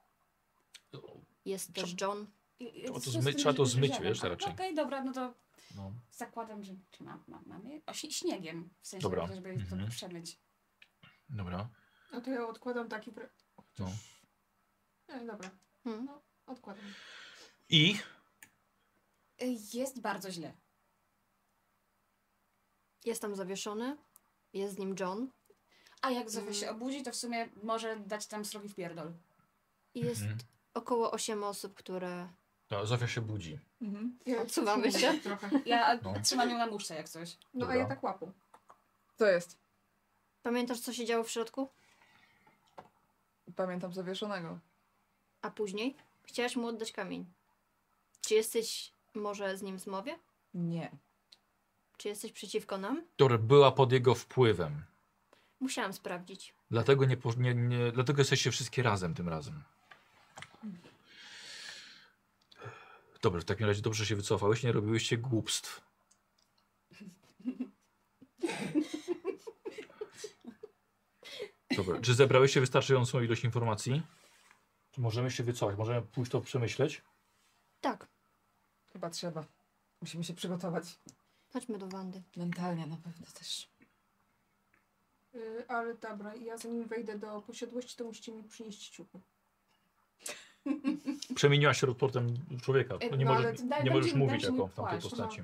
Jest też John. I- i- Trzeba to z- z zmyć- tym, trzeba to że- zmyć, że- wiesz, no, raczej. Okej, dobra, no to No. zakładam, że czy mam, mam, mamy? O, śniegiem. W sensie, Dobra. żeby Mhm. to przemyć. Dobra. No to ja odkładam taki. Pre... No. Nie, dobra, Hmm. odkładam. I Jest bardzo źle. Jest tam zawieszony. Jest z nim John. A jak Zofia się Mm. obudzi, to w sumie może dać tam srogi w pierdol. I jest Mhm. około 8 osób, które... no, Zofia się budzi. Mhm. Ja Odsuwamy się. Trochę. Ja No. trzymam ją na muszce jak coś. No Dobra. a ja tak łapu. To jest. Pamiętasz, co się działo w środku? Pamiętam zawieszonego. A później? Chciałaś mu oddać kamień. Czy jesteś może z nim w zmowie? Nie. Czy jesteś przeciwko nam? Która była pod jego wpływem. Musiałam sprawdzić. Dlatego, nie, po- nie, nie, dlatego jesteście wszystkie razem tym razem. Dobra, w takim razie dobrze się wycofałeś, nie robiłyście głupstw. Dobra, czy zebrałyście wystarczającą ilość informacji? Czy możemy się wycofać? Możemy pójść to przemyśleć? Tak, Chyba trzeba. Musimy się przygotować. chodźmy do Wandy. Mentalnie na pewno też. Y, ale dobra, ja zanim wejdę do posiadłości, to musicie mi przynieść ciuchy. przemieniłaś się rozportem człowieka. E, No nie no, możesz, ale daj- nie możesz mówić jako w tamtej płaszcz, postaci.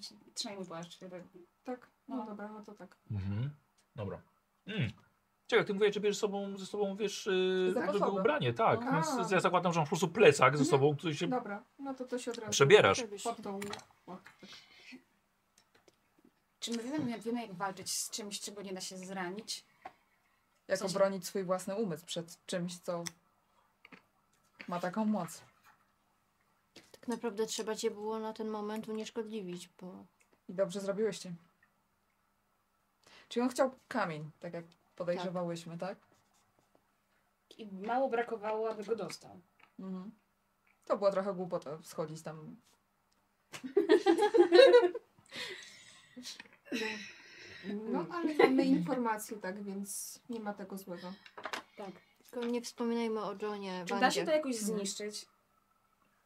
Ci- Trzymaj mój płaszcz. żeby- Tak? No, No. dobra, no to tak. Mhm. Dobra. Mm. Czekaj, ty mówisz, że bierzesz sobą, ze sobą, wiesz, yy, żeby ubranie, tak. Więc ja zakładam, że masz po prostu plecak ze sobą, który się Dobra, no to to się od razu przebierasz. Pod tą. Czy my wiemy, wiemy, jak walczyć z czymś, czego nie da się zranić? Jak obronić swój własny umysł przed czymś, co ma taką moc. Tak naprawdę trzeba cię było na ten moment unieszkodliwić, bo I dobrze zrobiłyście. Czyli on chciał kamień, tak jak podejrzewałyśmy, tak? I mało brakowało, aby go dostał. Mhm. To była trochę głupota schodzić tam. No, ale mamy informacje, tak, więc nie ma tego złego. Tak. Tylko nie wspominajmy o Johnie Czy da się to jakoś Mhm. zniszczyć?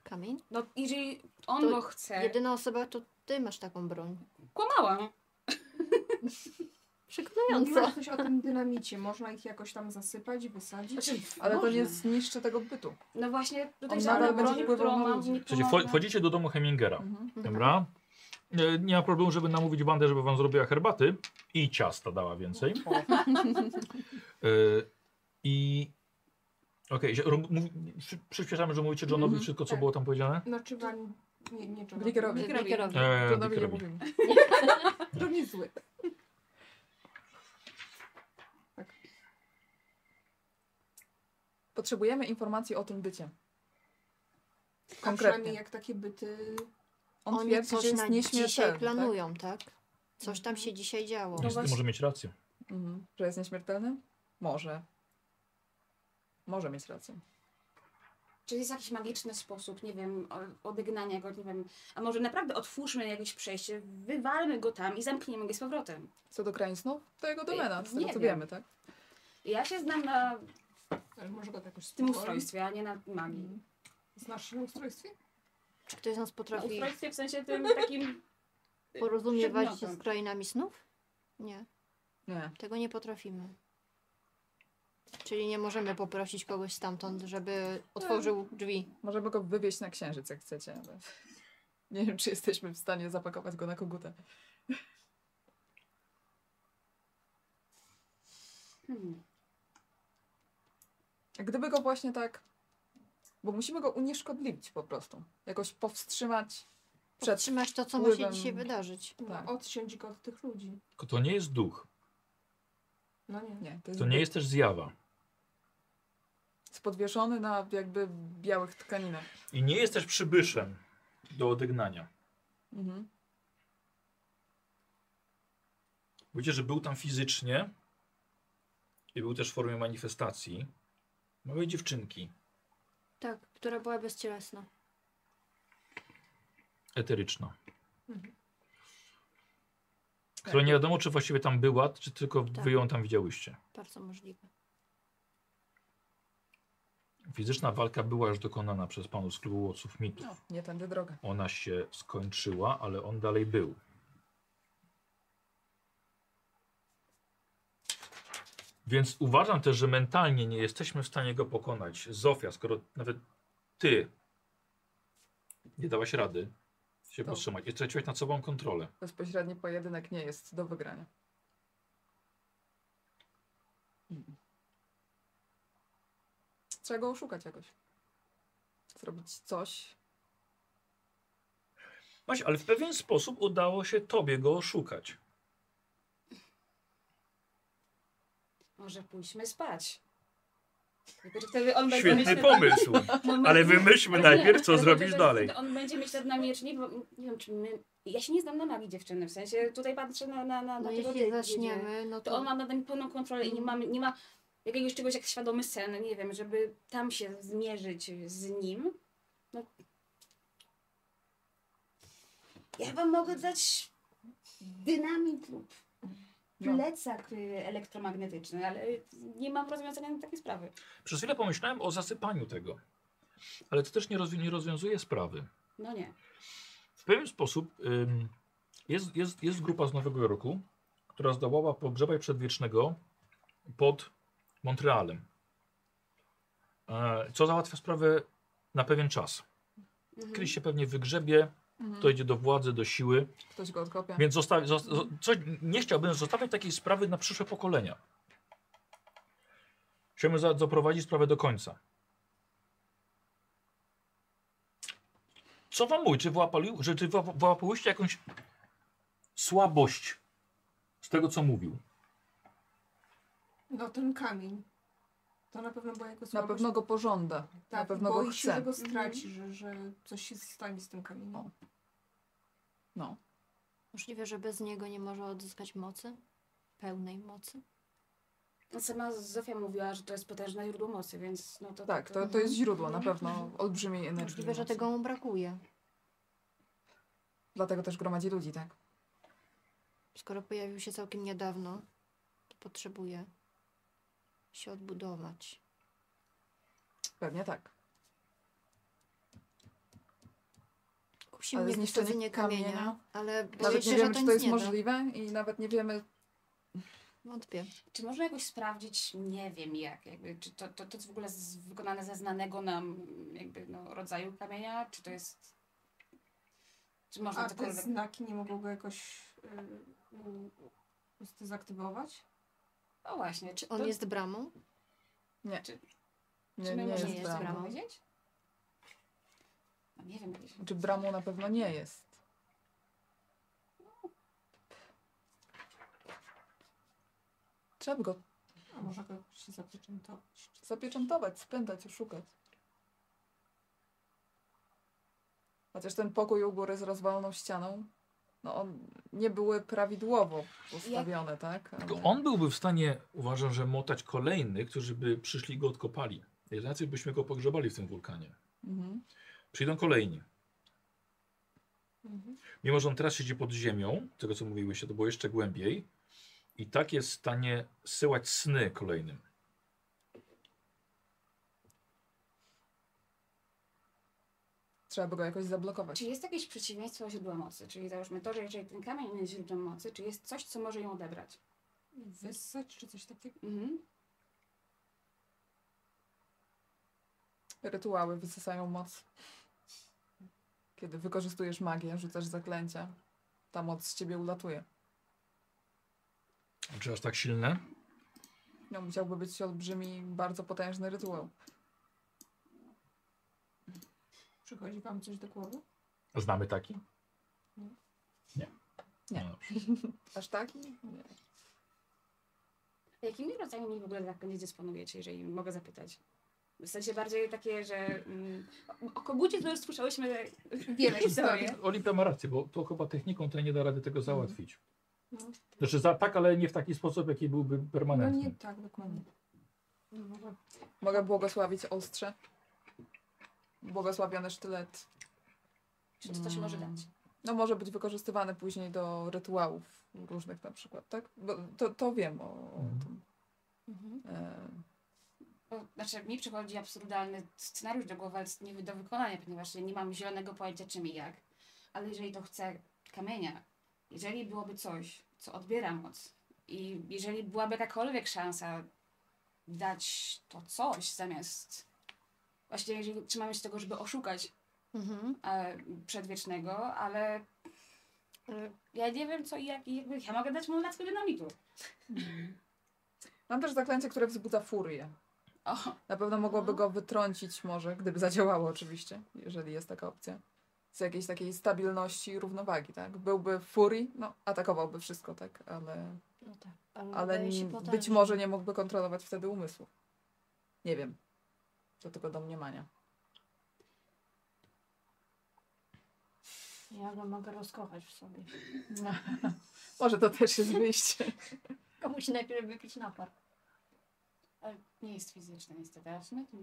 Kamień? No, jeżeli on To go chce. Jedyna osoba to ty masz taką broń. Kłamałam. Przekonująco. Mówiłaś coś o tym dynamicie. Można ich jakoś tam zasypać, wysadzić? Znaczy, Ale to można. nie zniszczy tego bytu. No właśnie, tutaj On żadna nadal będzie broń, wpływał którą na mam, ludzi. nie Słuchajcie, wcho- wchodzicie do domu Hemingera. Mhm. Dobra. E, Nie ma problemu, żeby namówić bandę, żeby wam zrobiła herbaty i ciasta dała więcej. E, I okej, okay, przy, przyspieszamy, że mówicie Johnowi Mhm, wszystko, co tak. było tam powiedziane? Znaczy wam... Nie, nie Johnowi. Blickerowi. Blickerowi. Blickerowi. E, Johnowi nie mówimy. To nie zły. Potrzebujemy informacji o tym bycie. Konkretnie. przynajmniej jak takie byty... On Oni twierdzi, coś że jest na nieśmiertelny. dzisiaj tak? planują, tak? Coś tam się dzisiaj działo. Niestety właśnie- może mieć rację. Mhm. Że jest nieśmiertelny? Może. Może mieć rację. Czy jest jakiś magiczny sposób, nie wiem, odegnania go, nie wiem. A może naprawdę otwórzmy jakieś przejście, wywalmy go tam i zamkniemy go z powrotem. Co do krain snów, to jego domena, z tego nie co wiem. wiemy, tak? Ja się znam na Ale może go jakoś tym ustrojstwie, a nie na magii. Znasz się na ustrojstwie? Czy ktoś z nas Na potrafi ustrojstwie w sensie tym takim... porozumiewać się z krainami snów? Nie, Nie. tego nie potrafimy. Czyli nie możemy poprosić kogoś stamtąd, żeby otworzył drzwi. Możemy go wywieźć na księżyc, jak chcecie, ale nie wiem, czy jesteśmy w stanie zapakować go na kogutę. Hmm. Gdyby go właśnie tak... Bo musimy go unieszkodliwić po prostu. Jakoś powstrzymać przed... Powstrzymać to, co ma się wpływem- dzisiaj wydarzyć. Tak. Odciąć go od tych ludzi. Tylko to nie jest duch. No nie. Nie, to jest, To nie jest też zjawa. jest podwieszony na jakby białych tkaninach. I nie jest też przybyszem do odegnania. Mhm. Wiecie, że był tam fizycznie i był też w formie manifestacji małej dziewczynki Tak, która była bezcielesna. eteryczna. Mhm. Która nie wiadomo, czy właściwie tam była, czy tylko Tak. wy ją tam widziałyście. Bardzo możliwe. Fizyczna walka była już dokonana przez panów z klubu łowców mitów. No, nie tędy droga. Ona się skończyła, ale on dalej był. Więc uważam też, że mentalnie nie jesteśmy w stanie go pokonać. Zofia, skoro nawet ty nie dałaś rady się To- powstrzymać i straciłaś nad sobą kontrolę. Bezpośredni pojedynek nie jest do wygrania. Trzeba go oszukać jakoś. Zrobić coś. Właśnie, ale w pewien sposób udało się tobie go oszukać. Może pójdźmy spać. Wtedy on będzie Świetny pomysł. Moment- Ale wymyślmy najpierw, co zrobisz dalej. On będzie myśleć nad nami, czy nie, bo nie wiem, czy my... Ja się nie znam na magii dziewczyny, w sensie tutaj patrzę na, na, na, No na tego jeśli zaczniemy, no To to on ma nad nami pełną kontrolę i nie, Mhm. mamy, nie ma jakiegoś czegoś jak świadomy sen, nie wiem, żeby tam się zmierzyć z nim. No. Ja wam mogę dać dynamit lub No. Plecak y, elektromagnetyczny, ale nie mam rozwiązania na takie sprawy. Przez chwilę pomyślałem o zasypaniu tego. Ale to też nie, rozwi- nie rozwiązuje sprawy. No nie. W pewien sposób ym, jest, jest, jest grupa z Nowego Jorku, która zdołała pogrzebać przedwiecznego pod Montrealem. E, co załatwia sprawę na pewien czas. Mhm. Kiedyś się pewnie wygrzebie, Mhm. dojdzie do władzy, do siły, Ktoś go odkopie. więc zostawi, zosta, zo- coś, nie chciałbym zostawiać takiej sprawy na przyszłe pokolenia. Chciałbym za, doprowadzić sprawę do końca. Co wam mówi? Czy, wyłapali, że, czy wyła- wyłapałyście jakąś słabość z tego, co mówił? No ten kamień. To na pewno była jego Na słabość. pewno go pożąda. tak, na pewno go się, chce. że go straci, że, że coś się stanie z tym kamieniem. O. No. Możliwe, że bez niego nie może odzyskać mocy? Pełnej mocy? Sama Zofia mówiła, że to jest potężne źródło mocy, więc no to... Tak, to, to jest źródło na pewno olbrzymiej energii. Możliwe, że mocy. tego mu brakuje. Dlatego też gromadzi ludzi, tak? Skoro pojawił się całkiem niedawno, to potrzebuje się odbudować. Pewnie tak. Kusi Ale mnie zniszczenie kamienia, kamienia? ale Nawet się, nie że wiemy, to czy to jest nie możliwe i nawet nie wiemy. Wątpię. Czy można jakoś sprawdzić, nie wiem jak, jakby, czy to, to, to jest w ogóle z, wykonane ze znanego nam jakby no, rodzaju kamienia, czy to jest... Czy można A te znaki nie mogą go jakoś y, y, po prostu zaktywować? O właśnie, czy On to, jest bramą? nie, Czy nie, my nie możemy jest bramą. bramą. powiedzieć? No nie wiem. Czy bramą na pewno nie jest. Trzeba by go A może go się zapieczętować? zapieczętować, spętać, oszukać. Chociaż ten pokój u góry z rozwaloną ścianą, no on nie były prawidłowo postawione, tak? Ale... Tylko on byłby w stanie, uważam, że motać kolejnych, którzy by przyszli i go odkopali. Jacy byśmy go pogrzebali w tym wulkanie. Mhm. Przyjdą kolejni. Mhm. Mimo, że on teraz siedzi pod ziemią, tego co mówiłyście, to było jeszcze głębiej. I tak jest w stanie zsyłać sny kolejnym. Trzeba by go jakoś zablokować. Czy jest jakieś przeciwieństwo źródła mocy? Czyli załóżmy to, że jeżeli ten kamień jest źródłem mocy, czy jest coś, co może ją odebrać? Wyssać czy coś takiego? Mhm. Rytuały wysysają moc. Kiedy wykorzystujesz magię, rzucasz zaklęcia, ta moc z ciebie ulatuje. Czy aż tak silne? No, musiałby być olbrzymi, bardzo potężny rytuał. Przychodzi wam coś do głowy? Znamy taki? Nie. Nie. Nie. No dobrze. Aż tak? Nie. A Jakimi rodzajami w ogóle zaklęć dysponujecie, jeżeli mogę zapytać? W sensie bardziej takie, że mm, o, kogucie to już słyszałyśmy Wiele historii. Olimpia ma rację, bo to chyba techniką to nie da rady tego załatwić. No. Znaczy za, tak, ale nie w taki sposób, jaki byłby no permanentny. nie tak dokładnie. Mogę błogosławić ostrze. Błogosławiony sztylet. Czy to coś może dać? No może być wykorzystywany później do rytuałów różnych na przykład, tak? Bo to, to wiem o, o Mhm. tym. Mhm. E, Bo, znaczy mi przychodzi absurdalny scenariusz do głowy, ale nie do wykonania, ponieważ ja nie mam zielonego pojęcia czym i jak. Ale jeżeli to chce kamienia, jeżeli byłoby coś, co odbiera moc i jeżeli byłaby jakakolwiek szansa dać to coś zamiast właśnie jeżeli trzymamy się tego, żeby oszukać Mhm. e, przedwiecznego, ale Ale ja nie wiem co i jak, i jakby ja mogę dać mu lackę dynamitu. Mam też zaklęcie, które wzbudza furię. O, Na pewno mogłoby go wytrącić może, gdyby zadziałało oczywiście, jeżeli jest taka opcja. Z jakiejś takiej stabilności i równowagi, tak? Byłby w furii, no atakowałby wszystko, tak? Ale, No tak. Ale, ale być może nie mógłby kontrolować wtedy umysłu. Nie wiem. To tylko domniemania. Ja go mogę rozkochać w sobie. Może to też jest wyjście. Musi najpierw wypić napar. ale nie jest fizyczne niestety, ale w sumie to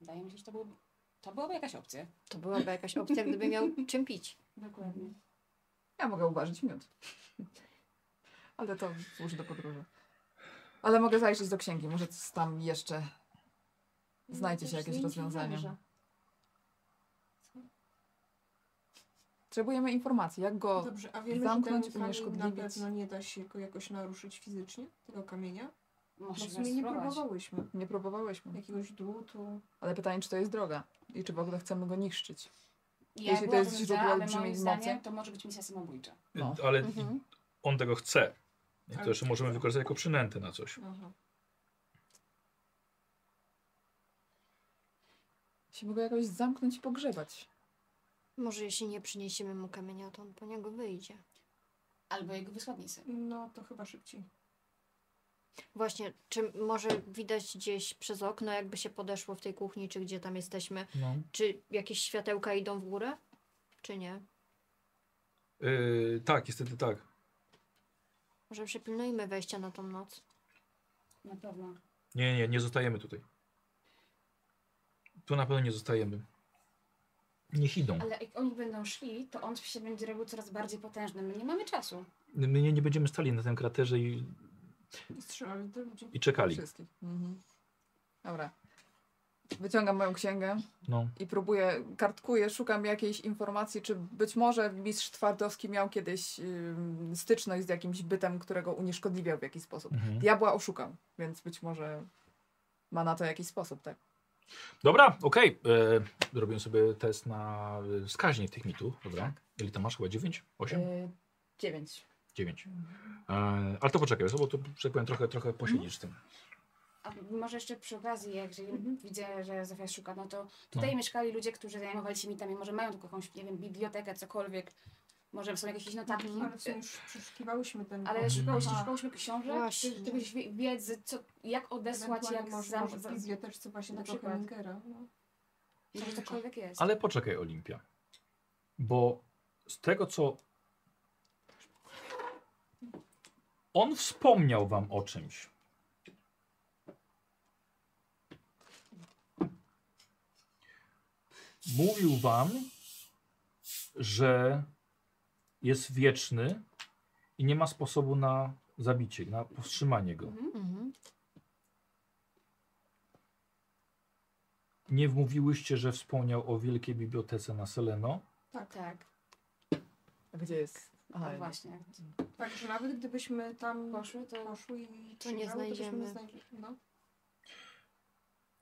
wydaje mi się, że to, byłoby, to byłaby jakaś opcja. To byłaby jakaś opcja, gdyby miał czym pić. Dokładnie. Ja mogę uważać miód. Ale to służy do podróży. Ale mogę zajrzeć do księgi. Może coś tam jeszcze znajdzie się jakieś nie rozwiązanie. Potrzebujemy informacji, jak go Dobrze, a wiemy, zamknąć, że ten kamień na pewno nie da się go jakoś naruszyć fizycznie, tego kamienia? No w sumie nie próbowałyśmy. Nie próbowałyśmy. Jakiegoś drutu. Ale pytanie, czy to jest droga i czy w ogóle chcemy go niszczyć. Ja Jeśli to jest źródło olbrzymiej mocy. zdaniem to może być misja samobójcza. No. Ale Mhm. on tego chce. I to jeszcze możemy wykorzystać jako przynętę na coś. Aha. Się mogę jakoś zamknąć i pogrzebać. Może jeśli nie przyniesiemy mu kamienia, to on po niego wyjdzie. Albo jego wysłannicy. No to chyba szybciej. Właśnie, czy może widać gdzieś przez okno, jakby się podeszło w tej kuchni, czy gdzie tam jesteśmy, No. czy jakieś światełka idą w górę, czy nie? Yy, tak, niestety tak. Może przypilnujmy wejścia na tą noc. Na pewno. Nie, nie, nie zostajemy tutaj. Tu na pewno nie zostajemy. Niech idą. Ale jak oni będą szli, to on się będzie robił coraz bardziej potężny. My nie mamy czasu. My nie, nie będziemy stali na tym kraterze i, I strzelali do ludzi. i czekali. Wszystkich. Mhm. Dobra. Wyciągam moją księgę No. i próbuję, kartkuję, szukam jakiejś informacji, czy być może mistrz Twardowski miał kiedyś ym, styczność z jakimś bytem, którego unieszkodliwiał w jakiś sposób. Mhm. Diabła oszukał, więc być może ma na to jakiś sposób, tak? Dobra, okej. Okay. Robię sobie test na e, wskaźnik tych mitów. Dobra. Ile tam masz? Chyba 9? 8? Yy, dziewięć. 9. E, ale to poczekaj, bo to, że tak powiem, trochę, trochę posiedzisz z tym. A może jeszcze przy okazji, jak jeżeli Mhm. widzę, że Zofia szuka, no to tutaj No. mieszkali ludzie, którzy zajmowali się mitami. Może mają tu jakąś, nie wiem, bibliotekę, cokolwiek. Może są jakieś notatki. Ale w sumie już przeszukiwałyśmy ten Ale szukałyśmy, książek, Właśnie. czy czegoś wie- wiedzy, co, jak odesłać, jak może, zam, może za, w biblioteczce właśnie na tego. Hemingera. No. może cokolwiek jest. Ale poczekaj, Olimpia. Bo z tego, co. On wspomniał wam o czymś. Mówił wam, że jest wieczny i nie ma sposobu na zabicie, na powstrzymanie go. Mhm. Mhm. Nie wmówiłyście, że wspomniał o wielkiej bibliotece na Seleno? Tak, A gdzie jest? Aha, no właśnie. Także nawet gdybyśmy tam Poszły, to poszły i To nie przyjrzały, byśmy znajdziemy. No.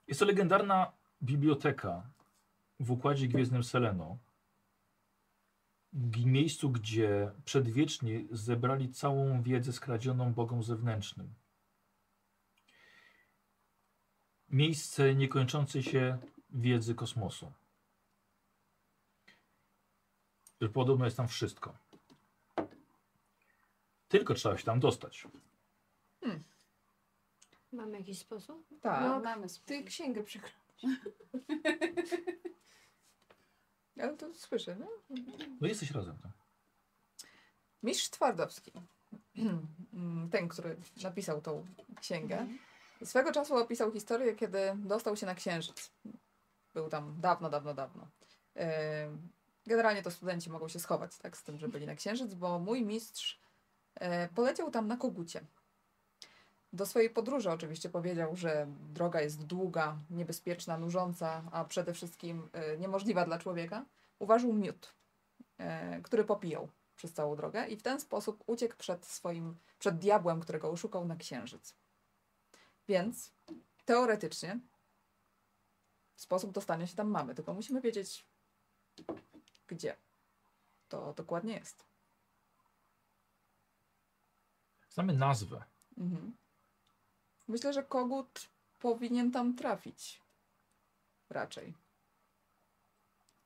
Jest to legendarna biblioteka w układzie gwiezdnym Seleno. W miejscu, gdzie przedwieczni zebrali całą wiedzę skradzioną bogom zewnętrznym. Miejsce niekończącej się wiedzy kosmosu. Że Podobno jest tam wszystko. Tylko trzeba się tam dostać. Mamy jakiś sposób? Tak, No, mamy Ty spokój. księgę przykrył. ale to słyszę, no. No jesteś razem. Tak? Mistrz Twardowski, ten, który napisał tą księgę, swego czasu opisał historię, kiedy dostał się na Księżyc. Był tam dawno, dawno, dawno. Generalnie to studenci mogą się schować tak, z tym, że byli na Księżyc, bo mój mistrz e, poleciał tam na kogucie. Do swojej podróży oczywiście powiedział, że droga jest długa, niebezpieczna, nużąca, a przede wszystkim e, niemożliwa dla człowieka. Uważał miód, e, który popijał przez całą drogę i w ten sposób uciekł przed swoim, przed diabłem, którego oszukał na księżyc. Więc teoretycznie sposób dostania się tam mamy, tylko musimy wiedzieć gdzie to dokładnie jest. Znamy nazwę. Mhm. Myślę, że kogut powinien tam trafić. Raczej.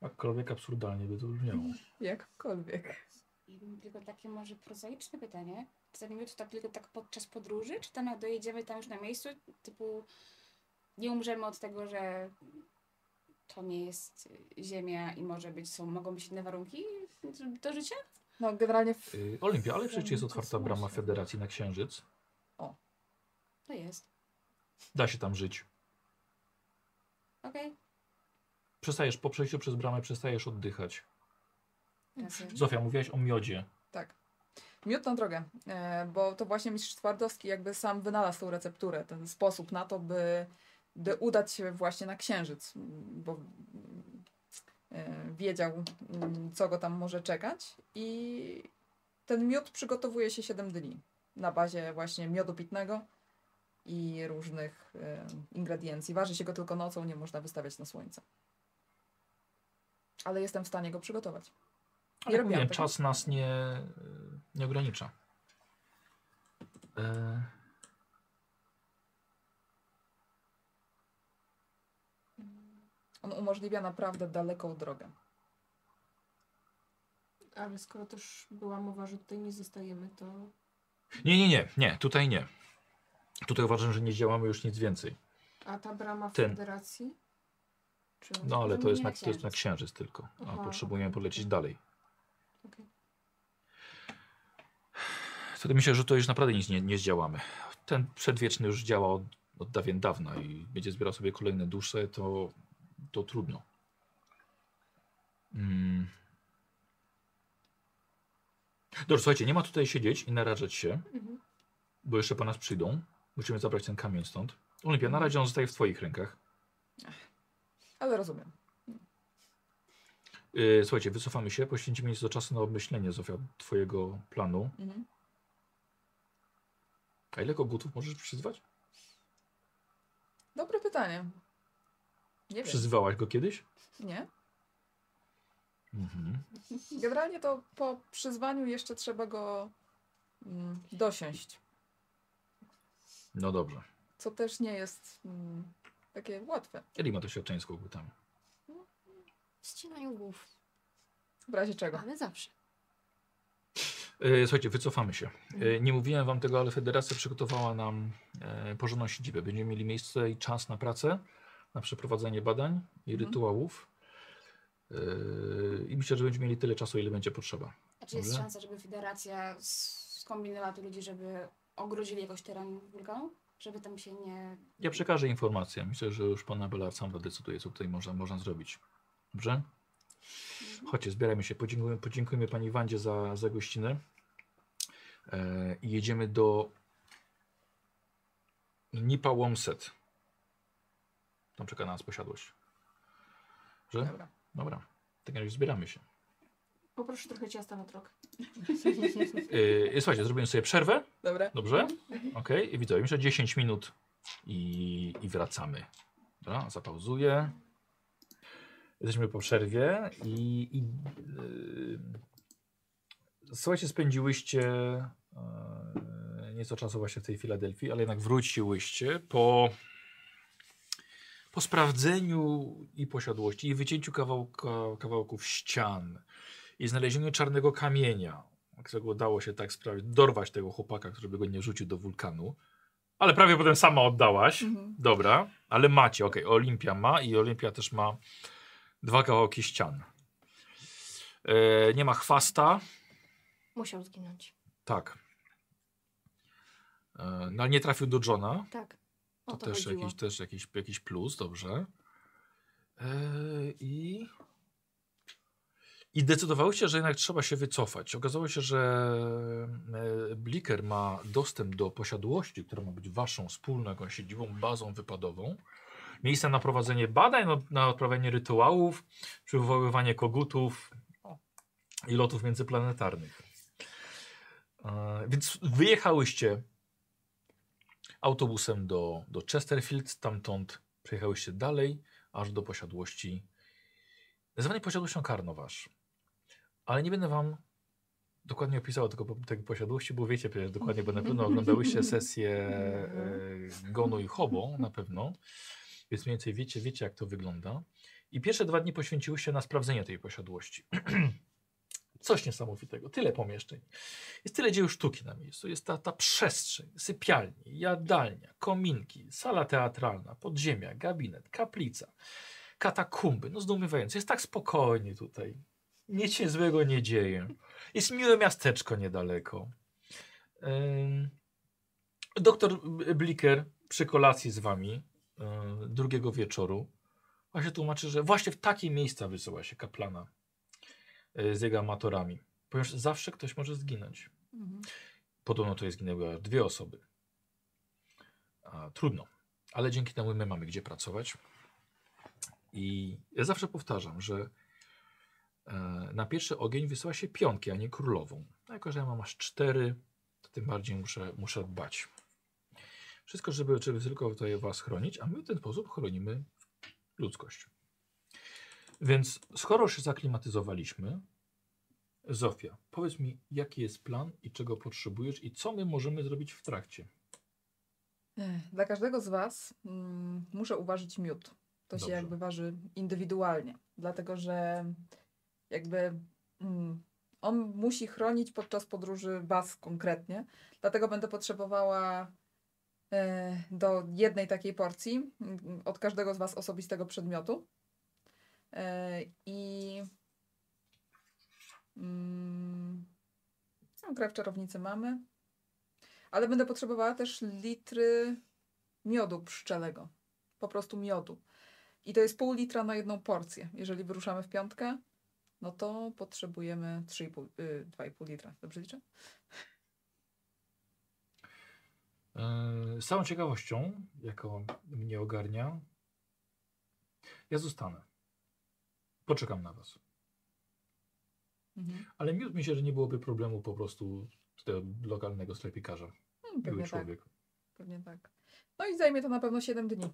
Jakkolwiek absurdalnie by to brzmiało. Jakkolwiek. I tylko takie może prozaiczne pytanie. Czy zajmiemy to tak tylko tak podczas podróży, czy tam jak dojedziemy tam już na miejscu, typu nie umrzemy od tego, że to nie jest y, ziemia i może być, są, mogą być inne warunki do życia? No, generalnie w, Yy, Olimpia, ale przecież jest otwarta brama Federacji na Księżyc. To jest. Da się tam żyć. Okej. Przestajesz po przejściu przez bramę, przestajesz oddychać. Okay. Zofia, mówiłaś o miodzie. Tak. Miód na drogę, e, bo to właśnie mistrz Twardowski jakby sam wynalazł tą recepturę, ten sposób na to, by, by udać się właśnie na księżyc, bo e, wiedział, co go tam może czekać i ten miód przygotowuje się 7 dni na bazie właśnie miodu pitnego i różnych e, ingrediencji. Waży się go tylko nocą, nie można wystawiać na słońce. Ale jestem w stanie go przygotować. Ale mówiłem, tego. czas nas nie, nie ogranicza. E, On umożliwia naprawdę daleką drogę. Ale skoro też była mowa, że tutaj nie zostajemy, to nie, nie, nie, nie, tutaj nie. Tutaj uważam, że nie działamy już nic więcej. a ta brama Ten. federacji? Czy... No ale to jest na, to jest na księżyc. tylko, a Aha, potrzebujemy okej, polecieć dalej. Okej. Wtedy myślę, że to już naprawdę nic nie, nie zdziałamy. Ten przedwieczny już działa od, od dawien dawna i będzie zbierał sobie kolejne dusze, to, to trudno. Mm. Dobrze, słuchajcie, nie ma tutaj siedzieć i narażać się, Mhm. bo jeszcze po nas przyjdą. Musimy zabrać ten kamień stąd. Olimpia, na razie on zostaje w twoich rękach. Ale rozumiem. Yy, słuchajcie, wycofamy się, poświęcimy nieco czasu na obmyślenie, Zofia, twojego planu. Mhm. A ile kogutów możesz przyzwać? Dobre pytanie. Nie. Przyzywałaś go kiedyś? Nie? Mhm. Generalnie to po przyzwaniu jeszcze trzeba go mm, dosiąść. No dobrze. Co też nie jest mm, takie łatwe. Kiedy ma doświadczenie z kogutami? Ścinaniu głów. W razie czego? Ale zawsze. E, słuchajcie, wycofamy się. E, nie mówiłem wam tego, ale Federacja przygotowała nam e, porządną siedzibę. Będziemy mieli miejsce i czas na pracę, na przeprowadzenie badań i Mhm. rytuałów. E, I myślę, że będziemy mieli tyle czasu, ile będzie potrzeba. A czy jest Dobrze. szansa, żeby Federacja s- skombinowała tu ludzi, żeby ogrodzili jakoś teren wulkanu? Żeby tam się nie... Ja przekażę informacje. Myślę, że już pan Abelard sam zadecyduje, co tutaj można, można zrobić. Dobrze? Chodźcie, zbierajmy się. Podziękujemy, podziękujemy pani Wandzie za, za gościnę. E, I jedziemy do Nipa Łomset. Tam czeka na nas posiadłość. Że? Dobra. Dobra. W takim razie zbieramy się. Poproszę trochę ciasta na trok. E, słuchajcie, zrobimy sobie przerwę. Dobra. Dobrze? Okej. I widzę, myślę 10 minut i, i wracamy. Dobra, zapauzuję. Jesteśmy po przerwie i, i yy, słuchajcie, spędziłyście yy, nieco czasu właśnie w tej Filadelfii, ale jednak wróciłyście po, po sprawdzeniu i posiadłości, i wycięciu kawałka, kawałków ścian, i znalezieniu czarnego kamienia, którego udało się tak sprawić, dorwać tego chłopaka, który by go nie rzucił do wulkanu. Ale prawie potem sama oddałaś. Mhm. Dobra, ale macie, okej, Olimpia ma i Olimpia też ma dwa kawałki ścian. E, nie ma chwasta, Musiał zginąć. tak. E, no ale nie trafił do Johna, Tak. O to, to, też, chodziło. jakiś, też jakiś, jakiś plus, dobrze. E, I i decydowałyście, że jednak trzeba się wycofać. Okazało się, że e, Bliker ma dostęp do posiadłości, która ma być waszą wspólną jakąś siedzibą, bazą wypadową. Miejsce na prowadzenie badań, no, na odprawianie rytuałów, przywoływanie kogutów i lotów międzyplanetarnych. E, więc wyjechałyście autobusem do, do Chesterfield, stamtąd przejechałyście dalej, aż do posiadłości, nazywanej posiadłością Karnowasz. Ale nie będę wam dokładnie opisał tego, tego posiadłości, bo wiecie przecież dokładnie, bo na pewno oglądałyście sesję e, Gonu i Hobo, na pewno, więc mniej więcej wiecie, wiecie jak to wygląda. I pierwsze dwa dni poświęciłyście na sprawdzenie tej posiadłości. Coś niesamowitego, tyle pomieszczeń. Jest tyle dzieł sztuki na miejscu. Jest ta, ta przestrzeń, sypialni, jadalnia, kominki, sala teatralna, podziemia, gabinet, kaplica, katakumby. No zdumiewające. Jest tak spokojnie tutaj. Nic się złego nie dzieje. Jest miłe miasteczko niedaleko. Doktor Bliker przy kolacji z wami y, drugiego wieczoru właśnie tłumaczy, że właśnie w takie miejsca wysyła się kaplana y, z jego amatorami. Ponieważ zawsze ktoś może zginąć. Mhm. Podobno to zginęły aż dwie osoby. A, trudno, ale dzięki temu my mamy gdzie pracować. I ja zawsze powtarzam, że e, na pierwszy ogień wysyła się pionki, a nie królową. A jako, że ja mam aż cztery, to tym bardziej muszę, muszę dbać. Wszystko, żeby, żeby tylko tutaj was chronić, a my w ten sposób chronimy ludzkość. Więc skoro się zaklimatyzowaliśmy, Zofia, powiedz mi, jaki jest plan i czego potrzebujesz i co my możemy zrobić w trakcie. Ech, Dla każdego z Was mm, muszę uważać miód. To się Dobrze. jakby waży indywidualnie, dlatego że jakby mm, on musi chronić podczas podróży Was konkretnie. Dlatego będę potrzebowała e, do jednej takiej porcji mm, od każdego z Was osobistego przedmiotu. E, I no, krew czarownicy mamy. Ale będę potrzebowała też litry miodu pszczelego. Po prostu miodu. I to jest pół litra na jedną porcję. Jeżeli wyruszamy w piątkę, no to potrzebujemy 3,5, y, 2,5 litra. Dobrze liczę? Yy, z całą ciekawością, jako mnie ogarnia, ja zostanę. Poczekam na was. Mhm. Ale miód myślę, że nie byłoby problemu po prostu tego lokalnego sklepikarza. Hmm, pewnie tak. człowiek. Pewnie tak. No i zajmie to na pewno 7 dni.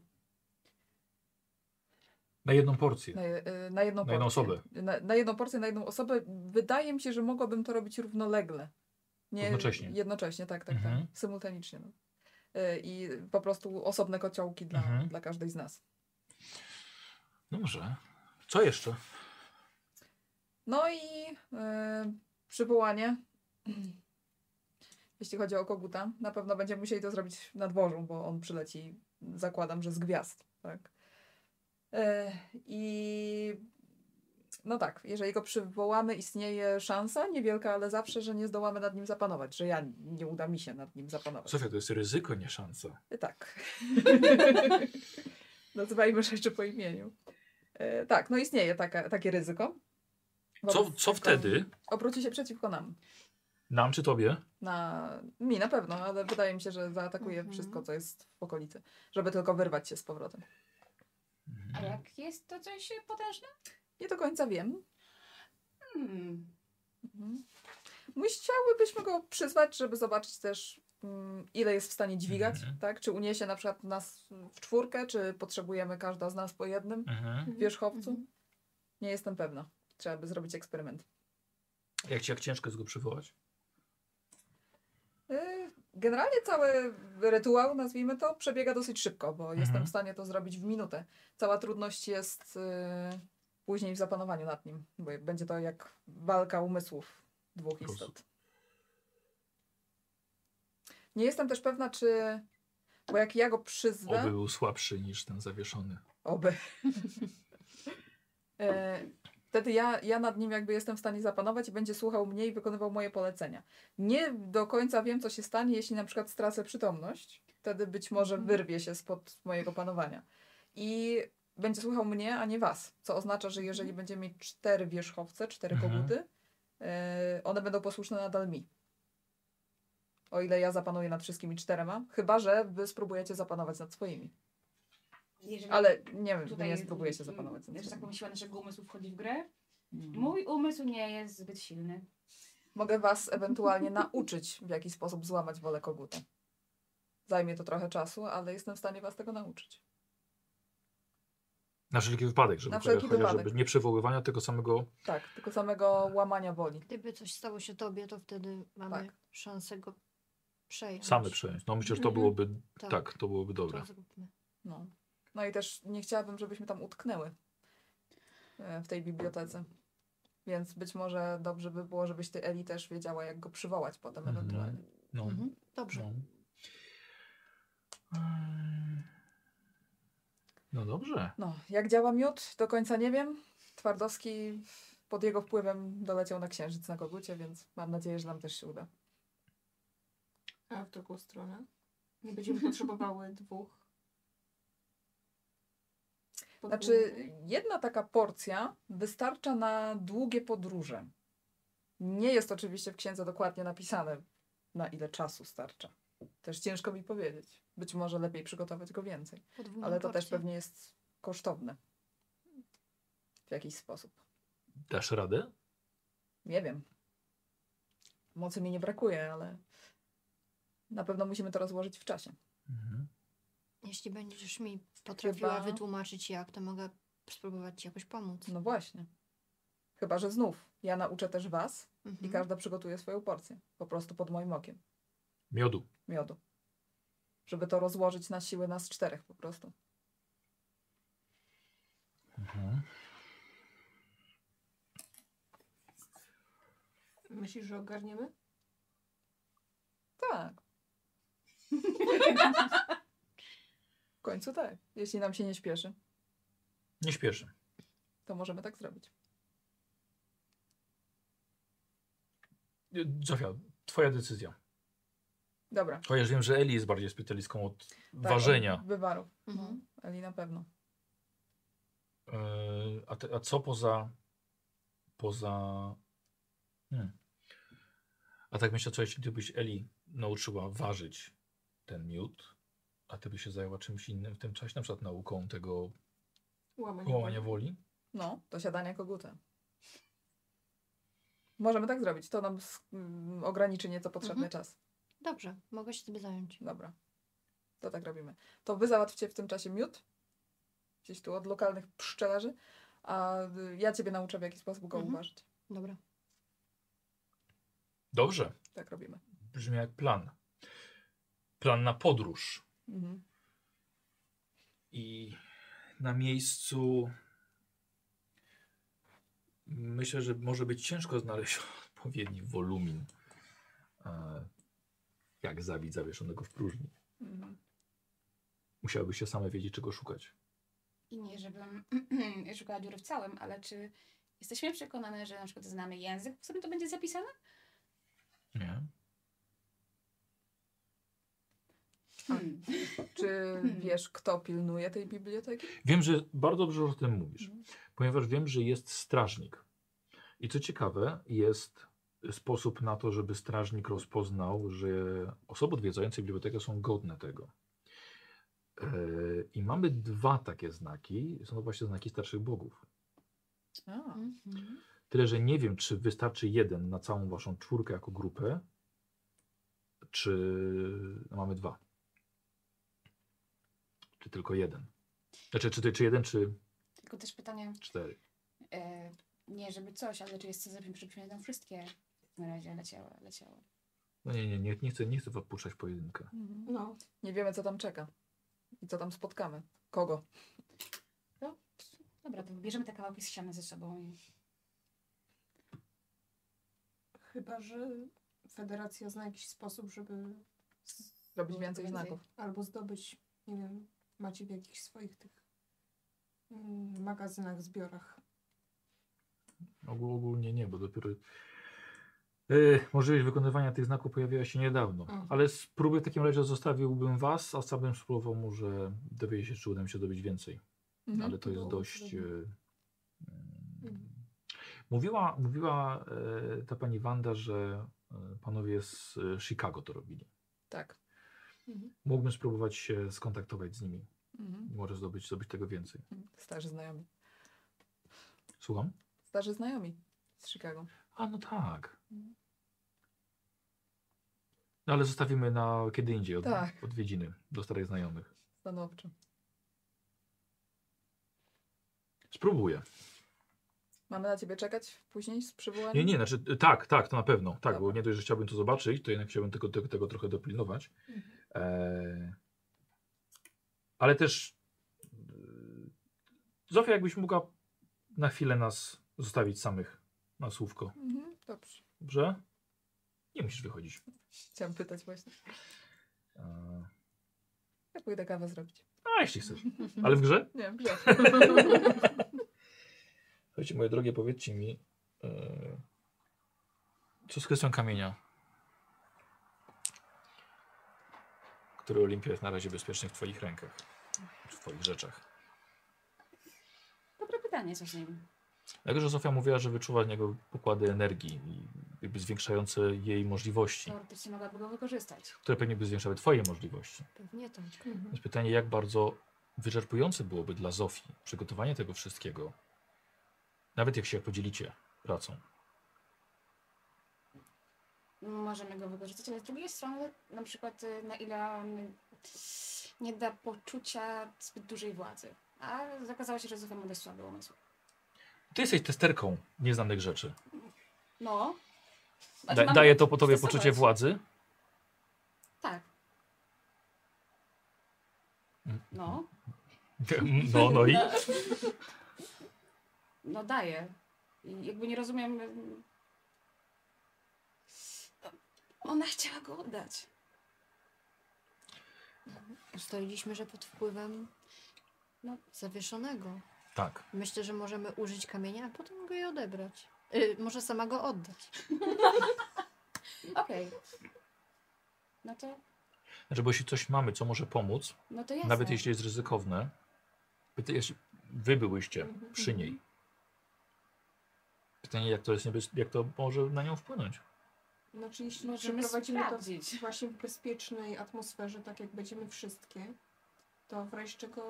Na jedną porcję. Na, y, na jedną Na jedną porcję. osobę. Na, na jedną porcję, na jedną osobę. Wydaje mi się, że mogłabym to robić równolegle. Nie, Jednocześnie. Jednocześnie, tak, tak, Mhm. tak. Symultanicznie. No. Y, I po prostu osobne kociołki dla, Mhm. dla każdej z nas. Dobrze. Co jeszcze? No i y, przywołanie. Jeśli chodzi o koguta, na pewno będziemy musieli to zrobić na dworzu, bo on przyleci, zakładam, że z gwiazd. Tak. Y, I no tak, jeżeli go przywołamy, istnieje szansa, niewielka, ale zawsze, że nie zdołamy nad nim zapanować, że ja nie uda mi się nad nim zapanować. Sofia, to jest ryzyko, nie szansa. Y, Tak. Nazywajmy rzeczy po imieniu. Y, tak, no istnieje taka, takie ryzyko. Co, co wtedy? Obróci się przeciwko nam. Nam czy tobie? Na, mi na pewno, ale wydaje mi się, że zaatakuje Mhm. wszystko, co jest w okolicy, żeby tylko wyrwać się z powrotem. A jak jest to coś potężne? Nie do końca wiem. Hmm. Mhm. Chciałybyśmy go przyzwać, żeby zobaczyć też, mm, ile jest w stanie dźwigać, Mhm. tak? Czy uniesie na przykład nas w czwórkę, czy potrzebujemy każda z nas po jednym Mhm. wierzchowcu. Mhm. Nie jestem pewna. Trzeba by zrobić eksperyment. Jak, ci- jak ciężko jest go przywołać? Generalnie cały rytuał, nazwijmy to, przebiega dosyć szybko, bo Mhm. jestem w stanie to zrobić w minutę. Cała trudność jest y, później w zapanowaniu nad nim, bo będzie to jak walka umysłów dwóch istot. Nie jestem też pewna, czy. Bo jak ja go przyzwę. Oby był słabszy niż ten zawieszony. Oby. E, Wtedy ja, ja nad nim jakby jestem w stanie zapanować i będzie słuchał mnie i wykonywał moje polecenia. Nie do końca wiem, co się stanie, jeśli na przykład stracę przytomność. Wtedy być może Mhm. wyrwie się spod mojego panowania. I będzie słuchał mnie, a nie was. Co oznacza, że jeżeli będziemy mieć cztery wierzchowce, cztery Mhm. koguty, e, one będą posłuszne nadal mi. O ile ja zapanuję nad wszystkimi czterema. Chyba, że wy spróbujecie zapanować nad swoimi. Jeżeli Ale nie wiem, tutaj, nie spróbuję się zapanować tak swoimi. powiem, siła naszego umysłu wchodzi w grę. Mm. Mój umysł nie jest zbyt silny. Mogę was ewentualnie nauczyć, w jaki sposób złamać wolę koguta. Zajmie to trochę czasu, ale jestem w stanie was tego nauczyć. Na wszelki wypadek, żeby Na wszelki chociaż wypadek. żeby nie przywoływania tego samego. Tak, tylko samego łamania woli. Gdyby coś stało się tobie, to wtedy mamy Tak. szansę go przejąć. Same przejąć. No myślę, że to Mhm. byłoby. Tak. Tak, to byłoby dobre. To zróbmy. No. No i też nie chciałabym, żebyśmy tam utknęły e, w tej bibliotece. Więc być może dobrze by było, żebyś ty, Eli, też wiedziała, jak go przywołać potem Mhm. ewentualnie. No. Mhm. Dobrze. No. No dobrze. No, jak działa miód, do końca nie wiem. Twardowski pod jego wpływem doleciał na księżyc na kogucie, więc mam nadzieję, że nam też się uda. A w drugą stronę? Nie będziemy potrzebowały dwóch. Znaczy, jedna taka porcja wystarcza na długie podróże. Nie jest oczywiście w księdze dokładnie napisane, na ile czasu starcza. Też ciężko mi powiedzieć. Być może lepiej przygotować go więcej. Ale to też porcję. pewnie jest kosztowne. W jakiś sposób. Dasz radę? Nie wiem. Mocy mi nie brakuje, ale na pewno musimy to rozłożyć w czasie. Mhm. Jeśli będziesz mi potrafiła Chyba- wytłumaczyć jak, to mogę spróbować ci jakoś pomóc. No właśnie. Chyba, że znów ja nauczę też was i Mhm. każda przygotuje swoją porcję. Po prostu pod moim okiem. Miodu. Miodu. Żeby to rozłożyć na siłę nas czterech po prostu. Mhm. Myślisz, że ogarniemy? Tak. w końcu tak. Jeśli nam się nie śpieszy, Nie śpieszy. to możemy tak zrobić. Y, Zofia, twoja decyzja. Dobra. Chociaż wiem, że Eli jest bardziej specjalistką od Tak, ważenia. od Wywarów. Mhm. No, Eli na pewno. E, a, te, a co poza. Poza. Hmm. A tak myślę, co jeśli ty byś Eli nauczyła ważyć ten miód, a ty byś się zajęła czymś innym w tym czasie, na przykład nauką tego Łamanie łamania woli. No, do siadania koguta. Możemy tak zrobić. To nam mm, ograniczy nieco potrzebny Mhm. czas. Dobrze, mogę się sobie zająć. Dobra. To tak robimy. To wy załatwcie w tym czasie miód. Gdzieś tu od lokalnych pszczelarzy. A y, ja ciebie nauczę, w jaki sposób go Mhm. uważać. Dobra. Dobrze. Tak robimy. Brzmi jak plan. Plan na podróż. Mhm. I na miejscu myślę, że może być ciężko znaleźć odpowiedni wolumin. e, Jak zabić zawieszonego w próżni. Mhm. Musiałybyście same wiedzieć, czego szukać. I nie, żebym szukała dziury w całym, ale czy jesteśmy przekonane, że na przykład znamy język, w którym to będzie zapisane? Nie? Hmm. Czy wiesz, kto pilnuje tej biblioteki? Wiem, że bardzo dobrze o tym mówisz, Mhm. ponieważ wiem, że jest strażnik. I co ciekawe, jest sposób na to, żeby strażnik rozpoznał, że osoby odwiedzające bibliotekę są godne tego. E, I mamy dwa takie znaki. Są to właśnie znaki starszych bogów. A, Mhm. Tyle, że nie wiem, czy wystarczy jeden na całą waszą czwórkę jako grupę, czy mamy dwa. Czy tylko jeden. Znaczy, czy, czy jeden, czy Tylko też pytanie, cztery. e, nie żeby coś, ale czy jest co zrobić, żebyśmy tam wszystkie takim razie leciały, leciały. No nie, nie, nie, nie chcę, nie chcę podpuszczać pojedynkę. mhm. No, Nie wiemy, co tam czeka. I co tam spotkamy. Kogo? Dobra, to bierzemy te kawałki z ściany ze sobą i chyba, że federacja zna jakiś sposób, żeby Robić więcej Więcej. znaków. albo zdobyć, nie wiem, macie w jakichś swoich tych mm, magazynach, zbiorach. Ogól, ogólnie nie, bo dopiero yy, możliwość wykonywania tych znaków pojawiła się niedawno. Mhm. Ale z próby w takim razie zostawiłbym was, a sam bym spróbował może dowiedzieć się, czy uda mi się dobyć więcej. Mhm. Ale to jest dość... Yy, Mhm. Mówiła, mówiła e, ta pani Wanda, że e, panowie z e, Chicago to robili. Tak. Mhm. Mógłbym spróbować się skontaktować z nimi. Mhm. Może zdobyć, zdobyć tego więcej. Starzy znajomi. Słucham? Starzy znajomi z Chicago. A no tak. Mhm. No ale zostawimy na kiedy indziej od, Tak. odwiedziny do starych znajomych. Stanowczo. Spróbuję. Mamy na ciebie czekać później z przywołaniem? Nie, nie, znaczy tak, tak, to na pewno. Tak, bo Dobra. nie dość, że chciałbym to zobaczyć, to jednak chciałbym tego, tego, tego trochę dopilnować. Mhm. E, ale też e, Zofia, jakbyś mogła na chwilę nas zostawić samych na słówko. Mhm, dobrze. Dobrze? Nie musisz wychodzić. Chciałam pytać właśnie. E, Ja pójdę kawę zrobić. a jeśli chcesz. Ale w grze? Nie, grze. Słuchajcie, moje drogie, powiedzcie mi, e, co z kwestią kamienia? Który Olimpia jest na razie bezpieczny w Twoich rękach, w Twoich rzeczach. dobre pytanie, co z nim. Dlatego, że Sofia mówiła, że wyczuwa z niego pokłady energii, i jakby zwiększające jej możliwości, Teoretycznie mogłaby go wykorzystać. które pewnie by zwiększały Twoje możliwości. Pewnie tak. Więc pytanie, jak bardzo wyczerpujące byłoby dla Zofii przygotowanie tego wszystkiego, nawet jak się podzielicie pracą. Możemy go wykorzystać, ale z drugiej strony na przykład y, na ile on nie da poczucia zbyt dużej władzy. A okazało się, że Zofia ma dość słaby umysł. Ty jesteś testerką nieznanych rzeczy. No. Znaczy, Da, daje to po tobie testować. poczucie władzy? Tak. No. No, no i? No daje. I jakby nie rozumiem. ym, Ona chciała go oddać. Ustaliliśmy, że pod wpływem No. zawieszonego. Tak. Myślę, że możemy użyć kamienia, a potem go jej odebrać. Y, może sama go oddać. Okej. No to. Znaczy, bo jeśli coś mamy, co może pomóc, No to jasne. nawet jeśli jest ryzykowne, pyta- jeśli wy byłyście Mhm. przy niej. Pytanie, jak to, jest niebez... jak to może na nią wpłynąć? Znaczy, jeśli Możemy przeprowadzimy to sprawdzić. właśnie w bezpiecznej atmosferze, tak jak będziemy wszystkie, to w razie czego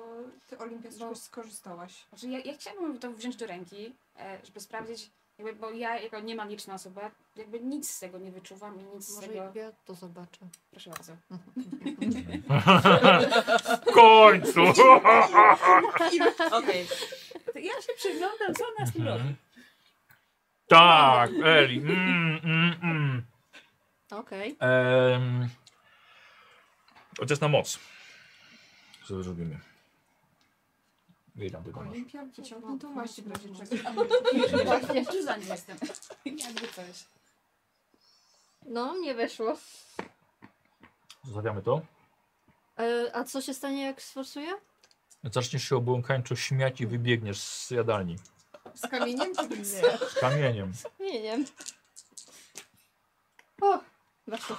ty, Olimpia, z No. skorzystałaś. Znaczy, ja, ja chciałabym to wziąć do ręki, e, żeby sprawdzić, jakby, bo ja jako niemagiczna osoba, jakby nic z tego nie wyczuwam i nic z Może tego. ja to zobaczę. Proszę bardzo. W końcu! Okej. Ja się przyglądam, co ona z tym robi. Tak, Eli. Mm, mm, mm. Okej. Ehm, chociaż na moc. Co zrobimy? Ile tam tylko masz? Olimpia, wyciągnij tą maść w razie no, czego. Właśnie, tu za nim jestem. Jakby coś. No, nie weszło. Zostawiamy to. E, a co się stanie, jak sforsuję? Zaczniesz się obłąkańczo śmiać i wybiegniesz z jadalni. Z kamieniem czy bez? Z kamieniem. Nie wiem. O, weszło.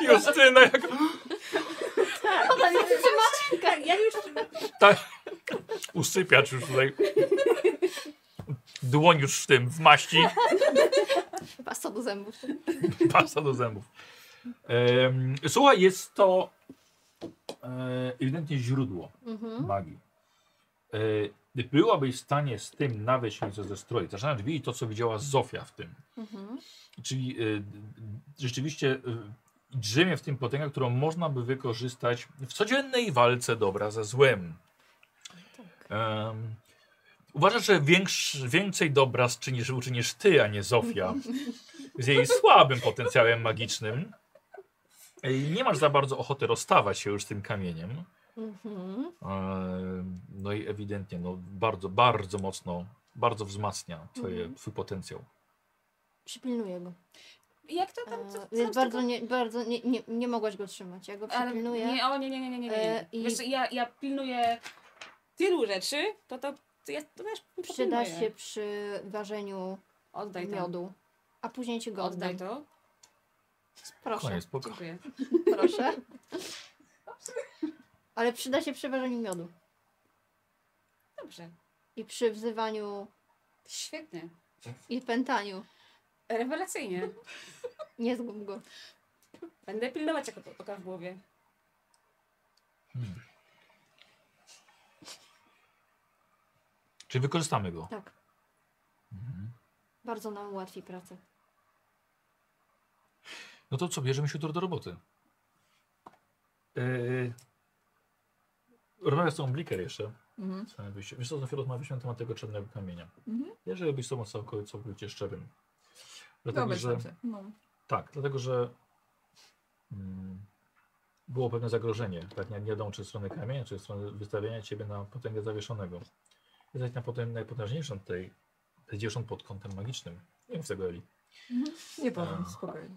Justyna, jak Ona nie trzyma. Tak, ja już tak. Usypiacz już tutaj. Dłoń już w tym, w maści. Pasta do zębów. Pasta do zębów. Słuchaj, jest to e, ewidentnie źródło Mhm. magii. E, byłabyś w stanie z tym nawet się zestroić. Zaczynając widzieć to, co widziała Zofia w tym. Mhm. Czyli y, rzeczywiście y, drzemie w tym potęga, którą można by wykorzystać w codziennej walce dobra ze złem. Tak. Um, uważasz, że większ, więcej dobra czynisz, uczynisz ty, a nie Zofia, z jej słabym potencjałem magicznym. Nie masz za bardzo ochoty rozstawać się już z tym kamieniem. Mhm. No i ewidentnie no, bardzo, bardzo mocno, bardzo wzmacnia twoje, Mhm. twój potencjał. Przypilnuję go. Jak to tam? E, Co, co więc bardzo, nie, bardzo nie, nie, nie mogłaś go trzymać. Ja go Ale przypilnuję. nie, o nie, nie, nie, nie, nie, nie. E, i- Wiesz, ja, ja pilnuję tylu rzeczy, to to, to ja to też Przyda się przy ważeniu Oddaj miodu. A później ci go Oddaj oddam. to. Proszę, Koniec. Dziękuję. proszę. Ale przyda się przy ważeniu miodu. Dobrze. I przy wzywaniu Świetnie. i pętaniu. Rewelacyjnie. Nie zgub go. Będę pilnować jako oka w głowie. Hmm. Czyli wykorzystamy go. Tak. Mhm. Bardzo nam ułatwi pracę. No to co, bierzemy się jutro do roboty. Yy... Rozmawiam z tą Bliker jeszcze. Mhm. Wiesz co, dopiero rozmawialiśmy na temat tego czarnego kamienia. Mhm. Ja żeby być z tobą całkowicie, całkowicie szczerym. Dlatego, że... No. Tak, dlatego że mm, było pewne zagrożenie. Tak, nie, nie wiadomo czy strony kamienia, czy strony wystawienia ciebie na potęgę zawieszonego. Jesteś na potem najpotężniejszą tej, tej dziewcząt pod kątem magicznym. Nie mów tego Eli. Nie powiem, A. spokojnie.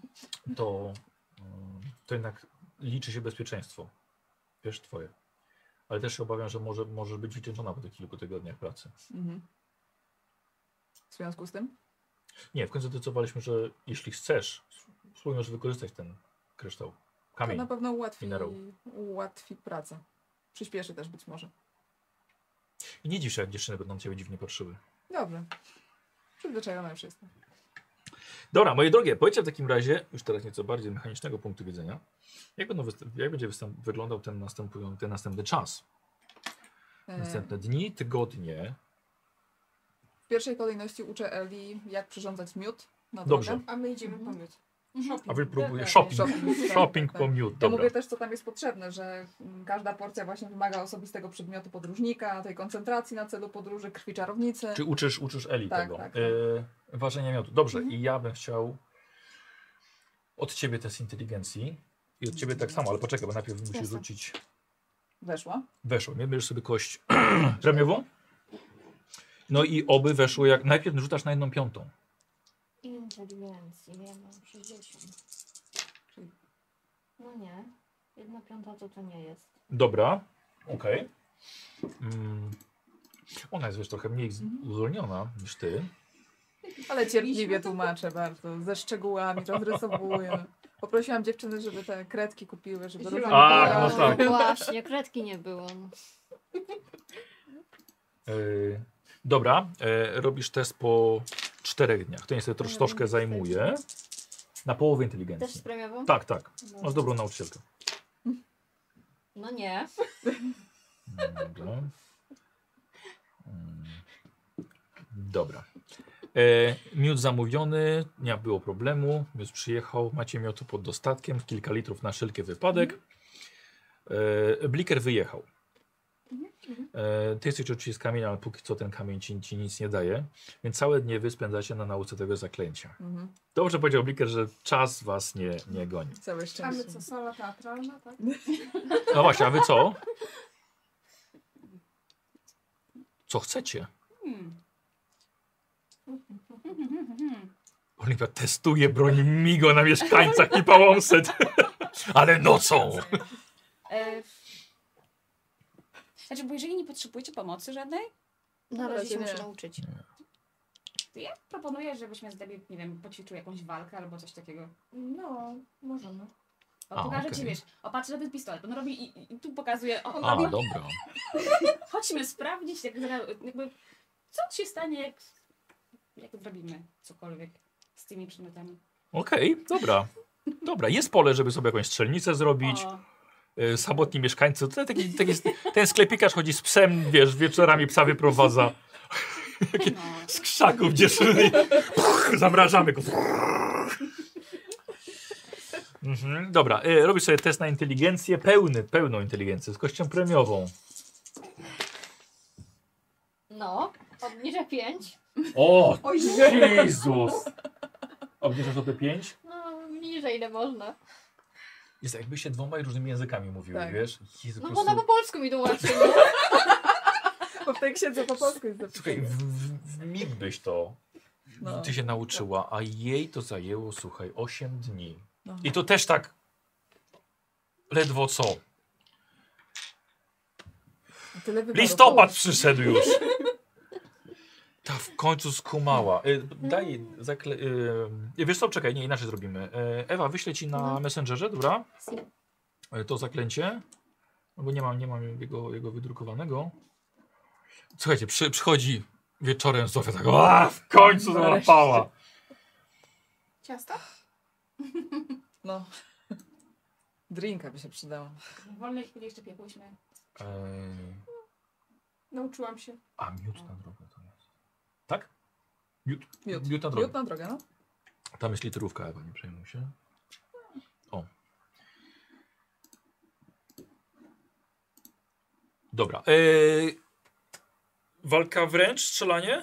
To, mm, to jednak liczy się bezpieczeństwo. Wiesz, twoje. Ale też się obawiam, że może, może być wycieńczona po tych kilku tygodniach pracy. Mhm. W związku z tym? Nie, w końcu zdecydowaliśmy, że jeśli chcesz, spróbujesz wykorzystać ten kryształ. To Kamień. na pewno ułatwi, minerał. ułatwi pracę. Przyspieszy też być może. I nie się, jak dziewczyny będą ciebie dziwnie patrzyły. Dobrze. Przyzwyczajona już jestem. Dobra, moje drogie, powiedzcie w takim razie, już teraz nieco bardziej mechanicznego punktu widzenia, jak, jak będzie wyglądał ten, ten następny czas? E, Następne dni, tygodnie. W pierwszej kolejności uczę Eli, jak przyrządzać miód, na Dobrze. drogę. A my idziemy po miód. Shopping. A wy próbujecie Tak, shopping. Shopping, tak, Shopping tak. po miód, Ja dobra. mówię też, co tam jest potrzebne, że każda porcja właśnie wymaga osobistego przedmiotu podróżnika, tej koncentracji na celu podróży, krwi czarownicy. Czy uczysz, uczysz Eli Tak, tego? tak, tak. E, ważenia miodu. Dobrze, Mhm. i ja bym chciał od ciebie test inteligencji i od ciebie tak samo, ale poczekaj, bo najpierw musisz Jasne. rzucić. Weszła. Weszło, nie? Bierzesz sobie kość ramiową. No i oby weszło jak... Najpierw rzucasz na jedną piątą. Inteligencji, ja mam 60. No nie, jedna piąta to to nie jest. Dobra, okej. Mm. Ona jest wiesz trochę mniej z- Mhm. uzdolniona niż ty. Ale cierpliwie tłumaczę bardzo, ze szczegółami, rozrysowuję. Poprosiłam dziewczyny, żeby te kredki kupiły, żeby Zielone. Ach, no tak. Właśnie, kredki nie było. E, dobra, e, robisz test po czterech dniach. To niestety trosz, troszkę zajmuje. Na połowę Też z inteligencji. premiową? Tak, tak. Masz dobrą nauczycielkę. No nie. Dobra. Mm. Dobra. E, miód zamówiony, nie było problemu. Miód przyjechał, macie miotu pod dostatkiem, kilka litrów na wszelki wypadek. E, bliker wyjechał. E, ty jesteś oczywiście z kamienia, ale póki co ten kamień ci, ci nic nie daje. Więc całe dnie wy spędzacie na nauce tego zaklęcia. Mhm. Dobrze powiedział Bliker, że czas was nie, nie goni. Całe A my szczęście. co, sala teatralna, tak? No właśnie, a wy co? Co chcecie? Hmm. Oliwia testuje broń Migo na mieszkańcach i pałąset. Ale nocą. E, Znaczy, bo jeżeli nie potrzebujecie pomocy żadnej, Na razie się muszę nauczyć. to ja proponuję, żebyśmy z Debbie, nie wiem, poćwiczyły jakąś walkę albo coś takiego. No, możemy. O, A, pokażę okej. ci, wiesz, opatrzę na ten pistolet. On robi i, i, i tu pokazuje, o, on A, robi, dobra. chodźmy sprawdzić, jak, zra- jakby, co się stanie, jak, jak zrobimy cokolwiek z tymi przedmiotami. Okej, dobra. Dobra, jest pole, żeby sobie jakąś strzelnicę zrobić. O, Samotni mieszkańcy. Tutaj taki, taki, ten sklepikarz chodzi z psem, wiesz, wieczorami psa wyprowadza no. z krzaków dziewczyny. Zamrażamy go. Mhm, dobra, y, robisz sobie test na inteligencję, pełny, pełną inteligencję, z kością premiową. No, obniżę 5. O, Jezus! Obniżasz o te pięć? No, niżej ile można. Jest jakbyście dwoma różnymi językami mówiły, Tak. wiesz? Jezu, No po bo prostu... na po polsku mi tłumaczy. No. Bo w tej księdze po polsku jest Słuchaj, zapisane. w, w, w mig byś to No. ty się nauczyła, a jej to zajęło, słuchaj, 8 dni. No. I to też tak ledwo co. Listopad przyszedł już. Ta w końcu skumała. Y, daj, zakle... Y, wiesz co, czekaj, nie, inaczej zrobimy. Y, Ewa, wyślę ci na Mhm. Messengerze, dobra? Y, to zaklęcie. No bo nie mam, nie mam jego, jego wydrukowanego. Słuchajcie, przy, przychodzi wieczorem Zofia tak, a w końcu Nareszcie. załapała. ciasta? No. Drinka by się przydała. W wolnej chwili jeszcze piekłyśmy. Ej, Nauczyłam się. a miód na drogę to jest. Tak? Miód, Miód. miód na drogę. Miód na drogę, no. Tam jest litrówka, Ewa, nie przejmuj się. O. Dobra. Eee, walka wręcz, strzelanie?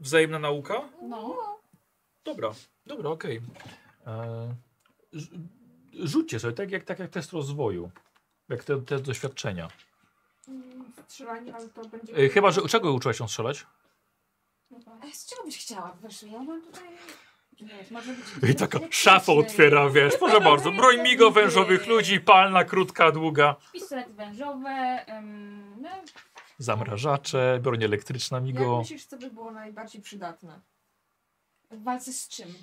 Wzajemna nauka? No. Dobra, dobra, okej. Eee, rz- Rzućcie sobie, tak jak, tak jak test rozwoju. Jak te, te doświadczenia. Mm, Strzelanie, ale to będzie... Eee, chyba, że czego uczyłaś się strzelać? A z czego byś chciała? Wiesz, ja mam tutaj... Wiesz, może być... I taka szafa otwiera, wiesz, proszę bardzo, broń migo wężowych ludzi, palna, krótka, długa. Pistolety wężowe, ym, no, Zamrażacze, broń elektryczna Jak migo. myślisz, co by było najbardziej przydatne? w walce z czym?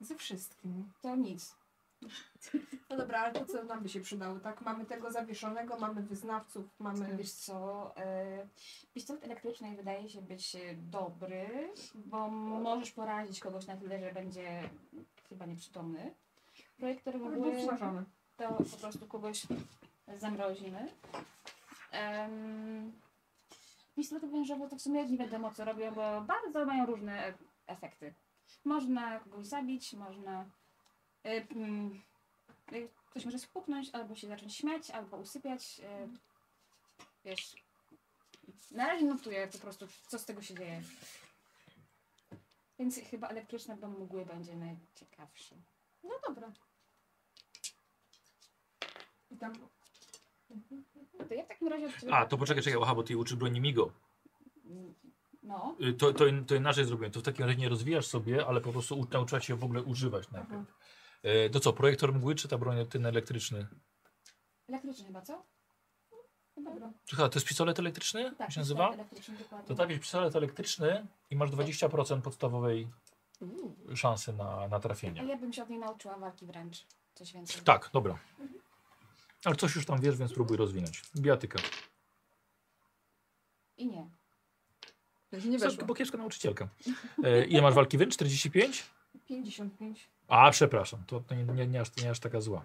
Ze wszystkim. To nic. No dobra, ale to co nam by się przydało, tak? Mamy tego zawieszonego, mamy wyznawców, mamy... Wiesz co, e, pistolet elektryczny wydaje się być e, dobry, bo możesz porazić kogoś na tyle, że będzie chyba nieprzytomny. Projektor mgły wzmażony. to po prostu kogoś zamrozimy. Um, pistolety wężowe to w sumie nie wiadomo co robią, bo bardzo mają różne efekty. Można kogoś zabić, można. Y, mm, y, ktoś może spuknąć, albo się zacząć śmiać, albo usypiać. Y, wiesz. Na razie notuję po prostu, co z tego się dzieje. Więc chyba elektryczna dom mgły będzie najciekawszy. No dobra. I tam To ja w takim razie A, to poczekaj, czekaj, aha, bo ty uczysz broni Migo. No. Y, To, to, to inaczej zrobiłem. To w takim razie nie rozwijasz sobie, ale po prostu nauczyłaś się w ogóle używać najpierw. E, to co, projektor mgły czy ta broń ten elektryczny? Elektryczny chyba, co? No Dobra. Czekaj, to jest pistolet elektryczny? Tak, się nazywa? Elektryczny, dokładnie. To tak jest pistolet elektryczny i masz 20% podstawowej szansy na, na trafienie. Ale ja bym się od niej nauczyła walki wręcz. Coś więcej. Tak, dobra. Ale coś już tam wiesz, więc spróbuj rozwinąć. Biatyka. I nie. Nie weszło. bo kiepska nauczycielka. E, ile masz walki wręcz? 45? 55. A, przepraszam, to nie, nie, nie, aż, nie aż taka zła.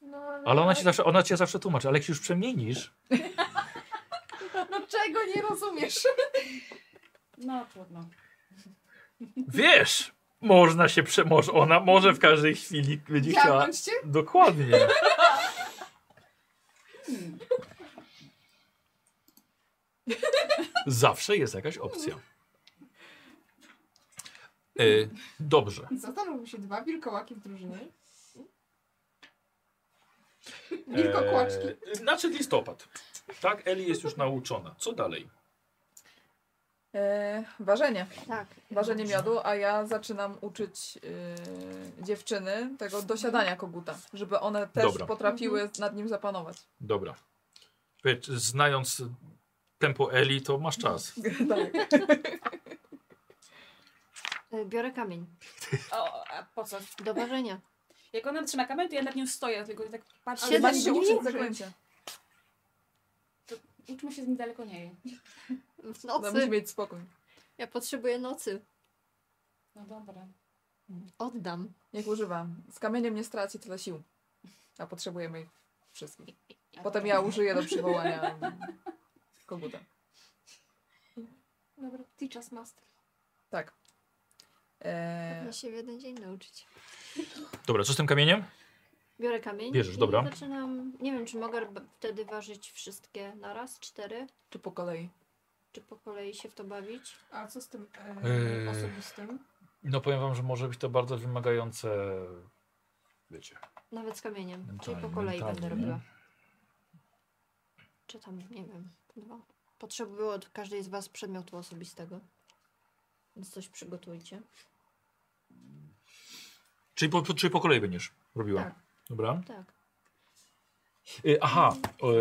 No, Ale ona ci zawsze, ona cię zawsze tłumaczy, ale jak się już przemienisz, No czego nie rozumiesz? No trudno. wiesz, można się prze... Może, ona może w każdej chwili będzie chciała... Cię? Dokładnie. Zawsze jest jakaś opcja. E, dobrze. Zastanówmy się, dwa wilkołaki w drużynie. Wilkokłaczki. E, znaczy listopad. Tak, Eli jest już nauczona. Co dalej? E, ważenie. Tak. Ważenie miodu, a ja zaczynam uczyć e, dziewczyny tego dosiadania koguta, żeby one też Dobra. potrafiły nad nim zapanować. Dobra. Znając tempo Eli, to masz czas. tak. Y, Biorę kamień. O, a po co? Do ważenia. Jak ona trzyma kamień, to ja nad nią stoję, tylko tak patrzę. Ale masz się dni uczyć zaklęcia. Uczmy się z nim daleko nie. W No, musi nocy. mieć spokój. Ja potrzebuję nocy. No dobra. Oddam. Niech używa. Z kamieniem nie straci tyle sił. A potrzebujemy ich wszystkich. Potem ja użyję do przywołania koguta. Dobra, teach us master. Tak. E, Można się w jeden dzień nauczyć. Dobra, co z tym kamieniem? Biorę kamień. Bierzesz, i dobra. Zaczynam. Nie wiem, czy mogę wtedy ważyć wszystkie naraz, cztery, czy po kolei? czy po kolei się w to bawić. A co z tym e, Eee. osobistym? No powiem wam, że może być to bardzo wymagające, wiecie, Nawet z kamieniem. Czyli Mentalnie, po kolei mentalnie, będę nie? robiła. Czy tam, nie wiem, dwa. Potrzebuję od każdej z Was przedmiotu osobistego. Więc coś przygotujcie. Czyli po, czyli po kolei będziesz robiła. Tak. Dobra. Tak. Y, aha,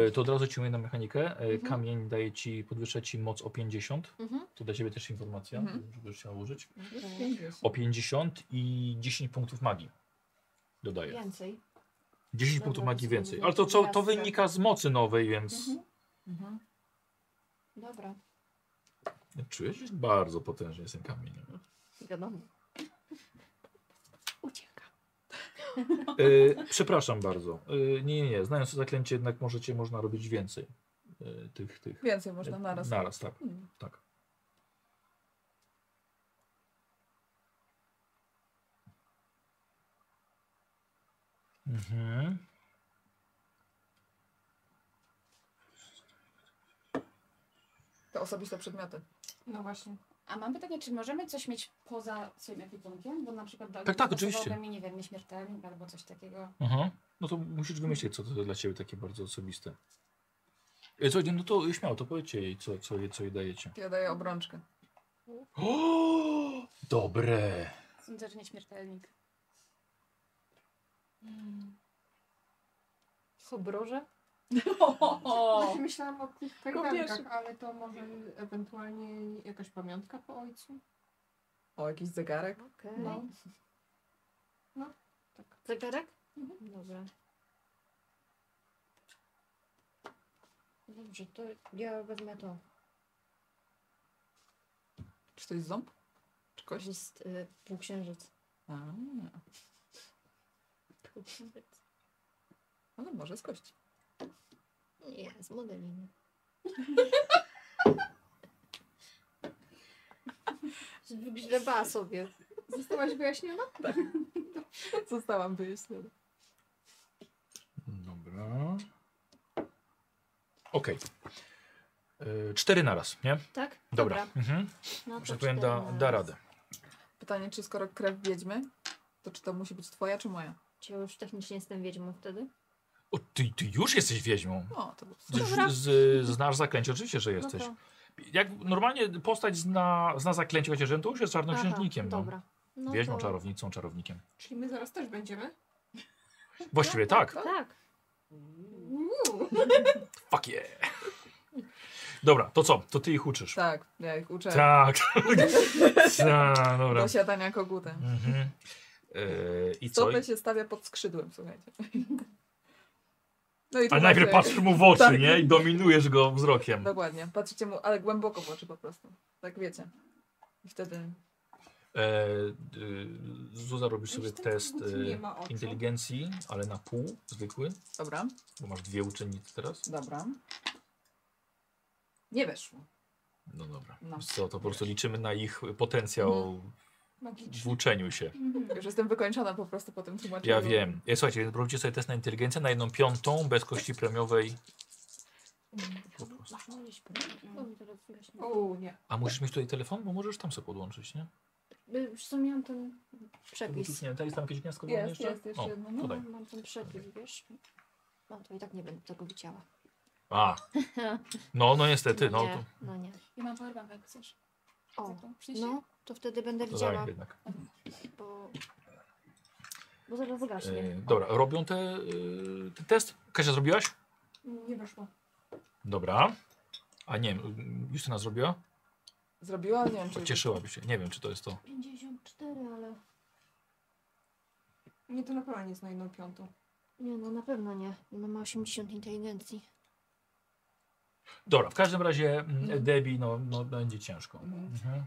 y, to od razu ci mówię na mechanikę. Y, Mhm. Kamień daje ci, podwyższa ci moc o 50. Mhm. To dla ciebie też informacja, Mhm. żebyś chciała użyć. 50. O 50 i 10 punktów magii dodaje. Więcej. 10 Dobra, punktów to magii więcej. Ale to, co, to wynika z mocy nowej, więc Mhm. Mhm. Dobra, czujesz, jest bardzo potężny jest ten kamień. wiadomo. Ucieka. Y, przepraszam bardzo. Y, nie, nie, nie. Znając to zaklęcie, jednak możecie, można robić więcej y, tych, tych. Więcej można naraz. Naraz, tak. Hmm. tak. Mhm. To osobiste przedmioty. No właśnie. A mam pytanie, czy możemy coś mieć poza swoim ekwipunkiem? Bo na przykład Tak, tak, oczywiście. mi, nie wiem, nieśmiertelnik albo coś takiego. Aha. No to musisz wymyślić, co to dla ciebie takie bardzo osobiste. E, Co, no to śmiało, to powiedzcie jej, co, co, jej- co jej dajecie. Ja daję obrączkę. O, dobre. Sądzę, że nieśmiertelnik. Obroże? Właśnie myślałam o tych kajdankach, ale to może ewentualnie jakaś pamiątka po ojcu? O, jakiś zegarek. Okej. No. No, tak. Zegarek? Dobra. Dobrze, to ja wezmę to. Czy to jest ząb? Czy To kość? jest y, półksiężyc. A, Półksiężyc. ale może z kości. Nie, z modeliny. Wygrzebała sobie. Zostałaś wyjaśniona? Zostałam wyjaśniona. Dobra. Okej. Y, Cztery naraz, nie? Tak? Dobra. Mhm. No to Że powiem, da, da radę. Pytanie, czy skoro krew wiedźmy, to czy to musi być twoja, czy moja? Czy ja już technicznie jestem wiedźmą wtedy? O, ty, ty już jesteś wiedźmą. O, to Dobra. z, z, znasz zaklęcie, oczywiście, że jesteś. No Jak normalnie postać zna, zna zaklęcie, chociaż to już jest to, aha, czarnoksiężnikiem. No. dobra. No Wiedźmą, to- czarownicą, czarownikiem. Czyli my zaraz też będziemy? Właściwie tak. Tak. Uuu. Fuck yeah. Dobra, to co? To ty ich uczysz. Tak, ja ich uczę Tak. Tak, dobra. do siadania kogutem. Mhm. E, I co? Stopę się stawia pod skrzydłem, słuchajcie. No i A tłumaczę, najpierw patrzysz mu w oczy, Tak. nie? I dominujesz go wzrokiem. Dokładnie. Patrzycie mu, ale głęboko w oczy po prostu. Tak wiecie. I wtedy E, y, Zuza, robisz sobie test e, inteligencji, ale na pół, zwykły, Dobra, bo masz dwie uczennice teraz. dobra. Nie weszło. No dobra. No. Co, to po prostu liczymy na ich potencjał w Magiczny. uczeniu się. Już jestem wykończona po prostu po tym tłumaczeniu. Ja wiem. E, Słuchajcie, więc robicie sobie test na inteligencję na jedną piątą, bez kości premiowej. O, nie. A musisz mieć tutaj telefon, bo możesz tam sobie podłączyć, nie? Już co miałam ten przepis. Nie, jest tam jakieś gniazdko Jest, jeszcze? jest jeszcze O, jedno. No, Tutaj. mam ten przepis, wiesz? No to i tak nie będę tego wycięła. A. No, no niestety, no nie, to, no nie. Ja mam powerbank, jak chcesz. O, no to wtedy będę to widziała, jednak. bo, bo zaraz zagaśnie. E, dobra, robią te, e, ten test. Kasia, zrobiłaś? Nie weszło. Dobra. A nie wiem, Justyna zrobiła? Zrobiła? Nie wiem, czy... Cieszyłaby się. Nie wiem, czy to jest to. 54, ale Nie, to na pewno nie jest na jedną piątą. nie, no na pewno nie. Ona ma 80 inteligencji. Dobra, w każdym razie mm, Mhm. Debbie, no, no będzie ciężko. Mhm. Mhm.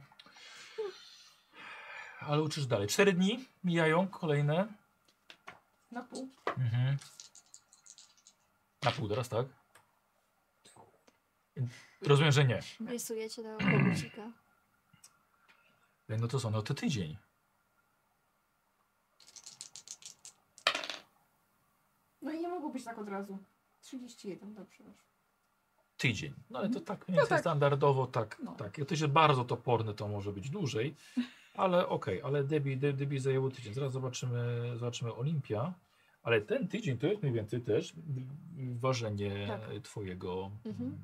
Ale uczysz dalej. Cztery dni mijają, kolejne. Na pół. Mhm. Na pół teraz, tak? Rozumiem, że nie. Rysujecie tego kogucika. No to co, no to tydzień. No i nie mogło być tak od razu. 31, dobrze. Tydzień. No ale to Mhm. tak, więcej tak. standardowo tak. No. tak. Jak ktoś jest bardzo toporny, to może być dłużej. Ale okej, ale Debbie, De- Debbie zajęło tydzień. Zaraz zobaczymy, zobaczymy Olimpia. Ale ten tydzień to jest mniej więcej też ważenie Tak. twojego Mhm. mm,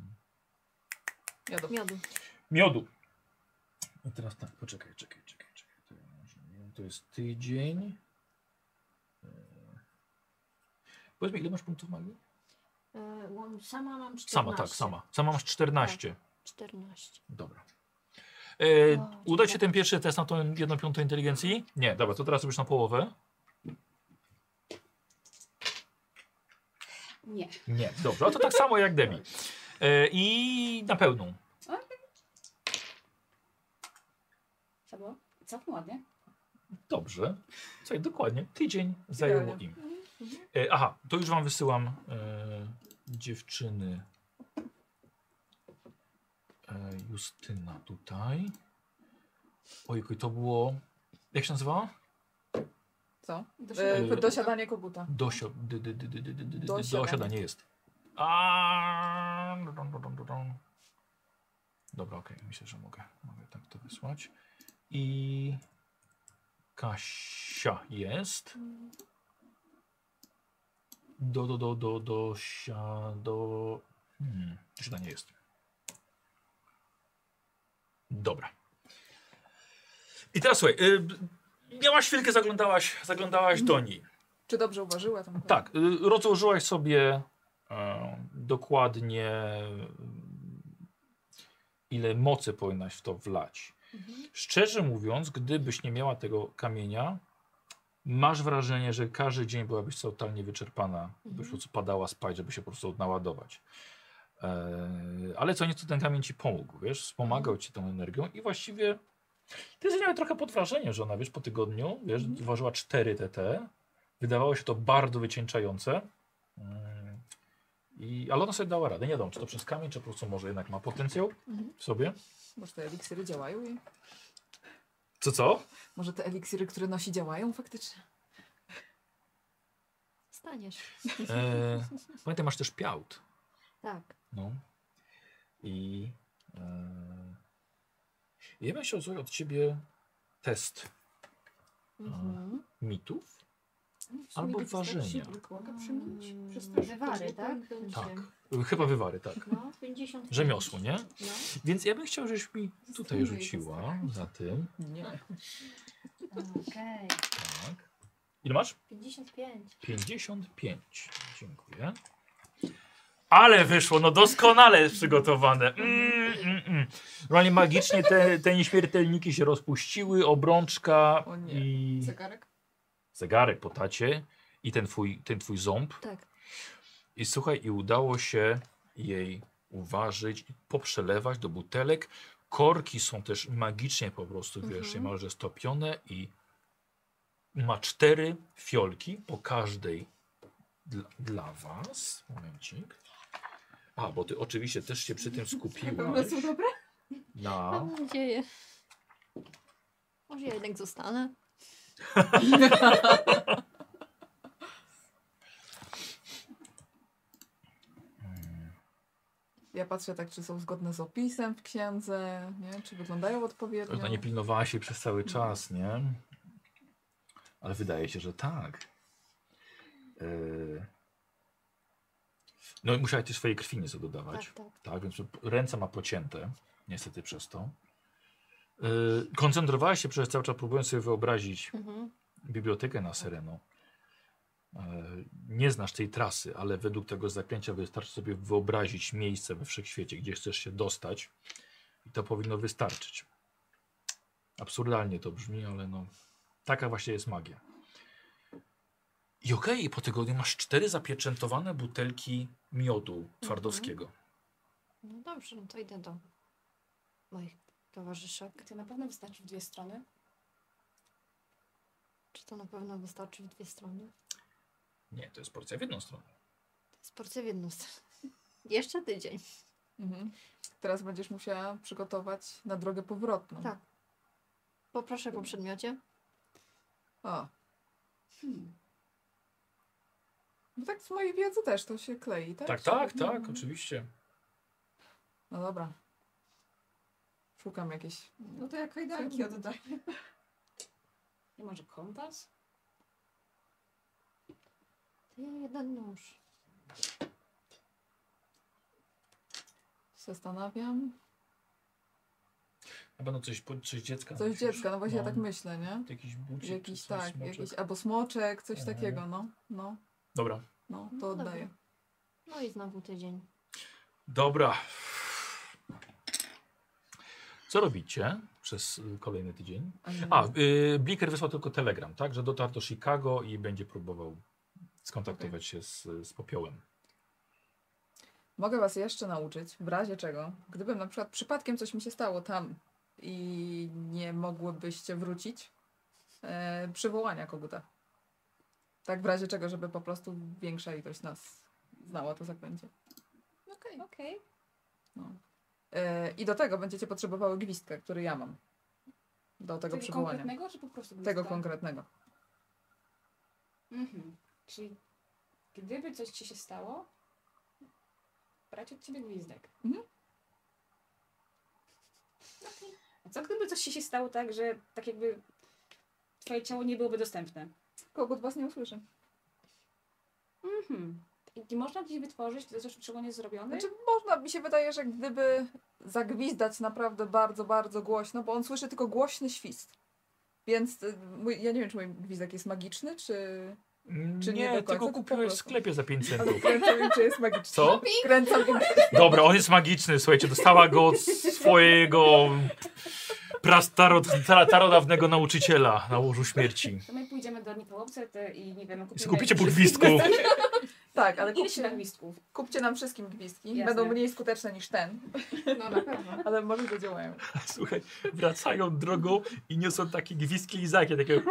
Jadł. Miodu. miodu. I teraz tak, poczekaj, czekaj, czekaj, czekaj. To, jest tydzień. E, Powiedz mi, ile masz punktów magii? E, sama mam 14. Sama, tak, sama. Sama masz 14. 14. Dobra. E, uda się ten pierwszy test na tą jedną piątą inteligencji? Nie, dobra, to teraz robisz na połowę. Nie. Nie, dobrze, a to tak samo jak Demi. E, I na pełną. Co było? Całkiem ładnie. Dobrze. Słuchaj, dokładnie. Tydzień zajęło im. E, aha, to już wam wysyłam e, dziewczyny. E, Justyna tutaj. Ojku, to było. Jak się nazywała? Co? Dosiadanie, e, dosiadanie kobuta. Dosio, dy, dy, dosiadanie. jest. Dobra, okej, myślę, że mogę, mogę tak to wysłać. I Kasia jest. Do, do, do, do, do, do, do... Hmm, czytanie jest. Dobra. I teraz słuchaj, y, miałaś chwilkę, zaglądałaś, zaglądałaś do niej. Czy dobrze uważyła? Tam Tak, y, rozłożyłaś sobie e, dokładnie ile mocy powinnaś w to wlać. Mhm. Szczerze mówiąc, gdybyś nie miała tego kamienia, masz wrażenie, że każdy dzień byłabyś totalnie wyczerpana, byś po prostu padała spać, żeby się po prostu odnaładować. E, ale co nieco ten kamień ci pomógł, wiesz, wspomagał ci tą energią i właściwie ty jesteś nawet trochę pod wrażeniem, że ona, wiesz, po tygodniu, wiesz, ważyła 4 TT, Wydawało się to bardzo wycieńczające. Mm, I, ale ona sobie dała radę. Nie wiadomo, czy to przez kamień, czy po prostu może jednak ma potencjał Mhm. w sobie. Może te eliksiry działają i... Co, co? Może te eliksiry, które nosi, działają faktycznie? Staniesz. E, pamiętaj, masz też piałt. Tak. No. I e, ja bym chciał od ciebie test Mhm. mitów. Sumie Albo ważenia. Mm, Przestraszyć Wywary, tak? Tak. Chyba wywary, tak. No, 50. Rzemiosło, nie? No. Więc ja bym chciał, żebyś mi tutaj rzuciła za tym. Nie. Okej. Tak. Ile masz? 55. 55. Dziękuję. Ale wyszło, no doskonale jest przygotowane. Mm, mm, mm. Normalnie magicznie te, te nieśmiertelniki się rozpuściły, obrączka O nie. i Zegarek? zegarek po tacie i ten twój, ten twój ząb. Tak. I słuchaj, i udało się jej uważyć, i poprzelewać do butelek. Korki są też magicznie po prostu, wiesz, Mhm. niemalże stopione i ma cztery fiolki po każdej dla, dla was. Momencik. A, bo ty oczywiście też się przy tym skupiłaś są dobre? na... Mam nadzieję. Może ja jednak zostanę. Ja patrzę tak, czy są zgodne z opisem w księdze, nie? czy wyglądają odpowiednio. Ona nie pilnowała się przez cały czas, nie? Ale wydaje się, że tak. Yy... No i musiała też swojej krwi nieco dodawać. Tak, tak. Tak, więc ręce ma pocięte, niestety przez to. Yy, koncentrowała się przez cały czas, próbując sobie wyobrazić Mhm. bibliotekę na Sereno. Yy, nie znasz tej trasy, ale według tego zaklęcia wystarczy sobie wyobrazić miejsce we wszechświecie, gdzie chcesz się dostać i to powinno wystarczyć. Absurdalnie to brzmi, ale no taka właśnie jest magia. I okej, i po tygodniu masz cztery zapieczętowane butelki miodu twardowskiego. No dobrze, no to idę do moich towarzyszek. To na pewno wystarczy w dwie strony. Czy to na pewno wystarczy w dwie strony? Nie, to jest porcja w jedną stronę. To jest porcja w jedną stronę. Jeszcze tydzień. Mhm. Teraz będziesz musiała przygotować na drogę powrotną. Tak. Poproszę po przedmiocie. O, Hmm. No tak z mojej wiedzy też to się klei, tak? Tak, tak, tak, Mhm. oczywiście. No dobra. Szukam jakieś... No to jak kajdanki oddaj. I może kompas? Ty, jeden nóż. Zastanawiam. Na pewno coś, coś dziecka. Coś dziecka, no właśnie ja tak myślę, nie? Jakiś bucik, Jakiś tak, smoczek. jakiś albo smoczek, coś Mhm. takiego, no. No, Dobra. no, No to dobra. oddaję. No i znowu tydzień. Dobra. Co robicie przez y, kolejny tydzień? A, y, Bliker wysłał tylko telegram, tak? Że dotarł do Chicago i będzie próbował skontaktować się z, z popiołem. Mogę was jeszcze nauczyć, w razie czego, gdybym na przykład przypadkiem coś mi się stało tam i nie mogłybyście wrócić, e, przywołania koguta. Tak w razie czego, żeby po prostu większa ilość nas znała to zaklęcie. Okej. Okej. No. E, I do tego będziecie potrzebowały gwizdka, który ja mam. Do tego Tego przywołania. konkretnego, czy po prostu Tego gwizdka? konkretnego. Mhm. Czyli gdyby coś ci się stało, brać od ciebie gwizdek. Mhm. A co gdyby coś ci się stało tak, że tak jakby twoje ciało nie byłoby dostępne? Kogut was nie usłyszy. Mhm. I nie można gdzieś wytworzyć coś, czego nie jest zrobione? Znaczy można, mi się wydaje, że gdyby zagwizdać naprawdę bardzo, bardzo głośno, bo on słyszy tylko głośny świst. Więc y, mój, ja nie wiem, czy mój gwizdek jest magiczny, czy... Czy nie końca, tylko to kupiłeś w sklepie za 5 Ale centów. kręcam im, czy jest magiczny. Co? Kręcam im. Dobra, on jest magiczny, słuchajcie, dostała go od swojego prastarod, starodawnego nauczyciela na łożu śmierci. To my pójdziemy do Nipołowcy te i nie wiem, kupimy... Kupicie po gwizdku. Tak, ale kupcie, gwizdków? kupcie nam wszystkim gwizdki. Jasne. Będą mniej skuteczne niż ten, No na pewno. ale może zadziałają. Słuchaj, wracają drogą i niosą takie gwizdki lizaki, takie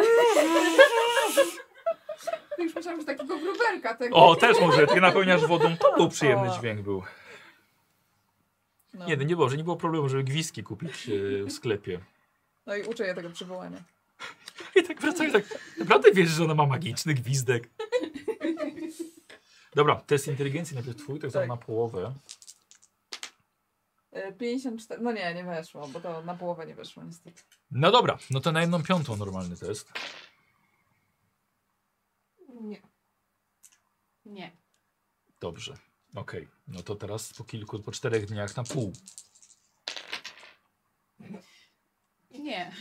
Już myślałam, że takiego gruberka tego. O, też może, ty napełniasz wodą, to był przyjemny O. dźwięk był. No. Nie, no nie było, że nie było problemu, żeby gwizdki kupić e, w sklepie. No i uczę je tego przywołania. I tak wracają tak. Naprawdę wiesz, że ona ma magiczny gwizdek. Dobra, test inteligencji najpierw twój, tak samo Tak. na połowę. E, 54, no nie, nie weszło, bo to na połowę nie weszło niestety. No dobra, no to na jedną piątą normalny test. Nie. Nie. Dobrze, okej. No to teraz po kilku, po czterech dniach na pół. Nie.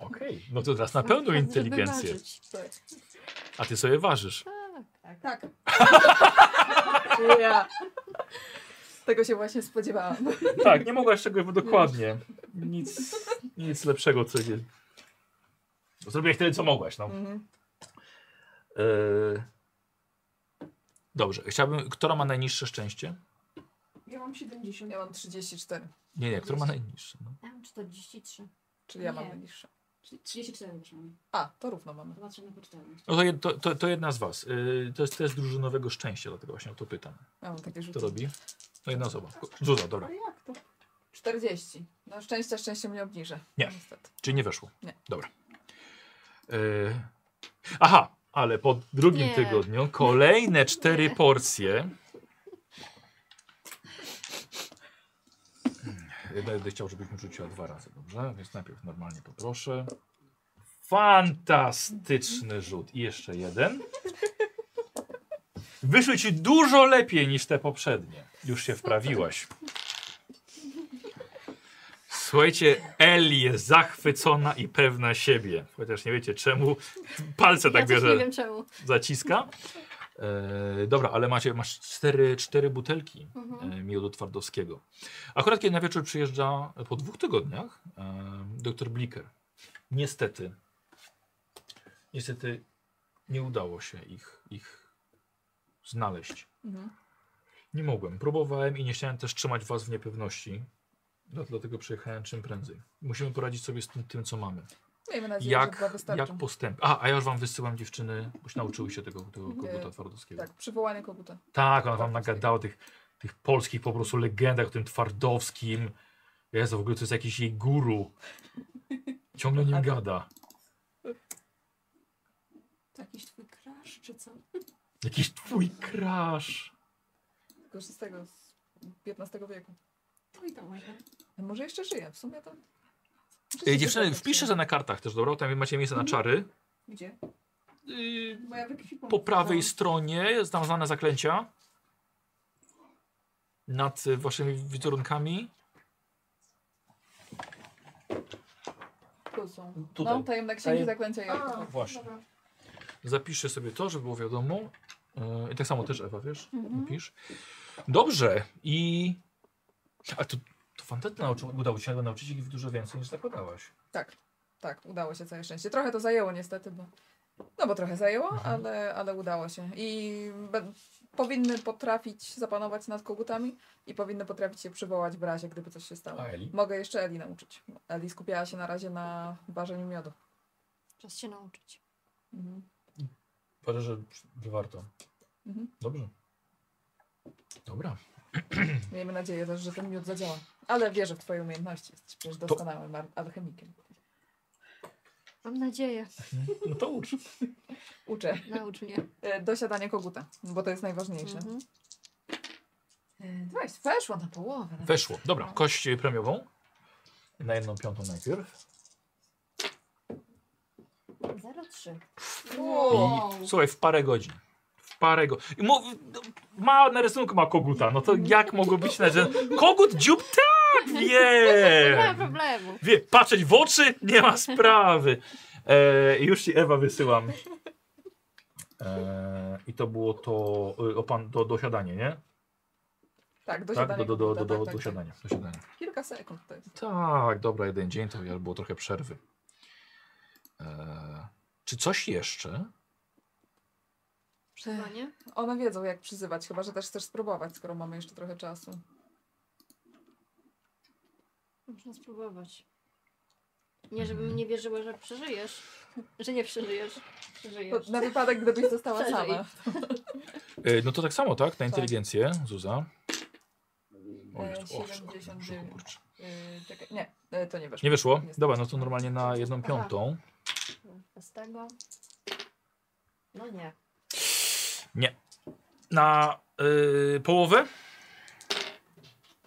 Okej, no to teraz na pełną inteligencję. Tak. A ty sobie ważysz. Tak. Tak. Ja. Tego się właśnie spodziewałam. Tak, nie mogłaś czegoś dokładnie. Nic, nic lepszego, co nie. Zrobiłeś tyle, co mogłaś, no. Mhm. Eee, Dobrze, chciałbym. Która ma najniższe szczęście? Ja mam 70. Ja mam 34, Nie, nie, która ma najniższe? No. Ja mam 43. czyli ja mam Nie. najniższe. Czyli 34 już mamy. A, to równo mamy. Zobaczymy po 4. No to, jed- to, to, to jedna z was. Yy, to jest test drużynowego szczęścia, dlatego właśnie o to pytam. Ja mam takie Kto rzuty. robi? No jedna osoba. Zuza, dobra. Ale jak to? 40. No szczęścia, szczęście mnie obniżę. Nie. Niestety. Czyli nie weszło? Nie. Dobra. Yy, aha, ale po drugim Nie. tygodniu kolejne cztery porcje. Ja Będę chciał, żebyśmy rzuciła dwa razy, dobrze? Więc najpierw normalnie poproszę. Fantastyczny rzut. I jeszcze jeden. Wyszły ci dużo lepiej niż te poprzednie. Już się wprawiłaś. Słuchajcie, Eli jest zachwycona i pewna siebie. Chociaż nie wiecie czemu. Palce tak ja bierze, nie wiem czemu. zaciska. E, dobra, ale macie, masz cztery, cztery butelki Mhm. e, miodu twardowskiego. Akurat kiedy na wieczór przyjeżdża po dwóch tygodniach e, doktor Bliker. Niestety, niestety nie udało się ich, ich znaleźć. Mhm. Nie mogłem. Próbowałem i nie chciałem też trzymać was w niepewności. No, dlatego przyjechałem czym prędzej. Musimy poradzić sobie z tym, tym co mamy. Miejmy nadzieję, że Jak, wystarczą. jak postęp. A, a ja już wam wysyłam dziewczyny, boś nauczyły się tego, tego koguta twardowskiego. Tak, przywołanie koguta. Tak, ona wam Twardowskiego. nagadała tych, tych polskich po prostu legendach o tym twardowskim. Jezu, w ogóle to jest jakiś jej guru. Ciągle nim gada. To jakiś twój crush, czy co? Jakiś twój crush. Tylko z tego, z XV wieku. To i to może. Może jeszcze żyje, w sumie to... Ej, dziewczyny, wpiszę sobie na kartach też, dobra? Tam macie miejsce na czary. Gdzie? Yy, ekwipunku po prawej czytałam. stronie znam znane zaklęcia. Nad y, waszymi wizerunkami. Tu są. Tutaj. No, tajemne księgi Tajem- zaklęcia i A. Właśnie. dobra. Zapiszcie sobie to, żeby było wiadomo. Yy, I tak samo też Ewa, wiesz? Mhm. Napisz. Dobrze. I... A to, Fantetę nauczył, udało ci się nauczyć ich dużo więcej niż zakładałaś. Tak, tak, udało się całe szczęście. Trochę to zajęło niestety, bo... No bo trochę zajęło, Mhm. ale, ale udało się. I be... powinny potrafić zapanować nad kogutami i powinny potrafić się przywołać w razie, gdyby coś się stało. A Eli? Mogę jeszcze Eli nauczyć. Eli skupiała się na razie na ważeniu miodu. Czas się nauczyć. Mhm. Uważam, że, że warto. Mhm. Dobrze. Dobra. Miejmy nadzieję też, że ten miód zadziała. Ale wierzę w twoje umiejętności. Jesteś przecież doskonałym al- alchemikiem. Mam nadzieję. No to ucz. Uczę. Naucz mnie. E, Dosiadanie koguta, bo to jest najważniejsze. Mhm. E, Weź, weszło na połowę. nawet. Weszło. Dobra, kość premiową. Na jedną piątą najpierw. 0,3. Wow. I słuchaj, w parę godzin. Parę godzin. Ma na rysunku ma koguta. No to jak mogło być na że Kogut dziób? Tak, Nie ma wie. problemu. Wie, patrzeć w oczy? Nie ma sprawy. E, już ci Ewa wysyłam. E, I to było to, o pan, to dosiadanie, nie? Tak, Tak, dosiadanie do, do, do, do, do, tak, tak, dosiadania, dosiadania. tak. Kilka sekund to jest. Tak, dobra, jeden dzień to było trochę przerwy. E, czy coś jeszcze? Chyba nie? One wiedzą jak przyzywać, chyba że też chcesz spróbować, skoro mamy jeszcze trochę czasu. Można spróbować. Nie, żebym nie wierzyła, że przeżyjesz. Że nie przeżyjesz. Przeżyjesz. na wypadek, gdybyś została Przeżyj. sama. E, no to tak samo, tak? Na inteligencję, Zuza. O, E, jest, o, 79. kurczę. Yy, czekaj, nie, e, to nie weszło. Nie wyszło? Niestety. Dobra, no to normalnie na jedną Aha. piątą. Bez tego. No nie. Na y, połowę?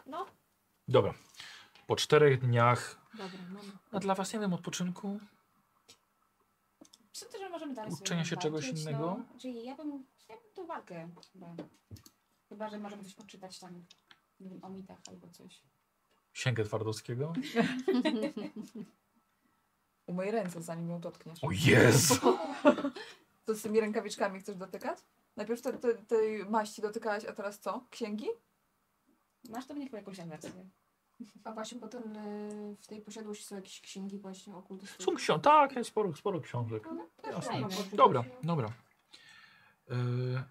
No. Dobra. Po czterech dniach. Dobra, mamy. A dla was nie wiem, odpoczynku? Myślę, że możemy dalej sobie Uczenia się czegoś walczyć, innego? No. Czyli ja bym, ja bym tą walkę chyba. Chyba, że możemy coś poczytać tam nie wiem, o mitach albo coś. Księgę Twardowskiego? Umyj ręce, zanim ją dotkniesz. O Jezu! To z tymi rękawiczkami chcesz dotykać? Najpierw te, te, tej maści dotykałaś, a teraz co? Księgi? Masz do mnie chyba jakąś awersję. A właśnie potem y, w tej posiadłości są jakieś księgi właśnie okultystów. Są książki, tak, jest sporo, sporo książek. Jasne. fajne. Dobra, dobra. Yy,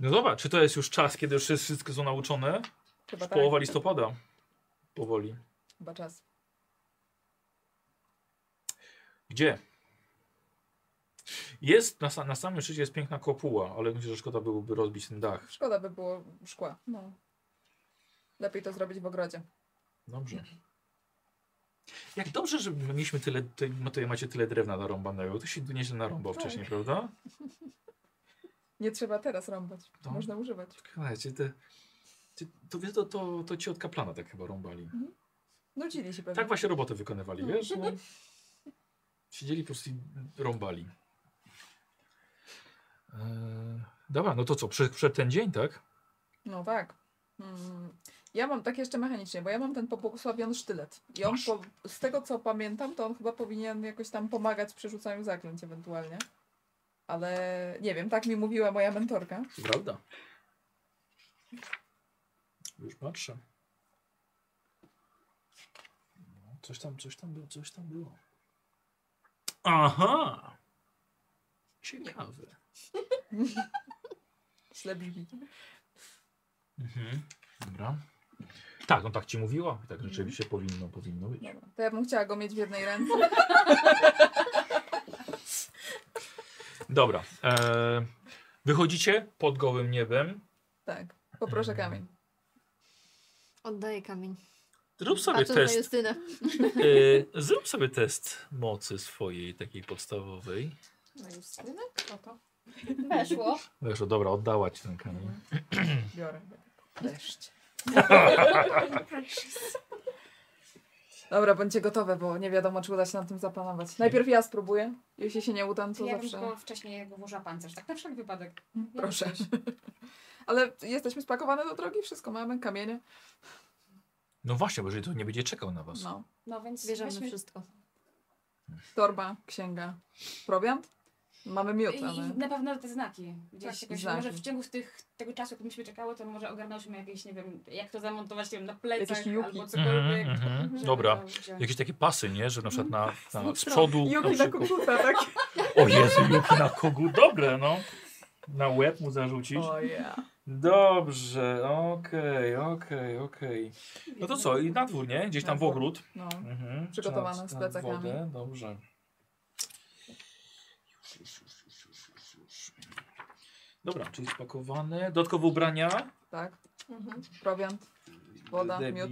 no dobra, czy to jest już czas, kiedy już jest wszystko są nauczone? Chyba tak. Połowa listopada. Powoli. Chyba czas. Gdzie? Jest, na, na samym szczycie jest piękna kopuła, ale myślę, że szkoda byłoby rozbić ten dach. Szkoda by było szkła. No. Lepiej to zrobić w ogrodzie. Dobrze. Jak dobrze, że mieliśmy tyle, tutaj, no tutaj macie tyle drewna narąbanego. To się nieźle narąbał Tak. wcześniej, prawda? Nie trzeba teraz rąbać. No. Można używać. Słuchajcie, te, te, to, to, to, to ci od kaplana tak chyba rąbali. Nudzili się pewnie. Tak właśnie robotę wykonywali, wiesz? No. Siedzieli po prostu i rąbali. Eee, dobra, no to co, przed, przed ten dzień, tak? No tak. Mm. Ja mam tak jeszcze mechanicznie, bo ja mam ten pobłogosławiony sztylet. I on, po, z tego co pamiętam, to on chyba powinien jakoś tam pomagać w przerzucaniu zaklęć ewentualnie. Ale nie wiem, tak mi mówiła moja mentorka. Prawda. Już patrzę. No, coś tam, coś tam było, coś tam było. Aha! Ciekawe. Źle brzmi. Mhm. Dobra. Tak, no tak ci mówiła. I Tak rzeczywiście powinno, powinno być. Dobra. To ja bym chciała go mieć w jednej ręce. Dobra. E, wychodzicie pod gołym niebem. Tak. Poproszę kamień. Oddaję kamień. Zrób sobie Patrząc na test. Justynę. E, zrób sobie test mocy swojej, takiej podstawowej. Na Justynę? O Weszło. Wiesz, o, dobra, oddała ci ten kamień. Biorę. Deszcz. Dobra, bądźcie gotowe, bo nie wiadomo, czy uda się nad tym zapanować. Najpierw ja spróbuję. Jeśli się nie uda, no to ja bym zawsze. tylko wcześniej jakby włożyła pancerz, tak na wszelki wypadek. Proszę. Jakby coś. Ale jesteśmy spakowane do drogi, wszystko mamy, kamienie. No właśnie, bo jeżeli to nie będzie czekał na was. No. No więc Bierzemy weźmy- wszystko. Torba, księga, prowiant. Mamy miód, I ale... na pewno te znaki. Gdzieś Tak, jakoś, znaki. może w ciągu tych, tego czasu, jak myśmy czekały, to może ogarnęłyśmy jakieś, nie wiem, jak to zamontować nie wiem, na plecach Jakieś juki. albo cokolwiek. Mhm, mhm. żeby Dobra. Jakieś takie pasy, nie? Że na przykład na, na No, z przodu. Juki na przykład- koguta, tak? O Jezu, Juki na kogut. Dobre, no. Na łeb mu zarzucisz. O ja. Dobrze, okej, okej, okej. No to co, i na dwór, nie? Gdzieś tam w ogród. No. Mhm. Przygotowane z na plecakami. Wodę. Dobrze. Już, już, już, już, już, już, już. Dobra, czyli spakowane. Dodatkowe ubrania. Tak, Mhm. prowiant. Woda, miód.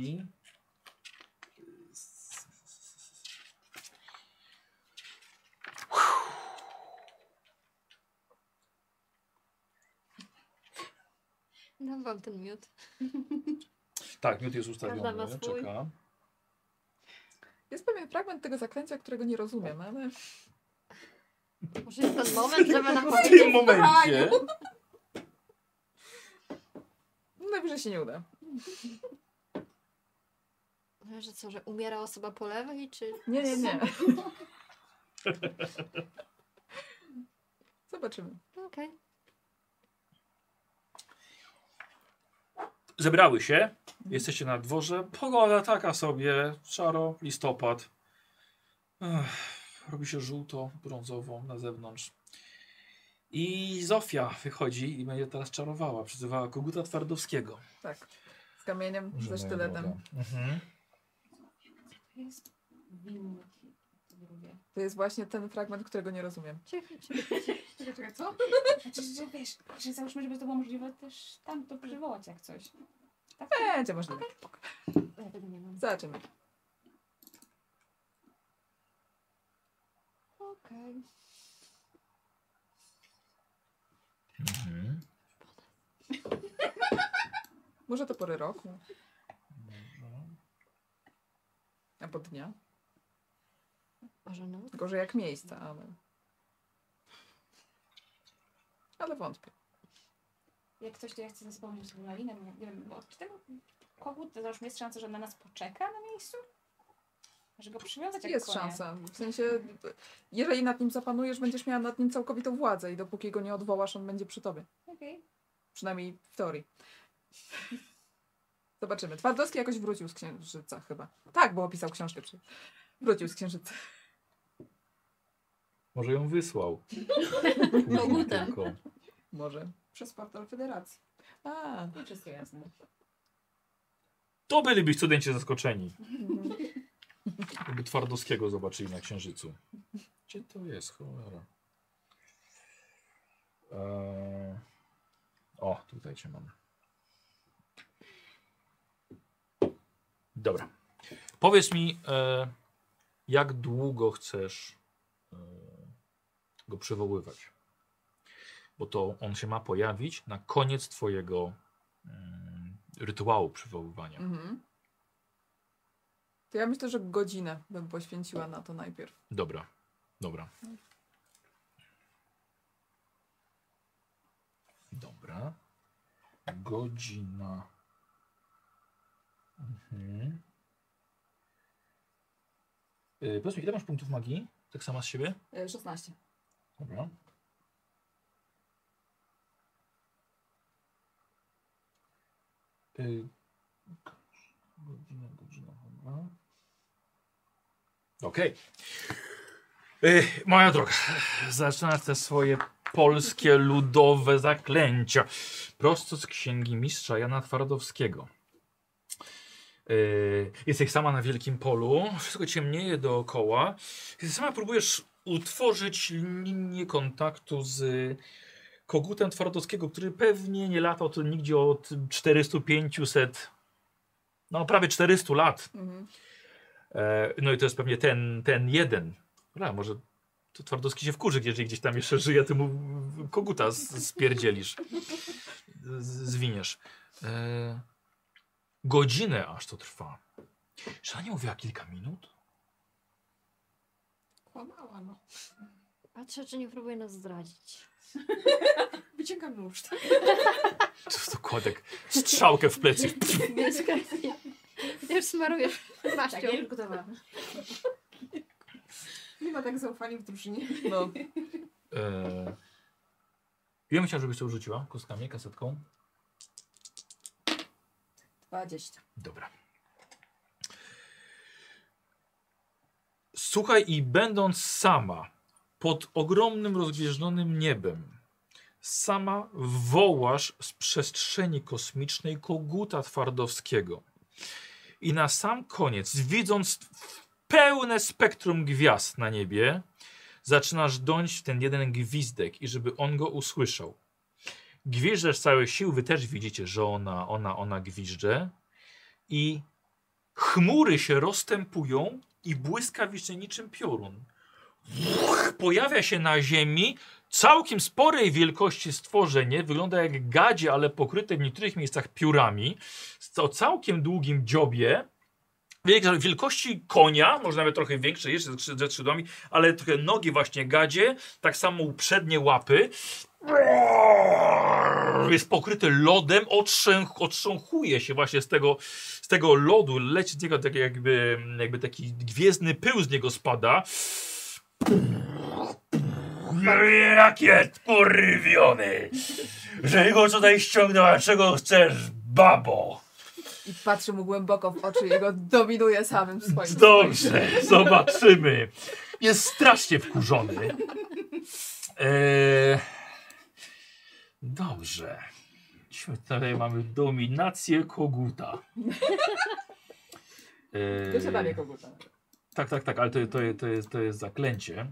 Dam wam ten miód. Tak, miód jest ustawiony. Każda ma swój. Czeka. Jest pewien fragment tego zaklęcia, którego nie rozumiem, ale... Może jest ten moment, żeby nam W powiedzieć. tym momencie. Najwyżej się nie uda. Że co, że umiera osoba po lewej, czy... Nie, nie, nie. Zobaczymy. Okej. Zebrały się. Jesteście na dworze. Pogoda taka sobie. Szaro, listopad. Ech, robi się żółto, brązowo na zewnątrz. I Zofia wychodzi i będzie teraz czarowała. Przyzywała koguta twardowskiego. Tak. Z kamieniem, ze sztyletem. Mhm. To jest winnik. to drugie. To jest właśnie ten fragment, którego nie rozumiem. Cicho. Czekaj, co? Znaczy, że wiesz, że załóżmy, żeby to było możliwe też tam to przywołać jak coś. Będzie możliwe. Ja tego nie mam. Zobaczymy. Okej. Mhm. Może to pory roku. Albo dnia. Może noc? Gorzej jak miejsca, ale... Ale wątpię. Jak ktoś to ja chcę wspomnieć z bo nie wiem, bo czy tego kogut, to już jest szansa, że na nas poczeka na miejscu? Że go przywiązać jak Jest konia? szansa. W sensie, jeżeli nad nim zapanujesz, będziesz miała nad nim całkowitą władzę i dopóki go nie odwołasz, on będzie przy tobie. Okej. Przynajmniej w teorii. Zobaczymy. Twardowski jakoś wrócił z księżyca chyba. Tak, bo opisał książkę. Przy... Wrócił z księżyca. Może ją wysłał. Kogutem. Może. Przez portal Federacji. A. Wszystko jasne. To byliby studenci zaskoczeni. Gdyby Twardowskiego zobaczyli na Księżycu. Gdzie to jest, cholera? Eee... O, tutaj cię mam. Dobra. Powiedz mi, e, jak długo chcesz e, go przywoływać? Bo to on się ma pojawić na koniec twojego mm, rytuału przywoływania. Mhm. To ja myślę, że godzinę bym poświęciła na to najpierw. Dobra, dobra. Dobra. Godzina. Mhm. Yy, powiedz mi, ile masz punktów magii? Tak sama z siebie? E, 16. Dobra. Yy, godzina, godzina, dobra. Okej. Yy, Moja droga, zaczynasz te swoje polskie ludowe zaklęcia prosto z księgi mistrza Jana Twardowskiego. Yy, jesteś sama na wielkim polu, wszystko ciemnieje dookoła. Sama próbujesz utworzyć linię kontaktu z kogutem Twardowskiego, który pewnie nie latał tu nigdzie od 400-500, no prawie 400 lat. Mhm. E, no i to jest pewnie ten, ten jeden. Dobra, może to Twardowski się wkurzy, jeżeli gdzieś tam jeszcze żyje, ty mu koguta spierdzielisz. Zwiniesz. E, godzinę aż to trwa. Czy ona nie mówiła kilka minut? Kłamała, no. Patrzę, czy nie próbuje nas zdradzić. Wyciągam nóż. To, to kodek. Strzałkę w plecy. Dyskretnie. Już smarujesz Tak, maścią. ja już gotowa. Nie ma tak zaufania w drużynie. No. E, ja bym chciał, żebyś to rzuciła kostkami, kasetką. 20. Dobra. Słuchaj, i będąc sama pod ogromnym, rozwieżonym niebem, sama wołasz z przestrzeni kosmicznej koguta twardowskiego. I na sam koniec, widząc pełne spektrum gwiazd na niebie, zaczynasz dąć w ten jeden gwizdek i żeby on go usłyszał. Gwiżdżesz z całych sił, wy też widzicie, że ona, ona, ona gwizdże i chmury się rozstępują i błyskawicznie niczym piorun. Pojawia się na ziemi całkiem sporej wielkości stworzenie, wygląda jak gadzie, ale pokryte w niektórych miejscach piórami, o całkiem długim dziobie, wielkości konia, może nawet trochę większe jeszcze ze skrzyd- ze skrzydłami, ale trochę nogi właśnie gadzie, tak samo przednie łapy. Jest pokryty lodem, otrzęch, otrząchuje się właśnie z tego, z tego lodu, leci z niego tak jakby, jakby taki gwiezdny pył z niego spada. Jak jest porywiony, że go tutaj ściągnęła, czego chcesz, babo? I patrzy mu głęboko w oczy, jego dominuje samym swoim. Dobrze, zobaczymy. Jest strasznie wkurzony. Eee, dobrze. Tutaj mamy dominację koguta. Eee, To się bawię koguta. tak, tak, tak, ale to, to, to, jest, to jest zaklęcie.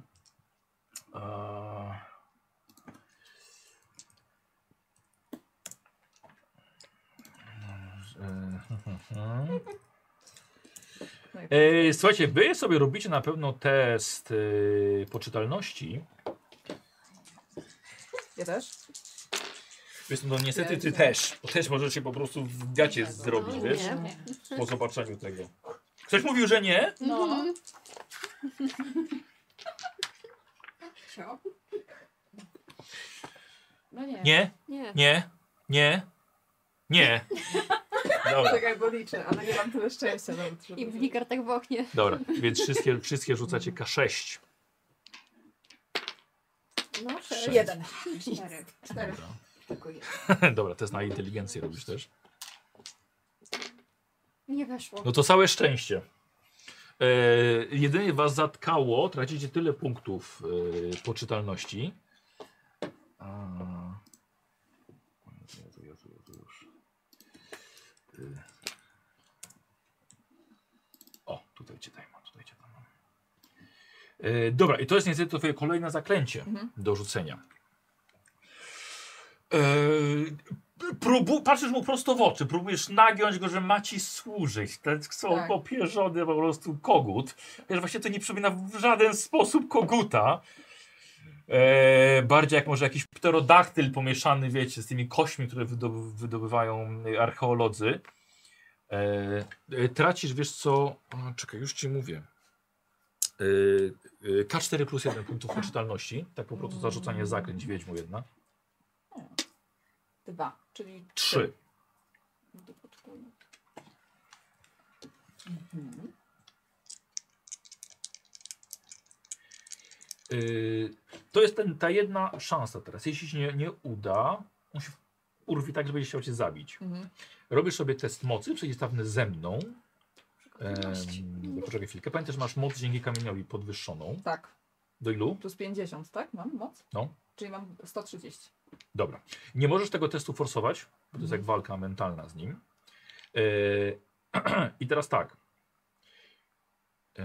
Mhm. E, słuchajcie, wy sobie robicie na pewno test e, poczytalności. Ja też? Wiesz, no niestety ty też. Bo też możecie po prostu w gacie zrobić, No, wiesz? nie. Po zobaczeniu tego. Ktoś mówił, że nie? No. No nie. Nie, Nie. nie, nie, nie. Dobra, Czekaj, bo liczę, ale nie mam tyle szczęścia nawet, żeby... I w kartach w oknie. dobra, więc wszystkie, wszystkie rzucacie K6. No, Sześć. Jeden. Cztery. Cztery. Dobra. Tylko jeden. Dobra, test na inteligencję robisz też. Nie weszło. No to całe szczęście. E, jedynie was zatkało, tracicie tyle punktów e, poczytalności. A... O Jezu, Jezu, Jezu, Jezu, już. Y. O, tutaj cię mam, tutaj cię mam. E, dobra, i to jest niestety twoje kolejne zaklęcie Mhm. do rzucenia. Próbu, patrzysz mu prosto w oczy, próbujesz nagiąć go, że ma ci służyć. Ten są Tak. popierzony po prostu kogut. Wiesz, właśnie to nie przypomina w żaden sposób koguta. E, bardziej jak może jakiś pterodaktyl pomieszany, wiecie, z tymi kośćmi, które wydob wydobywają archeolodzy. E, e, tracisz, wiesz co, o, czekaj, już ci mówię. E, e, K4 plus 1 punktów poczytalności, tak po prostu zarzucanie zaklęć wiedźmu jedna. Dwa, czyli 3. To poczekaj. Mhm. Yy, to jest ten, ta jedna szansa teraz. Jeśli się nie, nie uda, on się urwi tak, że będzie chciał cię zabić. Mhm. Robisz sobie test mocy przeciwstawny ze mną. Ehm, poczekaj chwilkę. Pamiętaj, że masz moc dzięki kamieniowi podwyższoną. Tak, Do ilu? plus 50, tak? Mam moc? No. Czyli mam 130. Dobra. Nie możesz tego testu forsować, bo to jest Mhm. jak walka mentalna z nim. Yy, I teraz tak. Yy,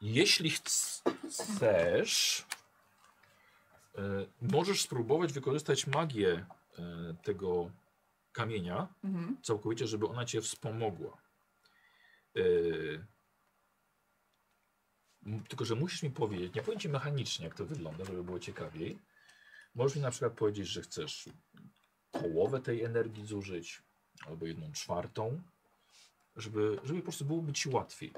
jeśli chc- chcesz, yy, możesz spróbować wykorzystać magię tego kamienia Mhm. całkowicie, żeby ona cię wspomogła. Tylko, że musisz mi powiedzieć, nie powiem ci mechanicznie, jak to wygląda, żeby było ciekawiej. Możesz mi na przykład powiedzieć, że chcesz połowę tej energii zużyć, albo jedną czwartą, żeby, żeby po prostu byłoby ci łatwiej.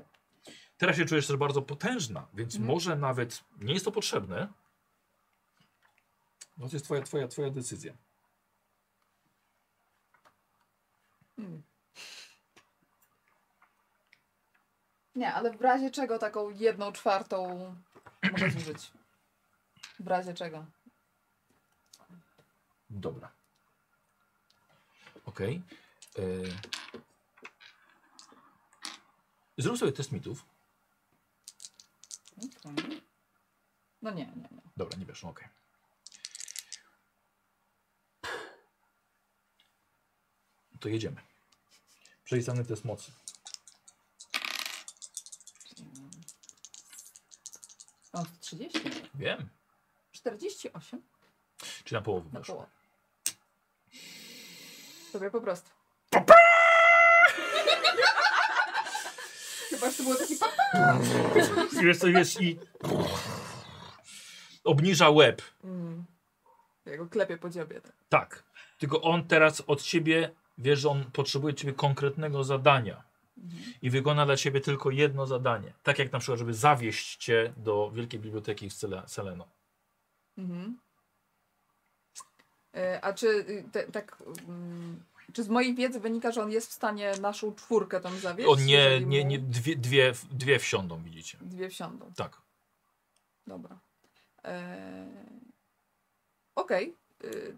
Teraz się czujesz też bardzo potężna, więc Mhm. może nawet nie jest to potrzebne. No to jest twoja, twoja, twoja decyzja. Hmm. Nie, ale w razie czego taką jedną czwartą mogę zużyć? W razie czego? Dobra. Okej. Okay. Zrób sobie test mitów. Okej. No nie, nie, nie. Dobra, nie wiesz, okej. To jedziemy. Przejdziemy test mocy. Mam 30? Wiem. 48? Czy na połowę Na połowę. Sobie po prostu. Chyba, że to było taki pa- Wiesz co, wiesz i... Obniża łeb. Mm. Ja go klepię po dziobie. Tak. Tak. Tylko on teraz od ciebie, wiesz, że on potrzebuje ciebie konkretnego zadania. Mhm. I wykona dla ciebie tylko jedno zadanie. Tak jak na przykład, żeby zawieść cię do Wielkiej Biblioteki w Sele- Seleno. Mhm. E, A czy y, te, tak. mm, Czy z mojej wiedzy wynika, że on jest w stanie naszą czwórkę tam zawieść? On nie, nie, nie dwie, dwie, dwie wsiądą, widzicie. Dwie wsiądą. Tak. Dobra. E, Okej. Y,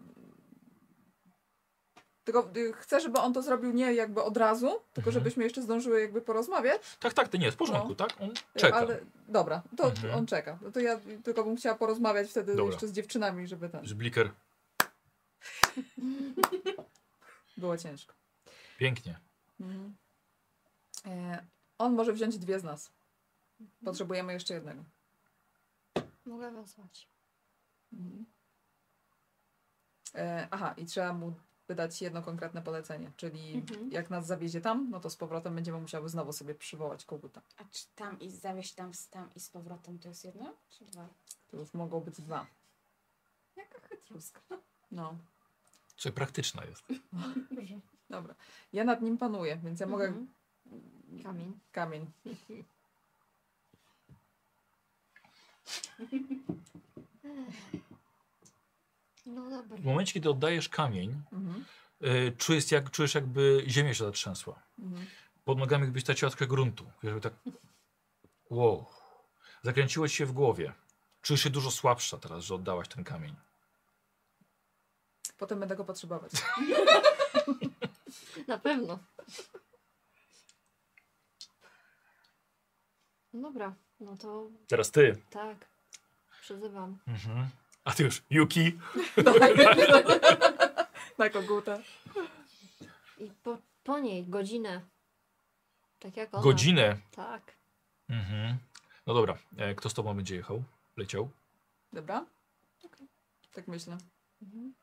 Tylko y, chcę, żeby on to zrobił nie jakby od razu, tylko Mhm. żebyśmy jeszcze zdążyły jakby porozmawiać. Tak, tak, to nie jest w porządku, No. tak? On czeka. Ale dobra, to Mhm. on czeka. No to ja tylko bym chciała porozmawiać wtedy Dobra. jeszcze z dziewczynami, żeby ten. Że Bliker, Było ciężko. pięknie. Mhm. E, on może wziąć dwie z nas. Potrzebujemy jeszcze jednego. Mogę wezwać. Mhm. E, aha, i trzeba mu wydać jedno konkretne polecenie, czyli Mhm. jak nas zawiezie tam, no to z powrotem będziemy musiały znowu sobie przywołać koguta. A czy tam i zawieźć tam, z- tam i z powrotem to jest jedno? Czy dwa? To już mogą być dwa. Jaka chytruska. No, Co praktyczna jest. dobra. Ja nad nim panuję, więc ja mogę Mhm. Kamień. kamień. No dobra. W momencie, kiedy oddajesz kamień, Mhm. y, czujesz, jak, czujesz jakby ziemia się zatrzęsła. Mhm. Pod nogami jakbyś ta ciotkę gruntu. Jakby tak... Wow. Zakręciło ci się w głowie. Czujesz się dużo słabsza teraz, że oddałaś ten kamień. Potem będę go potrzebować. Na pewno. No dobra, no to Teraz ty. tak. Przyzywam. Mhm. A ty już, Yuki. Na koguta. I po, po niej godzinę. Tak jak ona. Godzinę. Tak. Mhm. No dobra, e, kto z tobą będzie jechał? Leciał? Dobra? Tak myślę. Mhm.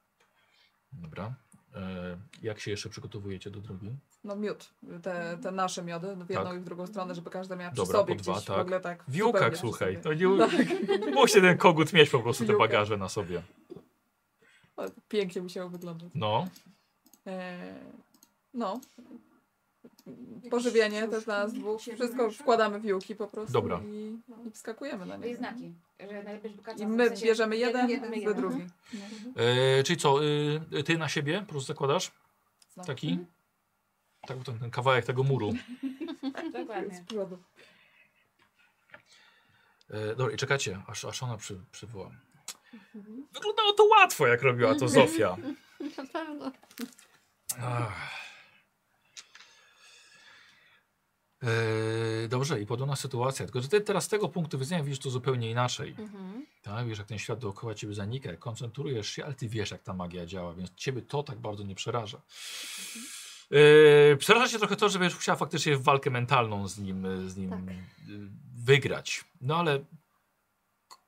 Dobra. E, jak się jeszcze przygotowujecie do drogi? No miód. Te, te nasze miody w jedną Tak. i w drugą stronę, żeby każda miała przy Dobra, sobie po dwa, gdzieś tak. w ogóle tak W jukach, przy słuchaj. sobie. To nie, musi ten kogut mieć po prostu te Juka. bagaże na sobie. O, Pięknie musiało wyglądać. No. Eee, no. Pożywienie też dla nas dwóch. Wszystko wkładamy w juki po prostu Dobra. I, i wskakujemy na I nie. znaki. Że najlepiej, żeby każda I w my sensie bierzemy jeden, jeden, wy jeden. drugi. E, czyli co, y, ty na siebie po prostu zakładasz? Znowu. Taki? Tak, ten, ten kawałek tego muru. Dokładnie. Z przodu. E, dobra, i czekacie, aż, aż ona przy, przywoła. Mhm. Wyglądało to łatwo, jak robiła to Zofia. Na pewno. Ach. E, dobrze, i podobna sytuacja. Tylko, że ty teraz z tego punktu widzenia widzisz to zupełnie inaczej. Mhm. Tak? Wiesz, jak ten świat dookoła ciebie zanika, koncentrujesz się, ale ty wiesz, jak ta magia działa, więc ciebie to tak bardzo nie przeraża. Yy, przeraża cię trochę to, że będziesz musiała faktycznie w walkę mentalną z nim, z nim Tak. y, wygrać. No ale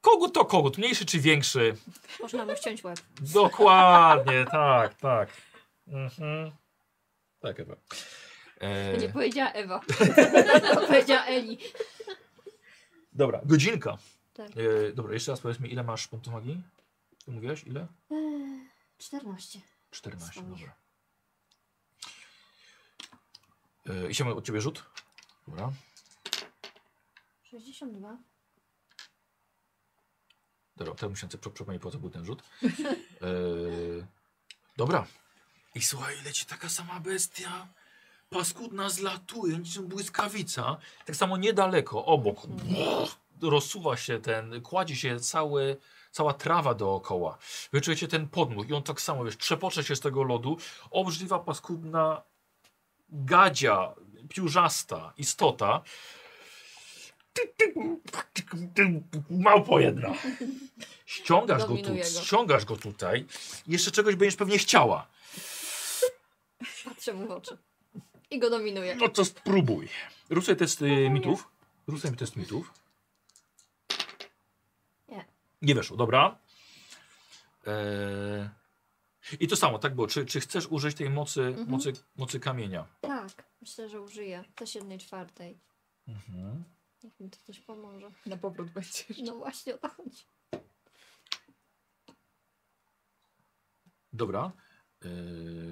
kogut to kogut, mniejszy czy większy. Można mu ściąć łeb. Dokładnie, tak, tak. Mhm. Tak, Ewa. E, Nie powiedziała Ewa. Powiedziała Eli. dobra, godzinka. Tak. E, dobra, jeszcze raz powiedz mi, ile masz punktów magii? Ty mówiłaś, ile? Eee, 14. 14, Swoich. dobra. E, I się od ciebie rzut? Dobra. 62. Dobra, teraz muszę sobie przypomnieć, po co był ten rzut. E, dobra. I słuchaj, leci taka sama bestia. Paskudna zlatuje, niczym błyskawica. Tak samo niedaleko, obok. Rozsuwa się ten, kładzie się cały, cała trawa dookoła. Wy czujecie ten podmuch i on tak samo, wiesz, trzepocze się z tego lodu. Obrzydliwa, paskudna gadzia, piórzasta istota. Małpo jedna. Ściągasz go, tu, ściągasz go tutaj. Jeszcze czegoś będziesz pewnie chciała. Patrzę mu w oczy. I go dominuje. No to spróbuj. Rzucaj test y, mitów. Rzucaj mi test mitów. Nie. Nie weszło, dobra. Eee, I to samo, tak było. Czy, czy chcesz użyć tej mocy, Mhm. mocy, mocy kamienia? Tak, myślę, że użyję. Też jednej czwartej. Mhm. Niech mi to coś pomoże. Na powrót będziesz. No właśnie o to chodzi. Dobra. Eee,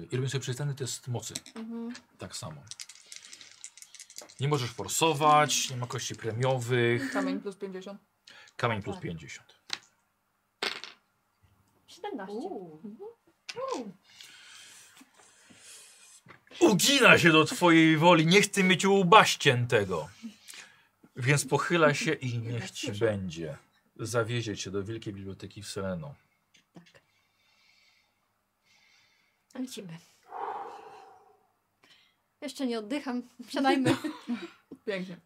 I robimy sobie przystępny test mocy. Mhm. Tak samo. Nie możesz forsować, nie ma kości premiowych. Kamień plus 50. Kamień plus Tak. 50. 17. Uuu. Ugina się do twojej woli, nie chce mieć łba ściętego. Więc pochyla się i niech ci będzie. Zawiezie cię do Wielkiej Biblioteki w Seleno. Tak. Lecimy. Jeszcze nie oddycham. Siadajmy. Pięknie.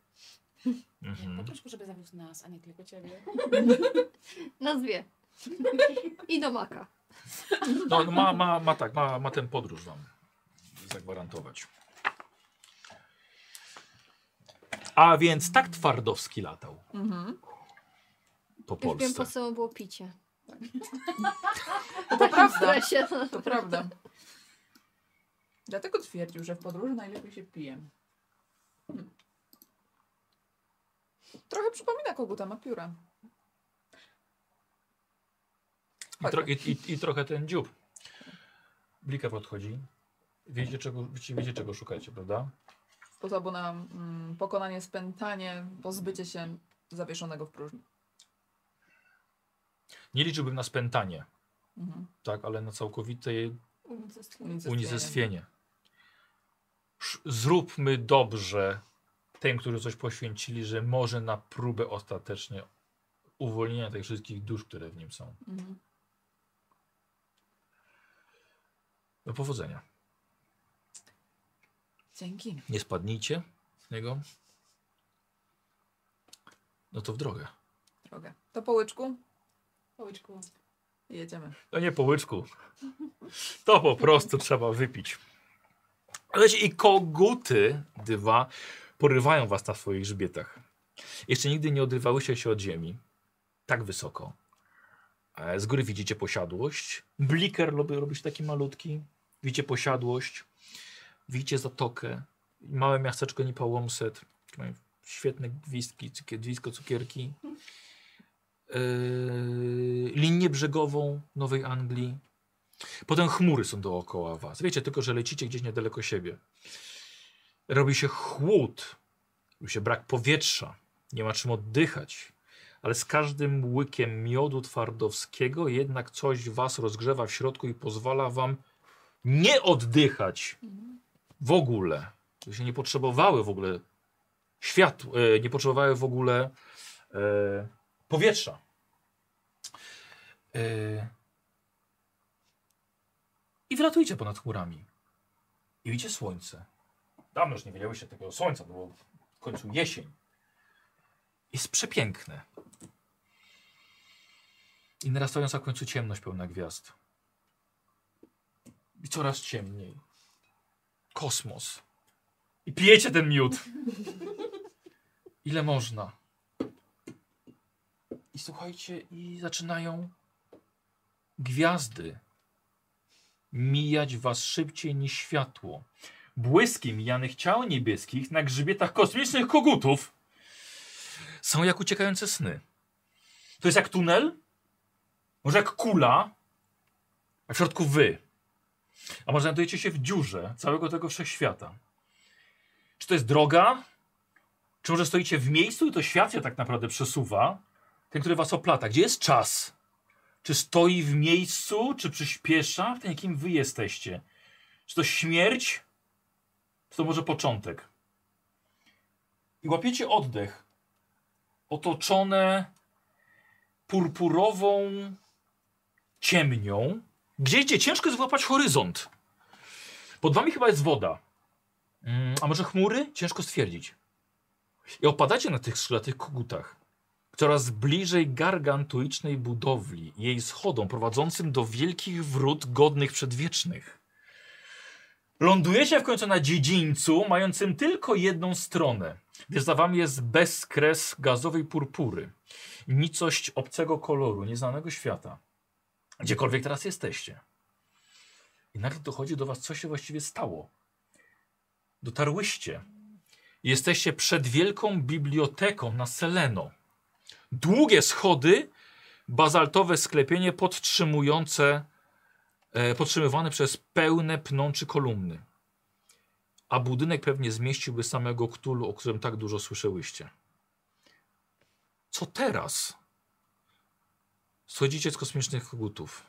Mhm. Poproszę, żeby zawiózł nas, a nie tylko ciebie. Na dwie. I do maka. No, no ma, ma, ma tak, ma, ma ten podróż wam zagwarantować. A więc tak Twardowski latał Mhm. po Już wiem, Polsce. po co było picie. To prawda. Stresie. To prawda. Dlatego twierdził, że w podróży najlepiej się pije. Hmm. Trochę przypomina koguta, ma pióra. I, tro, i, i, I trochę ten dziób. Blika podchodzi. Wiecie czego, wiecie, czego szukacie, prawda? Sposobu na mm, pokonanie, spętanie, pozbycie się zawieszonego w próżni. Nie liczyłbym na spętanie, Mhm. tak, ale na całkowite Unicestwienie. Zróbmy dobrze tym, którzy coś poświęcili, że może na próbę ostatecznie uwolnienia tych wszystkich dusz, które w nim są. Mhm. Do powodzenia. Dzięki. Nie spadnijcie z niego. No to w drogę. Drogę. To po łyczku Połyczku. Jedziemy. To nie po łyczku. To po prostu trzeba wypić. Wiecie, i koguty dwa porywają was na swoich grzbietach. Jeszcze nigdy nie odrywałyście się od ziemi. Tak wysoko. E, Z góry widzicie posiadłość. Bliker robi, robi się taki malutki. Widzicie posiadłość. Widzicie zatokę. Małe miasteczko Nipołomset. Mają świetne gwizdki, cukier, gwizdko cukierki. Yy, linię brzegową Nowej Anglii. Potem chmury są dookoła was. Wiecie tylko, że lecicie gdzieś niedaleko siebie. Robi się chłód. Robi się brak powietrza. Nie ma czym oddychać. Ale z każdym łykiem miodu twardowskiego jednak coś was rozgrzewa w środku i pozwala wam nie oddychać w ogóle. Się nie potrzebowały w ogóle światła, e, nie potrzebowały w ogóle e, powietrza. E, I wylatujcie ponad chmurami. I widzicie słońce. Dawno już nie widziałyście tego słońca, było w końcu jesień. Jest przepiękne. I narastająca w końcu ciemność pełna gwiazd. I coraz ciemniej. Kosmos. I pijecie ten miód. Ile można. I słuchajcie, i zaczynają gwiazdy mijać was szybciej niż światło. Błyski mijanych ciał niebieskich na grzbietach kosmicznych kogutów są jak uciekające sny. To jest jak tunel, może jak kula, a w środku wy. A może znajdujecie się w dziurze całego tego wszechświata. Czy to jest droga? Czy może stoicie w miejscu i to świat się tak naprawdę przesuwa? Ten, który was oplata. Gdzie jest czas? Czy stoi w miejscu, czy przyspiesza? W tym, jakim wy jesteście. Czy to śmierć? Czy to może początek? I łapiecie oddech. Otoczone purpurową ciemnią. Gdzie ciężko jest złapać horyzont. Pod wami chyba jest woda. Mm, a może chmury? Ciężko stwierdzić. I opadacie na tych skrzydlatych kogutach. Coraz bliżej gargantuicznej budowli, jej schodom prowadzącym do wielkich wrót godnych przedwiecznych. Lądujecie w końcu na dziedzińcu, mającym tylko jedną stronę, gdzie za wami jest bezkres gazowej purpury. Nicość obcego koloru, nieznanego świata. Gdziekolwiek teraz jesteście. I nagle dochodzi do was, co się właściwie stało. Dotarłyście. Jesteście przed wielką biblioteką na Seleno. Długie schody, bazaltowe sklepienie podtrzymujące, e, podtrzymywane przez pełne pnączy kolumny. A budynek pewnie zmieściłby samego Ktulu, o którym tak dużo słyszałyście. Co teraz? Schodzicie z kosmicznych kogutów.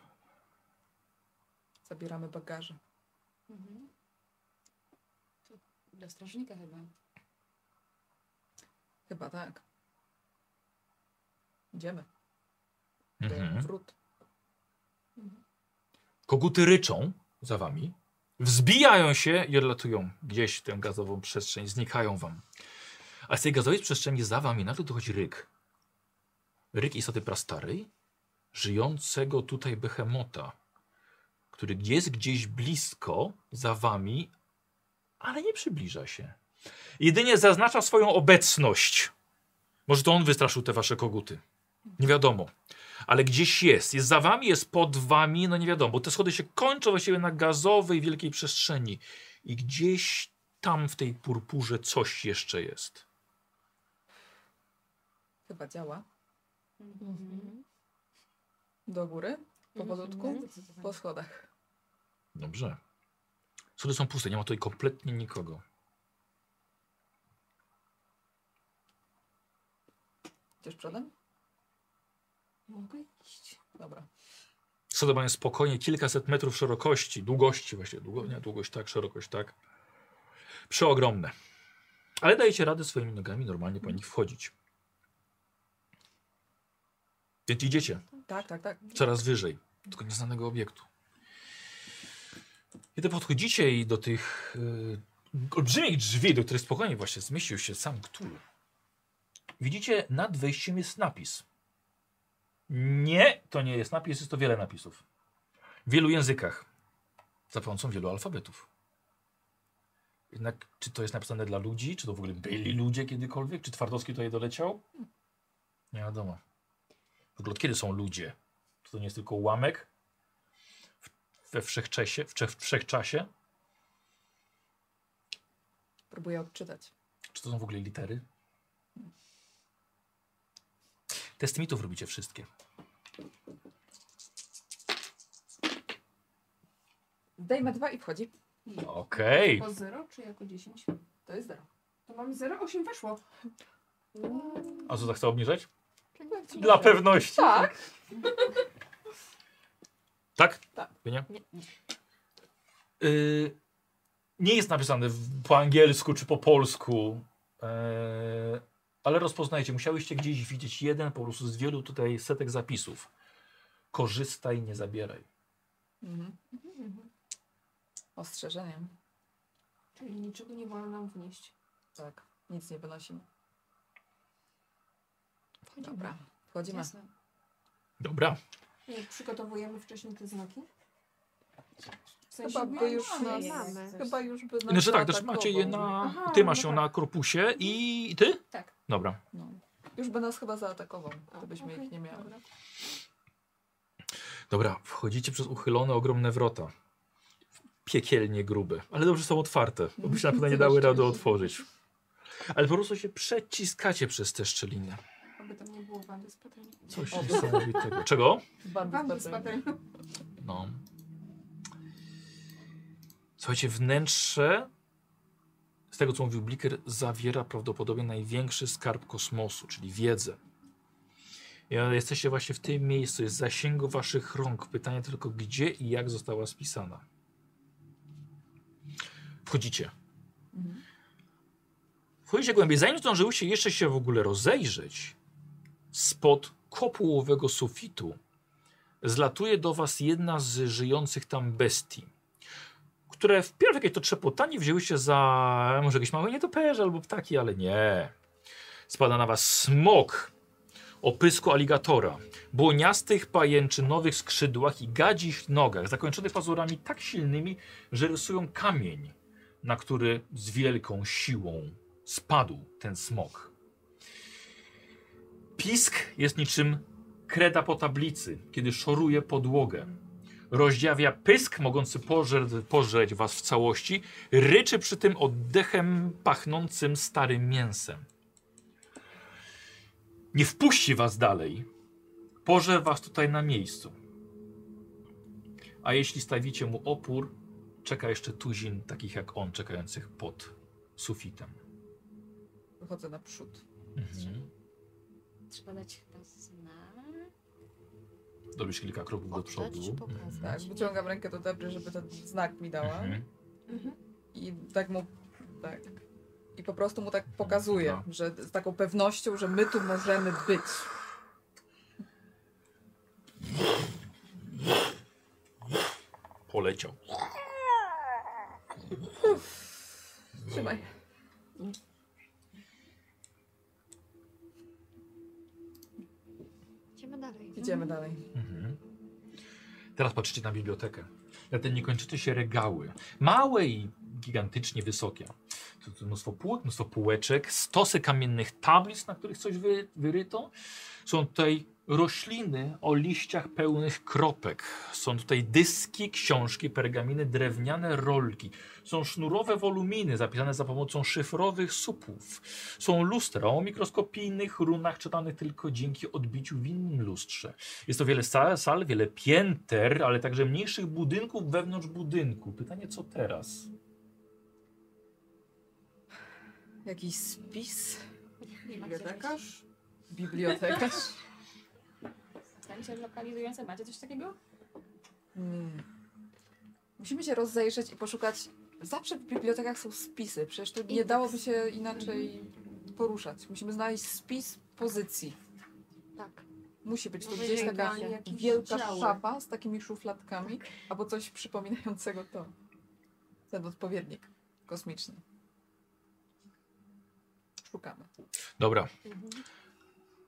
Zabieramy bagaże. Mhm. To do strażnika chyba. Chyba tak. Idziemy. Mhm. wrót. Koguty ryczą za wami, wzbijają się i odlatują gdzieś w tę gazową przestrzeń, znikają wam. A z tej gazowej przestrzeni za wami nagle dochodzi ryk. Ryk istoty prastarej, żyjącego tutaj behemota, który jest gdzieś blisko za wami, ale nie przybliża się. Jedynie zaznacza swoją obecność. Może to on wystraszył te wasze koguty. Nie wiadomo. Ale gdzieś jest. Jest za wami, jest pod wami, no nie wiadomo. Bo te schody się kończą właściwie na gazowej, wielkiej przestrzeni. I gdzieś tam w tej purpurze coś jeszcze jest. Chyba działa. Mhm. Do góry, powolutku, Mhm. po schodach. Dobrze. Schody są puste, nie ma tutaj kompletnie nikogo. Idziesz przodem? Mogę iść. Dobra. Schody mają spokojnie kilkaset metrów szerokości, długości właściwie. Długo, nie, długość tak, szerokość tak. Przeogromne. Ale dajecie radę swoimi nogami normalnie po nich wchodzić. Więc idziecie. Tak, tak, tak. coraz wyżej, tego nieznanego obiektu. Kiedy podchodzicie i do tych y, olbrzymich drzwi, do których spokojnie właśnie zmieścił się sam Cthulhu, widzicie nad wejściem jest napis. Nie, to nie jest napis, jest to wiele napisów. W wielu językach. Za pomocą wielu alfabetów. Jednak, czy to jest napisane dla ludzi? Czy to w ogóle byli ludzie kiedykolwiek? Czy Twardowski tutaj doleciał? Nie wiadomo. W ogóle od kiedy są ludzie? Czy to nie jest tylko ułamek w- we wszechczasie? W, cze- w wszechczasie? Próbuję odczytać. Czy to są w ogóle litery? Test mitów robicie wszystkie. Zdejmę dwa i wchodzi. Okej. Po 0 czy jako 10? To jest zero. To mam 0,8 weszło. A co, zechce obniżać? Czyli- Dla pewności. Tak. Tak? Tak. Nie, nie. Y, nie jest napisane w, po angielsku czy po polsku, e, ale rozpoznajcie, musiałyście gdzieś widzieć jeden po prostu z wielu tutaj setek zapisów. Korzystaj, nie zabieraj. Mhm. Mhm. Ostrzeżeniem. Czyli niczego nie wolno nam wnieść. Tak. Nic nie wynosimy. Wchodzimy. Dobra. Wchodzimy. Jasne. Dobra. Nie, przygotowujemy wcześniej te znaki? W sensie Chyba by już mamy, nas... mamy. Chyba już by nas Znaczy tak, też macie je na... Aha, Ty masz no ją tak. na korpusie i ty? Tak. Dobra. No. Już by nas chyba zaatakował, gdybyśmy okej, ich nie miały. dobra. Dobra, wchodzicie przez uchylone ogromne wrota. Piekielnie grube, ale dobrze są otwarte, bo by się na pewno nie dały rady otworzyć. Ale po prostu się przeciskacie przez te szczeliny. Aby tam nie było wandy z. Coś niesamowitego. Czego? Bandy Wandy z. No. Słuchajcie, wnętrze, z tego co mówił Bliker, zawiera prawdopodobnie największy skarb kosmosu, czyli wiedzę. Jesteście właśnie w tym miejscu, jest zasięgu waszych rąk. Pytanie tylko, gdzie i jak została spisana. Wchodzicie. Wchodzicie głębiej. Zanim zdążyłyście jeszcze się w ogóle rozejrzeć, spod kopułowego sufitu zlatuje do was jedna z żyjących tam bestii, które wpierw jakieś to trzepotanie wzięłyście za może jakieś małe nietoperze albo ptaki, ale nie. Spada na was smok o pysku aligatora, błoniastych pajęczynowych skrzydłach i gadzich nogach, zakończonych pazurami tak silnymi, że rysują kamień, na który z wielką siłą spadł ten smok. Pisk jest niczym kreda po tablicy, kiedy szoruje podłogę. Rozdziawia pysk, mogący pożreć, pożreć was w całości, ryczy przy tym oddechem pachnącym starym mięsem. Nie wpuści was dalej. Pożer was tutaj na miejscu. A jeśli stawicie mu opór, czeka jeszcze tuzin takich jak on, czekających pod sufitem. Wychodzę naprzód. Mhm. Trzeba dać chyba. Robisz kilka kroków do Oddać przodu. czy pokazać? Mhm. Tak, wyciągam rękę do Debry, żeby ten znak mi dała. Mhm. Mhm. I tak mu. Tak. I po prostu mu tak pokazuję, Dobra. że z taką pewnością, że my tu możemy być. Poleciał. Trzymaj. Idziemy dalej. Mhm. Teraz patrzycie na bibliotekę. Na te niekończące się regały. Małe i gigantycznie wysokie. tu, tu mnóstwo półek, mnóstwo półeczek, stosy kamiennych tablic, na których coś wy, wyryto. Są tutaj rośliny o liściach pełnych kropek. Są tutaj dyski, książki, pergaminy, drewniane rolki. Są sznurowe woluminy zapisane za pomocą szyfrowych supów. Są lustra o mikroskopijnych runach czytanych tylko dzięki odbiciu w innym lustrze. Jest to wiele sal, sal, wiele pięter, ale także mniejszych budynków wewnątrz budynku. Pytanie, co teraz? Jakiś spis? Bibliotekarz? Bibliotekarz? Zdjęcie lokalizujące, macie coś takiego? Hmm. Musimy się rozejrzeć i poszukać. Zawsze w bibliotekach są spisy, przecież to nie dałoby się inaczej poruszać. Musimy znaleźć spis pozycji. Tak. Musi być tu gdzieś taka wielka działy. szafa z takimi szufladkami, albo coś przypominającego to. Ten odpowiednik kosmiczny. Szukamy. Dobra.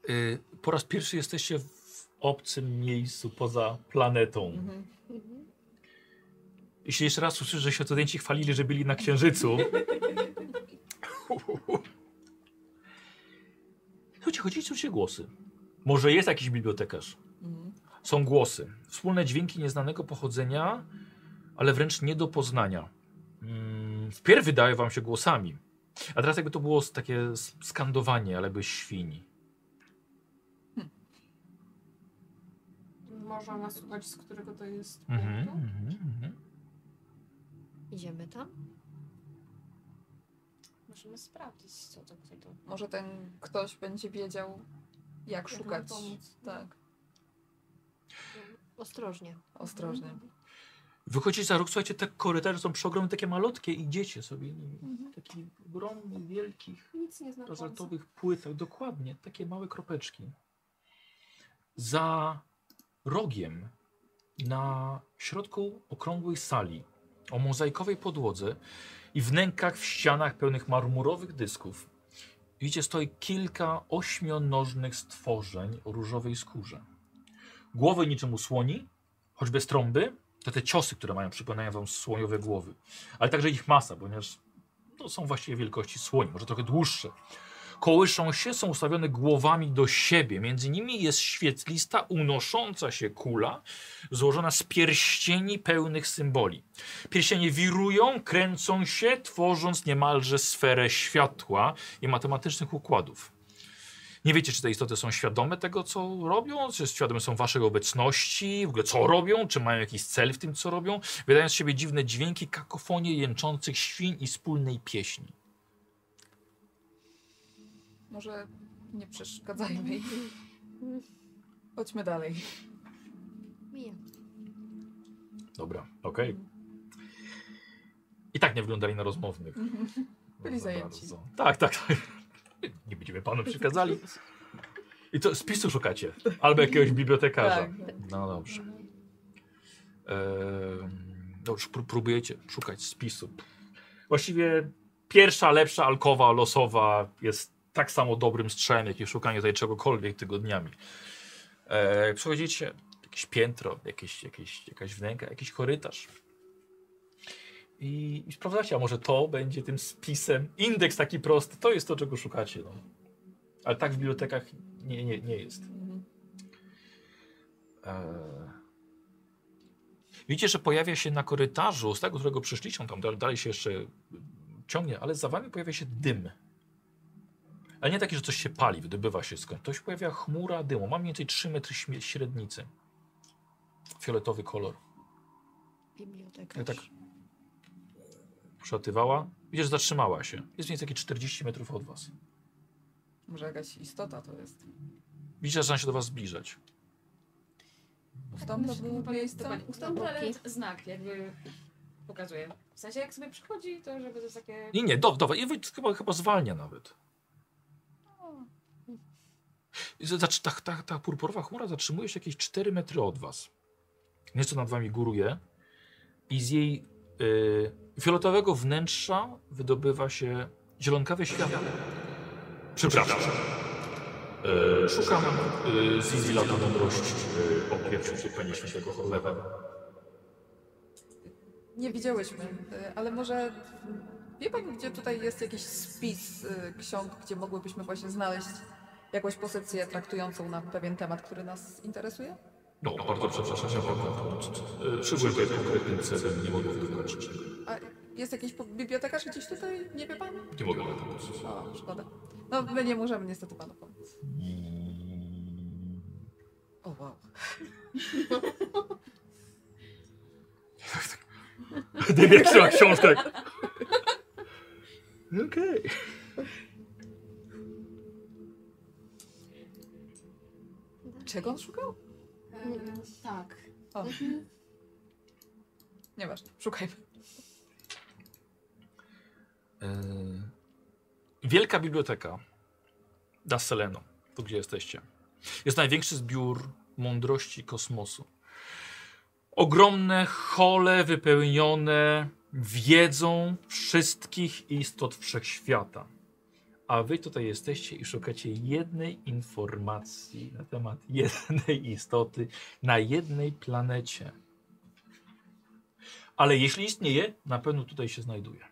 Y, po raz pierwszy jesteście w obcym miejscu poza planetą. Jeśli jeszcze raz usłyszę, że światodenci chwalili, że byli na Księżycu. Słuchajcie, chodzi, słyszycie głosy. Może jest jakiś bibliotekarz. Są głosy. Wspólne dźwięki nieznanego pochodzenia, ale wręcz nie do poznania. Mm, wpierw wydaje wam się głosami. A teraz jakby to było takie skandowanie, ale bez świni. Można nasłuchać, z którego to jest Mhm, punktu? mhm, mhm. Idziemy tam? Możemy sprawdzić, co to kto to. Może ten ktoś będzie wiedział, jak Jak szukać. pomóc. Tak, Ostrożnie. ostrożnie. Wychodzicie za róg, słuchajcie, te korytarze są przeogromne, takie malutkie, idziecie sobie nimi. Mhm. Takich ogromnych, wielkich, Nic nie płytach. Dokładnie, takie małe kropeczki. Za rogiem na środku okrągłej sali o mozaikowej podłodze i wnękach w ścianach pełnych marmurowych dysków widzicie stoi kilka ośmionożnych stworzeń o różowej skórze. Głowy niczym u słoni, choć bez trąby, to te ciosy, które mają, przypominają wam słoniowe głowy. Ale także ich masa, ponieważ to są właściwie wielkości słoni, może trochę dłuższe. Kołyszą się, są ustawione głowami do siebie. Między nimi jest świetlista, unosząca się kula, złożona z pierścieni pełnych symboli. Pierścienie wirują, kręcą się, tworząc niemalże sferę światła i matematycznych układów. Nie wiecie, czy te istoty są świadome tego, co robią, czy świadome są waszej obecności, w ogóle co robią, czy mają jakiś cel w tym, co robią, wydając z siebie dziwne dźwięki, kakofonie jęczących świń i wspólnej pieśni. Może nie przeszkadzajmy. Chodźmy dalej. Mija. Dobra, okej. I tak nie wyglądali na rozmownych. Byli Za zajęci. bardzo. Tak, tak, tak. Nie będziemy panu przykazali. I to spisu szukacie. Albo jakiegoś bibliotekarza. Tak. No dobrze. Ehm, dobrze, pró- próbujecie szukać spisu. Właściwie pierwsza, lepsza alkowa losowa jest tak samo dobrym strzałem, jak i szukanie tutaj czegokolwiek tygodniami. E, przechodzicie jakieś piętro, jakieś, jakieś, jakaś wnęka, jakiś korytarz. I, I sprawdzacie, a może to będzie tym spisem. Indeks taki prosty, to jest to, czego szukacie. No. Ale tak w bibliotekach nie, nie, nie jest. Eee. Widzicie, że pojawia się na korytarzu, z tego, którego przyszliście, tam dal- dalej się jeszcze ciągnie, ale za wami pojawia się dym. Ale nie taki, że coś się pali, wydobywa się skąd. To się pojawia chmura dymu. Ma mniej więcej 3 metry średnicy. Fioletowy kolor. Biblioteka. Ja tak przelatywała. Widzisz, że zatrzymała się. Jest mniej więcej jakieś 40 metrów od was. Może jakaś istota to jest. Widzicie, że zaczyna się do was zbliżać. Ustąp do? Ustąp, ale znak jakby pokazuje. W sensie jak sobie przychodzi, to żeby to jest takie... Nie, nie, do, wy- chyba, chyba zwalnia nawet. I Ta, ta, ta purpurowa chmura zatrzymuje się jakieś 4 metry od was. Nieco nad wami góruje i z jej y, fioletowego wnętrza wydobywa się zielonkawe światło. Przepraszam. E, szukam y, Zizi Lata Mądrości y, o pierwszym Świętego. Nie widziałyśmy, y, ale może wie pan, gdzie tutaj jest jakiś spis y, ksiąg, gdzie mogłybyśmy właśnie znaleźć jakąś pozycję traktującą na pewien temat, który nas interesuje? No, bardzo przepraszam, ja Przybyłem tutaj z konkretnym celem, nie mogę tego. A jest jakiś po- bibliotekarz gdzieś tutaj? Nie wie pan? Nie mogę wam pomóc. O, szkoda. No, my nie możemy niestety panu pomóc. O, wow. Gdyby jak trzyma książkę. Okej. Czego on szukał? Em, tak. O. Nieważne, szukajmy. E, Wielka biblioteka da Seleno, tu gdzie jesteście. Jest największy zbiór mądrości kosmosu. Ogromne hole wypełnione wiedzą wszystkich istot wszechświata. A wy tutaj jesteście i szukacie jednej informacji na temat jednej istoty na jednej planecie. Ale jeśli istnieje, na pewno tutaj się znajduje.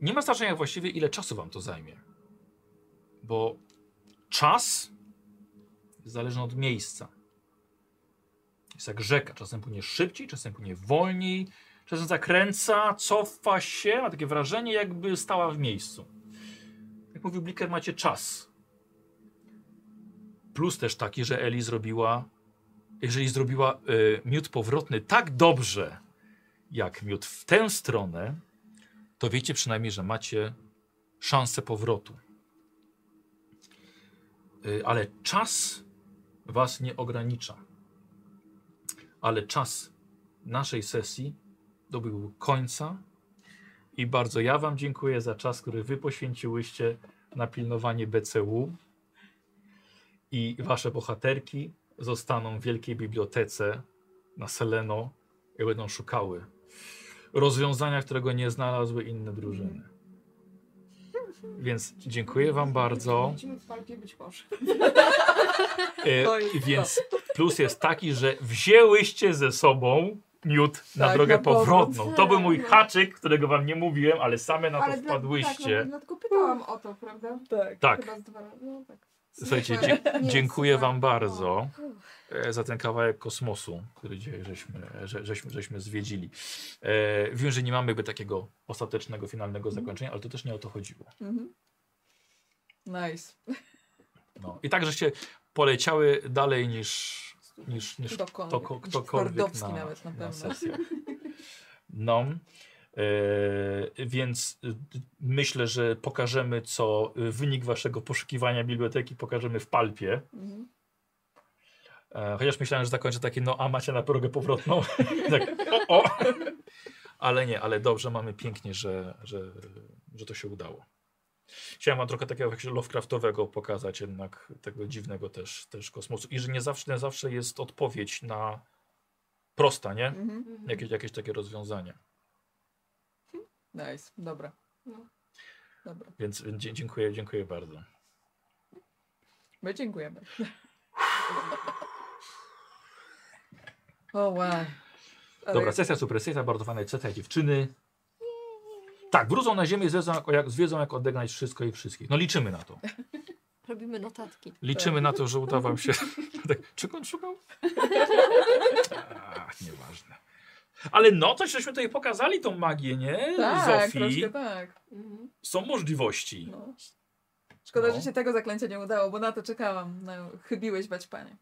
Nie ma znaczenia właściwie, ile czasu wam to zajmie. Bo czas jest zależny od miejsca. Jest jak rzeka. Czasem płynie szybciej, czasem płynie wolniej, czasem zakręca, cofa się. Ma takie wrażenie, jakby stała w miejscu. Jak mówił Bliker, macie czas. Plus też taki, że Eli zrobiła, jeżeli zrobiła y, miód powrotny tak dobrze, jak miód w tę stronę, to wiecie przynajmniej, że macie szansę powrotu. Y, Ale czas was nie ogranicza. Ale czas naszej sesji dobił końca i bardzo ja wam dziękuję za czas, który wy poświęciłyście na pilnowanie BCU i wasze bohaterki zostaną w Wielkiej Bibliotece na Seleno i będą szukały rozwiązania, którego nie znalazły inne drużyny. Więc dziękuję wam bardzo. E, więc plus jest taki, że wzięłyście ze sobą miód na Tak, drogę na powrotną. To był mój haczyk, którego wam nie mówiłem, ale same na to Ale dla- wpadłyście. Tak, no, dlatego pytałam o to, prawda? Tak. Tak, Chyba z dwa. No, tak. Słuchajcie, dzie dziękuję wam bardzo e, za ten kawałek kosmosu, który dzisiaj żeśmy, że, żeśmy, żeśmy zwiedzili. E, wiem, że nie mamy jakby takiego ostatecznego, finalnego zakończenia, ale to też nie o to chodziło. Mhm. Nice. No. I tak, żeście poleciały dalej niż, niż, niż Ktokolwiek. ktokolwiek na, nawet na na pewno. sesję. No, więc e, myślę, że pokażemy, co e, wynik waszego poszukiwania biblioteki pokażemy w palpie. Mhm. E, chociaż myślałem, że zakończę takie, no a macie na drogę powrotną. tak, o. Ale nie, ale dobrze, mamy pięknie, że, że, że to się udało. Chciałem wam trochę takiego Lovecraftowego pokazać, jednak tego dziwnego też, też kosmosu. I że nie zawsze, nie zawsze jest odpowiedź na prosta, nie? Mhm. Jakieś, jakieś takie rozwiązanie. Nice. Dobra. No. Dobra. Więc dzie- dziękuję, dziękuję bardzo. My dziękujemy. O wow. Ale Dobra, sesja supresyjna, bardzo fajna sesja dziewczyny. Tak, wrócą na ziemię, zwiedzą jak, zwiedzą jak odegnać wszystko i wszystkich. No liczymy na to. Robimy notatki. Liczymy na to, że uda wam się. czego on szukał? Ach, nieważne. Ale no, coś żeśmy tutaj pokazali tą magię, nie? Tak, Zofii. tak. Mhm. Są możliwości. No. Szkoda, No. że się tego zaklęcia nie udało, bo na to czekałam. No, chybiłeś bać panie.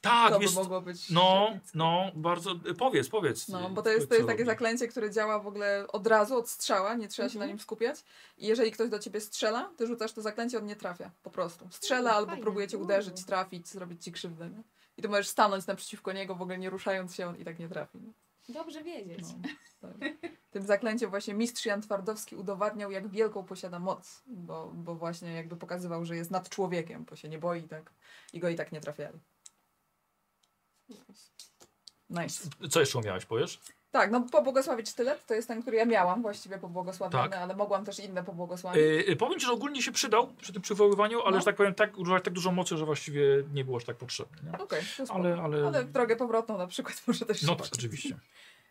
Tak, to by jest. mogło być. No, no, bardzo. Powiedz, powiedz. No, bo to jest, to jest takie robi. zaklęcie, które działa w ogóle od razu, od strzała, nie trzeba się na Mhm. nim skupiać. I jeżeli ktoś do ciebie strzela, ty rzucasz to zaklęcie, on nie trafia, po prostu. Strzela O, albo fajne. próbuje cię uderzyć, trafić, zrobić ci krzywdę. Nie? I ty możesz stanąć naprzeciwko niego, w ogóle nie ruszając się, on i tak nie trafi. Nie? Dobrze wiedzieć. No, tak. Tym zaklęciem właśnie mistrz Jan Twardowski udowadniał, jak wielką posiada moc, bo, bo właśnie jakby pokazywał, że jest nad człowiekiem, bo się nie boi tak i go i tak nie trafiali. Nice. Co jeszcze umiałeś, powiesz? Tak, no pobłogosławić sztylet to jest ten, który ja miałam właściwie pobłogosławiony, Tak. ale mogłam też inne pobłogosławić. Yy, powiem ci, że ogólnie się przydał przy tym przywoływaniu, ale No. że tak powiem, tak, używać tak dużo mocy, że właściwie nie było aż tak potrzebne. Okej, spoko. Ale, ale. ale drogę powrotną na przykład może też się No tak, oczywiście.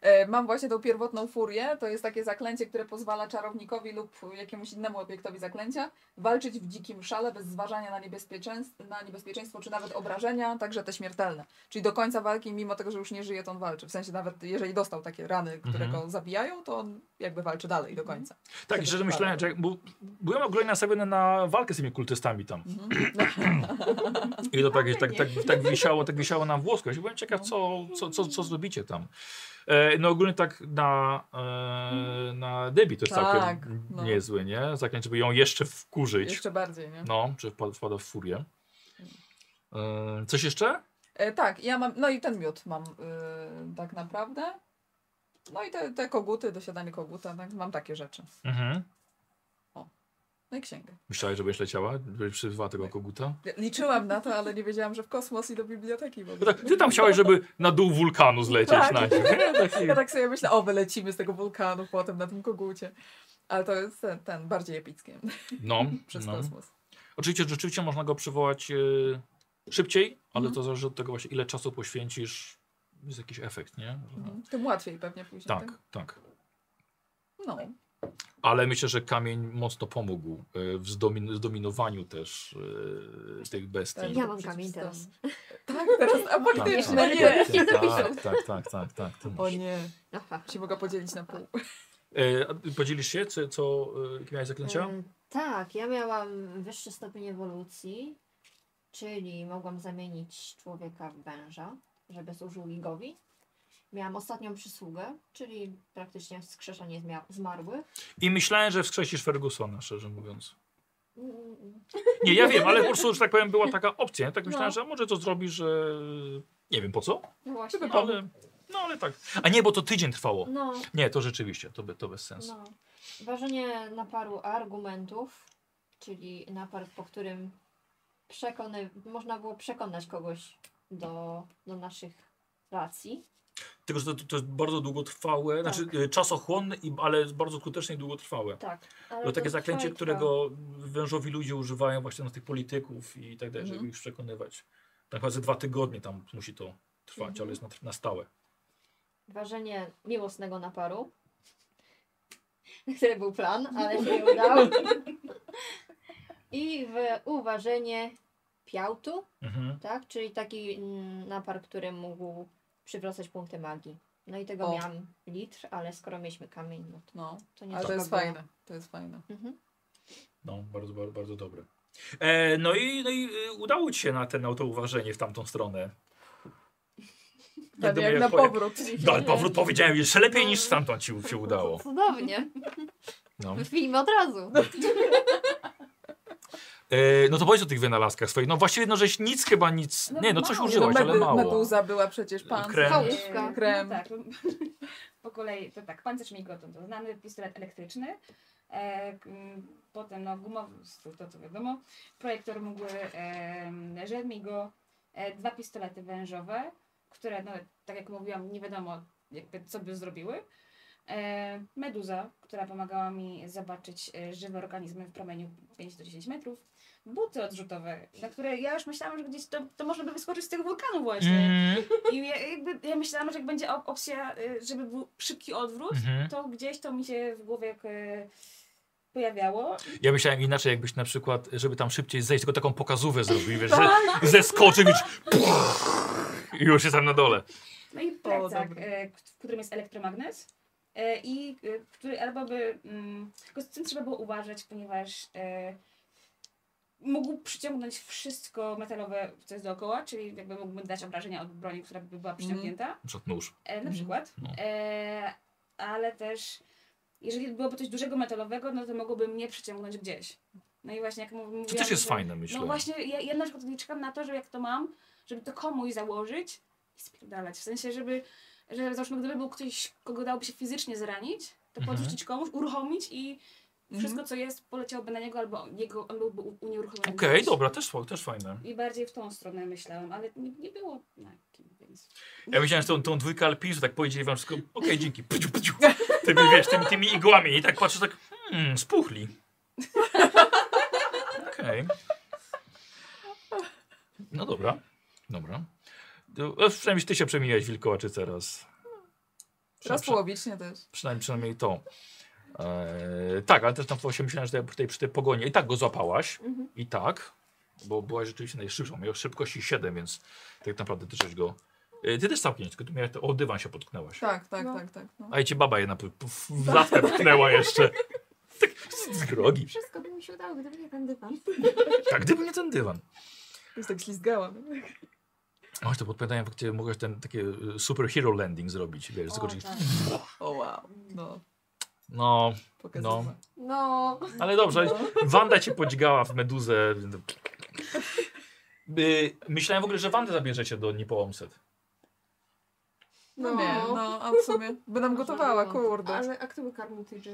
E, Mam właśnie tą pierwotną furię. To jest takie zaklęcie, które pozwala czarownikowi lub jakiemuś innemu obiektowi zaklęcia walczyć w dzikim szale bez zważania na niebezpieczeństwo, na niebezpieczeństwo czy nawet obrażenia, także te śmiertelne. Czyli do końca walki, mimo tego, że już nie żyje, to on walczy. W sensie nawet jeżeli dostał takie rany, które Mhm. go zabijają, to on jakby walczy dalej do końca. Tak, Żeby szczerze myślałem, że bo byłem ogólnie nastawiony na walkę z tymi kultystami tam. Mhm. I to tak, tak, tak, tak, wisiało, tak wisiało na włosku. Ja się byłem ciekaw, co, co, co, co zrobicie tam. E, no ogólnie tak na, e, na Debbie to jest Tak, całkiem no. niezły, nie? Zaklęcie, żeby ją jeszcze wkurzyć. Jeszcze bardziej, nie? No, że wpada, wpada w furię. E, coś jeszcze? E, tak, ja mam, no i ten miód mam tak naprawdę. No i te, te koguty, dosiadanie koguta, tak, mam takie rzeczy. Mhm. No i księgę. Myślałeś, że będziesz leciała? Żebyś przyzwała tego koguta? Liczyłam na to, ale nie wiedziałam, że w kosmos i do biblioteki. Bo No tak, ty tam chciałeś, żeby na dół wulkanu zlecieć Tak. najpierw. nie? Taki- Ja tak sobie myślę, o, wylecimy z tego wulkanu potem na tym kogucie. Ale to jest ten, ten bardziej epicki No, przez no. kosmos. Oczywiście, rzeczywiście można go przywołać e, szybciej, ale Mhm. to zależy od tego właśnie, ile czasu poświęcisz. Jest jakiś efekt, nie? Mhm. Tym łatwiej pewnie później. Tak, tak. No. Ale myślę, że kamień mocno pomógł e, w zdomin zdominowaniu też e, tych bestii. Tak. Ja mam kamień teraz. Tak, teraz, a Tak, faktycznie, tak, nie. tak, tak, tak, tak, tak, ty O masz. nie, się mogę podzielić na pół. E, podzielisz się, co, co e, jakie miałeś zaklęcia? E, tak, ja miałam wyższy stopień ewolucji, czyli mogłam zamienić człowieka w węża, żeby służył ligowi. Miałam ostatnią przysługę, czyli praktycznie wskrzeszenie zmarłych. I myślałem, że wskrzesisz Fergusona, szczerze mówiąc. Mm, Nie, ja wiem, ale po prostu, że tak powiem, była taka opcja. Tak myślałem, No. że może to zrobisz, że nie wiem po co, No właśnie. Ale no ale tak. A nie, bo to tydzień trwało. No, Nie, to rzeczywiście, to, to bez sensu. no. Ważenie naparu argumentów, czyli napar, po którym przekony, można było przekonać kogoś do, do naszych racji. Tylko, że to, to jest bardzo długotrwałe, Tak. znaczy y, czasochłonne, i, ale bardzo skutecznie i długotrwałe. Tak. ale To takie zaklęcie, trwa którego wężowi ludzie używają właśnie na tych polityków i tak dalej, żeby Mhm. ich przekonywać. Tak naprawdę dwa tygodnie tam musi to trwać, Mhm. ale jest na, na stałe. ważenie miłosnego naparu. Który był plan, ale się nie udało. I w uważenie piałtu, Mhm. tak? Czyli taki mm, napar, który mógł przywracać punkty magii. No i tego O. miałam litr, ale skoro mieliśmy kamień, no to, No, to nie ale to trzeba jest było. fajne. To jest fajne. Mhm. No, bardzo, bardzo, bardzo dobre. E, no, i, no i y, udało ci się na ten autouważenie w tamtą stronę. Tak jak na powrót. No, ale powrót powiedziałem jeszcze lepiej niż stamtąd ci się udało. Cudownie. No. Film od razu. E, no to powiedz o tych wynalazkach swoich. No właściwie no, żeś nic chyba nic. No Nie, no coś mało. użyłaś, ale Medy- mało. Meduza była przecież pan. Krem. Chałówka. Krem. No tak. Po kolei to tak, pancerz migoton to znany pistolet elektryczny. E, potem no gumowy, to, to co wiadomo. Projektor mgły e, Żelmigo. E, dwa pistolety wężowe, które no tak jak mówiłam, nie wiadomo jakby co by zrobiły. E, meduza, która pomagała mi zobaczyć e, żywe organizmy w promieniu 5 do 10 metrów. Buty odrzutowe, na które ja już myślałam, że gdzieś to, to można by wyskoczyć z tego wulkanu właśnie. Mm, I ja, jakby, ja myślałam, że jak będzie op- opcja, y, żeby był szybki odwrót, mhm. to gdzieś to mi się w głowie jak, y, pojawiało. Ja myślałem inaczej, jakbyś na przykład, żeby tam szybciej zejść, tylko taką pokazówę zrobił, wiesz, że zeskoczył i i już jest tam na dole. No i plecak, dobre. y, w którym jest elektromagnes. I który albo by. mm, Tylko z tym trzeba było uważać, ponieważ mógł przyciągnąć wszystko metalowe, co jest dookoła, czyli jakby mógłby dać obrażenia od broni, która by była przyciągnięta. Na przykład nóż. E, na Mhm. przykład. No. E, ale też, jeżeli byłoby coś dużego metalowego, no to mogłoby mnie przyciągnąć gdzieś. No i właśnie jak mów- mówiłam, To też jest że, fajne, myślę. No właśnie, ja, ja na przykład nie czekam na to, że jak to mam, żeby to komuś założyć i spierdalać. W sensie, żeby, że załóżmy, gdyby był ktoś, kogo dałoby się fizycznie zranić, to Mhm. podrzucić komuś, uruchomić i. wszystko, co jest, poleciałoby na niego, albo jego, on byłby unieruchomiony. Okej, gdzieś. dobra, też, też fajne. I bardziej w tą stronę myślałam, ale nie, nie było na kim, więc... Ja myślałem, że tą, tą dwójkę alpinistów tak powiedzieli wam wszystko, okej, dzięki, pyciu, pyciu. Tymi, wiesz, tymi, tymi igłami i tak patrzę, tak, hmm, spuchli. Okej. No dobra, dobra. To, przynajmniej ty się przemieniłeś wilkołaczycę raz. Raz połowicznie też. Przynajmniej, przynajmniej to. Eee, tak, ale też tam właśnie myślałem, że tutaj przy tej pogonie i tak go złapałaś. Mhm. I tak, bo byłaś rzeczywiście najszybszą. Miał szybkości 7, więc tak naprawdę ty żeś go... E, ty też całkiem, tylko miałeś, o dywan się potknęłaś. Tak, tak, No. tak, tak. No. A i cię baba jedna w latkę pchnęła jeszcze. Tak z z drogi. Wszystko by mi się udało, gdyby nie ten dywan. Tak, gdyby nie ten dywan. Już tak ślizgałam. Oj, to podpowiadają, faktycznie mogłeś ten takie y, superhero landing zrobić, wiesz, O, skoczyć. tak. O wow. No, No, pokazała. No, ale dobrze, Wanda cię podźgała w meduzę. Myślałem w ogóle, że Wandę zabierzecie do Nipołomset. No nie, no a w sumie by nam gotowała, kurde. ale a kto by karmił TJ?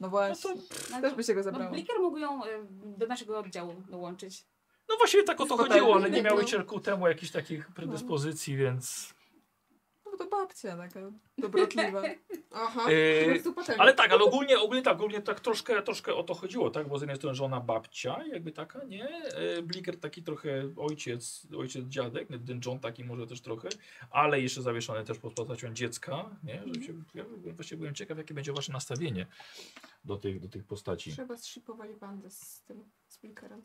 No właśnie, No, też by się go no, zabrało. Bliker mógł ją y, do naszego oddziału dołączyć. No właściwie tak o to chodziło, ale nie no. miały ku temu jakichś takich predyspozycji, więc... To babcia taka dobrotliwa. Aha, Yy. Ale tak, ale ogólnie, ogólnie tak, ogólnie tak troszkę, troszkę o to chodziło, tak? Bo z jednej strony żona babcia, jakby taka, nie? E, Bliker taki trochę ojciec, ojciec dziadek, ten John taki może też trochę, ale jeszcze zawieszony też pod postacią dziecka, nie? Że się, ja właśnie byłem ciekaw, jakie będzie wasze nastawienie do tych, do tych postaci. Trzeba zshipować bandę z tym speakerem.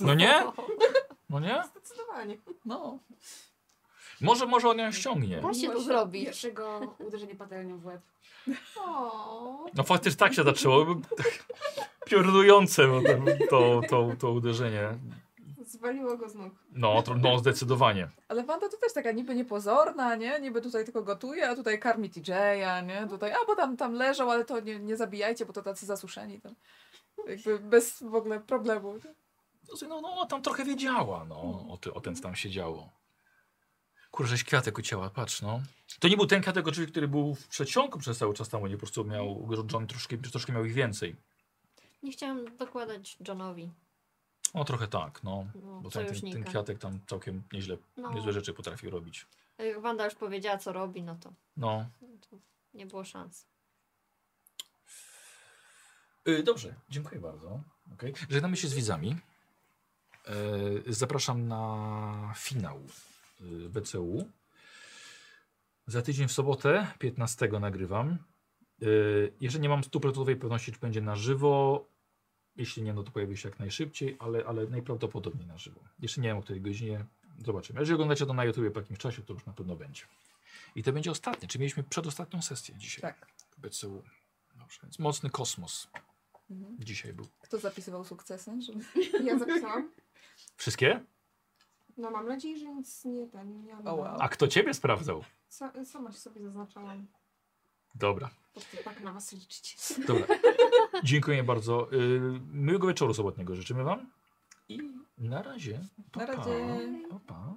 No nie? No nie? Zdecydowanie. No, Może, może on ją ściągnie. Da się to zrobić. Pierwszego uderzenie patelnią w łeb. O, No faktycznie tak się zaczęło. Piorunujące no, to, to, to, uderzenie. zwaliło go z nóg. No, to, no zdecydowanie. ale Wanda to też taka niby niepozorna, nie? Niby tutaj tylko gotuje, a tutaj karmi TJ-a, nie? Tutaj, a bo tam, tam leżą, ale to nie, nie zabijajcie, bo to tacy zasuszeni. Tam. Jakby bez w ogóle problemu. No, no, tam trochę wiedziała, no, o, ty, o tym, co tam się działo. Kurczę, kwiatek ucięła, patrz, no. To nie był ten kwiatek oczywiście, który był w przedsionku przez cały czas tam, bo nie po prostu miał, John troszkę, troszkę miał ich więcej. Nie chciałam dokładać Johnowi. O, trochę tak, no. No, Bo ten, ten, ten kwiatek tam całkiem nieźle, No. niezłe rzeczy potrafi robić. Jak Wanda już powiedziała, co robi, no to, No. to nie było szans. Y, dobrze, dziękuję bardzo. Okay. Żegnamy się z widzami. Y, zapraszam na finał BCU. Za tydzień w sobotę, 15 nagrywam. Y, jeżeli nie mam stuprocentowej pewności, czy będzie na żywo, jeśli nie, no to pojawi się jak najszybciej, ale, ale najprawdopodobniej na żywo. Jeszcze nie wiem o której godzinie, zobaczymy. Jeżeli oglądacie to na YouTube po jakimś czasie, to już na pewno będzie. I to będzie ostatnie, czyli mieliśmy przedostatnią sesję dzisiaj Tak. BCU. Dobrze, więc mocny kosmos Mhm. dzisiaj był. Kto zapisywał sukcesy? Żeby... Ja zapisałam. Wszystkie? No mam nadzieję, że nic nie ten. Nie O, wow. A kto ciebie sprawdzał? Sa, sama się sobie zaznaczałam. Dobra, Po prostu tak na was liczyć. dobra. Dziękuję bardzo. Y, miłego wieczoru sobotniego życzymy wam. I na razie. Pa, Na pa. razie. Pa, pa.